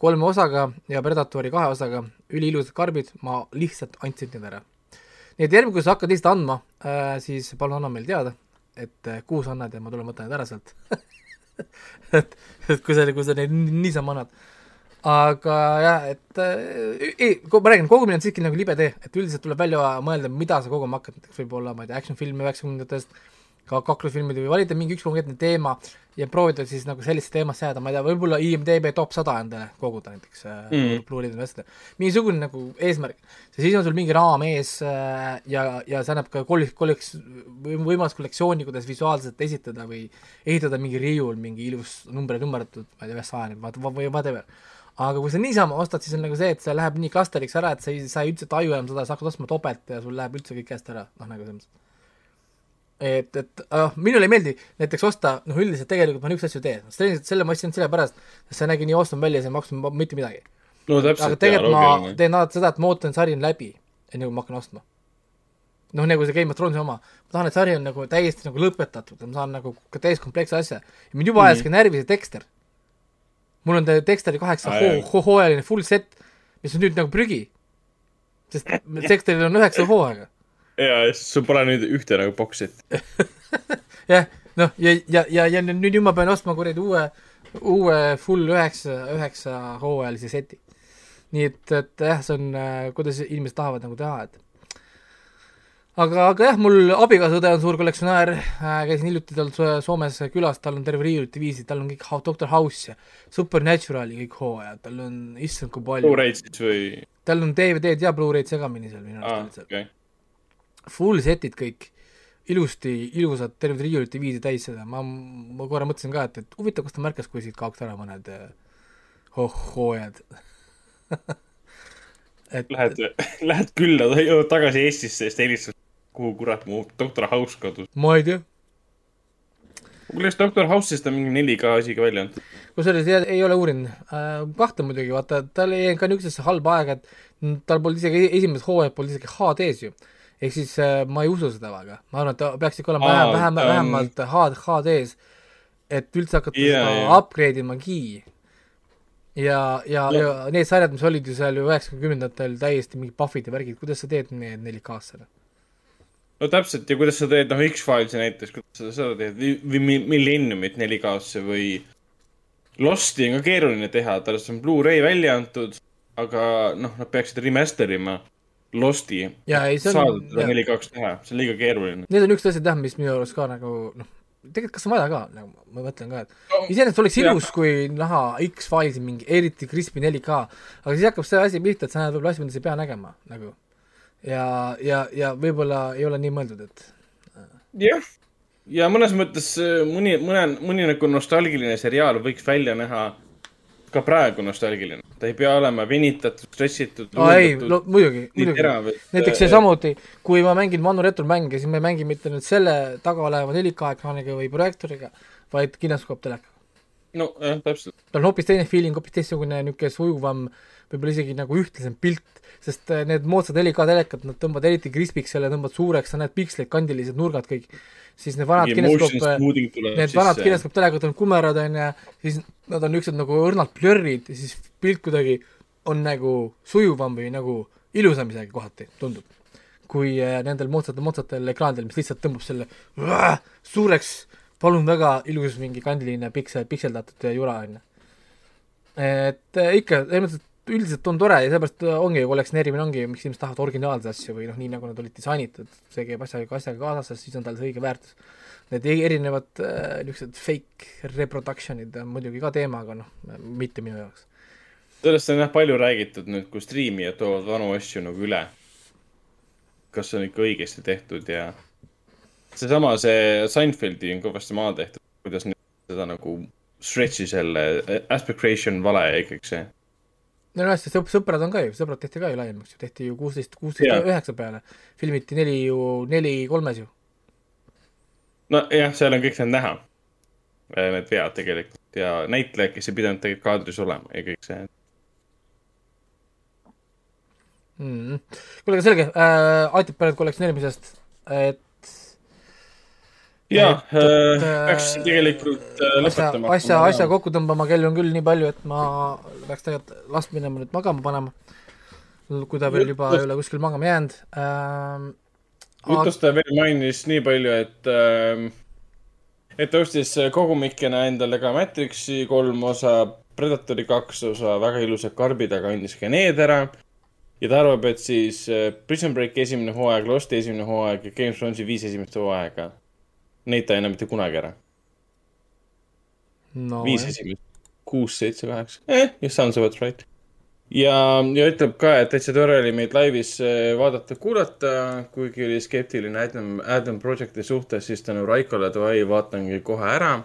kolme osaga ja Predatori kahe osaga, üliilusad karbid, ma lihtsalt andsin need ära. nii et järgmine, kui sa hakkad lihtsalt andma äh,, siis palun anna meile teada, et äh, kuhu sa annad ja ma tulen võtan need ära sealt. Et, et kui sa, kui sa neid ni- niisama annad. Aga jah, et äh, ei, ma räägin, kogumine on siiski nagu libe tee, et üldiselt tuleb välja mõelda, mida sa koguma hakkad, näiteks võib-olla, ma ei tea, action-filme üheksakümnendatest, ka kaklusfilmid või valida mingi üks konkreetne teema ja proovida siis nagu sellisesse teemasse jääda, ma ei tea, võib-olla IMDB top sada endale koguda näiteks mm. Mhm. Blu-ray'd või asjad, mingisugune nagu eesmärk, siis on sul mingi raam ees äh, ja, ja see annab ka kol-, kolleks-, võimalus kollektsiooni, kuidas visuaalselt esitada või ehitada mingi riiul, mingi ilus number, nummerdatud, ma ei tea, ühest sajani või whatever aga kui sa niisama ostad, siis on nagu see, et see läheb nii klasteriks ära, et sa ei, sa ei üldse taju enam seda, sa hakkad ostma topelt ja sul läheb üldse kõik käest ära, noh nagu selles mõttes. et, et noh, minule ei meeldi näiteks osta, noh üldiselt tegelikult ma niisuguseid asju teen, sest selle ma ostsin sellepärast, sest see nägi nii awesome välja, see ei maksnud ma- mitte midagi. no täpselt, aga tegelikult ma teen alati seda, et ma ootan sari on läbi, enne kui ma hakkan ostma. noh, nagu see Game of Thrones'i oma, ma tahan, et sari on nagu täiesti nagu lõpetatud, ma saan nagu ka täiskompleksse asja ja mind juba ajas Mhm. ka närvi see tekster. mul on ta teksteri kaheksa jah. hooajaline full set, mis on nüüd nagu prügi. sest teksteril on üheksa hooaega. ja, siis sul pole nüüd ühte nagu boksit. jah, noh, ja, ja, ja, ja nüüd nüüd ma pean ostma kuradi uue, uue full üheksa, üheksa hooajalise seti. nii et, et jah, see on, kuidas inimesed tahavad nagu teha, et aga, aga jah, mul abikaasa-õde on suur kollektsionäär äh,, käisin hiljuti tal So- Soomes külas, tal on terve riiulite viisi, tal on kõik Doctor House ja Supernaturali kõik hooajad, tal on issand kui palju. Blu-ray'd siis või? tal on DVD-d ja Blu-ray'd segamini seal minu arust okei. Full setid kõik, ilusti, ilusad, terved riiulite viisi täis seda, ma, ma korra mõtlesin ka, et, et huvitav, kas ta märkas, kui siit kaoks ära mõned ho- hooajad et Lähed, lähed külla, jõuad tagasi Eestisse ja siis ta helistab, kuhu kurat mu doktor House kadus. ma ei tea, kuidas doktor House'ist on mingi 4K asi ka välja antud? kusjuures ei, ei ole uurinud äh,, kahte muidugi, vaata, tal jäi ka niisugusesse halba aega, et tal polnud isegi esimesed hooajad polnud isegi HD-s ju. Ehk siis äh, ma ei usu seda väga, ma arvan, et ta peaks ikka olema vähem, vähem, vähemalt HD, HD-s, et üldse hakata Jaa, seda jaa. upgrade imagi. ja, ja, ja need sarjad, mis olid ju seal ju üheksakümnendatel täiesti mingid buff'id ja värgid, kuidas sa teed need 4K-sse? no täpselt ja kuidas sa teed, noh, X-Filesi näiteks, kuidas sa seda teed või või Mi- Millenniumit 4K-sse või Losti on ka keeruline teha, tal on Blu-ray välja antud, aga noh, nad peaksid remaster ima Losti. Saada teda jaa. 4K-ks teha, see on liiga keeruline. Need on niisugused asjad jah, mis minu arust ka nagu noh, tegelikult kas on vaja ka, nagu ma mõtlen ka, et iseenesest oleks ilus, kui näha X-Filesi mingi eriti crispy 4K, aga siis hakkab see asi pihta, et sa näed võib-olla asju, mida sa ei pea nägema nagu. ja, ja, ja võib-olla ei ole nii mõeldud, et jah, ja mõnes mõttes äh, mõni, mõne, mõni nagu nostalgiline seriaal võiks välja näha ka praegu nostalgiline. ta ei pea olema venitatud, stressitud. aa ei, no muidugi, muidugi näiteks see. samuti, kui ma mängin vanu retromänge, siis ma ei mängi mitte nüüd selle taga oleva 4K ekraaniga või projektooriga, vaid kinoskooptelekaga. no jah, täpselt. tal on hoopis teine feeling, hoopis teistsugune niisugune sujuvam, võib-olla isegi nagu ühtlasem pilt, sest äh, need moodsad 4K telekad, nad tõmbavad eriti krispiks selle, tõmbavad suureks, sa näed piksleid, kandilised nurgad kõik, siis need vanad kineskoop, need vanad kineskooptelekad on kumerad, on ju, siis nad on niisugused nagu õrnalt plörrid ja siis pilt kuidagi on nagu sujuvam või nagu ilusam isegi kohati, tundub. kui äh, nendel moodsatel, moodsatel ekraanidel, mis lihtsalt tõmbab selle uah, suureks, palun väga ilus mingi kandiline piksel, pikseldatud jura, on ju. et äh, ikka, selles mõttes, et üldiselt on tore ja sellepärast äh, ongi kollektsioneerimine ongi, miks inimesed tahavad originaalseid asju või noh, nii nagu nad olid disainitud, see käib asjaga, asjaga kaasas, siis on tal see õige väärtus. Need e- erinevad äh, niisugused fake reproduction'id on muidugi ka teema, aga noh, mitte minu jaoks. sellest on jah palju räägitud nüüd, kui striimijad toovad vanu asju nagu üle. kas see on ikka õigesti tehtud ja seesama, see Seinfeldi on kõvasti maha tehtud, kuidas seda nagu stretch'i selle aspect ratio on vale ja kõik see. No noh, see sõp-, sõprad on ka ju, sõbrad tehti ka ju laiemaks ju, tehti ju kuusteist, kuusteist üheksa peale. filmiti neli ju, neli kolmes ju. nojah, seal on kõik need näha. Need vead tegelikult ja näitleja, kes ei pidanud tegelikult kaadris olema ja kõik see. mm.. kuule, aga selge äh,, aitab praegu kollektsioneerimisest, et jaa, Et- et, peaks tegelikult äh, asja, lõpetama. asja, asja kokku tõmbama, kell on küll nii palju, et ma peaks tegelikult last minema nüüd magama panema. kui ta veel juba ei ole kuskil magama jäänud ähm,. jutust ta veel mainis nii palju, et ähm,, et ta ostis kogumikena endale ka Matrixi kolm osa, Predatori kaks osa, väga ilusad karbid, aga andis ka need ära. ja ta arvab, et siis äh, Prison Break esimene hooaeg, Losti esimene hooaeg ja Game of Thronesi viis esimest hooaega. Neid ta ei näe mitte kunagi ära. no, viis esimest, kuus, seitse, kaheksa, eh, just sounds about right. ja, ja ütleb ka, et täitsa tore oli meid laivis eh, vaadata-kuulata, kuigi oli skeptiline Adam, Adam Projecti suhtes, siis tänu Raikole davai, vaatangi kohe ära.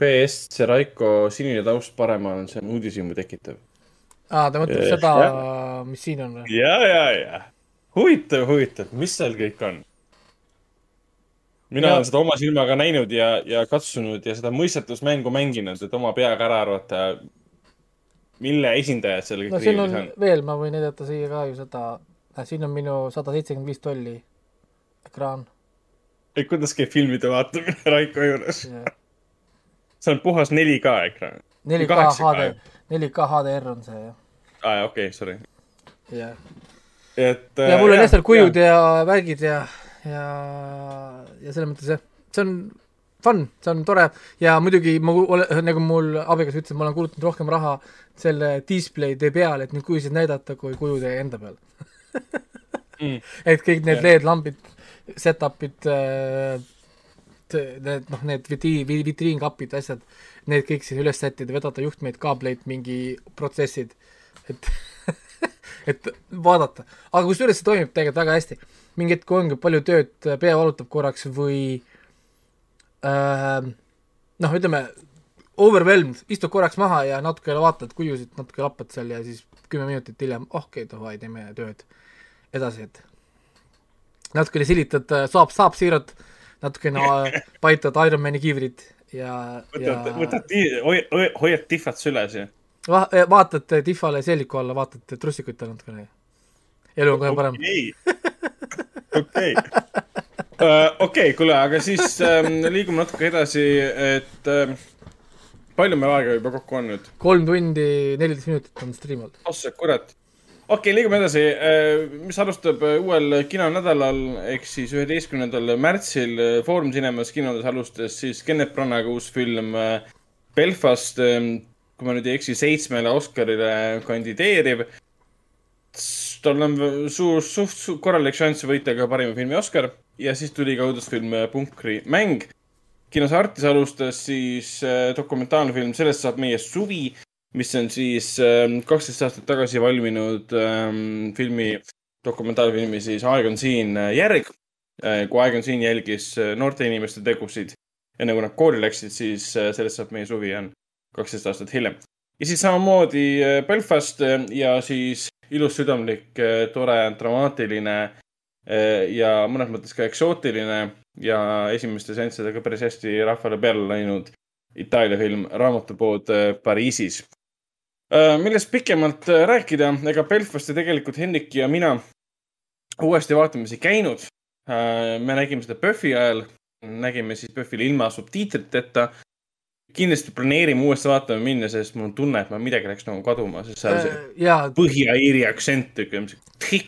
PS, see Raiko sinine taust paremal on, see on uudishimu tekitav. aa, ta mõtleb Eh, seda mis siin on või? ja, ja, ja huvitav, huvitav, mis seal kõik on? Mina Ja- olen seda oma silmaga näinud ja, ja katsunud ja seda mõistatusmängu mänginud, et oma peaga ära arvata, mille esindajad seal no kõik on riigis on. veel, ma võin näidata siia ka ju seda, siin on minu sada seitsekümmend viis tolli ekraan. et kuidas käib filmide vaatamine Raiko juures? see on puhas 4K ekraan. 4K HD, 4K HDR on see jah. aa, okei, sorry. jah. et. ja mul on jah seal kujud ja värgid ja, ja, ja selles mõttes jah, see on fun, see on tore ja muidugi ma ole, nagu mul abikaasa ütles, ma olen kulutanud rohkem raha selle display'de peale, et neid kujusid näidata, kui kujude enda peal Mm. et kõik need Jah. LED-lambid, setup'id äh,, need noh, need vitriin, vitriinkapid, asjad, need kõik siis üles sättida, vedada juhtmeid, kaableid, mingi protsessid, et et vaadata, aga kusjuures see toimib tegelikult väga hästi. mingi hetk ongi palju tööd, pea valutab korraks või äh, noh, ütleme overwhelmed, istud korraks maha ja natuke vaatad kujusid, natuke lappad seal ja siis kümme minutit hiljem, oh, okei okay,, davai, teeme tööd edasi, et natukene silitad, saab, saab siirad, natukene äh, paitad Ironmani kiivrit ja, ja võtad, võtad, hoiad, hoiad tihvad süles ja. va-, vaatad Tihvale seeliku alla, vaatad trussikuid tal natukene. elu on kohe parem. okei, okei, kuule, aga siis ähm, liigume natuke edasi, et ähm, palju meil aega juba kokku on nüüd? kolm tundi neliteist minutit on stream olnud. oh sa kurat. okei okay,, liigume edasi, mis alustab äh, uuel kinonädalal ehk siis üheteistkümnendal märtsil äh, Foorum Cinemas kinodes alustas siis Kennet Branaga uus film äh, Belfast, kui ma nüüd ei eksi, seitsmele Oscarile kandideeriv. tal on suur, suht su- korralik šanss võita ka parima filmi Oscar ja siis tuli ka õudusfilm äh, Punkri mäng. kinos Artis alustas siis äh, dokumentaalne film Sellest saab meie suvi mis on siis kaksteist aastat tagasi valminud ähm, filmi, dokumentaalfilmi siis Aeg on siin äh, järg äh,. kui Aeg on siin jälgis äh, noorte inimeste tegusid enne kui nad kooli läksid, siis äh, sellest saab meie suvi on kaksteist aastat hiljem. ja siis samamoodi äh, Belfast äh, ja siis ilus, südamlik, tore, dramaatiline äh, ja mõnes mõttes ka eksootiline ja esimeste seanssidega päris hästi rahvale peale läinud Itaalia film Raamatupood äh, Pariisis Äh, millest pikemalt äh, rääkida, ega Belfasti tegelikult Hendrik ja mina uuesti vaatamas ei käinud. me nägime seda PÖFFi ajal, nägime siis PÖFFile ilma subtiitriteta. Kindlasti planeerime uuesti vaatama minna, sest mul on tunne, et ma midagi läks nagu kaduma, sest seal see jaa, Põhja-Iiri aktsent, siuke.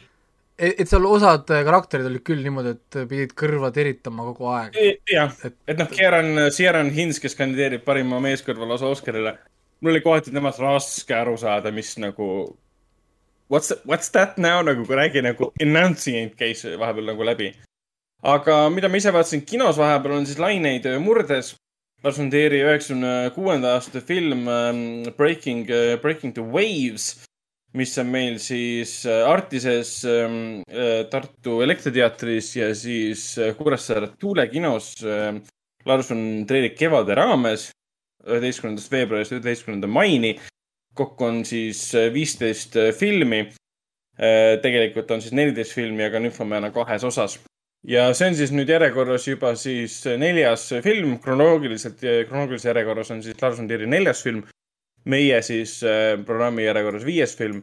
et et seal osad karakterid olid küll niimoodi, et pidid kõrva teritama kogu aeg. jah, et noh, Kieran, Kieran Hins, kes kandideerib parima meeskõrvalase Oscarile. mul oli kohati temast raske aru saada, mis nagu. What's, what's that now nagu, kui räägi nagu enunciate käis vahepeal nagu läbi. aga mida ma ise vaatasin kinos vahepeal on siis Laineid murdes. Lars von Trieri üheksakümne kuuenda aasta film ähm, Breaking, Breaking the Waves, mis on meil siis äh, Artises ähm,, Tartu Elektriteatris ja siis äh, Kuressaare Tuule kinos äh, Lars von Trieri kevade raames üheteistkümnendast veebruarist üheteistkümnenda maini. kokku on siis äh, viisteist äh, filmi. tegelikult on siis neliteist filmi, aga Nymphomane on kahes osas. Ja see on siis nüüd järjekorras juba siis neljas film, kronoloogiliselt, kronoloogilises järjekorras on siis Lars von Trieri neljas film. meie siis äh, programmi järjekorras viies film.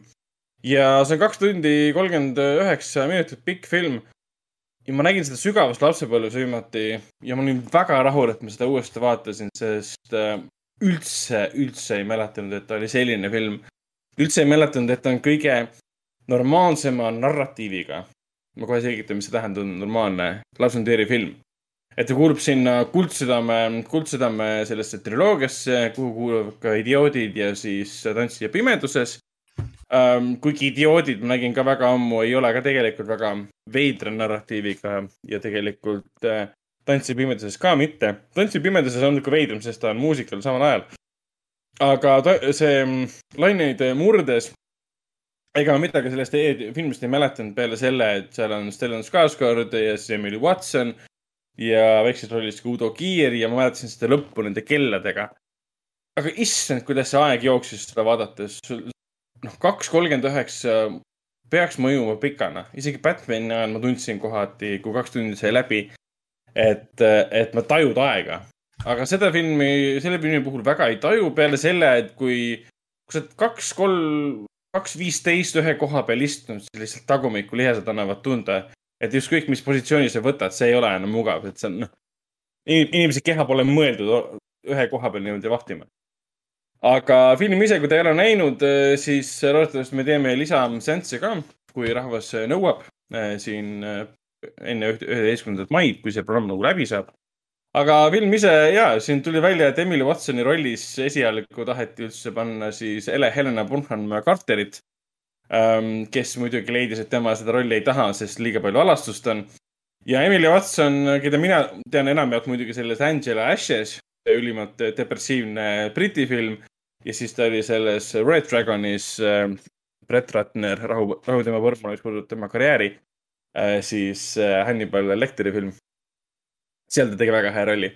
ja see on kaks tundi kolmkümmend üheksa minutit pikk film. ja ma nägin seda sügavas lapsepõlves viimati ja ma olin väga rahul, et ma seda uuesti vaatasin, sest äh, üldse, üldse ei mäletanud, et ta oli selline film. üldse ei mäletanud, et ta on kõige normaalsema narratiiviga. Ma kohe selgitan, mis see tähendab, normaalne Trieri film et ta kuulub sinna Kuldsüdame, Kuldsüdame sellesse triloogiasse, kuhu kuuluvad ka Idioodid ja siis Tantsija pimeduses um,. kuigi Idioodid ma nägin ka väga ammu, ei ole ka tegelikult väga veidra narratiiviga ja tegelikult äh, Tantsija pimeduses ka mitte. Tantsija pimeduses on niisugune veidram, sest ta on muusikal samal ajal. aga ta, see mm, Laineid murdes ega ma midagi sellest e filmist ei mäletanud peale selle, et seal on Stellan Skarsgård ja siis Emily Watson ja väikses rollis ka Udo Kiir ja ma mäletasin seda lõppu nende kelladega. aga issand, kuidas see aeg jooksis seda vaadates. noh, kaks kolmkümmend üheksa peaks mõjuma pikana, isegi Batman'i ajal ma tundsin kohati, kui kaks tundi sai läbi, et, et ma tajud aega. aga seda filmi, selle filmi puhul väga ei taju peale selle, et kui, kui sa oled kaks, kolm, kaks viisteist ühe koha peal istunud, siis lihtsalt tagumikku lihased annavad tunda, et ükskõik, mis positsiooni sa võtad, see ei ole enam mugav, et see on, noh. inimese keha pole mõeldud ühe koha peal niimoodi vahtima. aga film ise, kui te ei ole näinud, siis loodetavasti me teeme lisaseansse ka, kui rahvas nõuab siin enne üheteistkümnendat maid, kui see programm nagu läbi saab. Aga film ise ja, siin tuli välja, et Emily Watsoni rollis esialgu taheti üldse panna siis Ele Helena Bonham Carterit Ähm, kes muidugi leidis, et tema seda rolli ei taha, sest liiga palju alastust on. ja Emily Watson, keda mina tean enamjaolt muidugi selles Angela Ashes, ülimalt depressiivne Briti film. ja siis ta oli selles Red Dragonis äh, Brett Ratner, rahu, rahu tema põrmu, mis puudutab tema karjääri äh,. siis äh, Hannibal Lecteri film. Seal ta tegi väga hea rolli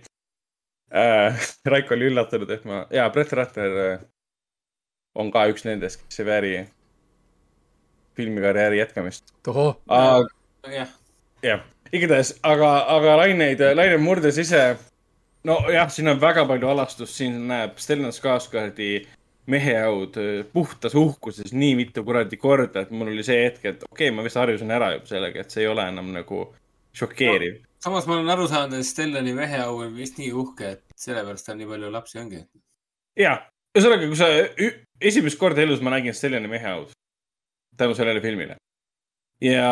äh,. Raiko oli üllatunud, et ma, jaa, Brett Ratner äh, on ka üks nendest, kes ei vääri filmikarjääri jätkamist. tohoh. jah, jah, igatahes, aga, aga laineid, Laine murdes ise. nojah, siin on väga palju alastust, siin näeb Stellan Skarsgårdi meheaud puhtas uhkuses nii mitu kuradi korda, et mul oli see hetk, et okei okay,, ma vist harjusin ära juba sellega, et see ei ole enam nagu šokeeriv no,. Samas ma olen aru saanud, et Stellani meheau on vist nii uhke, et sellepärast tal nii palju lapsi ongi. ja, ühesõnaga, kui sa esimest korda elus ma nägin Stellani meheaud tänu sellele filmile. ja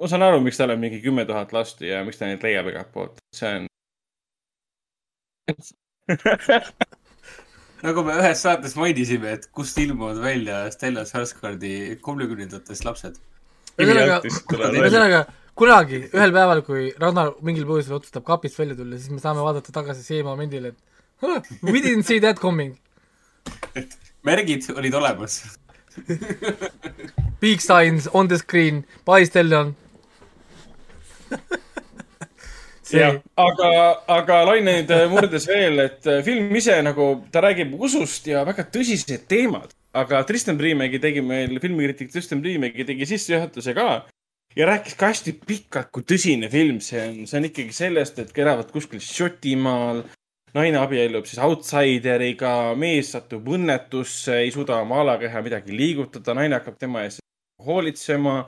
ma saan aru, miks tal on mingi kümme tuhat last ja miks ta neid leiab igalt poolt, see on nagu me ühes saates mainisime, et kust ilmuvad välja Stella Sarsgaardi kolmekümnendatest lapsed. ühesõnaga, ühesõnaga kunagi ühel päeval, kui Ragnar mingil põhjusel otsustab kapist välja tulla, siis me saame vaadata tagasi see momendile, et huh, we didn't see that coming. märgid olid olemas Big signs on the screen, by Stellan jah, aga, aga laineid murdes veel, et äh, film ise nagu, ta räägib usust ja väga tõsised teemad. aga Tristan Priimägi tegi meil, filmikriitik Tristan Priimägi tegi sissejuhatuse ka ja rääkis ka hästi pikalt, kui tõsine film see on. see on ikkagi sellest, et elavad kuskil Šotimaal, naine abiellub siis outsideriga, mees satub õnnetusse, ei suuda oma alakeha midagi liigutada, naine hakkab tema eest hoolitsema.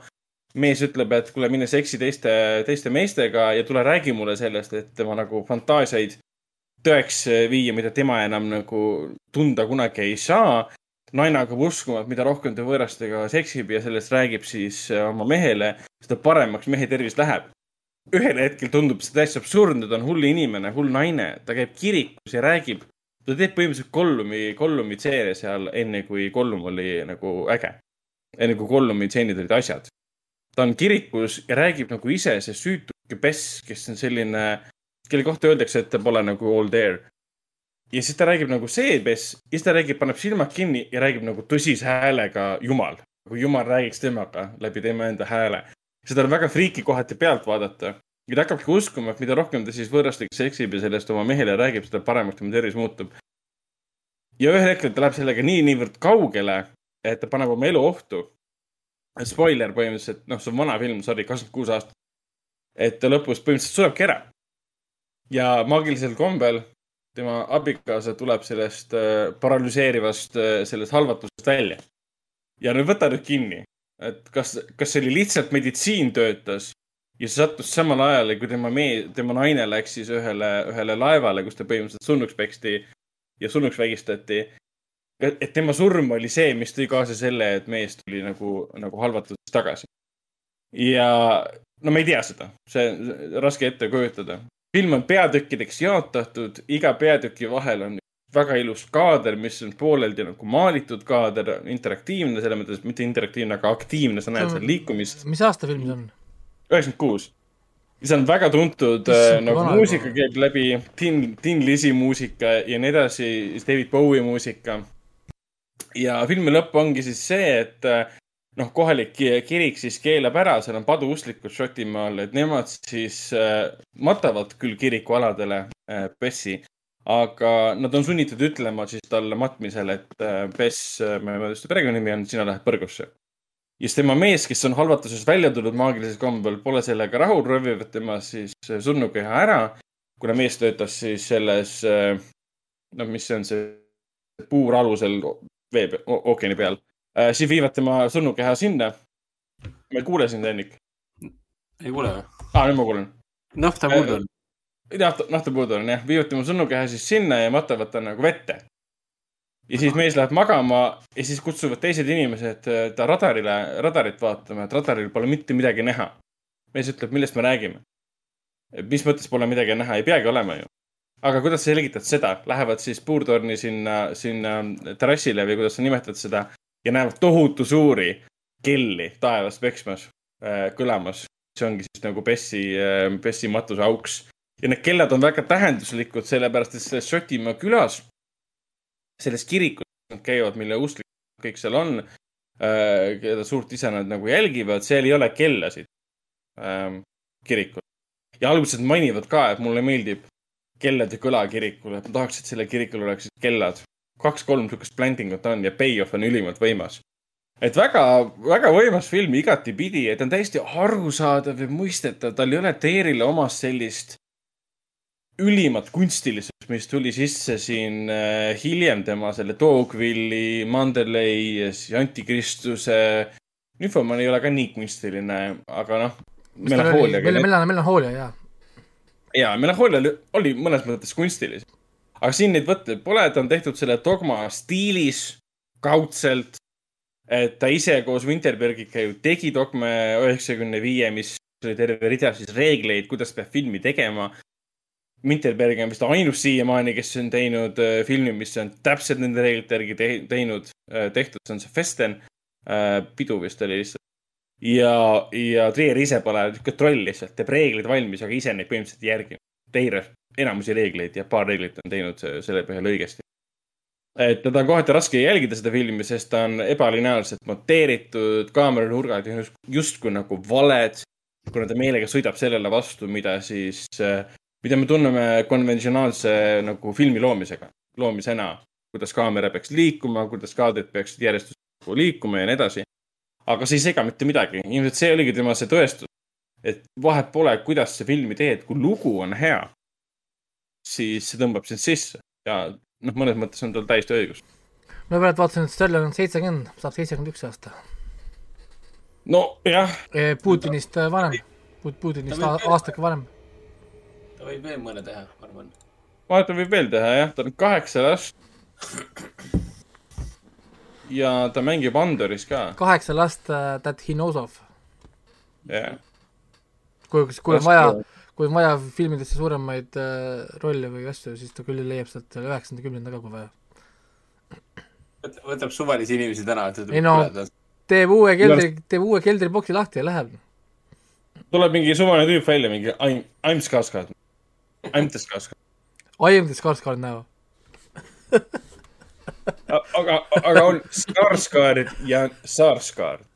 mees ütleb, et kuule, mine seksi teiste, teiste meestega ja tule räägi mulle sellest, et tema nagu fantaasiaid tõeks viia, mida tema enam nagu tunda kunagi ei saa. Naine hakkab uskuma, et mida rohkem ta võõrastega seksib ja sellest räägib siis oma mehele, seda paremaks mehe tervis läheb ühel hetkel tundub see täiesti absurdne, ta on hull inimene, hull naine, ta käib kirikus ja räägib. ta teeb põhimõtteliselt Gollumi, Gollumi tseene seal, enne kui Gollum oli nagu äge. enne kui Gollumi tseenid olid asjad. ta on kirikus ja räägib nagu ise, see süütuke Bess, kes on selline, kelle kohta öeldakse, et ta pole nagu all there. Ja siis ta räägib nagu see Bess ja siis ta räägib, paneb silmad kinni ja räägib nagu tõsise häälega Jumal. kui Jumal räägiks temaga läbi tema enda hääle seda on väga friiki kohati pealt vaadata. ja ta hakkabki uskuma, et mida rohkem ta siis võõrastega seksib ja sellest oma mehele räägib, seda paremaks tema tervis muutub. ja ühel hetkel ta läheb sellega nii niivõrd kaugele, et ta paneb oma elu ohtu. Spoiler põhimõtteliselt, noh, see on vana film, sorry, kakskümmend kuus aastat. et ta lõpus põhimõtteliselt surebki ära. ja maagilisel kombel tema abikaasa tuleb sellest äh, paralüseerivast äh,, sellest halvatusest välja ja nüüd võta nüüd kinni, et kas, kas see oli lihtsalt meditsiin töötas ja see sattus samal ajal, kui tema mee-, tema naine läks siis ühele, ühele laevale, kus ta põhimõtteliselt surnuks peksti ja surnuks vägistati. et tema surm oli see, mis tõi kaasa selle, et mees tuli nagu, nagu halvatusest tagasi. ja no me ei tea seda, see on raske ette kujutada. Film on peatükkideks jaotatud, iga peatüki vahel on väga ilus kaader, mis on pooleldi nagu maalitud kaader, interaktiivne, selles mõttes mitte interaktiivne, aga aktiivne, sa näed on- seal liikumist. mis aasta film see on? üheksakümmend kuus. see on väga tuntud äh, nagu muusika käib läbi, Tin, Tin Lisi muusika ja nii edasi, David Bowie muusika. ja filmi lõpp ongi siis see, et äh, noh, kohalik ki- kirik siis keelab ära, seal on paduustlikud Šotimaal, et nemad siis äh, matavad küll kirikualadele äh, Bessi, aga nad on sunnitud ütlema siis talle matmisel, et äh, Bess, ma ei mäleta, ta perekonnanimi on, sina lähed põrgusse ja siis tema mees, kes on halvatusest välja tulnud maagilises kombel, pole sellega rahul, röövivad tema siis surnukeha ära. kuna mees töötas siis selles, noh, mis see on see puuralusel vee, ookeani peal, siis viivad tema surnukeha sinna. ma ei kuule sind, Henrik. ei kuule või? aa, nüüd ma kuulen. nafta puudu on. nafta, nafta puudu on jah, viivad tema surnukeha siis sinna ja matavad ta nagu vette. ja siis mees läheb magama ja siis kutsuvad teised inimesed äh, ta radarile, radarit vaatama, et radaril pole mitte midagi näha. mees ütleb, millest me räägime. mis mõttes pole midagi näha, ei peagi olema ju. aga kuidas sa selgitad seda, lähevad siis puurtorni sinna, sinna terrassile või kuidas sa nimetad seda ja näevad tohutu suuri kelli taevas peksmas, kõlamas. see ongi siis nagu Bessi, Bessi matuse auks ja need kellad on väga tähenduslikud, sellepärast et selles Šotimaa külas, selles kirikus nad käivad, mille usklikud kõik seal on, keda suurt ise nad nagu jälgivad, seal ei ole kellasid ähm, kirikul. ja alguses mainivad ka, et mulle meeldib kellade kõla kirikul, et ma tahaks, et sellel kirikul oleksid kellad. Kaks-kolm sihukest plantingut on ja payoff on ülimalt võimas. et väga, väga võimas film igatipidi, et ta on täiesti arusaadav ja mõistetav, tal ei ole Teerile omast sellist ülimat kunstilisust, mis tuli sisse siin äh, hiljem tema selle Dogville'i, Manderley ja siis Antikristuse. Nymphomon ei ole ka nii kunstiline, aga noh. mille, melanhoolia, jaa. ja Melanhoolia oli, oli mõnes mõttes kunstilisem. Aga siin neid võtteid pole, ta on tehtud selle dogma stiilis kaudselt. et ta ise koos Winterbergiga ju tegi dogma üheksakümne viie, mis oli terve rida siis reegleid, kuidas peab filmi tegema. Winterberg on vist ainus siiamaani, kes on teinud äh, filmi, mis on täpselt nende reeglite järgi te teinud äh,, tehtud, see on see Festen äh,. pidu vist oli lihtsalt. ja, ja Trier ise pole niisugune troll lihtsalt, teeb reeglid valmis, aga ise neid põhimõtteliselt ei järgi. Teir enamusi reegleid ja paar reeglit on teinud se- selle põhjal õigesti. et teda on kohati raske jälgida seda filmi, sest ta on ebalineaarselt monteeritud, kaameranurgad justkui nagu valed. kuna ta meelega sõidab sellele vastu, mida siis, mida me tunneme konventsionaalse nagu filmi loomisega, loomisena. kuidas kaamera peaks liikuma, kuidas kaadrid peaksid järjest liikuma ja nii edasi. aga see ei sega mitte midagi, ilmselt see oligi tema see tõestus. et vahet pole, kuidas sa filmi teed, kui lugu on hea, siis see tõmbab sind sisse ja noh, mõnes mõttes on tal täiesti õigus. ma praegu vaatasin, et Sterling on seitsekümmend, saab seitsekümmend üks aasta. nojah. Putinist äh, vanem, Putinist aastake vanem. ta võib veel mõne teha, ma arvan. vaata, võib veel teha jah, tal on kaheksa last. ja ta mängib Andoris ka. kaheksa last uh, that he knows of. jah, kui, kui on vaja kui on vaja filmidesse suuremaid uh, rolle või asju, siis ta küll leiab sealt selle üheksanda, kümnenda ka, kui vaja. võtab suvalisi inimesi tänavalt, ei no teeb uue keldri, teeb uue keldriboksi lahti ja läheb. tuleb mingi suvaline tüüp välja, mingi I m, I m Skarsgård. I m the Skarsgård. I am the Skarsgård now. aga, aga on Skarsgård ja Sarsgaard.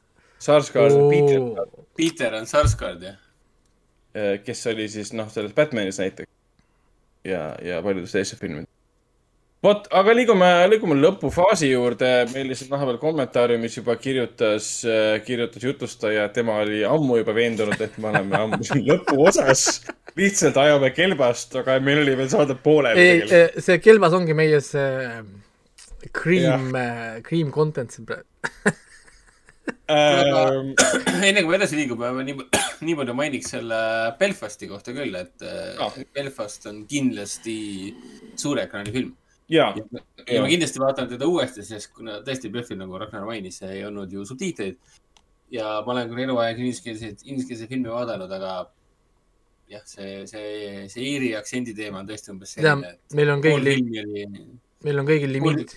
Sarsgaard on Peter, Peter on Sarsgaard, jah? Kes oli siis noh, selles Batmanis näiteks. ja, ja paljudes teistes filmides. vot, aga liigume, liigume lõpufaasi juurde. meil lihtsalt vahepeal kommentaariumis juba kirjutas, kirjutas jutustaja, tema oli ammu juba veendunud, et me oleme ammu siin lõpuosas. lihtsalt ajame kelbast, aga meil oli veel saade pooleli ei, tegelikult. see kelbas ongi meie see cream, cream content siin praegu. Ähm, enne kui me edasi liigume, ma nii, nii palju mainiks selle Belfasti kohta küll, et Ah. äh, Belfast on kindlasti suure ekraani film. ja, ja ma kindlasti vaatan teda uuesti, sest kuna tõesti PÖFFil, nagu Ragnar mainis, ei olnud ju subtiitreid. ja ma olen küll eluaeg ingliskeelseid, ingliskeelseid filme vaadanud, aga jah, see, see, see Iiri aktsendi teema on tõesti umbes selline. meil on kõigil filmi meil on kõigil limiidid.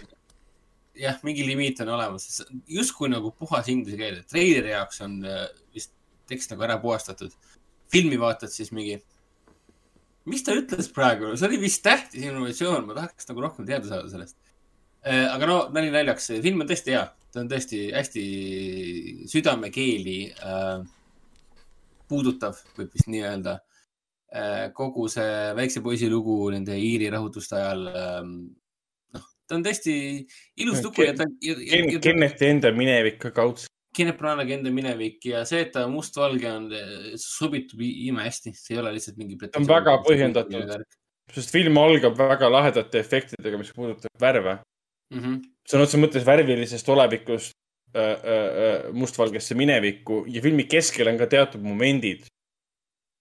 jah, mingi limiit on olemas, justkui nagu puhas inglise keel, treileri jaoks on äh, vist tekst nagu ära puhastatud. filmi vaatad siis mingi, mis ta ütles praegu, see oli vist tähtis innovatsioon, ma tahaks nagu rohkem teada saada sellest. aga no nali naljaks, film on tõesti hea, ta on tõesti hästi südamekeeli äh, puudutav, võib vist nii öelda. Äh,. kogu see väikse poisi lugu nende Iiri rahutuste ajal ähm,, ta on tõesti ilus lugu ja ta. Ken- Kenneti enda minevik ka kaudselt. Kenneth Branagh'i enda minevik ja see, et ta mustvalge on, sobitub imehästi, see ei ole lihtsalt mingi. see on väga põhjendatud, sest film algab väga lahedate efektidega, mis puudutab värve. mm. -hmm. sõna otseses mõttes värvilisest olevikust äh, äh, äh, mustvalgesse minevikku ja filmi keskel on ka teatud momendid,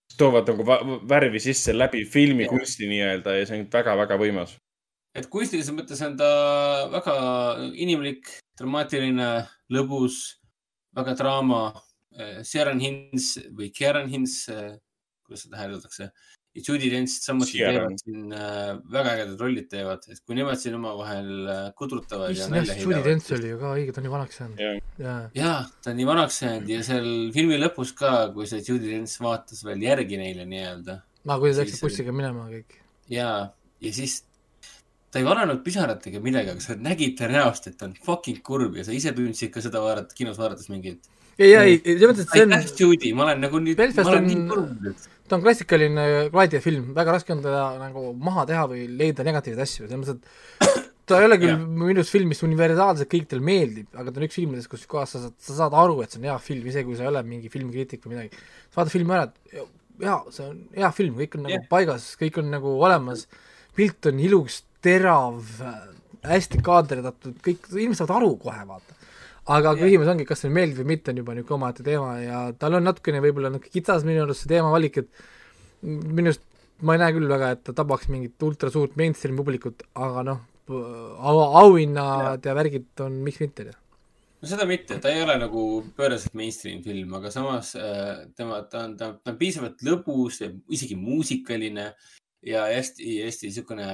mis toovad nagu värvi sisse läbi filmikunsti nii-öelda ja see on väga-väga võimas. Et kunstilises mõttes on ta väga inimlik, dramaatiline, lõbus, väga draama. Sharon Hins või Kieran Hins, kuidas seda hääldatakse, ja Judy Dench samuti teevad siin äh, väga ägedad rollid teevad, et kui nemad siin omavahel kudrutavad ja issand Judy Dench oli ju ka õige, ta on nii vanaks jäänud. jaa. ja ta on nii vanaks jäänud ja seal filmi lõpus ka, kui see Judy Dench vaatas veel järgi neile nii-öelda aa, kui ta läksid bussiga minema kõik. ja, ja siis ta ei vananenud pisaratega midagi, aga sa nägid ta näost, et ta on fucking kurb ja sa ise tundsid ka seda vaadata, kinos vaadates mingi, et. ei, ei, selles mõttes, et see on, aitäh, Judy, ma olen nagu nüüd, ma olen on nii kurb nüüd. ta on klassikaline gladiafilm, väga raske on teda nagu maha teha või leida negatiivseid asju, selles mõttes, et ta ei ole küll minu arust film, mis universaalselt kõikidele meeldib, aga ta on üks filmidest, kus kohas sa saad, sa saad aru, et see on hea film, isegi kui sa ei ole mingi filmikriitik või midagi. sa vaatad filmi ära, et jaa, see on hea film, kõik on nagu yeah. paigas, kõik on nagu olemas, pilt on ilus, terav, hästi kaadritatud, kõik, inimesed saavad aru kohe, vaata. aga yeah. küsimus ongi, kas see meeldib või mitte, on juba niisugune omaette teema ja tal on natukene võib-olla niisugune kitsas minu arust see teemavalik, et minu arust ma ei näe küll väga, et ta tabaks mingit ultra suurt mainstream publikut, aga noh, au, auhinnad ja värgid on, miks mitte. no seda mitte, ta ei ole nagu pööraselt mainstream film, aga samas äh, tema, ta on, ta on, ta on piisavalt lõbus, isegi muusikaline ja hästi, hästi niisugune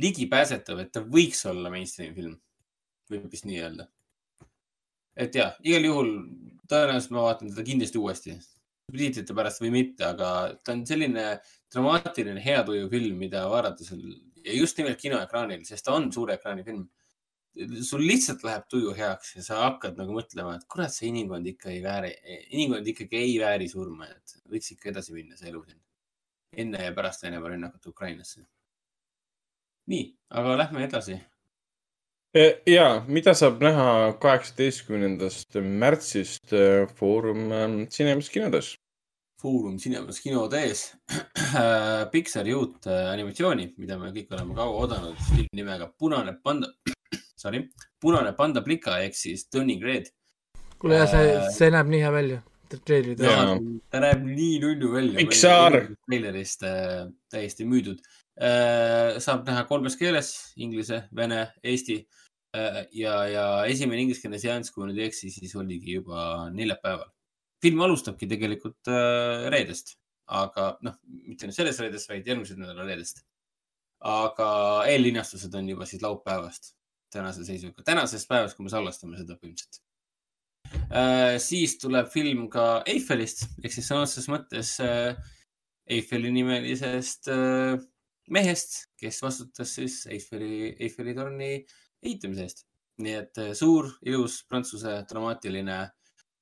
ligipääsetav, et ta võiks olla mainstream film. võib vist nii öelda. et ja, igal juhul tõenäoliselt ma vaatan teda kindlasti uuesti, tiitrite pärast või mitte, aga ta on selline dramaatiline, hea tuju film, mida vaadata seal ja just nimelt kinoekraanil, sest ta on suure ekraani film sul lihtsalt läheb tuju heaks ja sa hakkad nagu mõtlema, et kurat, see inimkond ikka ei vääri, inimkond ikkagi ei vääri surma, et võiks ikka edasi minna, see elu siin. enne ja pärast Venemaa rünnakut Ukrainasse. nii, aga lähme edasi. ja mida saab näha kaheksateistkümnendast märtsist äh, Foorum ähm, Cinemas kinodes? Foorum Cinemas kinode ees Pixari uut äh, animatsiooni, mida me kõik oleme kaua oodanud, filmi nimega Punane panda, sorry, Punane panda plika ehk siis Turning Red. kuule jah, see, see näeb nii hea välja, treilerid ta näeb nii nunnu välja. Pixar. treilerist äh, täiesti müüdud äh,. Saab näha kolmes keeles, inglise, vene, eesti äh, ja, ja esimene ingliskeelne seanss, kui ma nüüd ei eksi, siis oligi juba neljapäeval. film alustabki tegelikult äh, reedest, aga noh, mitte nüüd sellest reedest, vaid järgmise nädala reedest. aga eellinastused on juba siis laupäevast, tänase seisuga, tänasest päevast, kui me salvestame seda põhimõtteliselt äh,. siis tuleb film ka Eiffelist ehk siis sõna otseses mõttes äh, Eiffeli nimelisest äh, mehest, kes vastutas siis Eiffeli, Eiffeli torni ehitamise eest. nii et äh, suur, ilus prantsuse dramaatiline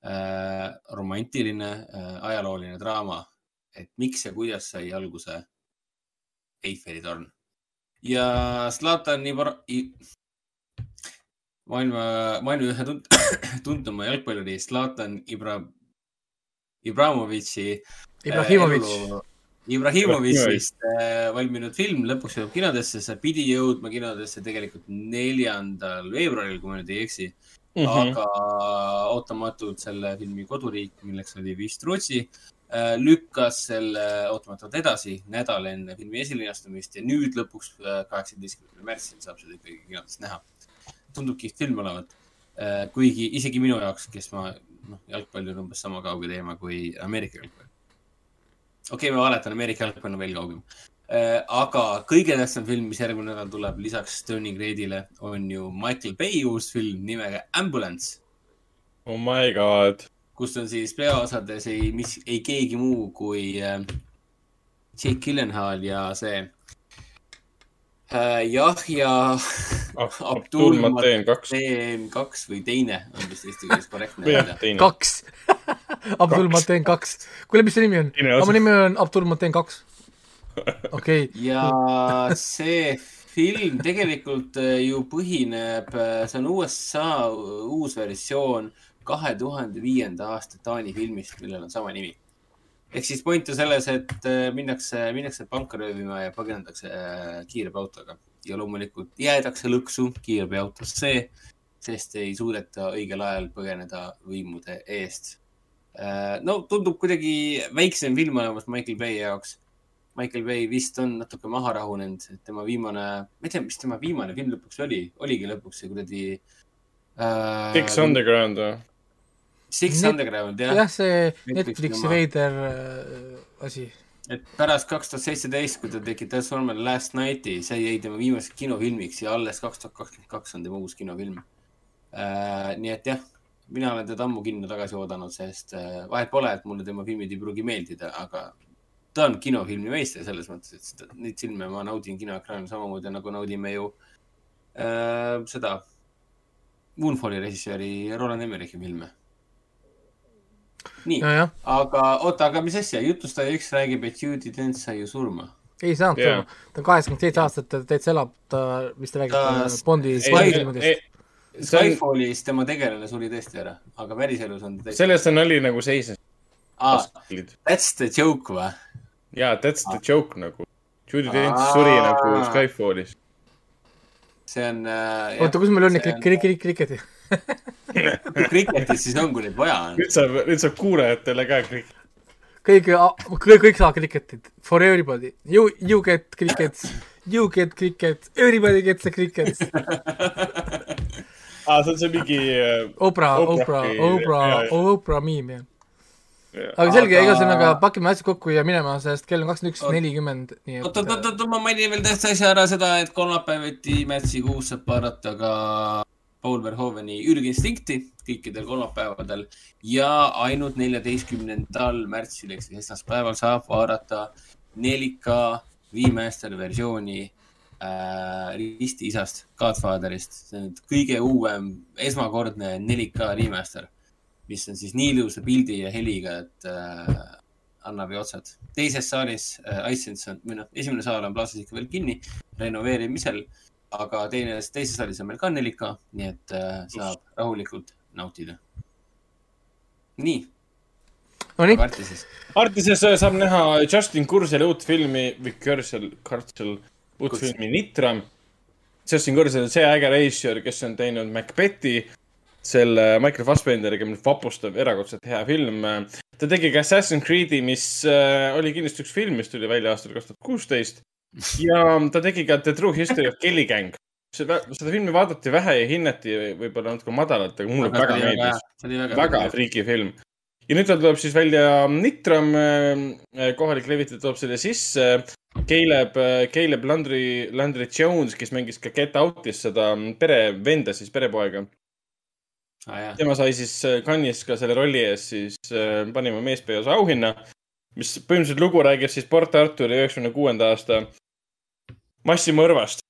äh,, romantiline äh, ajalooline draama, et miks ja kuidas sai alguse Eiffeli torn. ja Zlatan Ibra-, maailma, maailma ühe tunt- tuntuma jalgpalluri Zlatan Ibra-, Ibramovitši. Ibrahimovic. Ibrahimovitšist äh, valminud film lõpuks jõuab kinodesse, see pidi jõudma kinodesse tegelikult neljandal veebruaril, kui ma nüüd ei eksi. Mhm. aga ootamatult selle filmi koduriik, milleks oli vist Rootsi, lükkas selle ootamatult edasi nädal enne filmi esilinastumist ja nüüd lõpuks, kaheksateistkümnendal märtsil saab seda ikkagi kinodes näha. tundub kihvt film olevat. kuigi isegi minu jaoks, kes ma, noh, jalgpall on umbes sama kauge teema kui Ameerika jalgpall. Okei okay,, ma valetan, Ameerika jalgpall on veel kaugem. aga kõige tähtsam film, mis järgmine nädal tuleb lisaks Turning Redile, on ju Michael Bay uus film nimega Ambulance, Oh my god. kus on siis peaosades ei, mis, ei keegi muu kui äh, Jake Gyllenhaal ja see äh, Yahya Abdul Mateen kaks. Mateen kaks või teine on vist eesti keeles korrektne öelda. kaks. Abdul Mateen kaks. kuule, mis su nimi on? Mu nimi on Abdul Mateen kaks. okei, ja see film tegelikult äh, ju põhineb, see on USA uus versioon kahe tuhande viienda aasta Taani filmist, millel on sama nimi. ehk siis point on selles, et äh, minnakse, minnakse panka röövima ja põgenetakse äh, kiirabiautoga ja loomulikult jäädakse lõksu kiirabiautosse, sest ei suudeta õigel ajal põgeneda võimude eest. No tundub kuidagi väiksem film olevat Michael Bay jaoks Michael Bay vist on natuke maha rahunenud, et tema viimane, ma ei tea, mis tema viimane film lõpuks oli, oligi lõpuks see kuradi äh,. Six Underground või? Six Net- Underground, jah jah, see Netflixi oma. veider äh, asi. et pärast kaks tuhat seitseteist, kui ta tegi Transformer Last Nighti, see jäi tema viimaseks kinofilmiks ja alles kaks tuhat kakskümmend kaks on tema uus kinofilm äh,. nii et jah, mina olen teda ammu kinno tagasi oodanud, sest äh, vahet pole, et mulle tema filmid ei pruugi meeldida, aga ta on kinofilmi meister selles mõttes, et seda, neid filme ma naudin kinoekraanil samamoodi nagu naudime ju äh, seda Moonfalli režissööri Roland Emmerichi filme. nii, aga oota, aga mis asja, jutustaja üks räägib, et Judy Dench sai ju surma. ei saanud yeah., ta on kaheksakümmend seitse aastat, ta täitsa elab, ta vist räägib Ta- ta... Bondi, Skyfallis tema tegelane suri tõesti ära, aga päriselus on ta täitsa. sellest on nali nagu seises. aa, that's the joke või? jaa, that's the joke nagu. Judy Dench suri nagu Skyfallis. see on äh,. oota, kus meil on ikka krik-, krik-, kriketi? kriketis siis on, kui neid vaja on. nüüd saab, nüüd saab kuulajatele ka kõik. kõik, kõik, kõik saavad kriketit. For everybody. You, you get crickets. You get cricket. Everybody gets a cricket. aa, see on see mingi. Oprah, Oprah, Oprah, Oprah miim, jah. aga selge, Aga- ühesõnaga pakime asjad kokku ja minema, sest kell on kakskümmend üks nelikümmend, nii et oot, oot, oot, oot, ma mainin veel tähtsa asja ära seda, et kolmapäeviti märtsikuus saab vaadata ka Paul Verhoveni ürginstinkti kõikidel kolmapäevadel ja ainult neljateistkümnendal märtsil ehk siis esmaspäeval saab vaadata 4K remaster versiooni äh, Risti isast, Godfatherist. see on nüüd kõige uuem, esmakordne 4K remaster, mis on siis nii ilusa pildi ja heliga, et äh, annab ju otsad. teises saalis äh, Icesense on, või noh, esimene saal on plaasis ikka veel kinni renoveerimisel, aga teine, teises saalis on meil ka 4K, nii et äh, saab rahulikult nautida. nii. Nonii. Artises. Artises äh, saab näha Justin Kurseli uut filmi või Kursel, Kursel, uut Kursel. filmi Nitram. Justin Kursel on see äge režissöör, kes on teinud Macbethi, selle Michael Fassbenderiga, mis vapustav, erakordselt hea film. ta tegi ka Assassin's Creed'i, mis äh, oli kindlasti üks film, mis tuli välja aastal kaks tuhat kuusteist. ja ta tegi ka The True History of Kelly Gang. seda, seda filmi vaadati vähe ja hinnati võib-olla natuke madalalt, aga mulle Aga väga meeldis väga friiki film. Ja nüüd tal tuleb siis välja Nitram, kohalik levitaja toob selle sisse. Caleb, Caleb Landry, Landry Jones, kes mängis ka Get Out'is seda perevenda, siis perepoega. ah,. tema sai siis Cannes'is ka selle rolli eest siis äh, parima meespeosa auhinna, mis põhimõtteliselt lugu räägib siis Port Arturi üheksakümne kuuenda aasta massimõrvast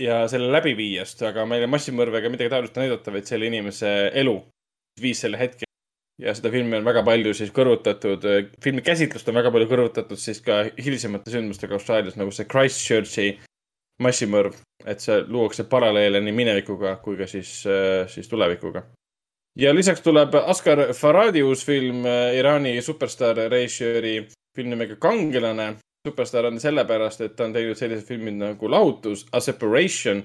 ja selle läbiviijast, aga meil massimõrv ega midagi taolist näidata, vaid selle inimese elu viis selle hetke. Ja seda filmi on väga palju siis kõrvutatud, filmi käsitlust on väga palju kõrvutatud siis ka hilisemate sündmustega Austraalias nagu see Christchurchi massimõrv, et see luuakse paralleele nii minevikuga kui ka siis, siis tulevikuga ja lisaks tuleb Asghar Farhadi uus film, Iraani superstaar režissööri film nimega Kangelane. superstaar on sellepärast, et ta on teinud sellised filmid nagu Lahutus, A Separation,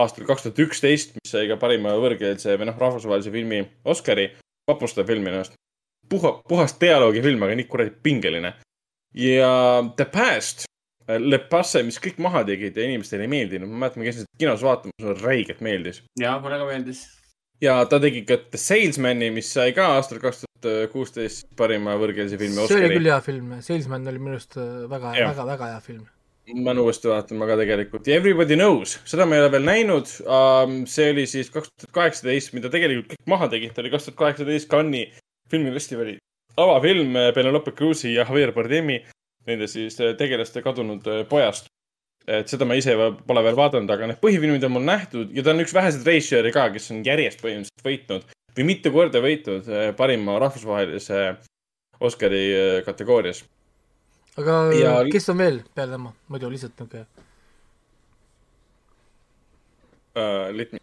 aastal kaks tuhat üksteist, mis sai ka parima võõrkeelse või noh, rahvusvahelise filmi Oscari. Vapustav film minu arust. puha, puhas dialoogifilm, aga nii kuradi pingeline. ja The Past, Le Passe, mis kõik maha tegid ja inimestele ei meeldinud. ma mäletan, ma käisin seda kinos vaatamas, mulle räigelt meeldis. ja mulle ka meeldis. ja ta tegi ka The Salesman'i, mis sai ka aastal kaks tuhat kuusteist parima võõrkeelse filmi see oli Oscari küll hea film, Salesman oli minu arust äh, väga, väga, väga hea film. Ma pean uuesti vaatama ka tegelikult ja Everybody Knows, seda ma ei ole veel näinud um,. see oli siis kaks tuhat kaheksateist, mida tegelikult kõik maha tegid, ta oli kaks tuhat kaheksateist Cannes'i filmifestivali avafilm eh, Penelope Cruise'i ja Javier Bardemi, nende siis eh, tegelaste kadunud eh, pojast. et seda ma ise pole veel vaadanud, aga need põhifilmid on mul nähtud ja ta on üks väheseid reisijari ka, kes on järjest põhimõtteliselt võitnud või mitu korda võitnud parima rahvusvahelise Oscari kategoorias. Aga Ja- kes on veel peale tema, muidu lihtsalt niuke, Uh, let me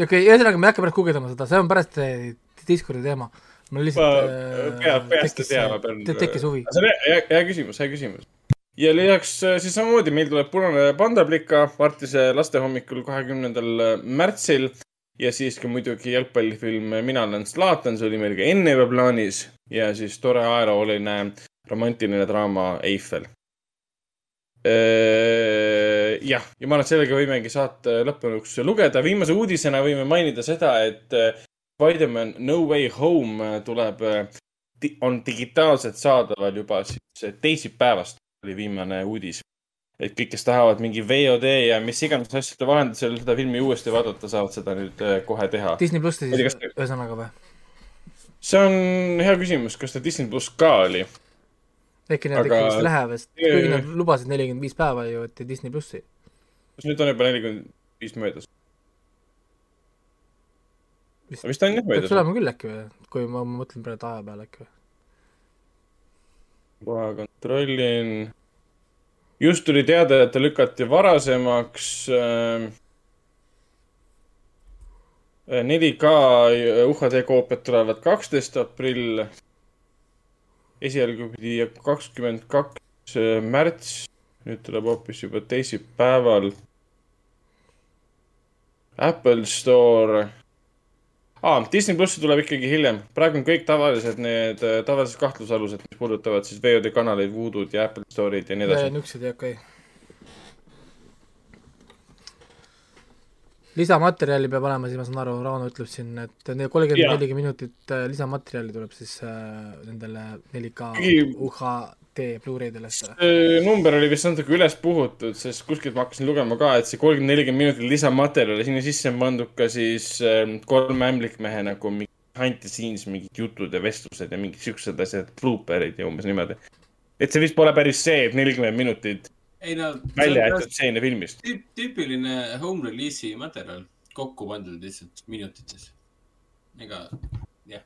niuke, ühesõnaga ma ei hakka pärast guugeldama seda, see on pärast eh, Discordi teema. mul lihtsalt ma peab peast ei tea, ma pean. te- tekkis huvi. see on hea, hea, küsimus, hea küsimus. ja lisaks äh, siis samamoodi meil tuleb punane pandaplika Martise lastehommikul kahekümnendal märtsil ja siis ka muidugi jalgpallifilm Mina olen Zlatan, see oli meil ka enne juba plaanis ja siis tore ajalooline romantiline draama Eiffel. jah, ja ma arvan, et sellega võimegi saate lõppenuks lugeda. viimase uudisena võime mainida seda, et äh, Spider-man No Way Home äh, tuleb, on digitaalselt saadaval juba siis äh, teisipäevast oli viimane uudis. et kõik, kes tahavad mingi VOD ja mis iganes asjade vahendusel seda filmi uuesti vaadata, saavad seda nüüd äh, kohe teha. Disney plussi siis ühesõnaga või? see on hea küsimus, kas ta Disney pluss ka oli? Äkki nad Aga- ikka vist lähevad, sest kuigi nad lubasid nelikümmend viis päeva ju, et Disney plussi. kas nüüd on juba nelikümmend viis möödas? vist vist on jah peaks möödas. olema küll äkki või, kui ma ma mõtlen praegu aja peale äkki või. kohe kontrollin. just tuli teade, et ta lükati varasemaks äh,. 4K UHD koopiad tulevad kaksteist aprill. Esialgu pidi kakskümmend kaks märts, nüüd tuleb hoopis juba teisipäeval. Apple Store aa, Disney plussi tuleb ikkagi hiljem, praegu on kõik tavalised need äh, tavalised kahtlusalused, mis puudutavad siis VOD kanaleid, Voodoo'd ja Apple Store'id ja nii edasi. niisugused jah, okei. Lisamaterjali peab olema, siis ma saan aru, Rauno ütleb siin, et kolmkümmend, nelikümmend minutit äh, lisamaterjali tuleb siis äh, nendele 4K Kuigi- UHD Blu-raydele. see number oli vist natuke üles puhutud, sest kuskilt ma hakkasin lugema ka, et see kolmkümmend, nelikümmend minutit lisamaterjali, sinna sisse on pandud ka siis äh, kolme ämblikmehe nagu mingi behind the scenes mingid jutud ja vestlused ja mingid siuksed asjad, blooperid ja umbes niimoodi. et see vist pole päris see, et nelikümmend minutit ei no. välja jäetud stseene filmist. tüüp, tüüpiline home release'i materjal, kokku pandud lihtsalt minutites. ega, jah.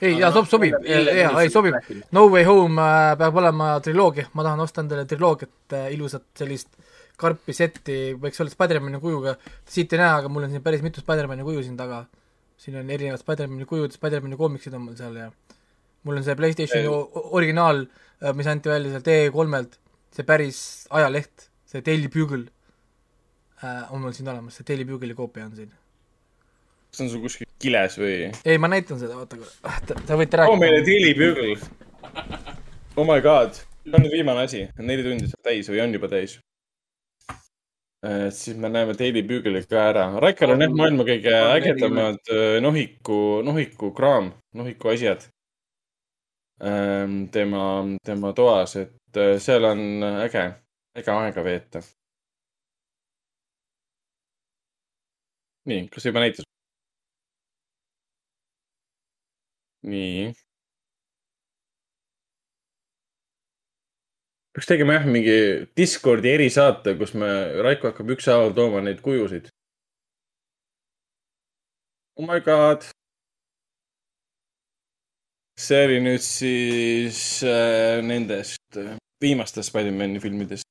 ei, jaa, sob-, sobib, jaa, ei sobib. No Way Home äh, peab olema triloogia, ma tahan osta endale triloogiat äh,, ilusat sellist karpi setti, võiks olla Spider-man'i kujuga. siit ei näe, aga mul on siin päris mitu Spider-man'i kuju siin taga. siin on erinevad Spider-man'i kujud, Spider-man'i koomiksid on mul seal ja mul on see Playstationi originaal, mis anti välja sealt E3-lt, see päris ajaleht, see Daily Bugle äh, on mul siin olemas, see Daily Bugle'i koopia on siin. kas see on sul kuskil kiles või? ei, ma näitan seda, vaata, sa võite too rääkida. meile Daily Bugle. Oh my god, see on nüüd viimane asi, neli tundi saab täis või on juba täis. et siis me näeme Daily Bugle'i ka ära. Raikal on jah maailma kõige ägedamad äh, nohiku, nohiku kraam, nohiku asjad. tema, tema toas, et äh, seal on äge, äge aega veeta. nii, kas juba näitasid? nii peaks tegema jah, mingi Discordi erisaate, kus me, Raiko hakkab ükshaaval tooma neid kujusid. Oh my god. see oli nüüd siis äh, nendest viimastest Spider-man'i filmidest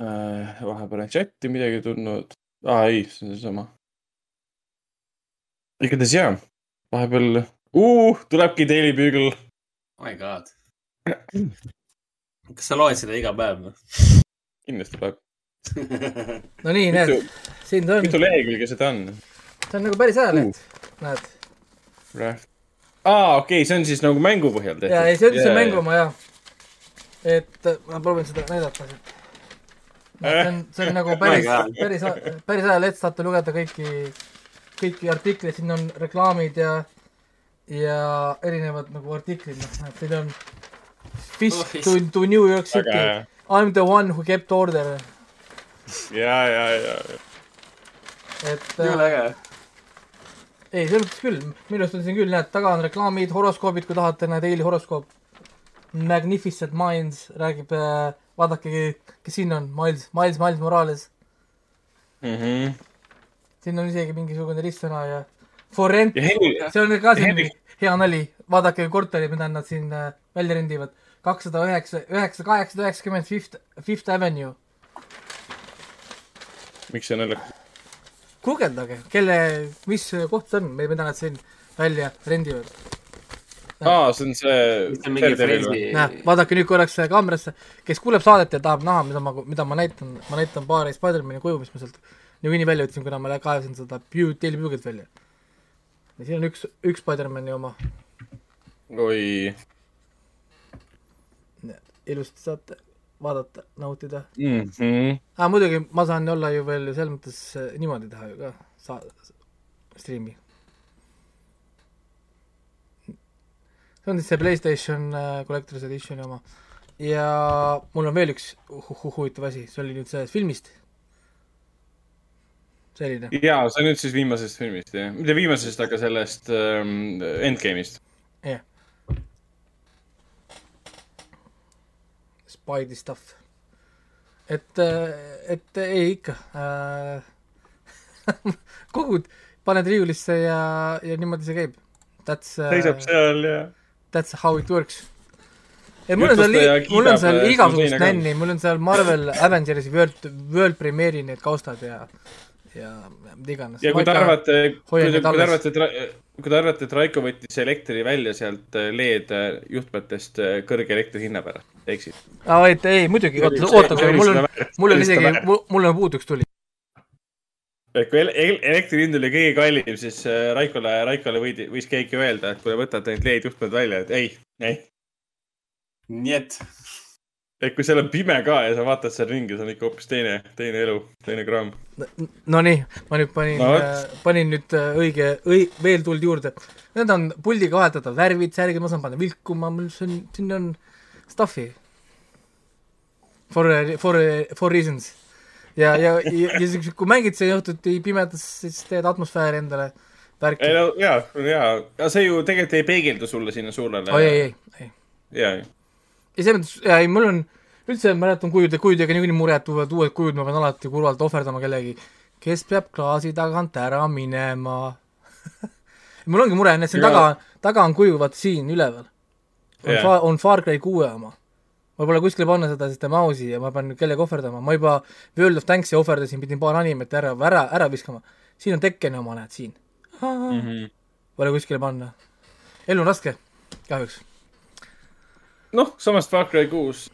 äh,. vahepeal on chati midagi tulnud. aa ei, see on seesama. igatahes jaa, vahepeal uh,, tulebki Daily Bugle. Oh my god. kas sa loed seda iga päev või? kindlasti tuleb. no nii, näed, siin ta on, mitu lehekülge seda on? see on nagu päris ajaleht, näed. Raft. aa, okei okay,, see on siis nagu mängu põhjal tehtud. ja ei, see on see mängu oma jah. Et äh, ma proovin seda näidata siin. see on, see on nagu päris Väga hea., päris, päris ajaleht, saate lugeda kõiki, kõiki artikleid, siin on reklaamid ja, ja erinevad nagu artiklid, noh, et siin on Fish Oh, to, to New York City hea.. I m the one who kept order, ja, ja, ja, et jumala äh, äge. ei, selles mõttes küll, minu arust on siin küll, näed, taga on reklaamid, horoskoobid, kui tahate, näed, Eili horoskoop. Magnificent Minds räägib äh,, vaadake, kes siin on, Miles, Miles, Miles Morales. Mhm. siin on isegi mingisugune ristsõna ja For rent see on ka siin Henry- hea nali, vaadake korteri, mida nad siin äh, välja rendivad. kakssada üheksa, üheksa, kaheksasada üheksakümmend Fifth, Fifth Avenue. miks see naljakas? guugeldage, kelle, mis koht see on, mida nad siin välja rendivad. aa, see on see. Näe, vaadake nüüd korraks kaamerasse, kes kuuleb saadet ja tahab näha, mida ma, mida ma näitan, ma näitan paari Spider-man'i kuju, mis ma sealt niikuinii välja võtsin, kuna ma lä- kaevasin seda Pew, Daily Bugle't välja. ja siin on üks, üks Spider-man'i oma, oi ilusti saate vaadata, nautida mm. -hmm. ah,. muidugi ma saan olla ju veel selles mõttes äh, niimoodi teha ju ka, saa-, striimi. See on siis see Playstation äh, Collector's Editioni oma ja mul on veel üks hu hu huvitav asi, see oli nüüd sellest filmist. selline, jaa, see on nüüd siis viimasest filmist, jah. mitte viimasest, aga sellest ähm, Endgame'ist. jah. Spidey stuff. et, et ei ikka äh. kogud, paned riiulisse ja, ja niimoodi see käib. That's uh, seisab seal ja. That's how it works. et mul on seal mul on seal äh, igasugust nänni, mul on seal Marvel Avengersi World, World Premiere'i need kaustad ja, ja mida iganes. ja kui te arvate, kui te arvate, et, kui te arvate, et Raiko võttis elektri välja sealt äh, LED juhtmetest äh, kõrge elektri hinna pärast, eksid. aa, et ei, muidugi, oota, oota, mul on mul on isegi mul on puuduks tuli. Et kui el- el- elektri hind oli kõige kallim, siis äh, Raikole, Raikole võidi, võis keegi öelda, et kuule, võtate need LED juhtmed välja, et ei, ei. nii et. et kui seal on pime ka ja sa vaatad seal ringi, see on ikka hoopis teine, teine elu, teine kraam. Nonii, ma nüüd panin No vot., panin nüüd äh, õige, õi-, veel tuld juurde. Need on puldiga vahetatavad värvid, särgid, ma saan panna vilkuma, mul on, siin on stuff'i. For, for, for reasons. ja, ja, ja, ja siis, kui mängid see õhtuti pimedas, siis teed atmosfääri endale värki ei. no jaa, jaa, aga see ju tegelikult ei peegeldu sulle sinna suurele. oi, ei, ei, ei. jaa, ja selles mõttes, jaa, ei, mul on üldse, mäletan kujude, kujudega niikuinii mured tulevad, uued kujud, ma pean alati kurvalt ohverdama kellegi, kes peab klaasi tagant ära minema mul ongi mure, näed siin Ja- taga, taga on kuju, vaata siin üleval. on. Fa-, on Far Cry kuue oma. Ma pole kuskile panna seda, seda mouse'i ja ma pean nüüd kellegi ohverdama, ma juba World of Tanks'i ohverdasin, pidin paar animet ära, ära, ära viskama. siin on Tekkeni oma, näed siin. Mhm. Pole kuskile panna. elu on raske, kahjuks. noh, samas Far Cry kuus.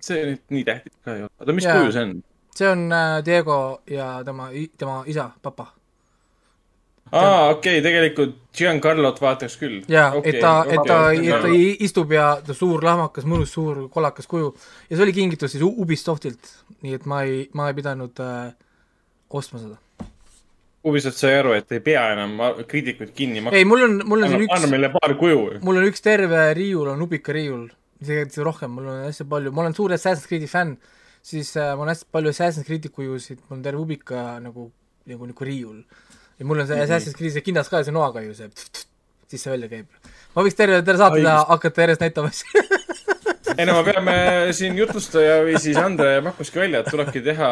see nüüd nii tähtis ka ei ole. oota, mis kuju see on? see on äh, Diego ja tema, tema isa, papa. aa, okei okay,, tegelikult Giancarlot vaataks küll. jaa okay,, et ta, et ta, et ta okay.. i- istub ja ta suur lahmakas, mõnus suur kolakas kuju ja see oli kingitus siis Ubisoftilt, nii et ma ei, ma ei pidanud äh, ostma seda. Ubisoft sai aru, et ei pea enam kriitikuid kinni maksma. ei, mul on, mul on siin anna üks, meile paar kuju. mul on üks terve riiul on Ubika riiul, isegi isegi rohkem, mul on hästi palju, ma olen suur Assassin's Creed'i fänn, siis äh, mul on hästi palju Assassin's Creed'i kujusid, mul on terve Ubika nagu, nagu, nagu riiul. Ja mul on see. Assassin's Creed'i see kinnas ka, see noakaju, see siis see välja käib. ma võiks terve, terve saate teha, hakata järjest näitama asju. ei no me peame siin jutlustaja või siis Andre pakkuski välja, et tulebki teha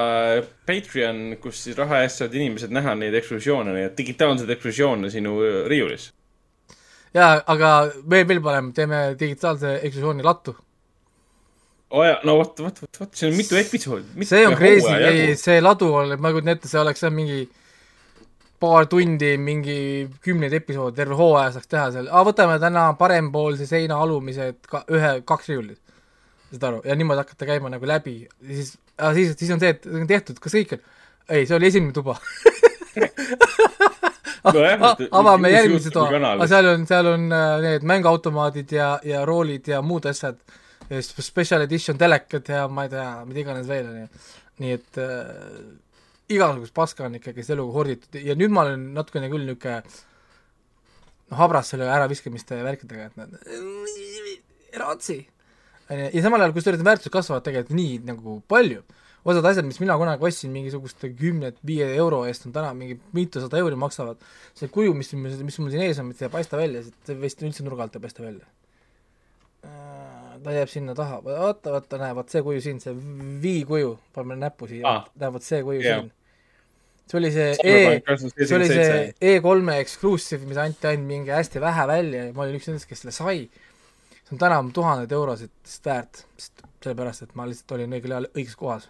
Patreon, kus siis raha eest saavad inimesed näha neid eksklusioone, neid digitaalseid eksklusioone sinu riiulis. jaa, aga veel, veel parem, teeme digitaalse eksklusiooni lattu. oo jaa, no vot, vot, vot, vot, see on mitu episoodi. see on crazy, ei, see ladu on, ma kujutan ette, see oleks jah mingi paar tundi, mingi kümneid episoode, terve hooaja saaks teha seal, võtame täna parempoolse seina alumised ka, ühe, kaks riiulit. saad aru, ja niimoodi hakata käima nagu läbi. Siis siis, siis on see, et on tehtud, kas kõik on, ei, see oli esimene tuba. Et- avame järgmise toa, aga seal on, seal on äh, need mänguautomaadid ja, ja roolid ja muud asjad, special edition telekad ja ma ei tea, mida iganes veel on ju. nii et äh, igasugust paska on ikkagi selle eluga horditud ja nüüd ma olen natukene küll niisugune noh, habras selle äraviskamiste värkidega, et nad ratsi. ja samal ajal, kusjuures need väärtused kasvavad tegelikult nii nagu palju, osad asjad, mis mina kunagi ostsin mingisuguste kümne, viie euro eest, on täna mingi mitusada euri maksavad. see kuju, mis, mis mul siin ees on, see ei paista välja, see vist üldse nurga alt ei paista välja. ta jääb sinna taha, oota, oota, näe, vot see kuju siin, see V-kuju, paneme näppu siia ah., näe, vot see kuju Jaa. siin. See oli see E, see oli see seitsekümmend E3-e exclusive, mis anti ainult mingi hästi vähe välja ja ma olin üks nendest, kes selle sai. see on täna tuhandeid eurosid väärt, sest sellepärast, et ma lihtsalt olin õigel ajal õiges kohas.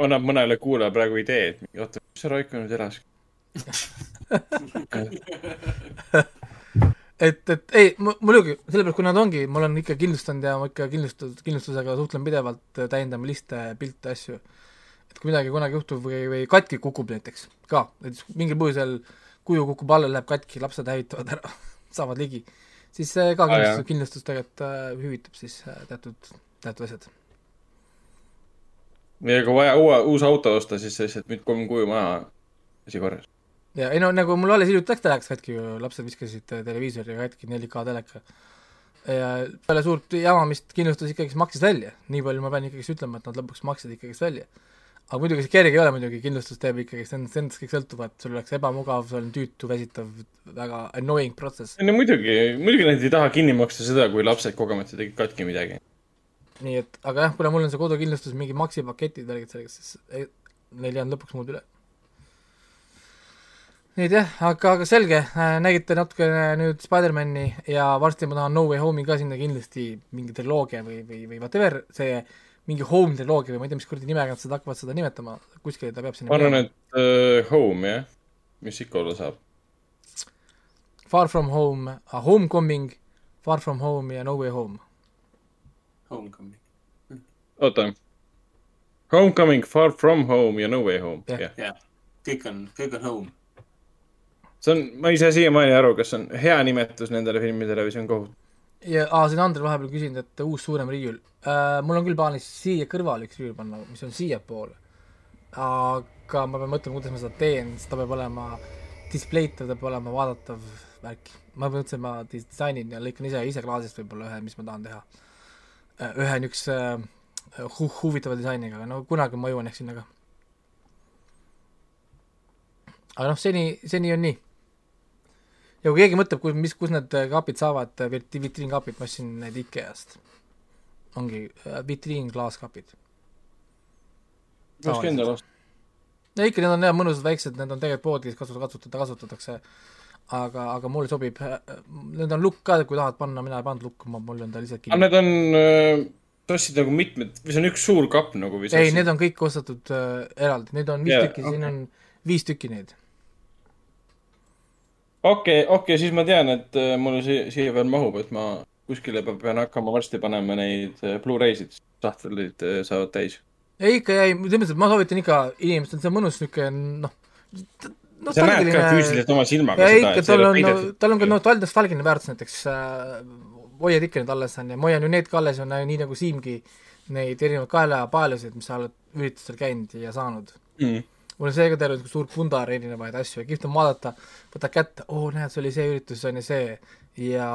annab mõnele kuulajale praegu idee, et oota, kus see Raiko nüüd elas? et, et ei, muidugi, sellepärast kui nad ongi, ma olen ikka kindlustanud ja ma ikka kindlustus, kindlustusega suhtlen pidevalt, täiendame liste, pilte, asju. Et kui midagi kunagi juhtub või, või katki kukub näiteks ka, et mingil põhjusel kuju kukub alla, läheb katki, lapsed hävitavad ära, saavad ligi, siis see ka kindlustus ah,, kindlustus tegelikult äh, hüvitab siis äh, teatud, teatud asjad. ja kui vaja uue, uus auto osta, siis lihtsalt nüüd kolm kuju maha, asi korras. ja ei no nagu mul alles hiljuti läks telekas katki, lapsed viskasid äh, televiisori katki, 4K teleka. ja peale suurt jamamist kindlustus ikkagi maksis välja, nii palju ma pean ikkagi ütlema, et nad lõpuks maksid ikkagi välja. Aga muidugi see kerge ei ole muidugi, kindlustus teeb ikkagi, see on, endast kõik sõltub, et sul oleks ebamugav, sul on tüütu, väsitav, väga annoying protsess. no muidugi, muidugi nad ei taha kinni maksta seda, kui lapsed kogemata tegid katki midagi. nii et, aga jah, kuna mul on see kodukindlustus, mingi Maxi paketid värgid sellega, siis ei, neil ei olnud lõpuks muud üle. nii et jah, aga, aga selge, nägite natukene nüüd Spider-man'i ja varsti ma tahan No Way Home'i ka sinna kindlasti mingi triloogia või, või, või whatever, see mingi home triloogia või ma ei tea, mis kuradi nimega nad seda hakkavad seda nimetama, kuskile ta peab sinna ma arvan, et uh, Home jah, mis ikka olla saab. Far From Home uh,, Homecoming, Far From Home ja No Way Home. Homecoming. oota. Homecoming, Far From Home ja No Way Home, Jah. jah. jah, kõik on, kõik on home. see on, ma ei saa siiamaani aru, kas see on hea nimetus nendele filmidele või see on kohutav. Ja aa, siin Andrei vahepeal küsinud, et uus suurem riiul äh,. mul on küll plaanis siia kõrvale üks riiul panna, mis on siiapoole. aga ma pean mõtlema, kuidas ma seda teen, sest ta peab olema displeitav, ta peab olema vaadatav värk. ma mõtlesin, ma disainin ja lõikan ise, ise klaasist võib-olla ühe, mis ma tahan teha. ühe niisuguse äh, hu-, huvitava disainiga, aga no kunagi ma jõuan eks sinna ka. aga noh, seni, seni on nii ja kui keegi mõtleb, kus, mis, kus need kapid saavad, vitriinkapid, ma ostsin need IKEA-st. ongi äh, vitriinklaaskapid. peakski endale ostma. no ikka, need on jah mõnusad väiksed, need on tegelikult poodides kasutada, kasutada, kasutatakse. aga, aga mulle sobib, need on lukk ka, kui tahad panna, mina ei pannud lukku, mul on ta lihtsalt aga need on sa ostsid nagu mitmed, või see on üks suur kapp nagu või? ei, need on kõik ostetud äh, eraldi, neid on viis Jaa, tükki, siin okei. on viis tükki neid. okei, okei, siis ma tean, et uh, mul siia, siia veel mahub, et ma kuskile pe- pean hakkama varsti panema neid uh, Blu-ray'sid, sahtlid uh, saavad täis. ei ikka ei, selles mõttes, et ma soovitan ikka inimestel, see on mõnus niisugune noh, sa näed ka füüsiliselt oma silmaga ja seda, et tal on, peidetud. tal on ka noh, nostalgiline väärtus näiteks äh,, hoiad ikka need alles on ja ma hoian ju need ka alles on nii nagu Siimgi neid erinevaid kaelapaelusid, mis sa oled üritustel käinud ja saanud Mm. Mul on see ka terve suur pundar erinevaid asju ja kihvt on vaadata, võtad kätte, oo näed, see oli see üritus, see on ja see ja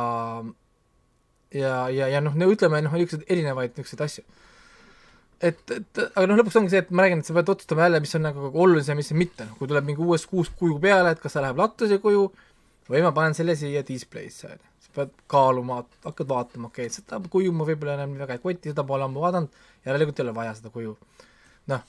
ja, ja, ja noh, ütleme noh, niisuguseid erinevaid niisuguseid asju et, et aga noh, lõpuks ongi see, et ma räägin, et sa pead otsustama jälle, mis on nagu olulisem, mis mitte, noh kui tuleb mingi uues uus kuju peale, et kas see läheb lattuse kuju või ma panen selle siia display'sse, on ju. pead kaaluma, hakkad vaatama, okei okay,, seda kuju ma võib-olla enam väga ei koti, seda pole ammu vaadanud, järelikult ei ole vaja seda kuju. noh,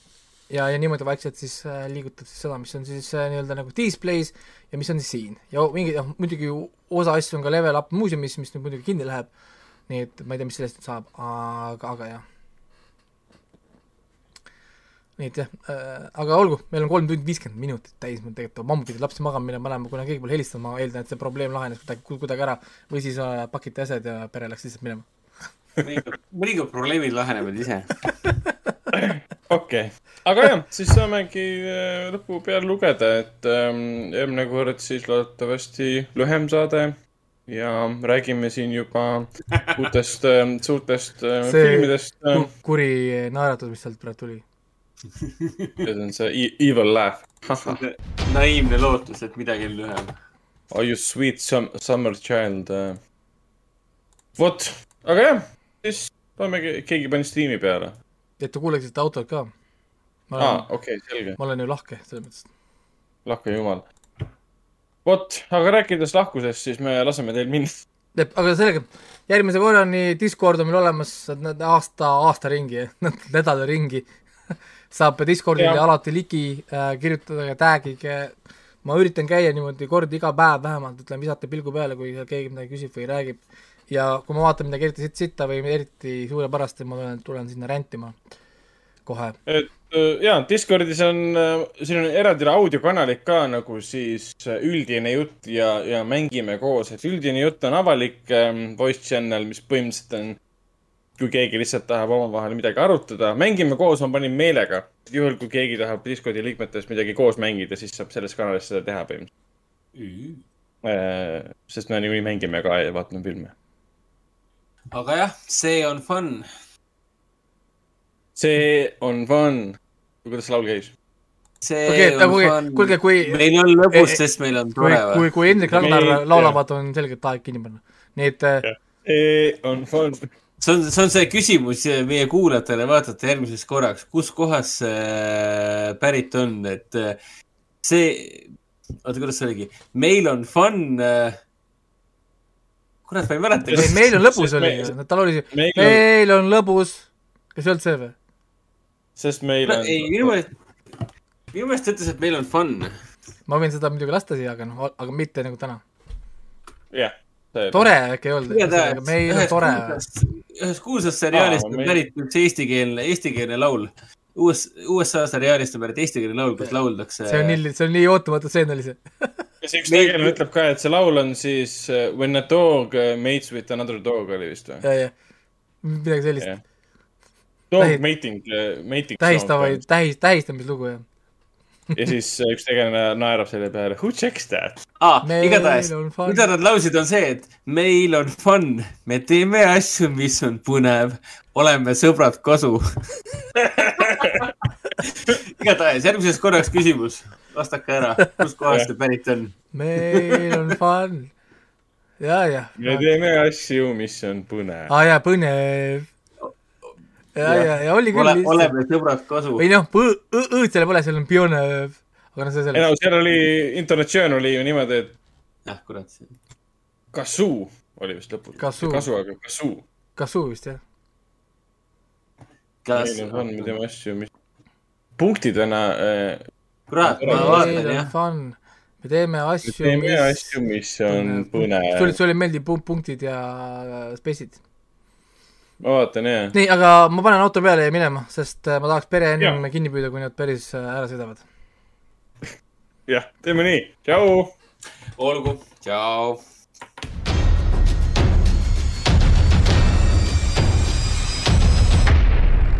ja, ja niimoodi vaikselt siis äh, liigutad siis seda, mis on siis äh, nii-öelda nagu display's ja mis on siis siin. ja mingi, noh muidugi osa asju on ka level up muuseumis, mis nüüd muidugi kinni läheb, nii et ma ei tea, mis sellest nüüd saab, aga, aga jah nii et jah äh,, aga olgu, meil on kolm tundi viiskümmend minutit täis, ma tegelikult mammu pidi lapsi magama minema panema, kuna keegi pole helistanud, ma eeldan, et see probleem lahenes kuidagi, kuidagi ära või siis äh, pakiti asjad ja pere läks lihtsalt minema. mõnikord, mõnikord probleemid lahenevad ise. okei okay., aga jah, siis saamegi äh, lõpu peale lugeda, et ähm, eelmine kord siis loodetavasti lühem saade ja räägime siin juba uutest äh,, suurtest äh, see filmidest äh, ku-. kuri naeratus, mis sealt praegu tuli. see on see e- evil laugh. naiivne lootus, et midagi on lühem. Are you sweet sum- summer child uh...? vot, aga jah, siis paneme, keegi pani Steam'i peale. Et te kuuleksite autot ka. aa okei, selge, ma olen ju lahke, selles mõttes. lahke jumal. vot, aga rääkides lahkusest, siis me laseme teil minna. aga sellega, järgmise korrani Discord on meil olemas aasta, aasta ringi, nädala ringi. saab Discordile Jah. alati ligi äh,, kirjutage, tag'ige. ma üritan käia niimoodi kord iga päev vähemalt, ütleme, visata pilgu peale, kui keegi midagi küsib või räägib. Ja kui ma vaatan midagi eriti sitt- sitta või eriti suurepärast, siis ma tulen, tulen sinna rändima kohe. et äh, jaa, Discordis on, siin on eraldi audiokanalid ka nagu siis äh, üldine jutt ja, ja mängime koos, et üldine jutt on avalik ähm, voice channel, mis põhimõtteliselt on, kui keegi lihtsalt tahab omavahel midagi arutada, mängime koos, ma panin meelega. juhul, kui keegi tahab Discordi liikmetest midagi koos mängida, siis saab selles kanalis seda teha põhimõtteliselt. sest me niikuinii mängime ka ja vaatame filme. Aga jah, see on fun. see on fun. kuidas see laul käis? see Okei, on aga kuulge- fun. kuulge, kui- meil on lõbus, Eh, sest meil on kui tore, kui, kui Hendrik Ragnar Me- laulavad, on selgelt aeg kinni panna. nii et äh, see on fun. see on, see on see küsimus meie kuulajatele, vaatate järgmiseks korraks, kuskohast see äh, pärit on, et äh, see, oota, kuidas see oligi, meil on fun. kurat, ma ei mäleta. ei, meil on lõbus oli ju, tal oli see, meil on- lõbus. kas ei olnud see või? sest meil on. ei, minu meelest, minu meelest ta ütles, et meil on fun. ma võin seda muidugi lasta siia, aga noh, aga mitte nagu täna. jah. tore äkki ei olnud, meil on tore. ühest kuulsast seriaalist Aa, on pärit üks eestikeelne, eestikeelne laul. US, USA seriaalist on pärit eestikeelne laul, kus lauldakse. see on nii, see on nii ootamatu stseen oli see. see üks tegelane ütleb ka, et see laul on siis uh, When a dog uh, mates with another dog oli vist või? ja, ja midagi sellist. Dog Tähi- mating uh,, mating. tähistavaid, tähis, tähistamislugu jah. ja siis üks tegelane naerab selle peale, who checks that? aa, Meil igatahes, mida nad laulsid, on see, et meil on fun, me teeme asju, mis on põnev, oleme sõbrad kasu. igatahes järgmiseks korraks küsimus, vastake ära, kuskohast see pärit on? meil on fun. ja, ja. me teeme asju, mis on põnev. aa jaa, põnev. ja, ja, ja oli küll. oleme sõbrad kasu. või noh, õ-õõd seal pole, seal on pionev. aga noh, see ei selle no seal oli, intonatsioon oli ju niimoodi, et jah, kurat. kasuu oli vist lõpus. Kasu, aga kasuu. kasuu vist jah. kas meil, on fun, me teeme asju, mis. punktidena äh,. kurat, ma vaatan on jah. fun. me teeme me asju, teeme mis asju, mis on põnev. sulle, sulle meeldib pu- punktid ja spetsid. ma vaatan jah. nii, aga ma panen auto peale ja minema, sest äh, ma tahaks pere ennem kinni püüda, kui nad päris äh, ära sõidavad. jah, teeme nii, tšau. olgu, tšau.